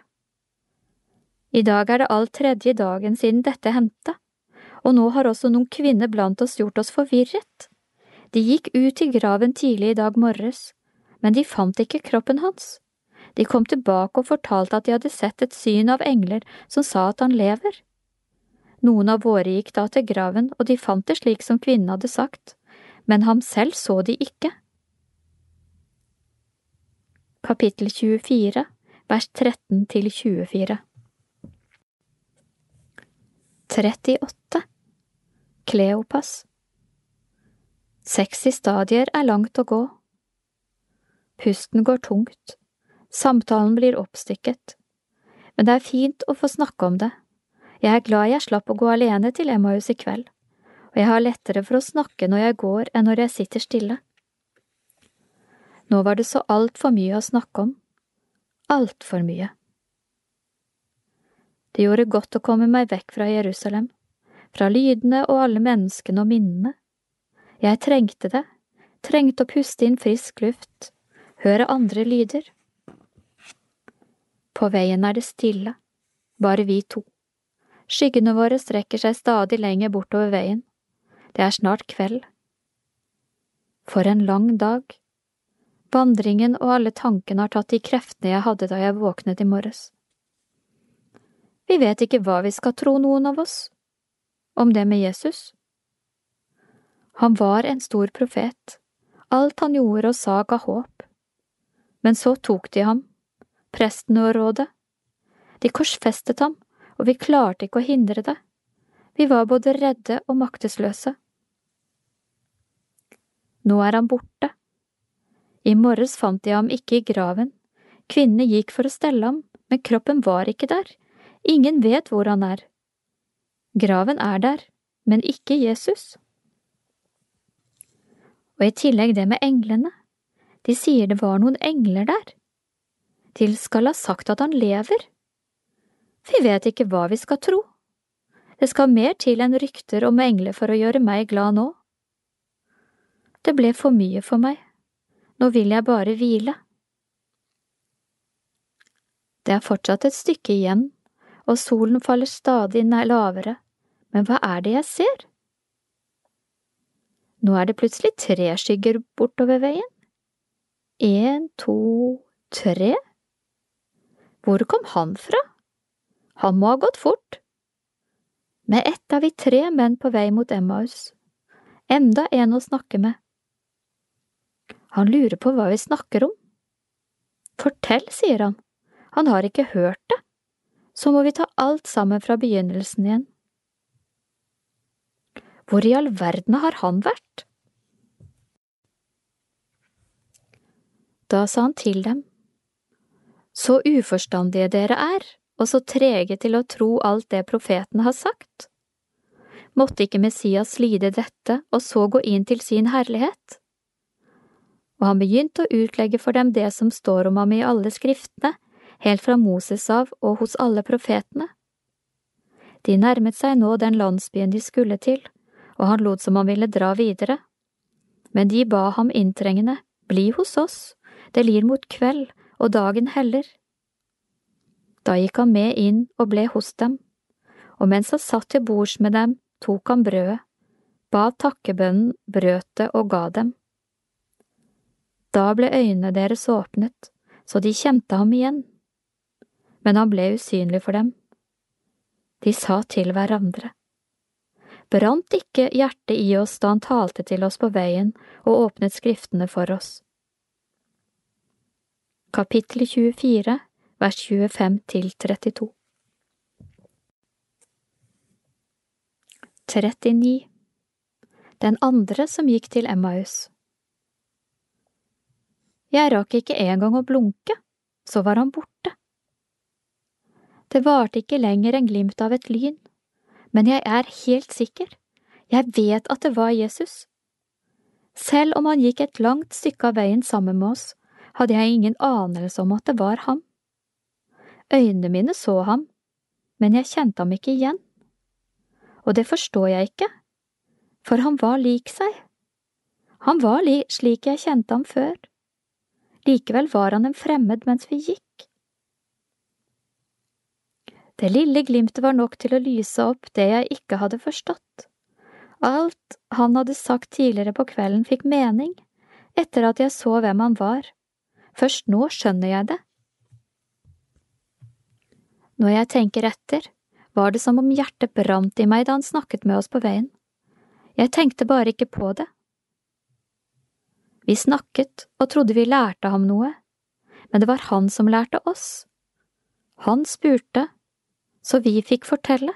i dag er det all tredje dagen siden dette hendte, og nå har også noen kvinner blant oss gjort oss forvirret. De gikk ut til graven tidlig i dag morges, men de fant ikke kroppen hans. De kom tilbake og fortalte at de hadde sett et syn av engler som sa at han lever. Noen av våre gikk da til graven, og de fant det slik som kvinnen hadde sagt, men ham selv så de ikke. Kapittel 24, vers 13 til 24 38 Kleopas 60 stadier er langt å gå. Pusten går tungt, samtalen blir oppstykket, men det er fint å få snakke om det. Jeg er glad jeg slapp å gå alene til Emmaus i kveld, og jeg har lettere for å snakke når jeg går enn når jeg sitter stille. Nå var det så altfor mye å snakke om, altfor mye. Det gjorde godt å komme meg vekk fra Jerusalem, fra lydene og alle menneskene og minnene. Jeg trengte det, trengte å puste inn frisk luft, høre andre lyder. På veien er det stille, bare vi to. Skyggene våre strekker seg stadig lenger bortover veien. Det er snart kveld. For en lang dag. Vandringen og alle tankene har tatt de kreftene jeg hadde da jeg våknet i morges. Vi vet ikke hva vi skal tro, noen av oss, om det med Jesus. Han var en stor profet, alt han gjorde og sa ga håp. Men så tok de ham, presten og rådet. De korsfestet ham, og vi klarte ikke å hindre det. Vi var både redde og maktesløse. Nå er han borte. I morges fant de ham ikke i graven. Kvinnene gikk for å stelle ham, men kroppen var ikke der. Ingen vet hvor han er. Graven er der, men ikke Jesus. Og i tillegg det med englene. De sier det var noen engler der. De skal ha sagt at han lever. Vi vet ikke hva vi skal tro. Det skal mer til enn rykter om engler for å gjøre meg glad nå. Det ble for mye for meg. Nå vil jeg bare hvile. Det er fortsatt et stykke igjen, og solen faller stadig lavere, men hva er det jeg ser? Nå er det plutselig tre skygger bortover veien. En, to, tre. Hvor kom han fra? Han må ha gått fort. Med ett er vi tre menn på vei mot Emmaus. Enda en å snakke med. Han lurer på hva vi snakker om. Fortell, sier han. Han har ikke hørt det. Så må vi ta alt sammen fra begynnelsen igjen. Hvor i all verden har han vært? Da sa han til dem, Så uforstandige dere er, og så trege til å tro alt det profeten har sagt. Måtte ikke Messias lide dette og så gå inn til sin herlighet? Og han begynte å utlegge for dem det som står om ham i alle skriftene, helt fra Moses av og hos alle profetene. De nærmet seg nå den landsbyen de skulle til, og han lot som han ville dra videre. Men de ba ham inntrengende, bli hos oss, det lir mot kveld, og dagen heller. Da gikk han med inn og ble hos dem, og mens han satt til bords med dem, tok han brødet, ba takkebønnen, brøt det og ga dem. Da ble øynene deres åpnet, så de kjente ham igjen, men han ble usynlig for dem. De sa til hverandre. Brant ikke hjertet i oss da han talte til oss på veien og åpnet skriftene for oss? Kapittel 24, vers 25 til 32 39 Den andre som gikk til Emmaus Jeg rakk ikke engang å blunke, så var han borte. Det varte ikke lenger en glimt av et lyn men jeg er helt sikker, jeg vet at det var Jesus. Selv om han gikk et langt stykke av veien sammen med oss, hadde jeg ingen anelse om at det var ham. Øynene mine så ham, men jeg kjente ham ikke igjen. Og det forstår jeg ikke, for han var lik seg. Han var li slik jeg kjente ham før. Likevel var han en fremmed mens vi gikk. Det lille glimtet var nok til å lyse opp det jeg ikke hadde forstått. Alt han hadde sagt tidligere på kvelden fikk mening, etter at jeg så hvem han var. Først nå skjønner jeg det. Når jeg tenker etter, var det som om hjertet brant i meg da han snakket med oss på veien. Jeg tenkte bare ikke på det. Vi snakket og trodde vi lærte ham noe, men det var han som lærte oss. Han spurte så vi fikk fortelle.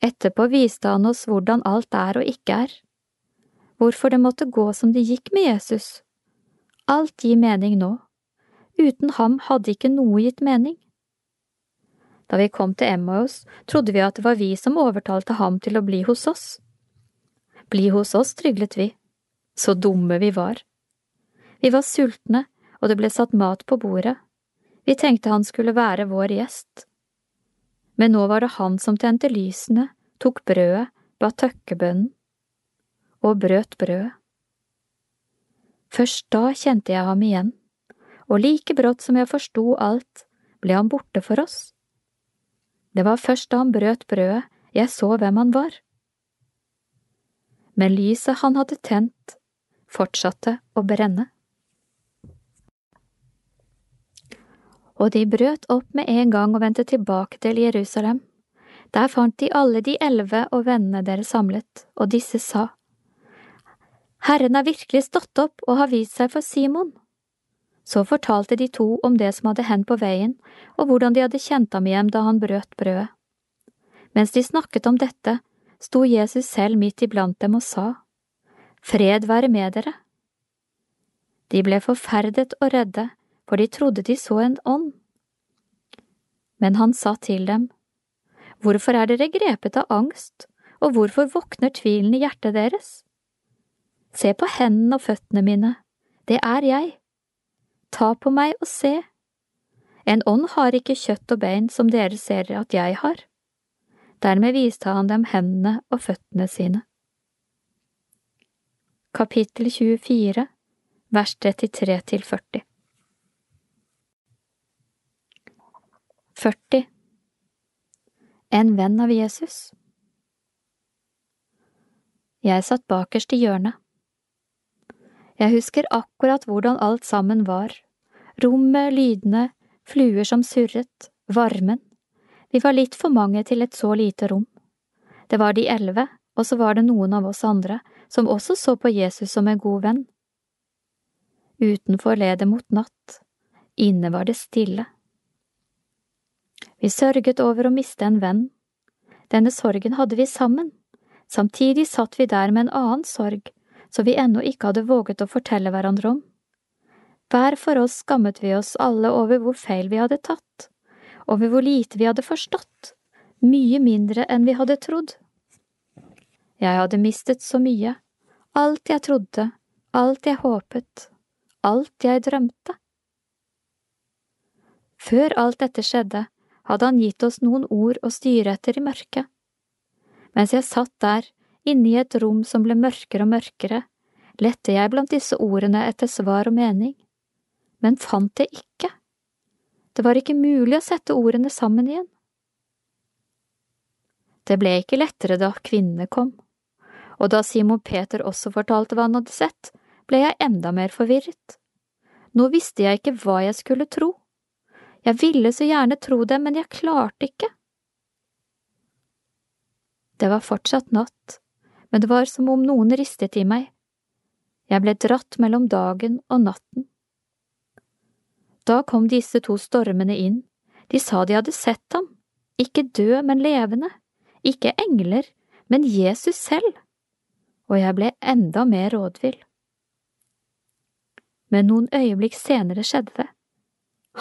Etterpå viste han oss hvordan alt er og ikke er. hvorfor det måtte gå som det gikk med Jesus. Alt gir mening nå. Uten ham hadde ikke noe gitt mening. Da vi kom til Emmaus, trodde vi at det var vi som overtalte ham til å bli hos oss. Bli hos oss, tryglet vi. Så dumme vi var. Vi var sultne, og det ble satt mat på bordet. Vi tenkte han skulle være vår gjest. Men nå var det han som tente lysene, tok brødet, ba tøkkebønnen og brøt brødet. Først da kjente jeg ham igjen, og like brått som jeg forsto alt, ble han borte for oss. Det var først da han brøt brødet jeg så hvem han var. Men lyset han hadde tent, fortsatte å brenne. Og de brøt opp med en gang og vendte tilbake til Jerusalem. Der fant de alle de elleve og vennene deres samlet, og disse sa, Herren har virkelig stått opp og har vist seg for Simon. Så fortalte de to om det som hadde hendt på veien, og hvordan de hadde kjent ham igjen da han brøt brødet. Mens de snakket om dette, sto Jesus selv midt iblant dem og sa, Fred være med dere. De ble forferdet og redde, for de trodde de så en ånd. Men han sa til dem, Hvorfor er dere grepet av angst, og hvorfor våkner tvilen i hjertet deres? Se på hendene og føttene mine, det er jeg. Ta på meg og se. En ånd har ikke kjøtt og bein som dere ser at jeg har. Dermed viste han dem hendene og føttene sine. Kapittel 24, vers 33 til 40 40 En venn av Jesus Jeg satt bakerst i hjørnet. Jeg husker akkurat hvordan alt sammen var, rommet, lydene, fluer som surret, varmen. Vi var litt for mange til et så lite rom. Det var de elleve, og så var det noen av oss andre som også så på Jesus som en god venn. Utenfor led det mot natt, inne var det stille. Vi sørget over å miste en venn. Denne sorgen hadde vi sammen. Samtidig satt vi der med en annen sorg, som vi ennå ikke hadde våget å fortelle hverandre om. Hver for oss skammet vi oss alle over hvor feil vi hadde tatt, over hvor lite vi hadde forstått, mye mindre enn vi hadde trodd. Jeg hadde mistet så mye, alt jeg trodde, alt jeg håpet, alt jeg drømte. Før alt dette skjedde, hadde han gitt oss noen ord å styre etter i mørket. Mens jeg satt der, inne i et rom som ble mørkere og mørkere, lette jeg blant disse ordene etter svar og mening, men fant det ikke. Det var ikke mulig å sette ordene sammen igjen. Det ble ikke lettere da kvinnene kom, og da Simon Peter også fortalte hva han hadde sett, ble jeg enda mer forvirret. Nå visste jeg ikke hva jeg skulle tro. Jeg ville så gjerne tro det, men jeg klarte ikke. Det var fortsatt natt, men det var som om noen ristet i meg. Jeg ble dratt mellom dagen og natten. Da kom disse to stormene inn, de sa de hadde sett ham, ikke død, men levende, ikke engler, men Jesus selv, og jeg ble enda mer rådvill. Men noen øyeblikk senere skjedde det.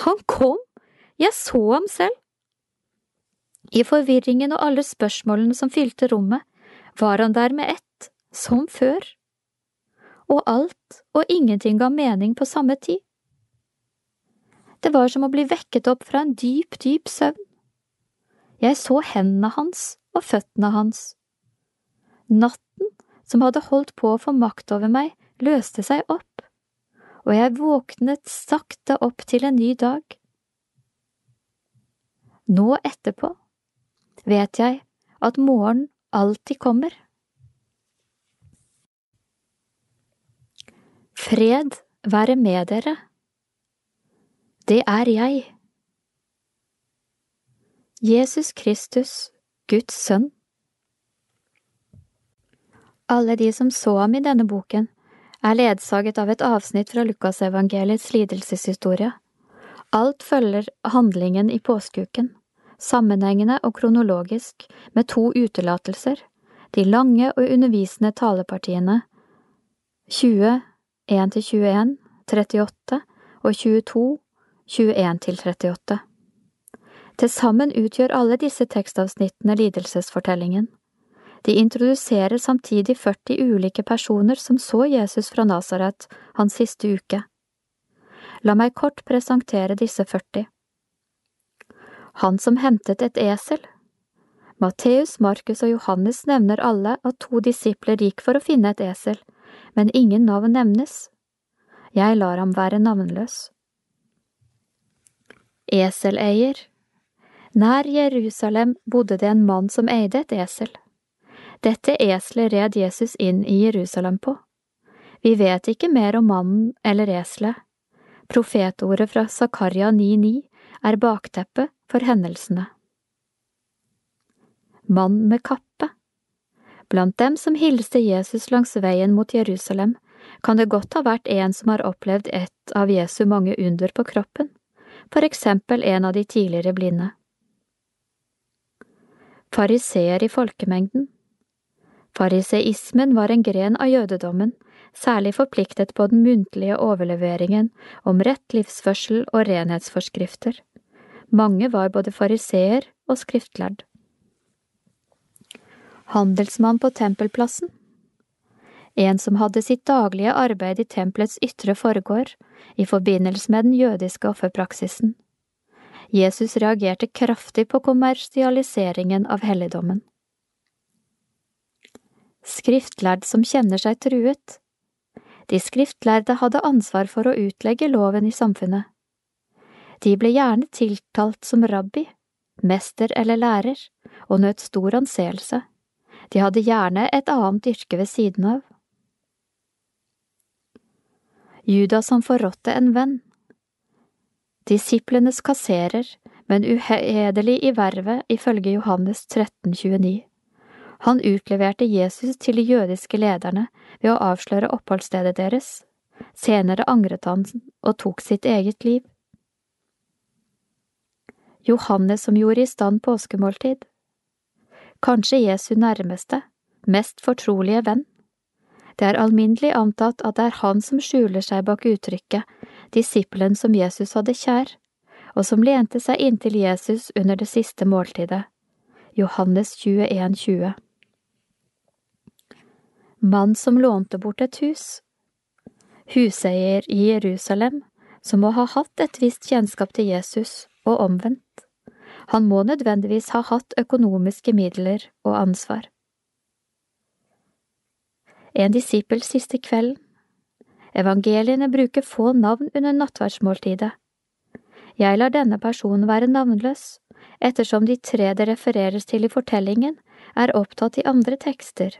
Han kom! Jeg så ham selv. I forvirringen og alle spørsmålene som fylte rommet, var han der med ett, som før. Og alt og ingenting ga mening på samme tid. Det var som å bli vekket opp fra en dyp, dyp søvn. Jeg så hendene hans og føttene hans. Natten, som hadde holdt på å få makt over meg, løste seg opp, og jeg våknet sakte opp til en ny dag. Nå etterpå vet jeg at morgen alltid kommer. Fred være med dere. Det er jeg. Jesus Kristus, Guds sønn. Alle de som så ham i denne boken, er ledsaget av et avsnitt fra Lukasevangeliets lidelseshistorie. Alt følger handlingen i påskeuken, sammenhengende og kronologisk, med to utelatelser, de lange og undervisende talepartiene, 20, 1–21, 38 og 22, 21–38. Til sammen utgjør alle disse tekstavsnittene lidelsesfortellingen. De introduserer samtidig 40 ulike personer som så Jesus fra Nasaret hans siste uke. La meg kort presentere disse 40. Han som hentet et esel. Matteus, Markus og Johannes nevner alle at to disipler gikk for å finne et esel, men ingen navn nevnes. Jeg lar ham være navnløs. Eseleier Nær Jerusalem bodde det en mann som eide et esel. Dette eselet red Jesus inn i Jerusalem på. Vi vet ikke mer om mannen eller eselet. Profetordet fra Zakaria 9,9 er bakteppet for hendelsene. Mann med kappe Blant dem som hilste Jesus langs veien mot Jerusalem, kan det godt ha vært en som har opplevd et av Jesu mange under på kroppen, for eksempel en av de tidligere blinde. Fariseer i folkemengden Fariseismen var en gren av jødedommen, særlig forpliktet på den muntlige overleveringen om rett livsførsel og renhetsforskrifter. Mange var både fariseer og skriftlærd. Handelsmann på tempelplassen En som hadde sitt daglige arbeid i tempelets ytre forgård, i forbindelse med den jødiske offerpraksisen. Jesus reagerte kraftig på kommersialiseringen av helligdommen. Skriftlærd som kjenner seg truet. De skriftlærde hadde ansvar for å utlegge loven i samfunnet. De ble gjerne tiltalt som rabbi, mester eller lærer, og nøt stor anseelse. De hadde gjerne et annet yrke ved siden av. Judas som forrådte en venn. Disiplenes kasserer, men uhederlig i vervet ifølge Johannes 1329. Han utleverte Jesus til de jødiske lederne ved å avsløre oppholdsstedet deres. Senere angret han og tok sitt eget liv. Johannes som gjorde i stand påskemåltid. Kanskje Jesu nærmeste, mest fortrolige venn. Det er alminnelig antatt at det er han som skjuler seg bak uttrykket disippelen som Jesus hadde kjær, og som lente seg inntil Jesus under det siste måltidet. Johannes 21, 20. Mann som lånte bort et hus. Huseier i Jerusalem, som må ha hatt et visst kjennskap til Jesus, og omvendt. Han må nødvendigvis ha hatt økonomiske midler og ansvar. En disippels siste kvelden. Evangeliene bruker få navn under nattverdsmåltidet. Jeg lar denne personen være navnløs, ettersom de tre det refereres til i fortellingen, er opptatt i andre tekster.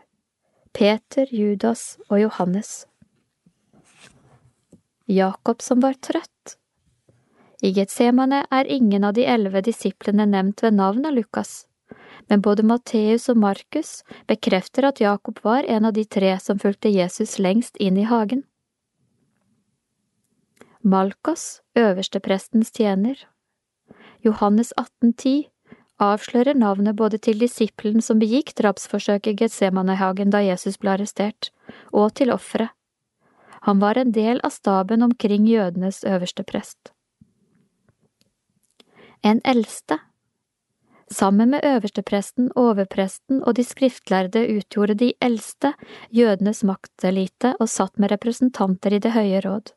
Peter, Judas og Johannes. Jakob som var trøtt. I Getsemane er ingen av de elleve disiplene nevnt ved navn av Lukas, men både Matteus og Markus bekrefter at Jakob var en av de tre som fulgte Jesus lengst inn i hagen. Malkos, øversteprestens tjener. Johannes 1810 avslører navnet både til disippelen som begikk drapsforsøket i Getsemanehagen da Jesus ble arrestert, og til offeret. Han var en del av staben omkring jødenes øverste prest. En eldste. Sammen med øverstepresten, overpresten og de skriftlærde utgjorde de eldste jødenes maktelite og satt med representanter i Det høye råd.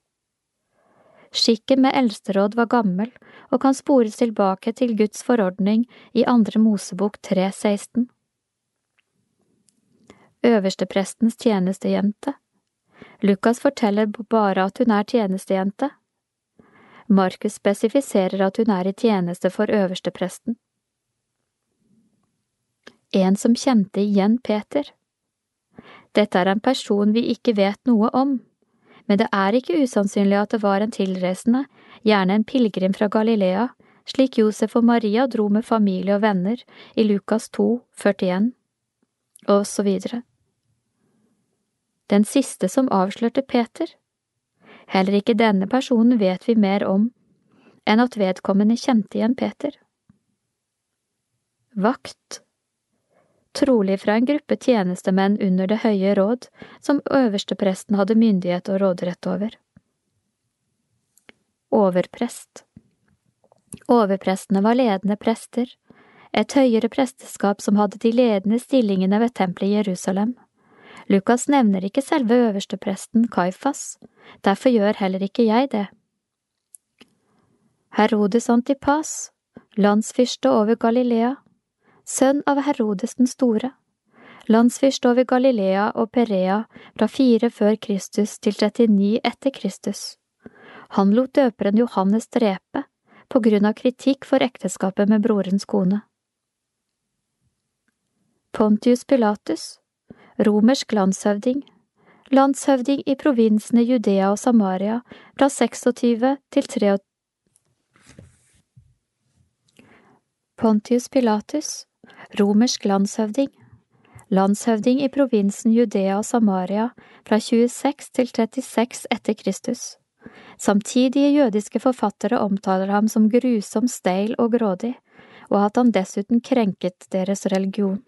Skikken med eldsteråd var gammel og kan spores tilbake til Guds forordning i Andre Mosebok 3.16. Øversteprestens tjenestejente Lukas forteller bare at hun er tjenestejente. Markus spesifiserer at hun er i tjeneste for øverstepresten. En som kjente igjen Peter. Dette er en person vi ikke vet noe om, men det er ikke usannsynlig at det var en tilreisende, gjerne en pilegrim fra Galilea, slik Josef og Maria dro med familie og venner i Lukas 2, 41, og så videre. Den siste som avslørte Peter. Heller ikke denne personen vet vi mer om enn at vedkommende kjente igjen Peter. Vakt trolig fra en gruppe tjenestemenn under Det høye råd, som øverstepresten hadde myndighet og råderett over. Overprest Overprestene var ledende prester, et høyere presteskap som hadde de ledende stillingene ved tempelet i Jerusalem. Lukas nevner ikke selve øverstepresten Kaifas, derfor gjør heller ikke jeg det. Herodes Antipas, landsfyrste over Galilea, sønn av Herodes den store, landsfyrste over Galilea og Perea fra fire før Kristus til 39 etter Kristus. Han lot døperen Johannes drepe på grunn av kritikk for ekteskapet med brorens kone. Pontius Pilatus, romersk landshøvding, landshøvding i provinsene Judea og Samaria fra 26 til 23. Pontius Pilatus, romersk landshøvding, landshøvding i provinsen Judea og Samaria fra 26 til 36 etter Kristus. Samtidige jødiske forfattere omtaler ham som grusom, steil og grådig, og at han dessuten krenket deres religion.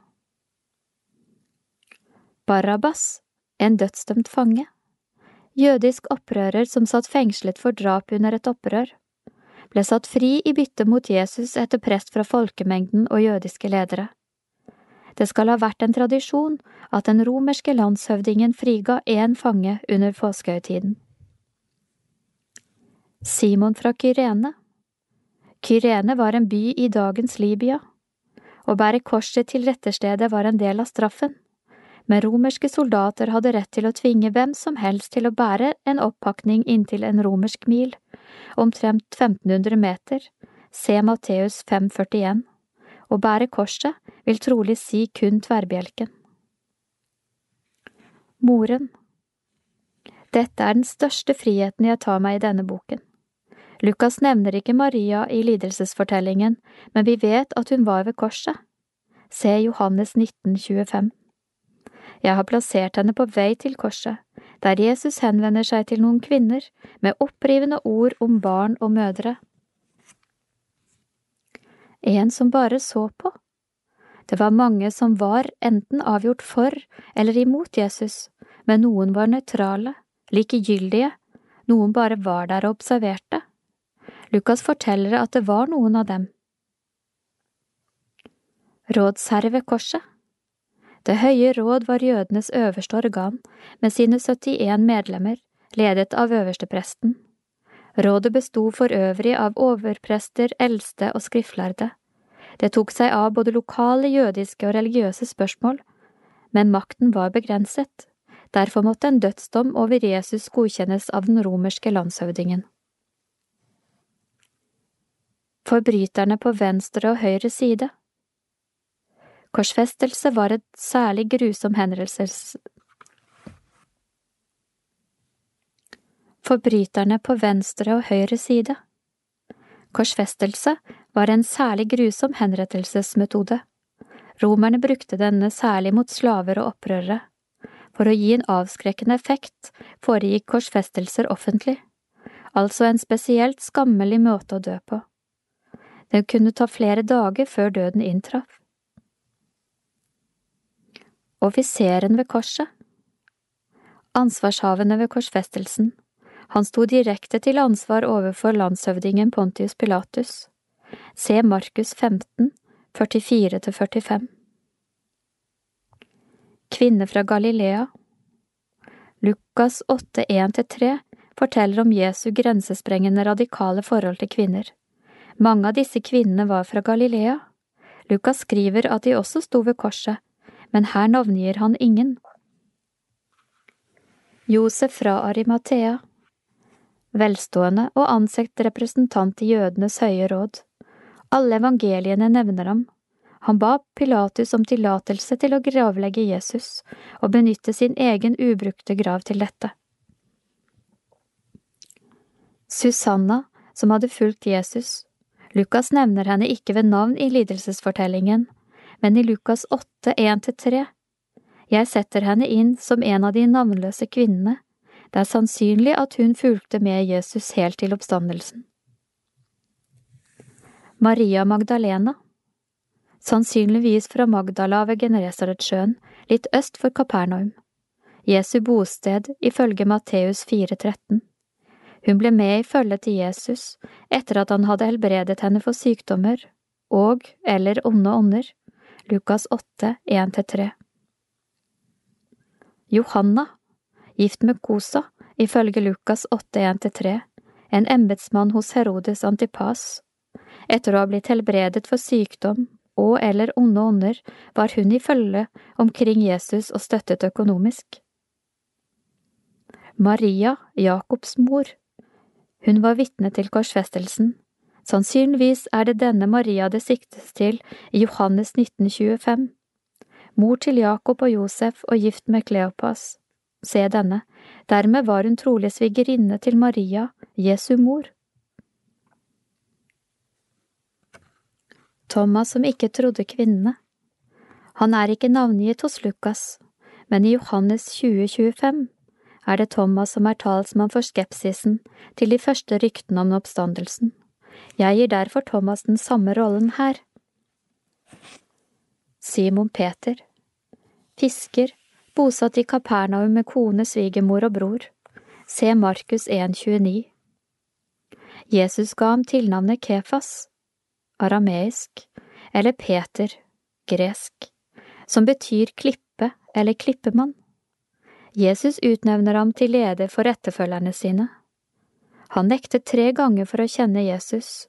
Barabbas, en dødsdømt fange. Jødisk opprører som satt fengslet for drap under et opprør, ble satt fri i bytte mot Jesus etter press fra folkemengden og jødiske ledere. Det skal ha vært en tradisjon at den romerske landshøvdingen friga én fange under påskehøytiden. Simon fra Kyrene Kyrene var en by i dagens Libya. Å bære korset til retterstedet var en del av straffen, men romerske soldater hadde rett til å tvinge hvem som helst til å bære en oppakning inntil en romersk mil, omtrent 1500 meter, se Matteus 5,41. Å bære korset vil trolig si kun tverrbjelken. Moren Dette er den største friheten jeg tar meg i denne boken. Lukas nevner ikke Maria i lidelsesfortellingen, men vi vet at hun var ved korset. Se Johannes 19, 25. Jeg har plassert henne på vei til korset, der Jesus henvender seg til noen kvinner med opprivende ord om barn og mødre. En som bare så på. Det var mange som var enten avgjort for eller imot Jesus, men noen var nøytrale, likegyldige, noen bare var der og observerte. Lukas forteller at det var noen av dem. Rådsherre ved korset Det høye råd var jødenes øverste organ, med sine 71 medlemmer, ledet av øverstepresten. Rådet besto for øvrig av overprester, eldste og skriftlærde. Det tok seg av både lokale jødiske og religiøse spørsmål, men makten var begrenset. Derfor måtte en dødsdom over Jesus godkjennes av den romerske landshøvdingen. Forbryterne på venstre og høyre side Korsfestelse var et særlig grusom hendelses... Forbryterne på venstre og høyre side Korsfestelse var en særlig grusom henrettelsesmetode. Romerne brukte denne særlig mot slaver og opprørere. For å gi en avskrekkende effekt foregikk korsfestelser offentlig, altså en spesielt skammelig måte å dø på. Det kunne ta flere dager før døden inntraff. Offiseren ved korset Ansvarshavende ved korsfestelsen Han sto direkte til ansvar overfor landshøvdingen Pontius Pilatus. Se Markus 15, 44–45 Kvinne fra Galilea Lukas 8, 1–3 forteller om Jesu grensesprengende radikale forhold til kvinner. Mange av disse kvinnene var fra Galilea. Lukas skriver at de også sto ved korset, men her navngir han ingen. Josef fra Arimathea Velstående og ansett representant i jødenes høye råd. Alle evangeliene nevner ham. Han ba Pilatus om tillatelse til å gravlegge Jesus og benytte sin egen ubrukte grav til dette. Susanna, som hadde fulgt Jesus, Lukas nevner henne ikke ved navn i lidelsesfortellingen, men i Lukas 8, 1–3. Jeg setter henne inn som en av de navnløse kvinnene. Det er sannsynlig at hun fulgte med Jesus helt til oppstandelsen. Maria Magdalena sannsynligvis fra Magdala ved Genesaretsjøen, litt øst for Kapernaum. Jesu bosted ifølge Matteus 4,13. Hun ble med i følget til Jesus etter at han hadde helbredet henne for sykdommer og eller onde ånder. Lukas 8, 1–3. Johanna, gift med Kosa, ifølge Lukas 8, 1–3, en embetsmann hos Herodes Antipas. Etter å ha blitt helbredet for sykdom og eller onde ånder, var hun i følge omkring Jesus og støttet økonomisk. Maria, Jakobs mor. Hun var vitne til korsfestelsen. Sannsynligvis er det denne Maria det siktes til i Johannes 1925. Mor til Jakob og Josef og gift med Kleopas. Se denne, dermed var hun trolig svigerinne til Maria, Jesu mor. Thomas som ikke trodde kvinnene. Han er ikke navngitt hos Lukas, men i Johannes 2025 er det Thomas som er talsmann for skepsisen til de første ryktene om oppstandelsen. Jeg gir derfor Thomas den samme rollen her. Simon Peter Fisker, bosatt i Kapernaum med kone, svigermor og bror. Se Markus 1,29. Jesus ga ham tilnavnet Kefas, arameisk, eller Peter, gresk, som betyr klippe eller klippemann. Jesus utnevner ham til leder for etterfølgerne sine. Han nektet tre ganger for å kjenne Jesus.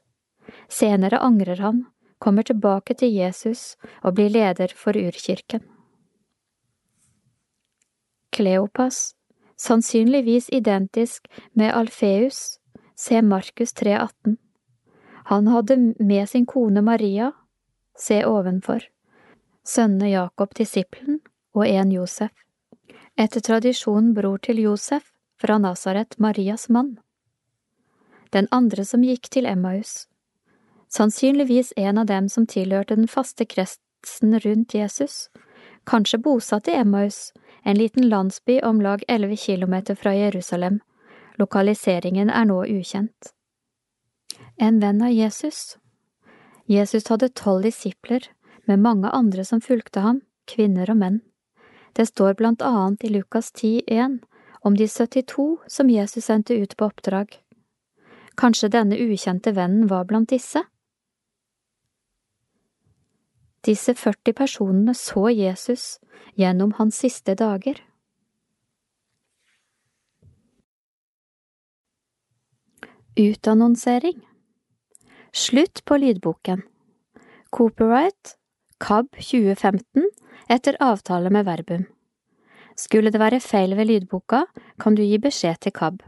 Senere angrer han, kommer tilbake til Jesus og blir leder for urkirken. Kleopas, sannsynligvis identisk med Alfeus, se Markus 3,18. Han hadde med sin kone Maria, se ovenfor, sønnene Jakob disippelen og en Josef. Etter tradisjonen bror til Josef, fra Nasaret, Marias mann. Den andre som gikk til Emmaus. Sannsynligvis en av dem som tilhørte den faste kretsen rundt Jesus, kanskje bosatt i Emmaus, en liten landsby om lag elleve kilometer fra Jerusalem. Lokaliseringen er nå ukjent. En venn av Jesus. Jesus hadde tolv disipler, med mange andre som fulgte ham, kvinner og menn. Det står blant annet i Lukas 10,1 om de 72 som Jesus sendte ut på oppdrag. Kanskje denne ukjente vennen var blant disse? Disse 40 personene så Jesus gjennom hans siste dager. Utannonsering Slutt på lydboken Copyright KAB 2015 etter avtale med Verbum. Skulle det være feil ved lydboka, kan du gi beskjed til KAB.